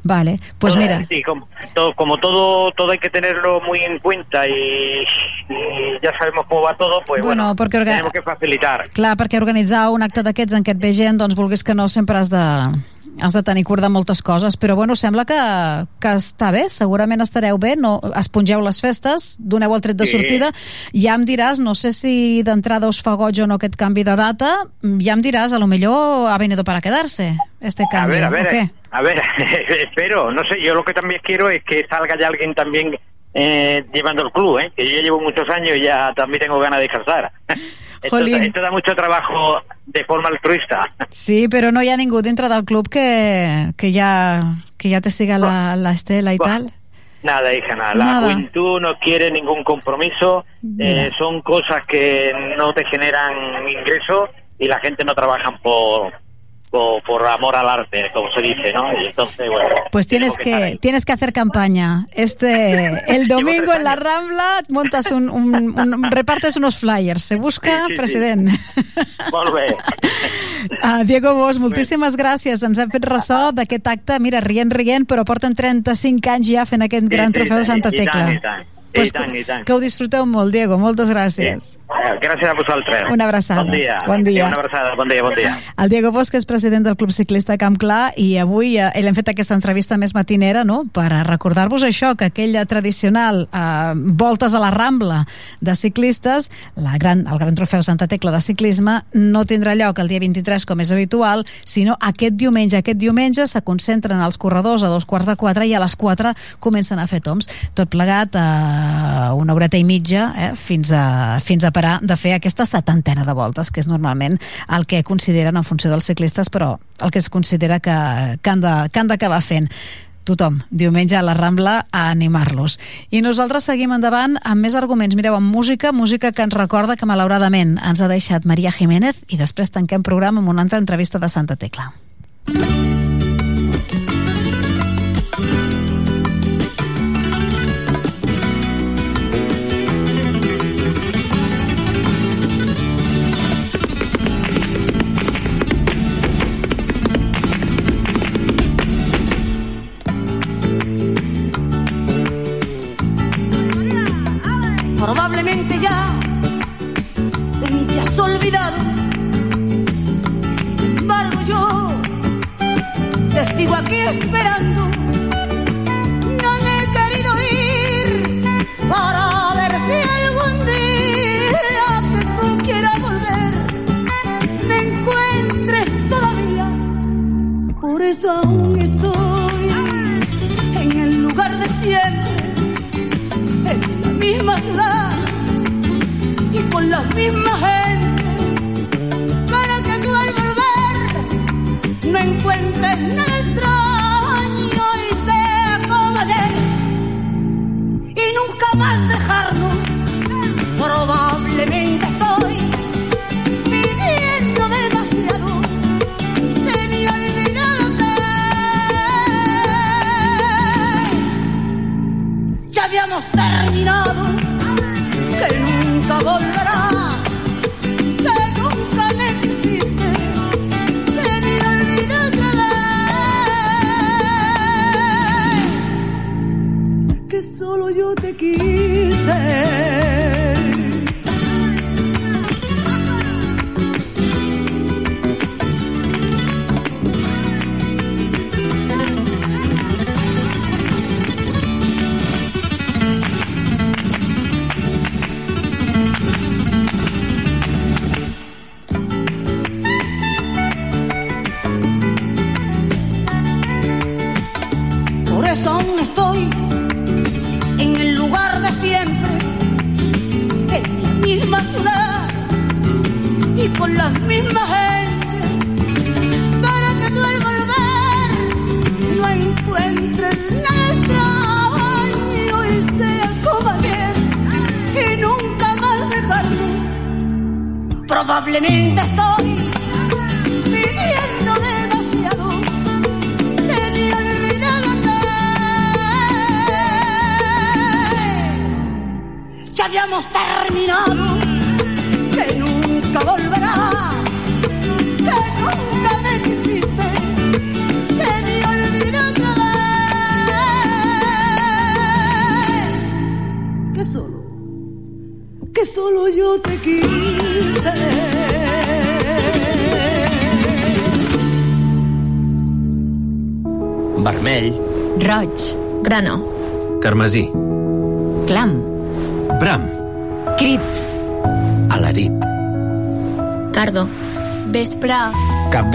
vale. Pues Todo- mira, sí, como, todo, como todo, todo hay que tenerlo muy en cuenta y, y ya sabemos cómo va todo, pues Bueno, bueno, porque orga- que facilitar. clar, perquè organitzar un acte d'aquests en què et ve gent, doncs vulguis que no, sempre has de, has de tenir cura de moltes coses, però bueno, sembla que, que està bé, segurament estareu bé, no, espongeu les festes, doneu el tret de Sí. sortida, ja em diràs, no sé si d'entrada us fa goig o no aquest canvi de data, ja em diràs, a lo millor ha venido para quedarse este A cambio, ver, a ver, ¿o qué? A ver, espero, no sé, yo lo que también quiero es que salga ya alguien también eh, llevando el club, ¿eh? que yo ya llevo muchos años y ya también tengo ganas de descansar. esto, Jolín. esto da mucho trabajo de forma altruista. Sí, però no hi ha ningú dintre del club que, que ja, que ja te siga la, la estela i tal. Nada, hija, nada. La Nada. juventud no quiere ningún compromiso. Eh, son cosas que no te generan ingresos y la gente no trabaja por, por, por amor al arte, como se dice, ¿no? Y entonces, bueno. Pues tienes que, ahí. tienes que hacer campaña. Este, el domingo en la Rambla montas un, un- un- repartes unos flyers. Se busca Sí, sí, sí. president. Molt bé. Ah, Diego Bosch, moltíssimes gràcies. Ens hem fet ressò d'aquest acte, mira, rient, rient, però porten 35 anys ja fent aquest gran Sí, sí, trofeu de Santa i tant, Tecla. I tant, Pues i tant, i tant. Que ho disfruteu molt, Diego. Moltes gràcies. Eh, Gràcies a vosaltres. Una abraçada. Bon dia. Bon dia. Una abraçada. Bon dia, bon dia. El Diego Bosch és president del Club Ciclista Camp Clar i avui eh, l'hem fet aquesta entrevista més matinera no? per recordar-vos això, que aquella tradicional eh, voltes a la Rambla de ciclistes, la gran, el Gran Trofeu Santa Tecla de ciclisme, no tindrà lloc el dia 23 com és habitual, sinó aquest diumenge. Aquest diumenge se concentren els corredors a dos quarts de quatre i a les quatre comencen a fer toms. Tot plegat a una horeta i mitja eh, fins, a, fins a parar de fer aquesta setantena de voltes, que és normalment el que consideren en funció dels ciclistes, però el que es considera que, que han d'acabar fent tothom, diumenge a la Rambla a animar-los. I nosaltres seguim endavant amb més arguments. Mireu, amb música, música que ens recorda que malauradament ens ha deixat Maria Jiménez i després tanquem programa amb una altra entrevista de Santa Tecla. Probablemente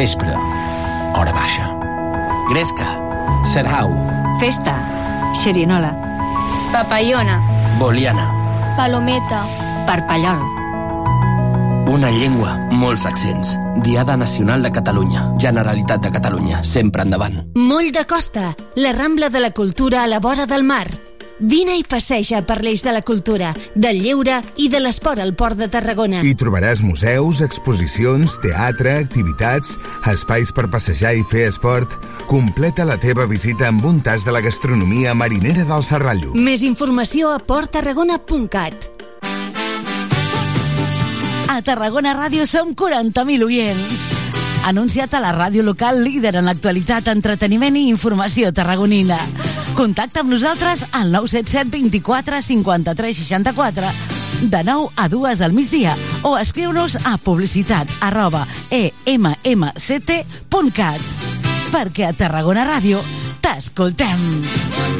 Capvespre. Hora baixa. Gresca. Serhau. Festa. Xerinola. Papallona. Boliana. Palometa. Parpallol. Una llengua, molts accents. Diada Nacional de Catalunya. Generalitat de Catalunya. Sempre endavant. Moll de Costa, la Rambla de la Cultura a la vora del mar. Vine i passeja per l'eix de la cultura, del lleure i de l'esport al Port de Tarragona. Hi trobaràs museus, exposicions, teatre, activitats, espais per passejar i fer esport. Completa la teva visita amb un tas de la gastronomia marinera del Serrallo. Més informació a porttarragona.cat. A Tarragona Ràdio som 40.000 oients. Anunciat a la ràdio local líder en l'actualitat, entreteniment i informació tarragonina. Contacta amb nosaltres al 977 24 53 64 de 9 a 2 del migdia. O escriu-nos a publicitat arroba emmct.cat perquè a Tarragona Ràdio t'escoltem.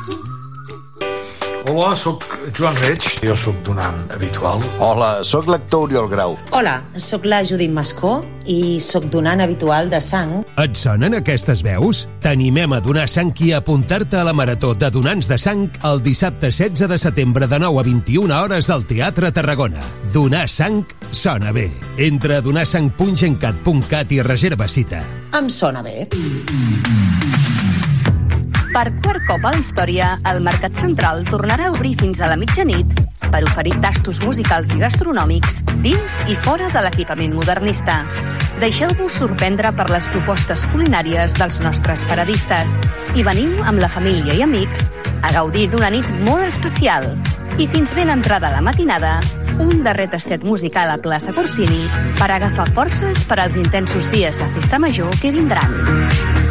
Hola, sóc Joan Reig. Jo sóc donant habitual. Hola, sóc l'actor Oriol Grau. Hola, sóc la Judit Mascó i sóc donant habitual de sang. Et sonen aquestes veus? T'animem a donar sang i a apuntar-te a la Marató de Donants de Sang el dissabte 16 de setembre de 9 a 21 hores al Teatre Tarragona. Donar sang sona bé. Entra a donarsang.gencat.cat i reserva cita. Em sona bé. Per quart cop a la història, el Mercat Central tornarà a obrir fins a la mitjanit per oferir tastos musicals i gastronòmics dins i fora de l'equipament modernista. Deixeu-vos sorprendre per les propostes culinàries dels nostres paradistes i veniu amb la família i amics a gaudir d'una nit molt especial. I fins ben entrada la matinada, un darrer tastet musical a plaça Corsini per agafar forces per als intensos dies de festa major que vindran.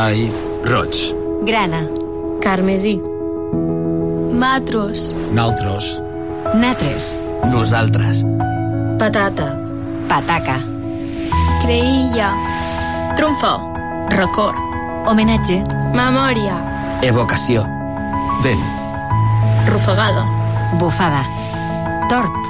Vermell, Roig. Grana. Carmesí. Matros. Naltros. Natres. Nosaltres. Patata. Pataca. Creïlla. Trumfo. Record. Homenatge. Memòria. Evocació. Vent. Rufagada. Bufada. Torp.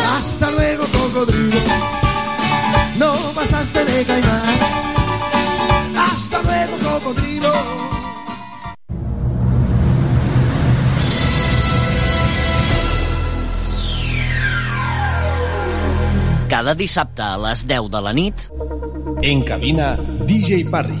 Hasta luego, cocodrilo. No pasaste de caimán. Hasta luego, cocodrilo. Cada dissabte a les 10 de la nit... En cabina, DJ Parry.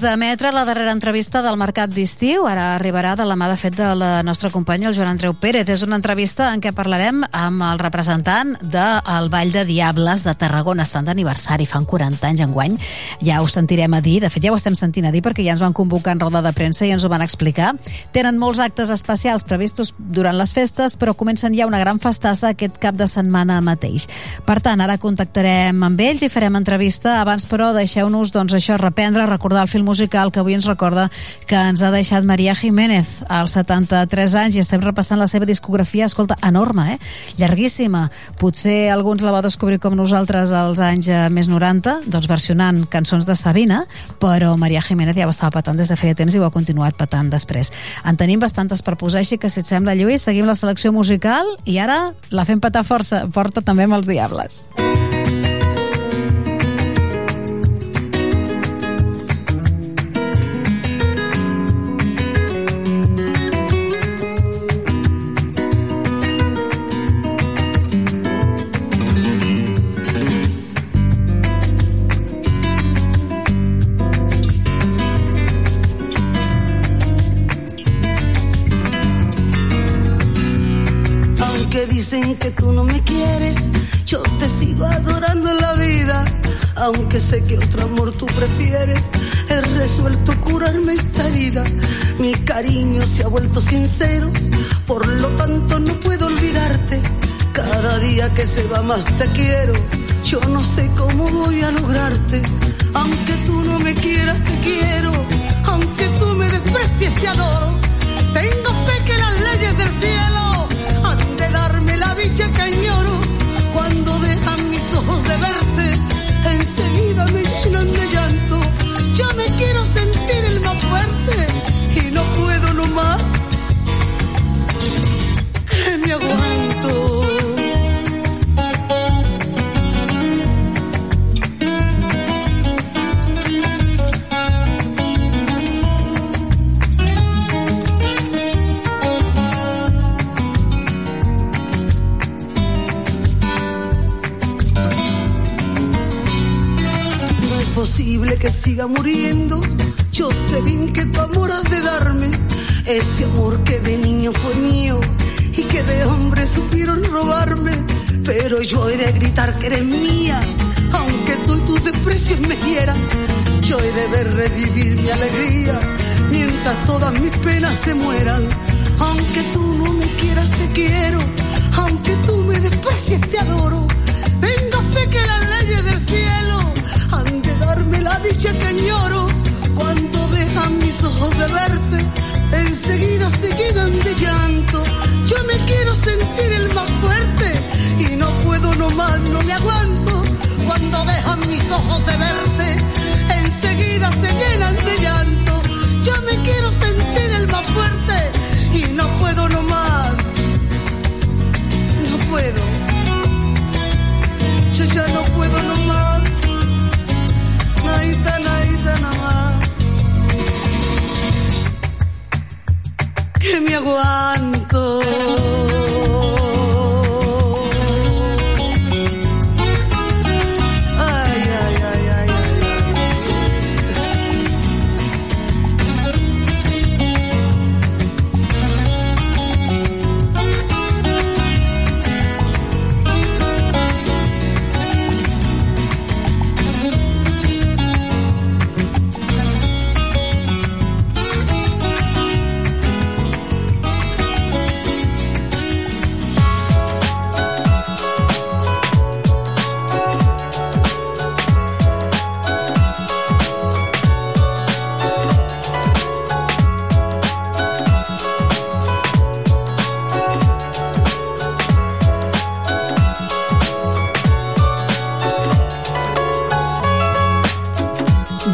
Pendents d'emetre la darrera entrevista del Mercat d'Estiu. Ara arribarà de la mà, de fet, de la nostra companya, el Joan Andreu Pérez. És una entrevista en què parlarem amb el representant del Vall de Diables de Tarragona. Estan d'aniversari, fan 40 anys enguany. Ja ho sentirem a dir, de fet ja ho estem sentint a dir perquè ja ens van convocar en roda de premsa i ens ho van explicar. Tenen molts actes especials previstos durant les festes, però comencen ja una gran festassa aquest cap de setmana mateix. Per tant, ara contactarem amb ells i farem entrevista. Abans, però, deixeu-nos doncs, això reprendre, recordar el film musical que avui ens recorda que ens ha deixat Maria Jiménez als 73 anys i estem repassant la seva discografia, escolta, enorme, eh? Llarguíssima. Potser alguns la va descobrir com nosaltres als anys eh, més 90, doncs versionant cançons de Sabina, però Maria Jiménez ja ho estava patant des de feia temps i ho ha continuat patant després. En tenim bastantes per posar, així que si et sembla, Lluís, seguim la selecció musical i ara la fem patar força, forta també amb els Diables. Aunque Aunque sé que otro amor tú prefieres, he resuelto curarme esta herida. Mi cariño se ha vuelto sincero, por lo tanto no puedo olvidarte. Cada día que se va más te quiero, yo no sé cómo voy a lograrte. Aunque tú no me quieras, te quiero. Aunque tú me desprecies, te adoro. Tengo fe que las leyes del cielo han de darme la dicha que No es posible que siga muriendo. Yo sé bien que tu amor has de darme. Este amor que de niño fue mío y que de hombre supieron robarme. Pero yo he de gritar que eres mía, aunque tú y tus desprecios me hieran. Yo he de ver revivir mi alegría, mientras todas mis penas se mueran. Aunque tú no me quieras, te quiero, aunque tú me desprecies, te adoro. Tenga fe que las la dicha que añoro. Cuando dejan mis ojos de verte, enseguida se llenan de llanto. Yo me quiero sentir el más fuerte y no puedo nomás, no me aguanto. Cuando dejan mis ojos de verte, enseguida se llenan de llanto. Yo me quiero sentir el más fuerte y no puedo nomás. No puedo. Yo ya no puedo nomás. Que me aguanto.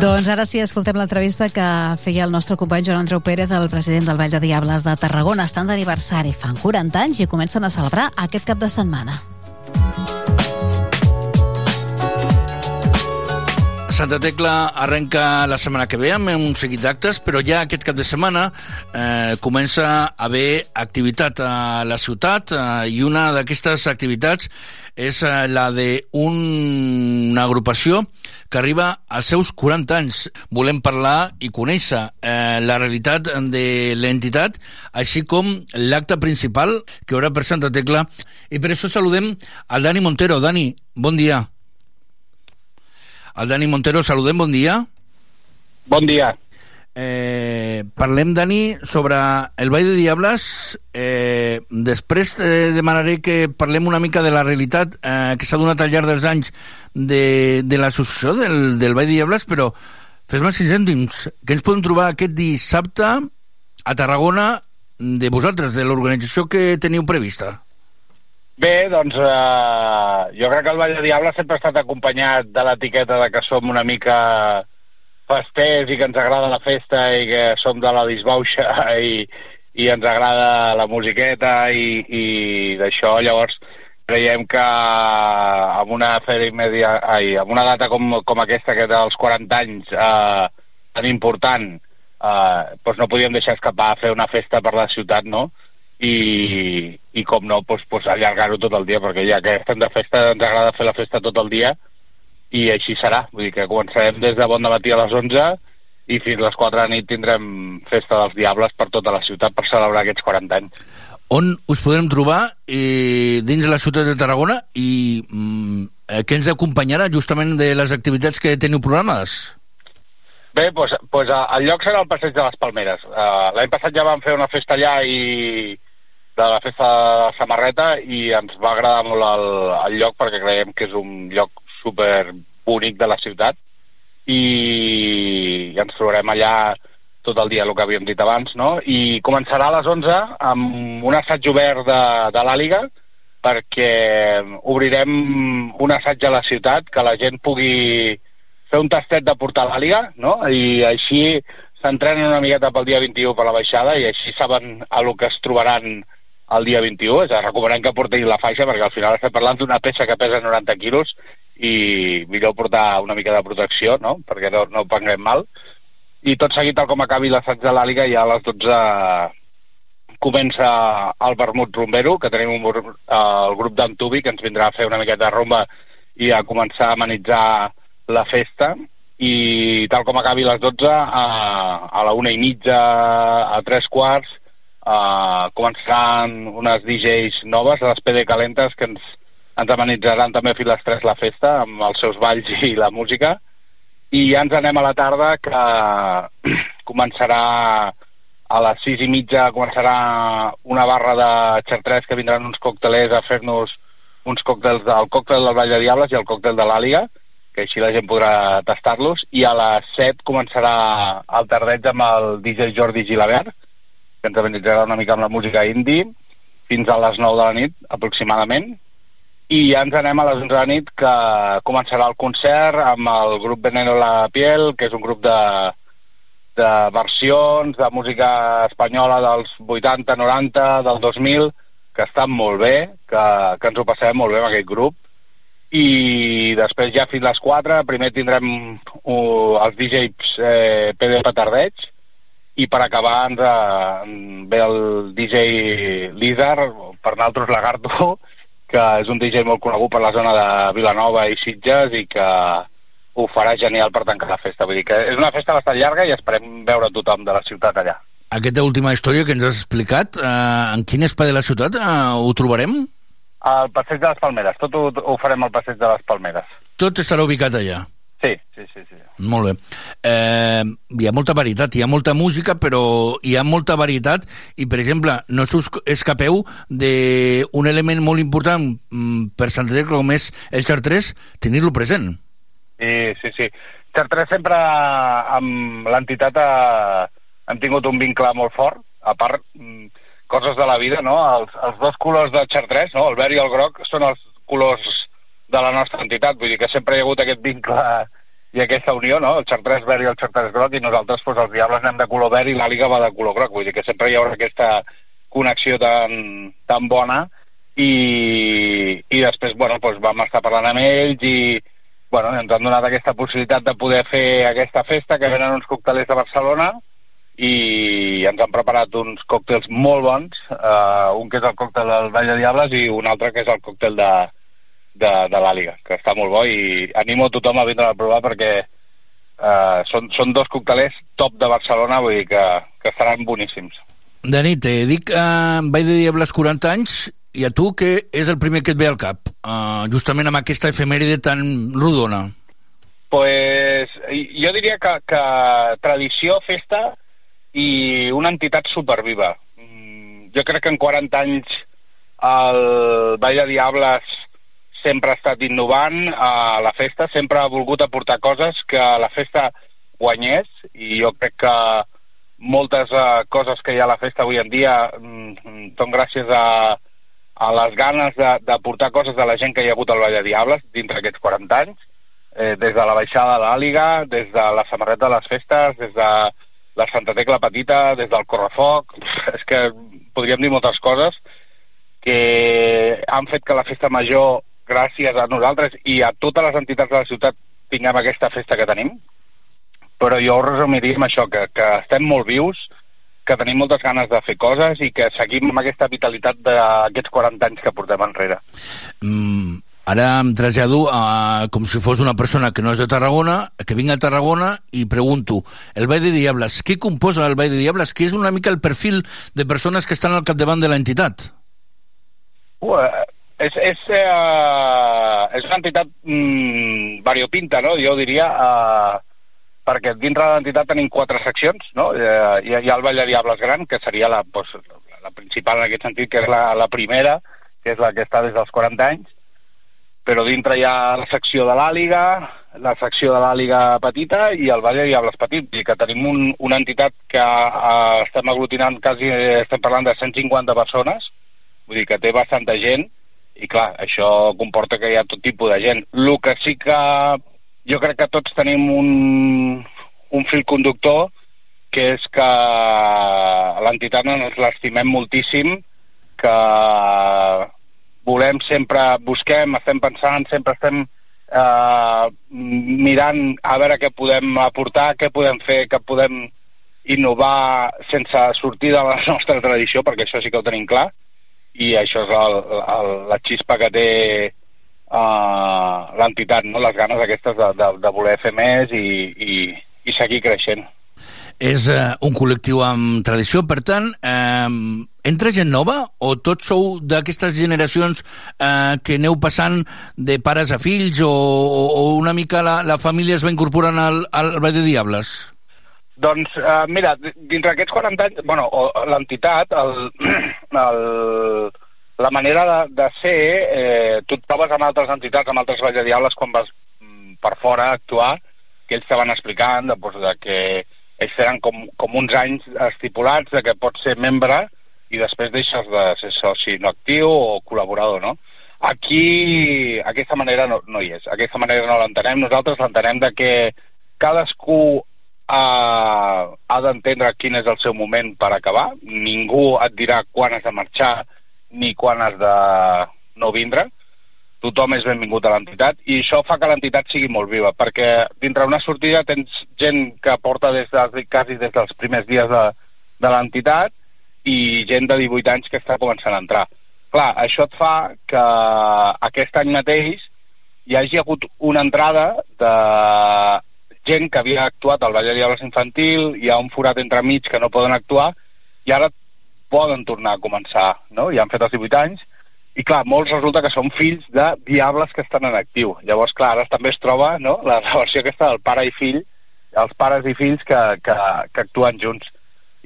Doncs ara sí, escoltem l'entrevista que feia el nostre company Joan Andreu Pérez, el president del Vall de Diables de Tarragona. Estan d'aniversari, fan 40 anys i comencen a celebrar aquest cap de setmana. Santa Tecla arrenca la setmana que ve amb un seguit d'actes, però ja aquest cap de setmana eh, comença a haver activitat a la ciutat eh, i una d'aquestes activitats és eh, la d'una agrupació que arriba als seus 40 anys. Volem parlar i conèixer eh, la realitat de l'entitat, així com l'acte principal que haurà per Santa Tecla. I per això saludem al Dani Montero. Dani, bon dia. El Dani Montero, saludem, bon dia. Bon dia. Eh, parlem, Dani, sobre el Vall de Diables. Eh, després eh, demanaré que parlem una mica de la realitat eh, que s'ha donat al llarg dels anys de, de l'associació del, del Vall de Diables, però fes-me cinc cèntims. Què ens podem trobar aquest dissabte a Tarragona de vosaltres, de l'organització que teniu prevista? Bé, doncs eh, jo crec que el Vall de Diable sempre ha estat acompanyat de l'etiqueta de que som una mica festers i que ens agrada la festa i que som de la disbauxa i, i ens agrada la musiqueta i, i d'això, llavors creiem que amb una fera immedià, ai, amb una data com, com aquesta, que dels 40 anys, eh, tan important, eh, doncs no podíem deixar escapar a fer una festa per la ciutat, no?, i, i com no, doncs, doncs allargar-ho tot el dia, perquè ja que estem de festa ens agrada fer la festa tot el dia i així serà, vull dir que començarem des de bon matí a les 11 i fins les 4 de la nit tindrem festa dels Diables per tota la ciutat per celebrar aquests 40 anys. On us podrem trobar eh, dins la ciutat de Tarragona i mm, eh, què ens acompanyarà justament de les activitats que teniu programades? Bé, doncs, doncs el lloc serà el Passeig de les Palmeres. Uh, L'any passat ja vam fer una festa allà i de la festa de la samarreta i ens va agradar molt el, el lloc perquè creiem que és un lloc super bonic de la ciutat i, ens trobarem allà tot el dia, el que havíem dit abans, no? I començarà a les 11 amb un assaig obert de, de l'Àliga perquè obrirem un assaig a la ciutat que la gent pugui fer un tastet de portar l'àliga, no? I així s'entrenen una miqueta pel dia 21 per la baixada i així saben a lo que es trobaran el dia 21. És a recomanem que portin la faixa perquè al final estem parlant d'una peça que pesa 90 quilos i millor portar una mica de protecció, no? Perquè no, no prenguem mal. I tot seguit, tal com acabi l'assaig de l'àliga, ja a les 12 comença el vermut rumbero, que tenim un, el grup d'Antubi, que ens vindrà a fer una miqueta de rumba i a començar a amenitzar la festa i tal com acabi les 12 a, a la una i mitja a tres quarts Uh, començaran unes DJs noves, les PD Calentes, que ens, ens amenitzaran també a les 3 la festa, amb els seus balls i la música. I ja ens anem a la tarda, que començarà a les 6 i mitja, començarà una barra de xartrets que vindran uns coctelers a fer-nos uns còctels, el còctel del Vall de Diables i el còctel de l'Àliga, que així la gent podrà tastar-los, i a les 7 començarà el tardeig amb el DJ Jordi Gilabert, que ens amenitzarà una mica amb la música indie, fins a les 9 de la nit, aproximadament, i ja ens anem a les 11 de la nit, que començarà el concert amb el grup Veneno la Piel, que és un grup de, de versions de música espanyola dels 80, 90, del 2000, que estan molt bé, que, que ens ho passem molt bé amb aquest grup, i després ja fins les 4 primer tindrem uh, els DJs eh, PD Petardeig i per acabar ens, uh, ve el DJ Lizar, per naltros Lagarto, que és un DJ molt conegut per la zona de Vilanova i Sitges i que ho farà genial per tancar la festa. Vull dir que és una festa bastant llarga i esperem veure tothom de la ciutat allà. Aquesta última història que ens has explicat, eh, en quin espai de la ciutat eh, ho trobarem? Al Passeig de les Palmeres. Tot ho, ho farem al Passeig de les Palmeres. Tot estarà ubicat allà. Sí, sí, sí. sí. Molt bé. Eh, hi ha molta varietat, hi ha molta música, però hi ha molta varietat i, per exemple, no us escapeu d'un element molt important mm, per Sant Andreu com és el Chartres, tenir-lo present. Sí, sí, sí. Chartres sempre amb l'entitat ha, hem tingut un vincle molt fort, a part mm, coses de la vida, no? Els, els dos colors de Chartres, no? el verd i el groc, són els colors de la nostra entitat, vull dir que sempre hi ha hagut aquest vincle i aquesta unió, no? el Chartres verd i el Chartres groc, i nosaltres doncs, els Diables anem de color verd i l'Àliga va de color groc, vull dir que sempre hi haurà aquesta connexió tan, tan bona i, i després bueno, doncs vam estar parlant amb ells i bueno, ens han donat aquesta possibilitat de poder fer aquesta festa, que venen uns coctelers de Barcelona, i ens han preparat uns còctels molt bons, uh, un que és el còctel del Vall de Diables i un altre que és el còctel de, de, de l'Àliga, que està molt bo i animo a tothom a vindre a provar perquè uh, són, són dos coctelers top de Barcelona, vull dir que, que estaran boníssims. Dani, te dic uh, Vall de Diables 40 anys i a tu què és el primer que et ve al cap, uh, justament amb aquesta efemèride tan rodona? Pues jo diria que, que tradició, festa, i una entitat superviva. Mm, jo crec que en 40 anys el Vall de Diables sempre ha estat innovant a la festa, sempre ha volgut aportar coses que la festa guanyés i jo crec que moltes uh, coses que hi ha a la festa avui en dia mm, són gràcies a, a les ganes d'aportar coses de la gent que hi ha hagut al Vall de Diables dintre aquests 40 anys, eh, des de la baixada de l'Àliga, des de la samarreta de les festes, des de la Santa Tecla Petita, des del Correfoc, és que podríem dir moltes coses que han fet que la festa major, gràcies a nosaltres i a totes les entitats de la ciutat, tinguem aquesta festa que tenim. Però jo ho resumiria amb això, que, que estem molt vius, que tenim moltes ganes de fer coses i que seguim amb aquesta vitalitat d'aquests 40 anys que portem enrere. Mm, Ara em trasllado a, com si fos una persona que no és de Tarragona, que vinc a Tarragona i pregunto, el Vall de Diables, què composa el Vall de Diables? Què és una mica el perfil de persones que estan al capdavant de l'entitat? Uh, és, és, uh, és una entitat mm, variopinta, no? jo diria, uh, perquè dintre de l'entitat tenim quatre seccions, no? Uh, hi, hi ha el Vall de Diables Gran, que seria la, pues, la principal en aquest sentit, que és la, la primera, que és la que està des dels 40 anys, però dintre hi ha la secció de l'Àliga, la secció de l'Àliga petita i el Vall de Diables petit, i que tenim un, una entitat que uh, estem aglutinant quasi, estem parlant de 150 persones, vull dir que té bastanta gent, i clar, això comporta que hi ha tot tipus de gent. El que sí que jo crec que tots tenim un, un fil conductor, que és que l'entitat ens l'estimem moltíssim, que volem sempre, busquem, estem pensant, sempre estem eh, mirant a veure què podem aportar, què podem fer, què podem innovar sense sortir de la nostra tradició, perquè això sí que ho tenim clar, i això és el, el, la xispa que té uh, l'entitat, no? les ganes aquestes de, de, de voler fer més i, i, i seguir creixent. és eh, un col·lectiu amb tradició, per tant, eh, entra gent nova o tots sou d'aquestes generacions eh, que aneu passant de pares a fills o, o, o una mica la, la família es va incorporant al, al Ball de Diables? Doncs, uh, mira, dintre d'aquests 40 anys, bueno, l'entitat, el, el, la manera de, de ser, eh, tu et trobes amb altres entitats, amb altres Valls de Diables, quan vas mm, per fora a actuar, que ells te van explicant de, doncs, de que ells tenen com, com uns anys estipulats de que pots ser membre i després deixes de ser soci no actiu o col·laborador, no? Aquí, aquesta manera no, no hi és. Aquesta manera no l'entenem. Nosaltres l'entenem de que cadascú ha, ha d'entendre quin és el seu moment per acabar. Ningú et dirà quan has de marxar ni quan has de no vindre. Tothom és benvingut a l'entitat i això fa que l'entitat sigui molt viva, perquè dintre una sortida tens gent que porta des de, quasi des dels primers dies de, de l'entitat i gent de 18 anys que està començant a entrar. Clar, això et fa que aquest any mateix hi hagi hagut una entrada de gent que havia actuat al Vall de Diables Infantil, hi ha un forat entremig que no poden actuar, i ara poden tornar a començar, no? Ja han fet els 18 anys, i clar, molts resulta que són fills de diables que estan en actiu. Llavors, clar, ara també es troba no? la, la versió aquesta del pare i fill, els pares i fills que, que, que actuen junts.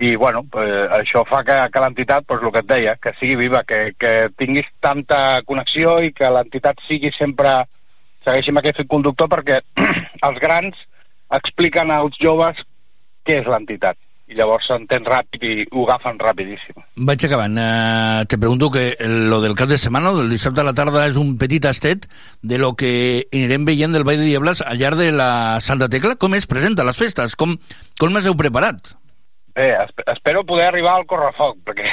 I, bueno, eh, això fa que, que l'entitat, doncs el que et deia, que sigui viva, que, que tinguis tanta connexió i que l'entitat sigui sempre, segueixi amb aquest conductor, perquè els grans expliquen als joves què és l'entitat. I llavors s'entén ràpid i ho agafen rapidíssim. Vaig acabant. Eh, te pregunto que lo del cap de setmana, del dissabte a la tarda, és un petit tastet de lo que anirem veient del Vall de Diables al llarg de la Santa Tecla. Com es presenta les festes? Com, com les heu preparat? Bé, esp espero poder arribar al correfoc, perquè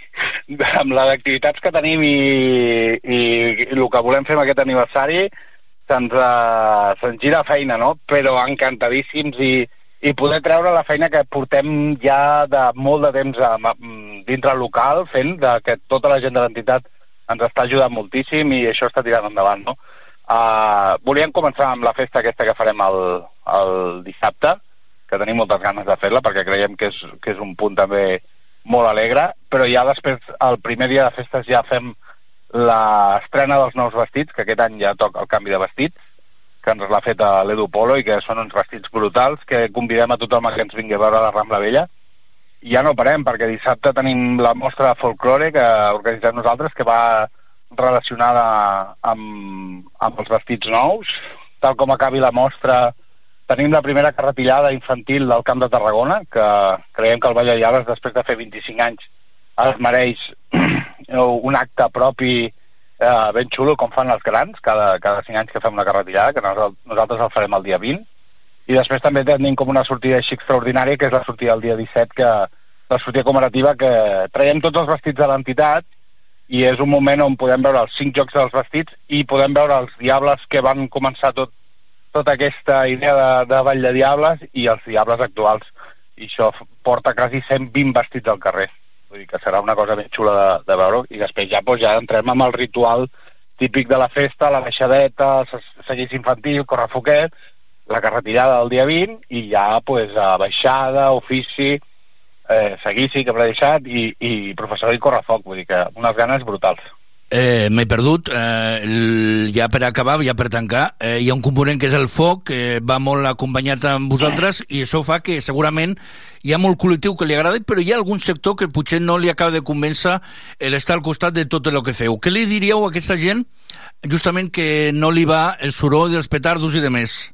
amb les activitats que tenim i, i, i el que volem fer amb aquest aniversari se'ns uh, se gira feina, no? Però encantadíssims i, i poder treure la feina que portem ja de molt de temps a, a, dintre el local fent, de que tota la gent de l'entitat ens està ajudant moltíssim i això està tirant endavant, no? Uh, volíem començar amb la festa aquesta que farem el, el dissabte, que tenim moltes ganes de fer-la perquè creiem que és, que és un punt també molt alegre, però ja després, el primer dia de festes ja fem l'estrena dels nous vestits, que aquest any ja toca el canvi de vestits, que ens l'ha fet a l'Edu Polo i que són uns vestits brutals, que convidem a tothom a que ens vingui a veure a la Rambla Vella. I ja no parem, perquè dissabte tenim la mostra de folklore que organitzem nosaltres, que va relacionada amb, amb els vestits nous. Tal com acabi la mostra, tenim la primera carretillada infantil del Camp de Tarragona, que creiem que el Vall després de fer 25 anys, es mereix un acte propi eh, ben xulo, com fan els grans, cada, cada 5 anys que fem una carretillada, que nosaltres, el farem el dia 20. I després també tenim com una sortida així extraordinària, que és la sortida del dia 17, que la sortida comemorativa, que traiem tots els vestits de l'entitat i és un moment on podem veure els cinc jocs dels vestits i podem veure els diables que van començar tot, tota aquesta idea de, de Vall de Diables i els diables actuals. I això porta quasi 120 vestits al carrer. Vull dir que serà una cosa ben xula de, de veure i després ja, doncs, ja entrem amb el ritual típic de la festa, la baixadeta, el se- seguís infantil, correfoquet, la carretillada del dia 20 i ja pues, a baixada, ofici, eh, seguici que m'ha deixat i, i professor i correfoc, vull dir que unes ganes brutals. Eh, M'he perdut, eh, ja per acabar, ja per tancar, eh, hi ha un component que és el foc, que va molt acompanyat amb vosaltres, i això fa que segurament hi ha molt col·lectiu que li agrada, però hi ha algun sector que potser no li acaba de convèncer l'estar al costat de tot el que feu. Què li diríeu a aquesta gent justament que no li va el soroll dels petardos i de més?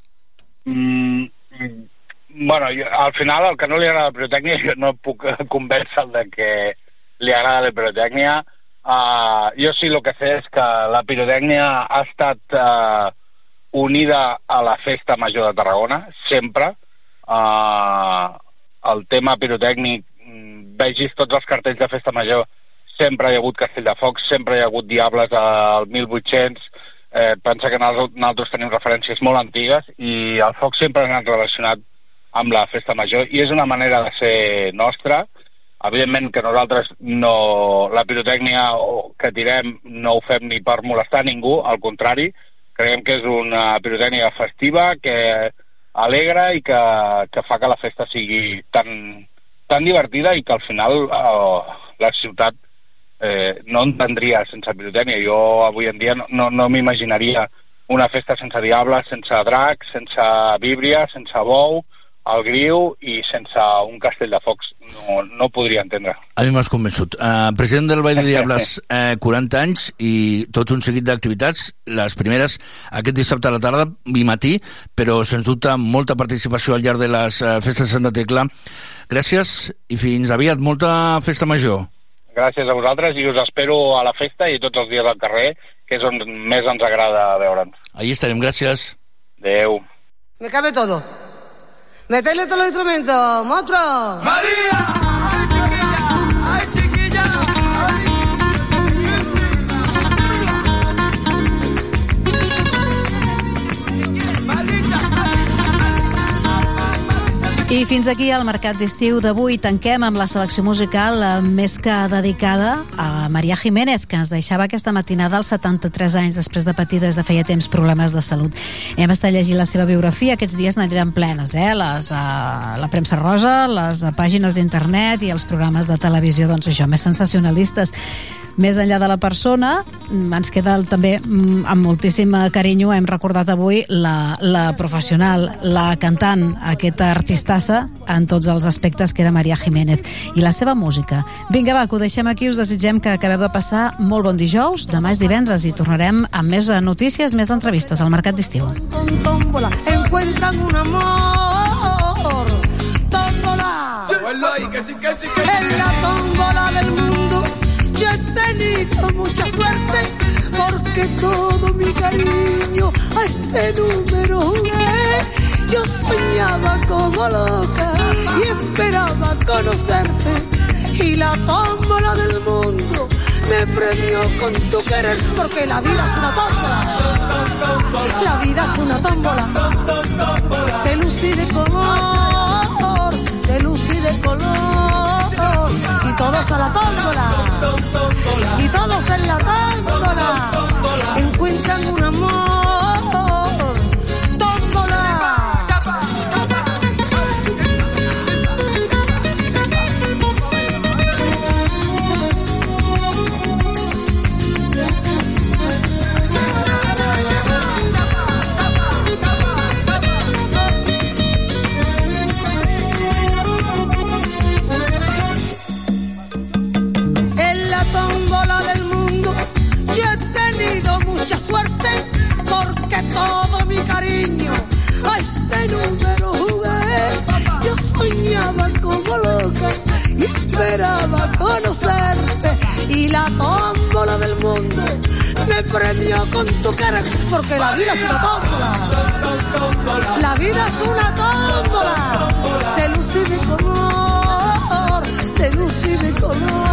Mm, bueno, jo, al final el que no li agrada la pirotècnia jo no puc convèncer de que li agrada la pirotècnia. Uh, jo sí el que sé és que la pirotècnia ha estat uh, unida a la festa major de Tarragona, sempre. Uh, el tema pirotècnic, mm, vegis tots els cartells de festa major, sempre hi ha hagut Castell de Focs, sempre hi ha hagut Diables al 1800, eh, pensa que nosaltres tenim referències molt antigues i el foc sempre ha anat relacionat amb la festa major i és una manera de ser nostra. Evidentment que nosaltres no, la pirotècnia que tirem no ho fem ni per molestar ningú, al contrari, creiem que és una pirotècnia festiva que alegre i que, que fa que la festa sigui tan, tan divertida i que al final eh, la ciutat eh, no entendria sense pirotècnia. Jo avui en dia no, no, m'imaginaria una festa sense diables, sense drac, sense víbria, sense bou, el griu i sense un castell de focs. No, no podria entendre. A mi m'has convençut. Uh, president del Vall de Diables, eh, 40 anys i tot un seguit d'activitats. Les primeres aquest dissabte a la tarda i matí, però sens dubte molta participació al llarg de les uh, festes de Santa Tecla. Gràcies i fins aviat. Molta festa major. Gràcies a vosaltres i us espero a la festa i tots els dies al carrer, que és on més ens agrada veure'ns. Ahí estarem. Gràcies. Adéu. Me cabe todo. Metele todos los instrumentos, monstruo. ¡María! I fins aquí el Mercat d'Estiu d'avui. Tanquem amb la selecció musical eh, més que dedicada a Maria Jiménez, que ens deixava aquesta matinada als 73 anys després de patir des de feia temps problemes de salut. Hem estat llegint la seva biografia, aquests dies n'aniran plenes, eh? Les, uh, la premsa rosa, les uh, pàgines d'internet i els programes de televisió, doncs això, més sensacionalistes. Més enllà de la persona, mm, ens queda el, també mm, amb moltíssim carinyo, hem recordat avui la, la professional, la cantant, aquesta artistassa en tots els aspectes que era Maria Jiménez i la seva música. Vinga, va, que ho deixem aquí, us desitgem que acabeu de passar molt bon dijous, demà és divendres i tornarem amb més notícies, més entrevistes al Mercat d'Estiu. encuentran un amor. Tómbola. En la tómbola mucha suerte porque todo mi cariño a este número jugué. Yo soñaba como loca y esperaba conocerte y la tómbola del mundo me premió con tu querer porque la vida es una tómbola. La vida es una tómbola de luz y todos a la tómbola y todos en la tómbola a este número jugué. Yo soñaba como loca y esperaba conocerte y la tómbola del mundo me premió con tu querer porque la vida es una tómbola. La vida es una tómbola de luz y de color, de luz y de color.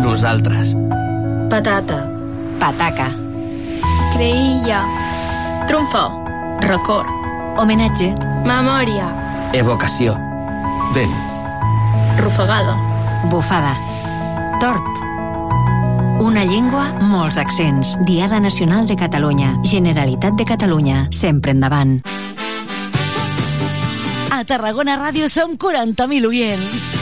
Nosaltres. Patata. Pataca. Creïlla. Trumfo. Record. Homenatge. Memòria. Evocació. Vent. Rufagada. Bufada. Torp. Una llengua, molts accents. Diada Nacional de Catalunya. Generalitat de Catalunya. Sempre endavant. A Tarragona Ràdio som 40.000 oients.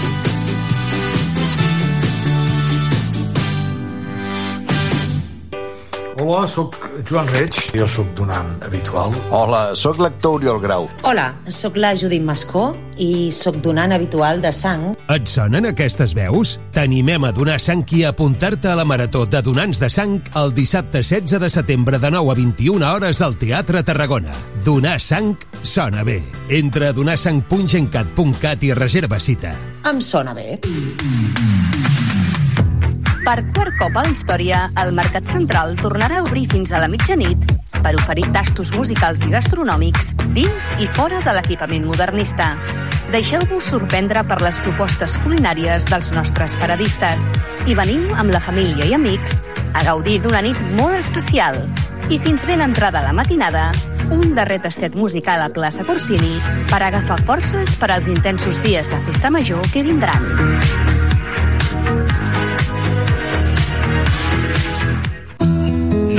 Hola, sóc Joan Reig, jo sóc donant habitual. Hola, sóc l'actor Oriol Grau. Hola, sóc la Judit Mascó i sóc donant habitual de sang. Et sonen aquestes veus? T'animem a donar sang i a apuntar-te a la Marató de Donants de Sang el dissabte 16 de setembre de 9 a 21 hores al Teatre Tarragona. Donar sang sona bé. Entra a donarsang.gencat.cat i reserva cita. Em sona bé. Per quart cop a la història, el Mercat Central tornarà a obrir fins a la mitjanit per oferir tastos musicals i gastronòmics dins i fora de l'equipament modernista. Deixeu-vos sorprendre per les propostes culinàries dels nostres paradistes i veniu amb la família i amics a gaudir d'una nit molt especial. I fins ben entrada la matinada, un darrer tastet musical a plaça Corsini per agafar forces per als intensos dies de festa major que vindran.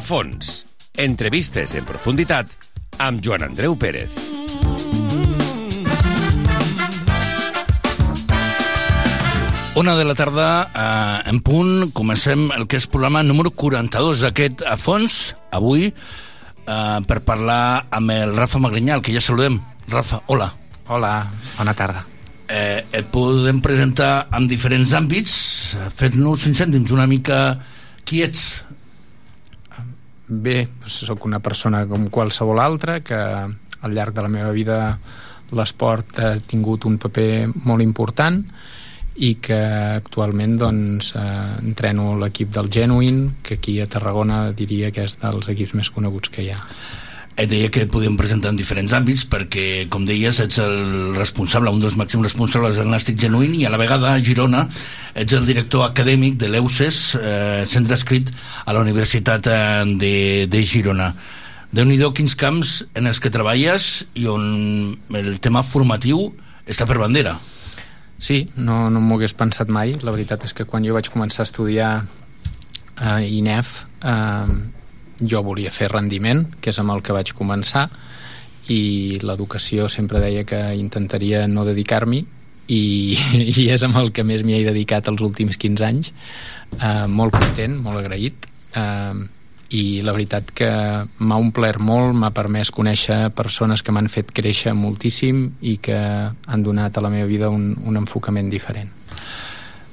A fons. Entrevistes en profunditat amb Joan Andreu Pérez. Una de la tarda, eh, en punt, comencem el que és programa número 42 d'aquest a fons, avui, eh, per parlar amb el Rafa Magrinyal, que ja saludem. Rafa, hola. Hola, bona tarda. Eh, et podem presentar en diferents àmbits. Fes-nos cinc cèntims una mica qui ets. Bé, sóc una persona com qualsevol altra que al llarg de la meva vida l'esport ha tingut un paper molt important i que actualment doncs, eh, entreno l'equip del Genuine, que aquí a Tarragona diria que és dels equips més coneguts que hi ha. Et deia que podíem presentar en diferents àmbits perquè, com deies, ets el responsable, un dels màxims responsables del Nàstic Genuïn i a la vegada a Girona ets el director acadèmic de l'EUSES, eh, centre escrit a la Universitat eh, de, de Girona. déu nhi quins camps en els que treballes i on el tema formatiu està per bandera. Sí, no, no m'ho hagués pensat mai. La veritat és que quan jo vaig començar a estudiar a INEF eh, jo volia fer rendiment, que és amb el que vaig començar, i l'educació sempre deia que intentaria no dedicar-m'hi i, i és amb el que més m'hi he dedicat els últims 15 anys eh, molt content, molt agraït eh, i la veritat que m'ha omplert molt, m'ha permès conèixer persones que m'han fet créixer moltíssim i que han donat a la meva vida un, un enfocament diferent.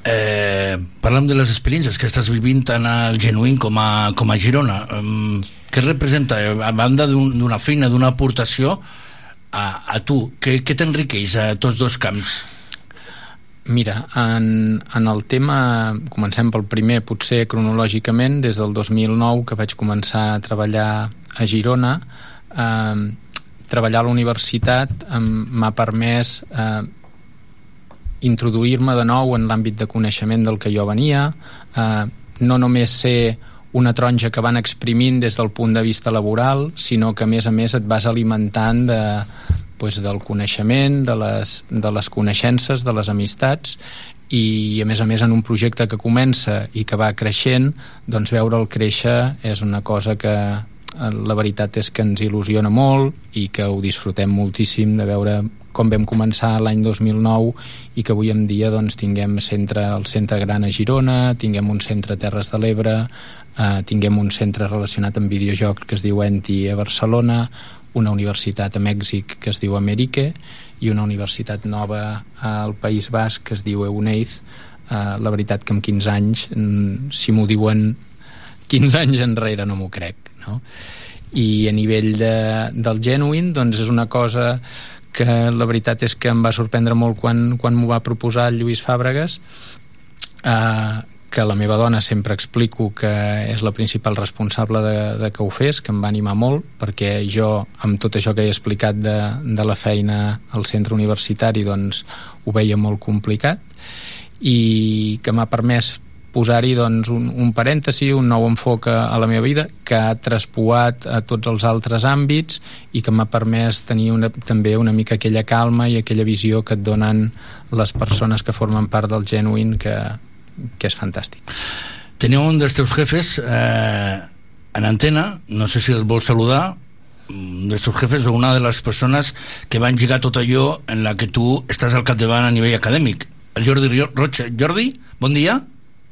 Eh, parlem de les experiències que estàs vivint tant al Genuïn com a, com a Girona. Um, què representa, a banda d'una un, feina, d'una aportació, a, a tu? Què, què t'enriqueix a tots dos camps? Mira, en, en el tema, comencem pel primer, potser cronològicament, des del 2009 que vaig començar a treballar a Girona, eh, treballar a la universitat m'ha permès eh, introduir-me de nou en l'àmbit de coneixement del que jo venia, eh, no només ser una taronja que van exprimint des del punt de vista laboral, sinó que a més a més et vas alimentant de, pues, del coneixement, de les, de les coneixences, de les amistats i a més a més en un projecte que comença i que va creixent doncs veure'l créixer és una cosa que eh, la veritat és que ens il·lusiona molt i que ho disfrutem moltíssim de veure com vam començar l'any 2009 i que avui en dia doncs, tinguem centre, el centre gran a Girona, tinguem un centre Terres de l'Ebre, eh, tinguem un centre relacionat amb videojocs que es diu Enti a Barcelona, una universitat a Mèxic que es diu Amerique i una universitat nova al País Basc que es diu EUNEIZ eh, la veritat que en 15 anys mm, si m'ho diuen 15 anys enrere no m'ho crec no? i a nivell de, del Genuine doncs és una cosa que la veritat és que em va sorprendre molt quan, quan m'ho va proposar el Lluís Fàbregas eh, que la meva dona sempre explico que és la principal responsable de, de que ho fes, que em va animar molt, perquè jo, amb tot això que he explicat de, de la feina al centre universitari, doncs ho veia molt complicat, i que m'ha permès posar-hi doncs, un, un parèntesi, un nou enfoc a, a la meva vida que ha traspuat a tots els altres àmbits i que m'ha permès tenir una, també una mica aquella calma i aquella visió que et donen les persones que formen part del Genuine que, que és fantàstic. Teniu un dels teus jefes eh, en antena, no sé si el vols saludar, un dels teus jefes o una de les persones que van lligar tot allò en la que tu estàs al capdavant a nivell acadèmic. El Jordi Roig. Jordi, bon dia.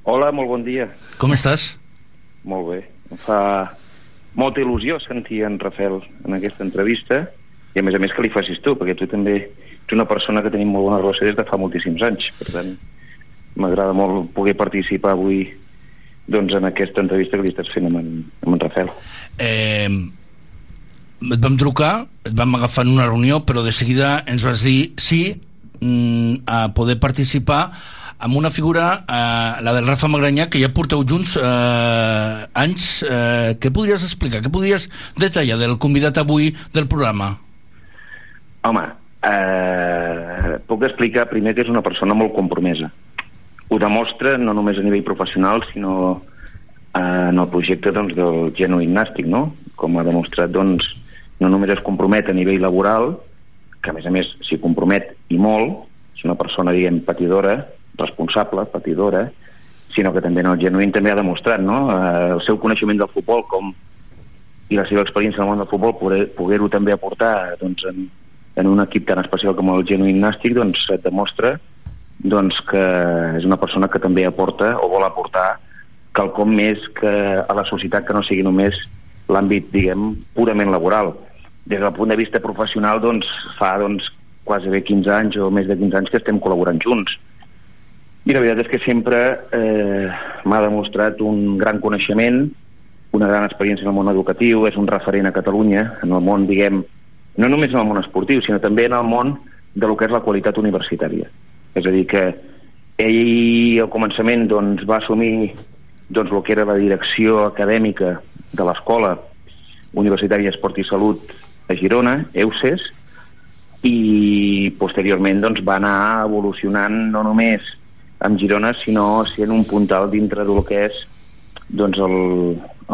Hola, molt bon dia. Com estàs? Molt bé. Em fa molta il·lusió sentir en Rafel en aquesta entrevista i a més a més que li facis tu, perquè tu també ets una persona que tenim molt bona relació des de fa moltíssims anys. Per tant, m'agrada molt poder participar avui doncs, en aquesta entrevista que li estàs fent amb en, amb en Rafael. Eh, et vam trucar, et vam agafar en una reunió, però de seguida ens vas dir sí a poder participar amb una figura, eh, la del Rafa Magranyà, que ja porteu junts eh, anys. Eh, què podries explicar? Què podries detallar del convidat avui del programa? Home, eh, puc explicar primer que és una persona molt compromesa ho demostra no només a nivell professional, sinó eh, en el projecte doncs, del Genuine Nàstic, no? Com ha demostrat, doncs, no només es compromet a nivell laboral, que a més a més s'hi compromet i molt, és una persona, diguem, patidora, responsable, patidora, sinó que també en el Genuine també ha demostrat no? eh, el seu coneixement del futbol com i la seva experiència en el món del futbol poder-ho poder també aportar doncs, en, en un equip tan especial com el Genuine Nàstic doncs et demostra doncs que és una persona que també aporta o vol aportar quelcom més que a la societat que no sigui només l'àmbit, diguem, purament laboral. Des del punt de vista professional, doncs, fa doncs, quasi bé 15 anys o més de 15 anys que estem col·laborant junts. I la veritat és que sempre eh, m'ha demostrat un gran coneixement, una gran experiència en el món educatiu, és un referent a Catalunya, en el món, diguem, no només en el món esportiu, sinó també en el món de lo que és la qualitat universitària. És a dir, que ell al començament doncs, va assumir doncs, el que era la direcció acadèmica de l'escola universitària Esport i Salut a Girona, EUSES, i posteriorment doncs, va anar evolucionant no només amb Girona, sinó sent un puntal dintre del que és doncs, el,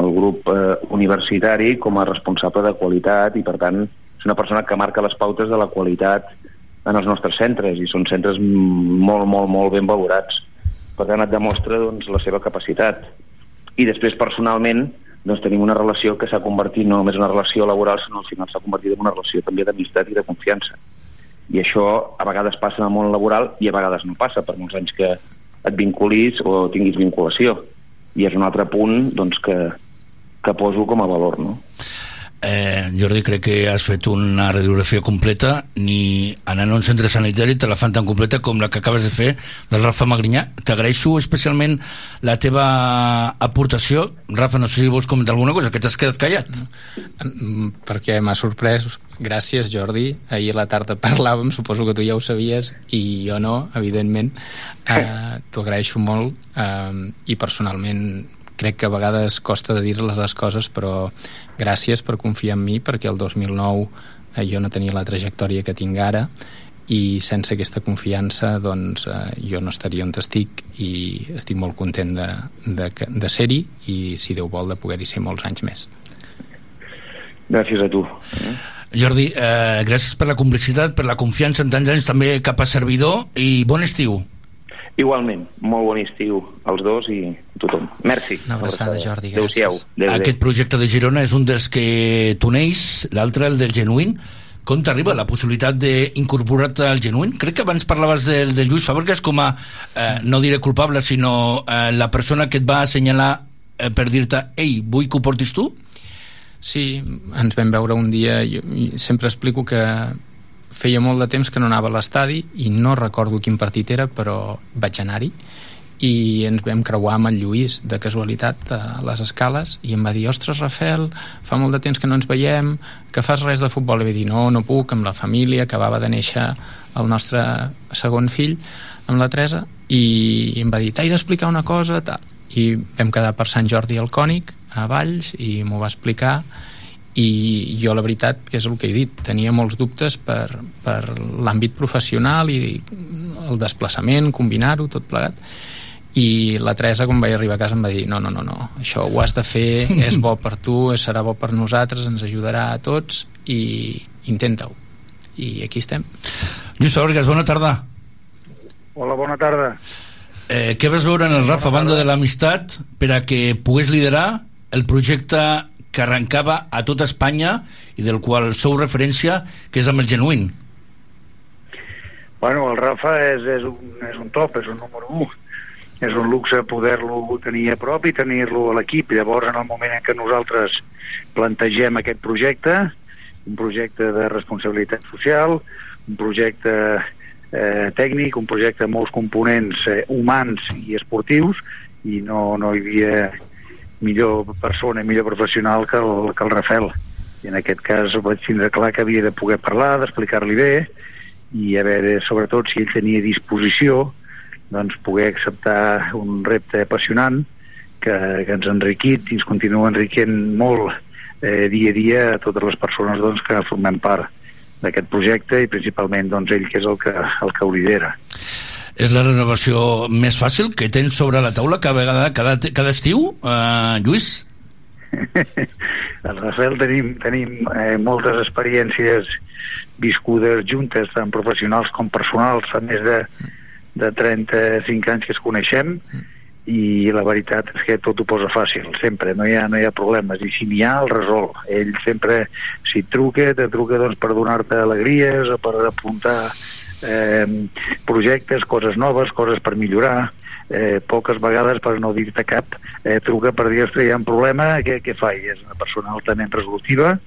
el grup eh, universitari com a responsable de qualitat i per tant és una persona que marca les pautes de la qualitat en els nostres centres i són centres molt, molt, molt ben valorats. Per tant, et demostra doncs, la seva capacitat. I després, personalment, doncs, tenim una relació que s'ha convertit no només en una relació laboral, sinó al final s'ha convertit en una relació també d'amistat i de confiança. I això a vegades passa en el món laboral i a vegades no passa, per molts anys que et vinculis o tinguis vinculació. I és un altre punt doncs, que, que poso com a valor. No? Eh, Jordi, crec que has fet una radiografia completa ni anant a un centre sanitari te la fan tan completa com la que acabes de fer del Rafa Magrinyà. T'agraeixo especialment la teva aportació. Rafa, no sé si vols comentar alguna cosa, que t'has quedat callat. Mm, perquè m'ha sorprès. Gràcies, Jordi. Ahir a la tarda parlàvem, suposo que tu ja ho sabies, i jo no, evidentment. Eh, T'ho agraeixo molt eh, i personalment crec que a vegades costa de dir-les les coses, però gràcies per confiar en mi, perquè el 2009 eh, jo no tenia la trajectòria que tinc ara, i sense aquesta confiança doncs, eh, jo no estaria on estic i estic molt content de, de, de ser-hi i si Déu vol de poder-hi ser molts anys més Gràcies a tu Jordi, eh, gràcies per la complicitat, per la confiança en tants anys, també cap a servidor, i bon estiu. Igualment, molt bon estiu als dos i tothom. Merci. Una abraçada, Jordi, Adéu-siau. Adéu, adéu. Aquest projecte de Girona és un dels que t'uneix, l'altre, el del Genuïn. Com t'arriba la possibilitat d'incorporar-te al Genuïn? Crec que abans parlaves del, del Lluís Fàbregas com a, eh, no diré culpable, sinó eh, la persona que et va assenyalar eh, per dir-te ei, vull que ho portis tu? Sí, ens vam veure un dia, jo i sempre explico que feia molt de temps que no anava a l'estadi i no recordo quin partit era, però vaig anar-hi. I ens vam creuar amb el Lluís de casualitat a les escales i em va dir, ostres Rafel, fa molt de temps que no ens veiem que fas res de futbol? I vaig dir, no, no puc, amb la família acabava de néixer el nostre segon fill amb la Teresa. I em va dir, t'he d'explicar una cosa tal. i vam quedar per Sant Jordi al Cònic a Valls i m'ho va explicar i jo la veritat que és el que he dit tenia molts dubtes per, per l'àmbit professional i el desplaçament, combinar-ho, tot plegat i la Teresa quan vaig arribar a casa em va dir no, no, no, no, això ho has de fer és bo per tu, serà bo per nosaltres ens ajudarà a tots i intenta-ho i aquí estem Lluís Fàbregas, bona tarda. Hola, bona tarda. Eh, què vas veure en el Rafa, banda de l'amistat, per a que pogués liderar el projecte que arrencava a tota Espanya i del qual sou referència, que és amb el Genuïn? Bueno, el Rafa és, és, un, és un top, és un número 1. És un luxe poder-lo tenir a prop i tenir-lo a l'equip. Llavors, en el moment en què nosaltres plantegem aquest projecte, un projecte de responsabilitat social, un projecte eh, tècnic, un projecte amb molts components eh, humans i esportius, i no, no hi havia millor persona, millor professional que el, que el Rafael. I en aquest cas ho vaig tindre clar que havia de poder parlar, d'explicar-li bé, i a veure, sobretot, si ell tenia disposició, doncs poder acceptar un repte apassionant que, que ens ha enriquit i ens continua enriquint molt eh, dia a dia a totes les persones doncs, que formem part d'aquest projecte i principalment doncs, ell que és el que, el que ho lidera. És la renovació més fàcil que tens sobre la taula cada vegada, cada, cada estiu, eh, Lluís? el Rafael tenim, tenim eh, moltes experiències viscudes juntes, tant professionals com personals, fa més de, de 35 anys que es coneixem i la veritat és que tot ho posa fàcil, sempre, no hi ha, no hi ha problemes, i si n'hi ha, el resol. Ell sempre, si et truca, te truca doncs, per donar-te alegries o per apuntar eh, projectes, coses noves, coses per millorar, eh, poques vegades, per no dir-te cap, eh, truca per dir, ostres, hi ha un problema, què, què fa? I és una persona altament resolutiva,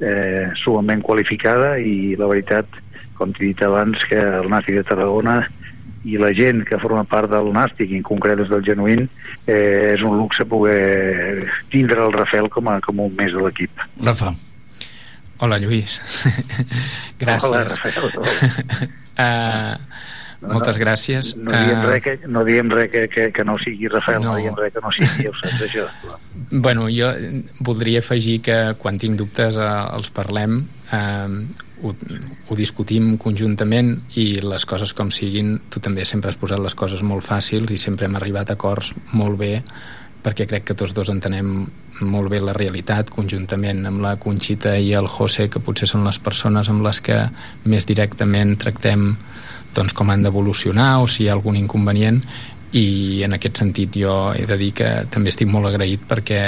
eh, sumament qualificada i la veritat, com t'he dit abans, que el Nàstic de Tarragona i la gent que forma part del Nàstic, en concret des del Genuïn, eh, és un luxe poder tindre el Rafael com a, com un més de l'equip. Rafa. Hola, Lluís. Gràcies. Hola, Rafael. uh, moltes gràcies. No diem Eh, res que, no diem res que, que, que no sigui Rafael, no, no diem res que no sigui, ho saps, això. Bueno, jo voldria afegir que quan tinc dubtes eh, els parlem, eh, ho, ho discutim conjuntament i les coses com siguin, tu també sempre has posat les coses molt fàcils i sempre hem arribat a acords molt bé perquè crec que tots dos entenem molt bé la realitat conjuntament amb la Conxita i el José que potser són les persones amb les que més directament tractem doncs com han d'evolucionar o si hi ha algun inconvenient. I en aquest sentit jo he de dir que també estic molt agraït perquè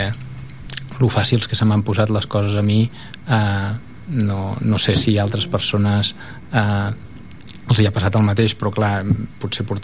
lo fàcils que se m'han posat les coses a mi eh, no, no sé si altres persones eh, els hi ha passat el mateix però clar, potser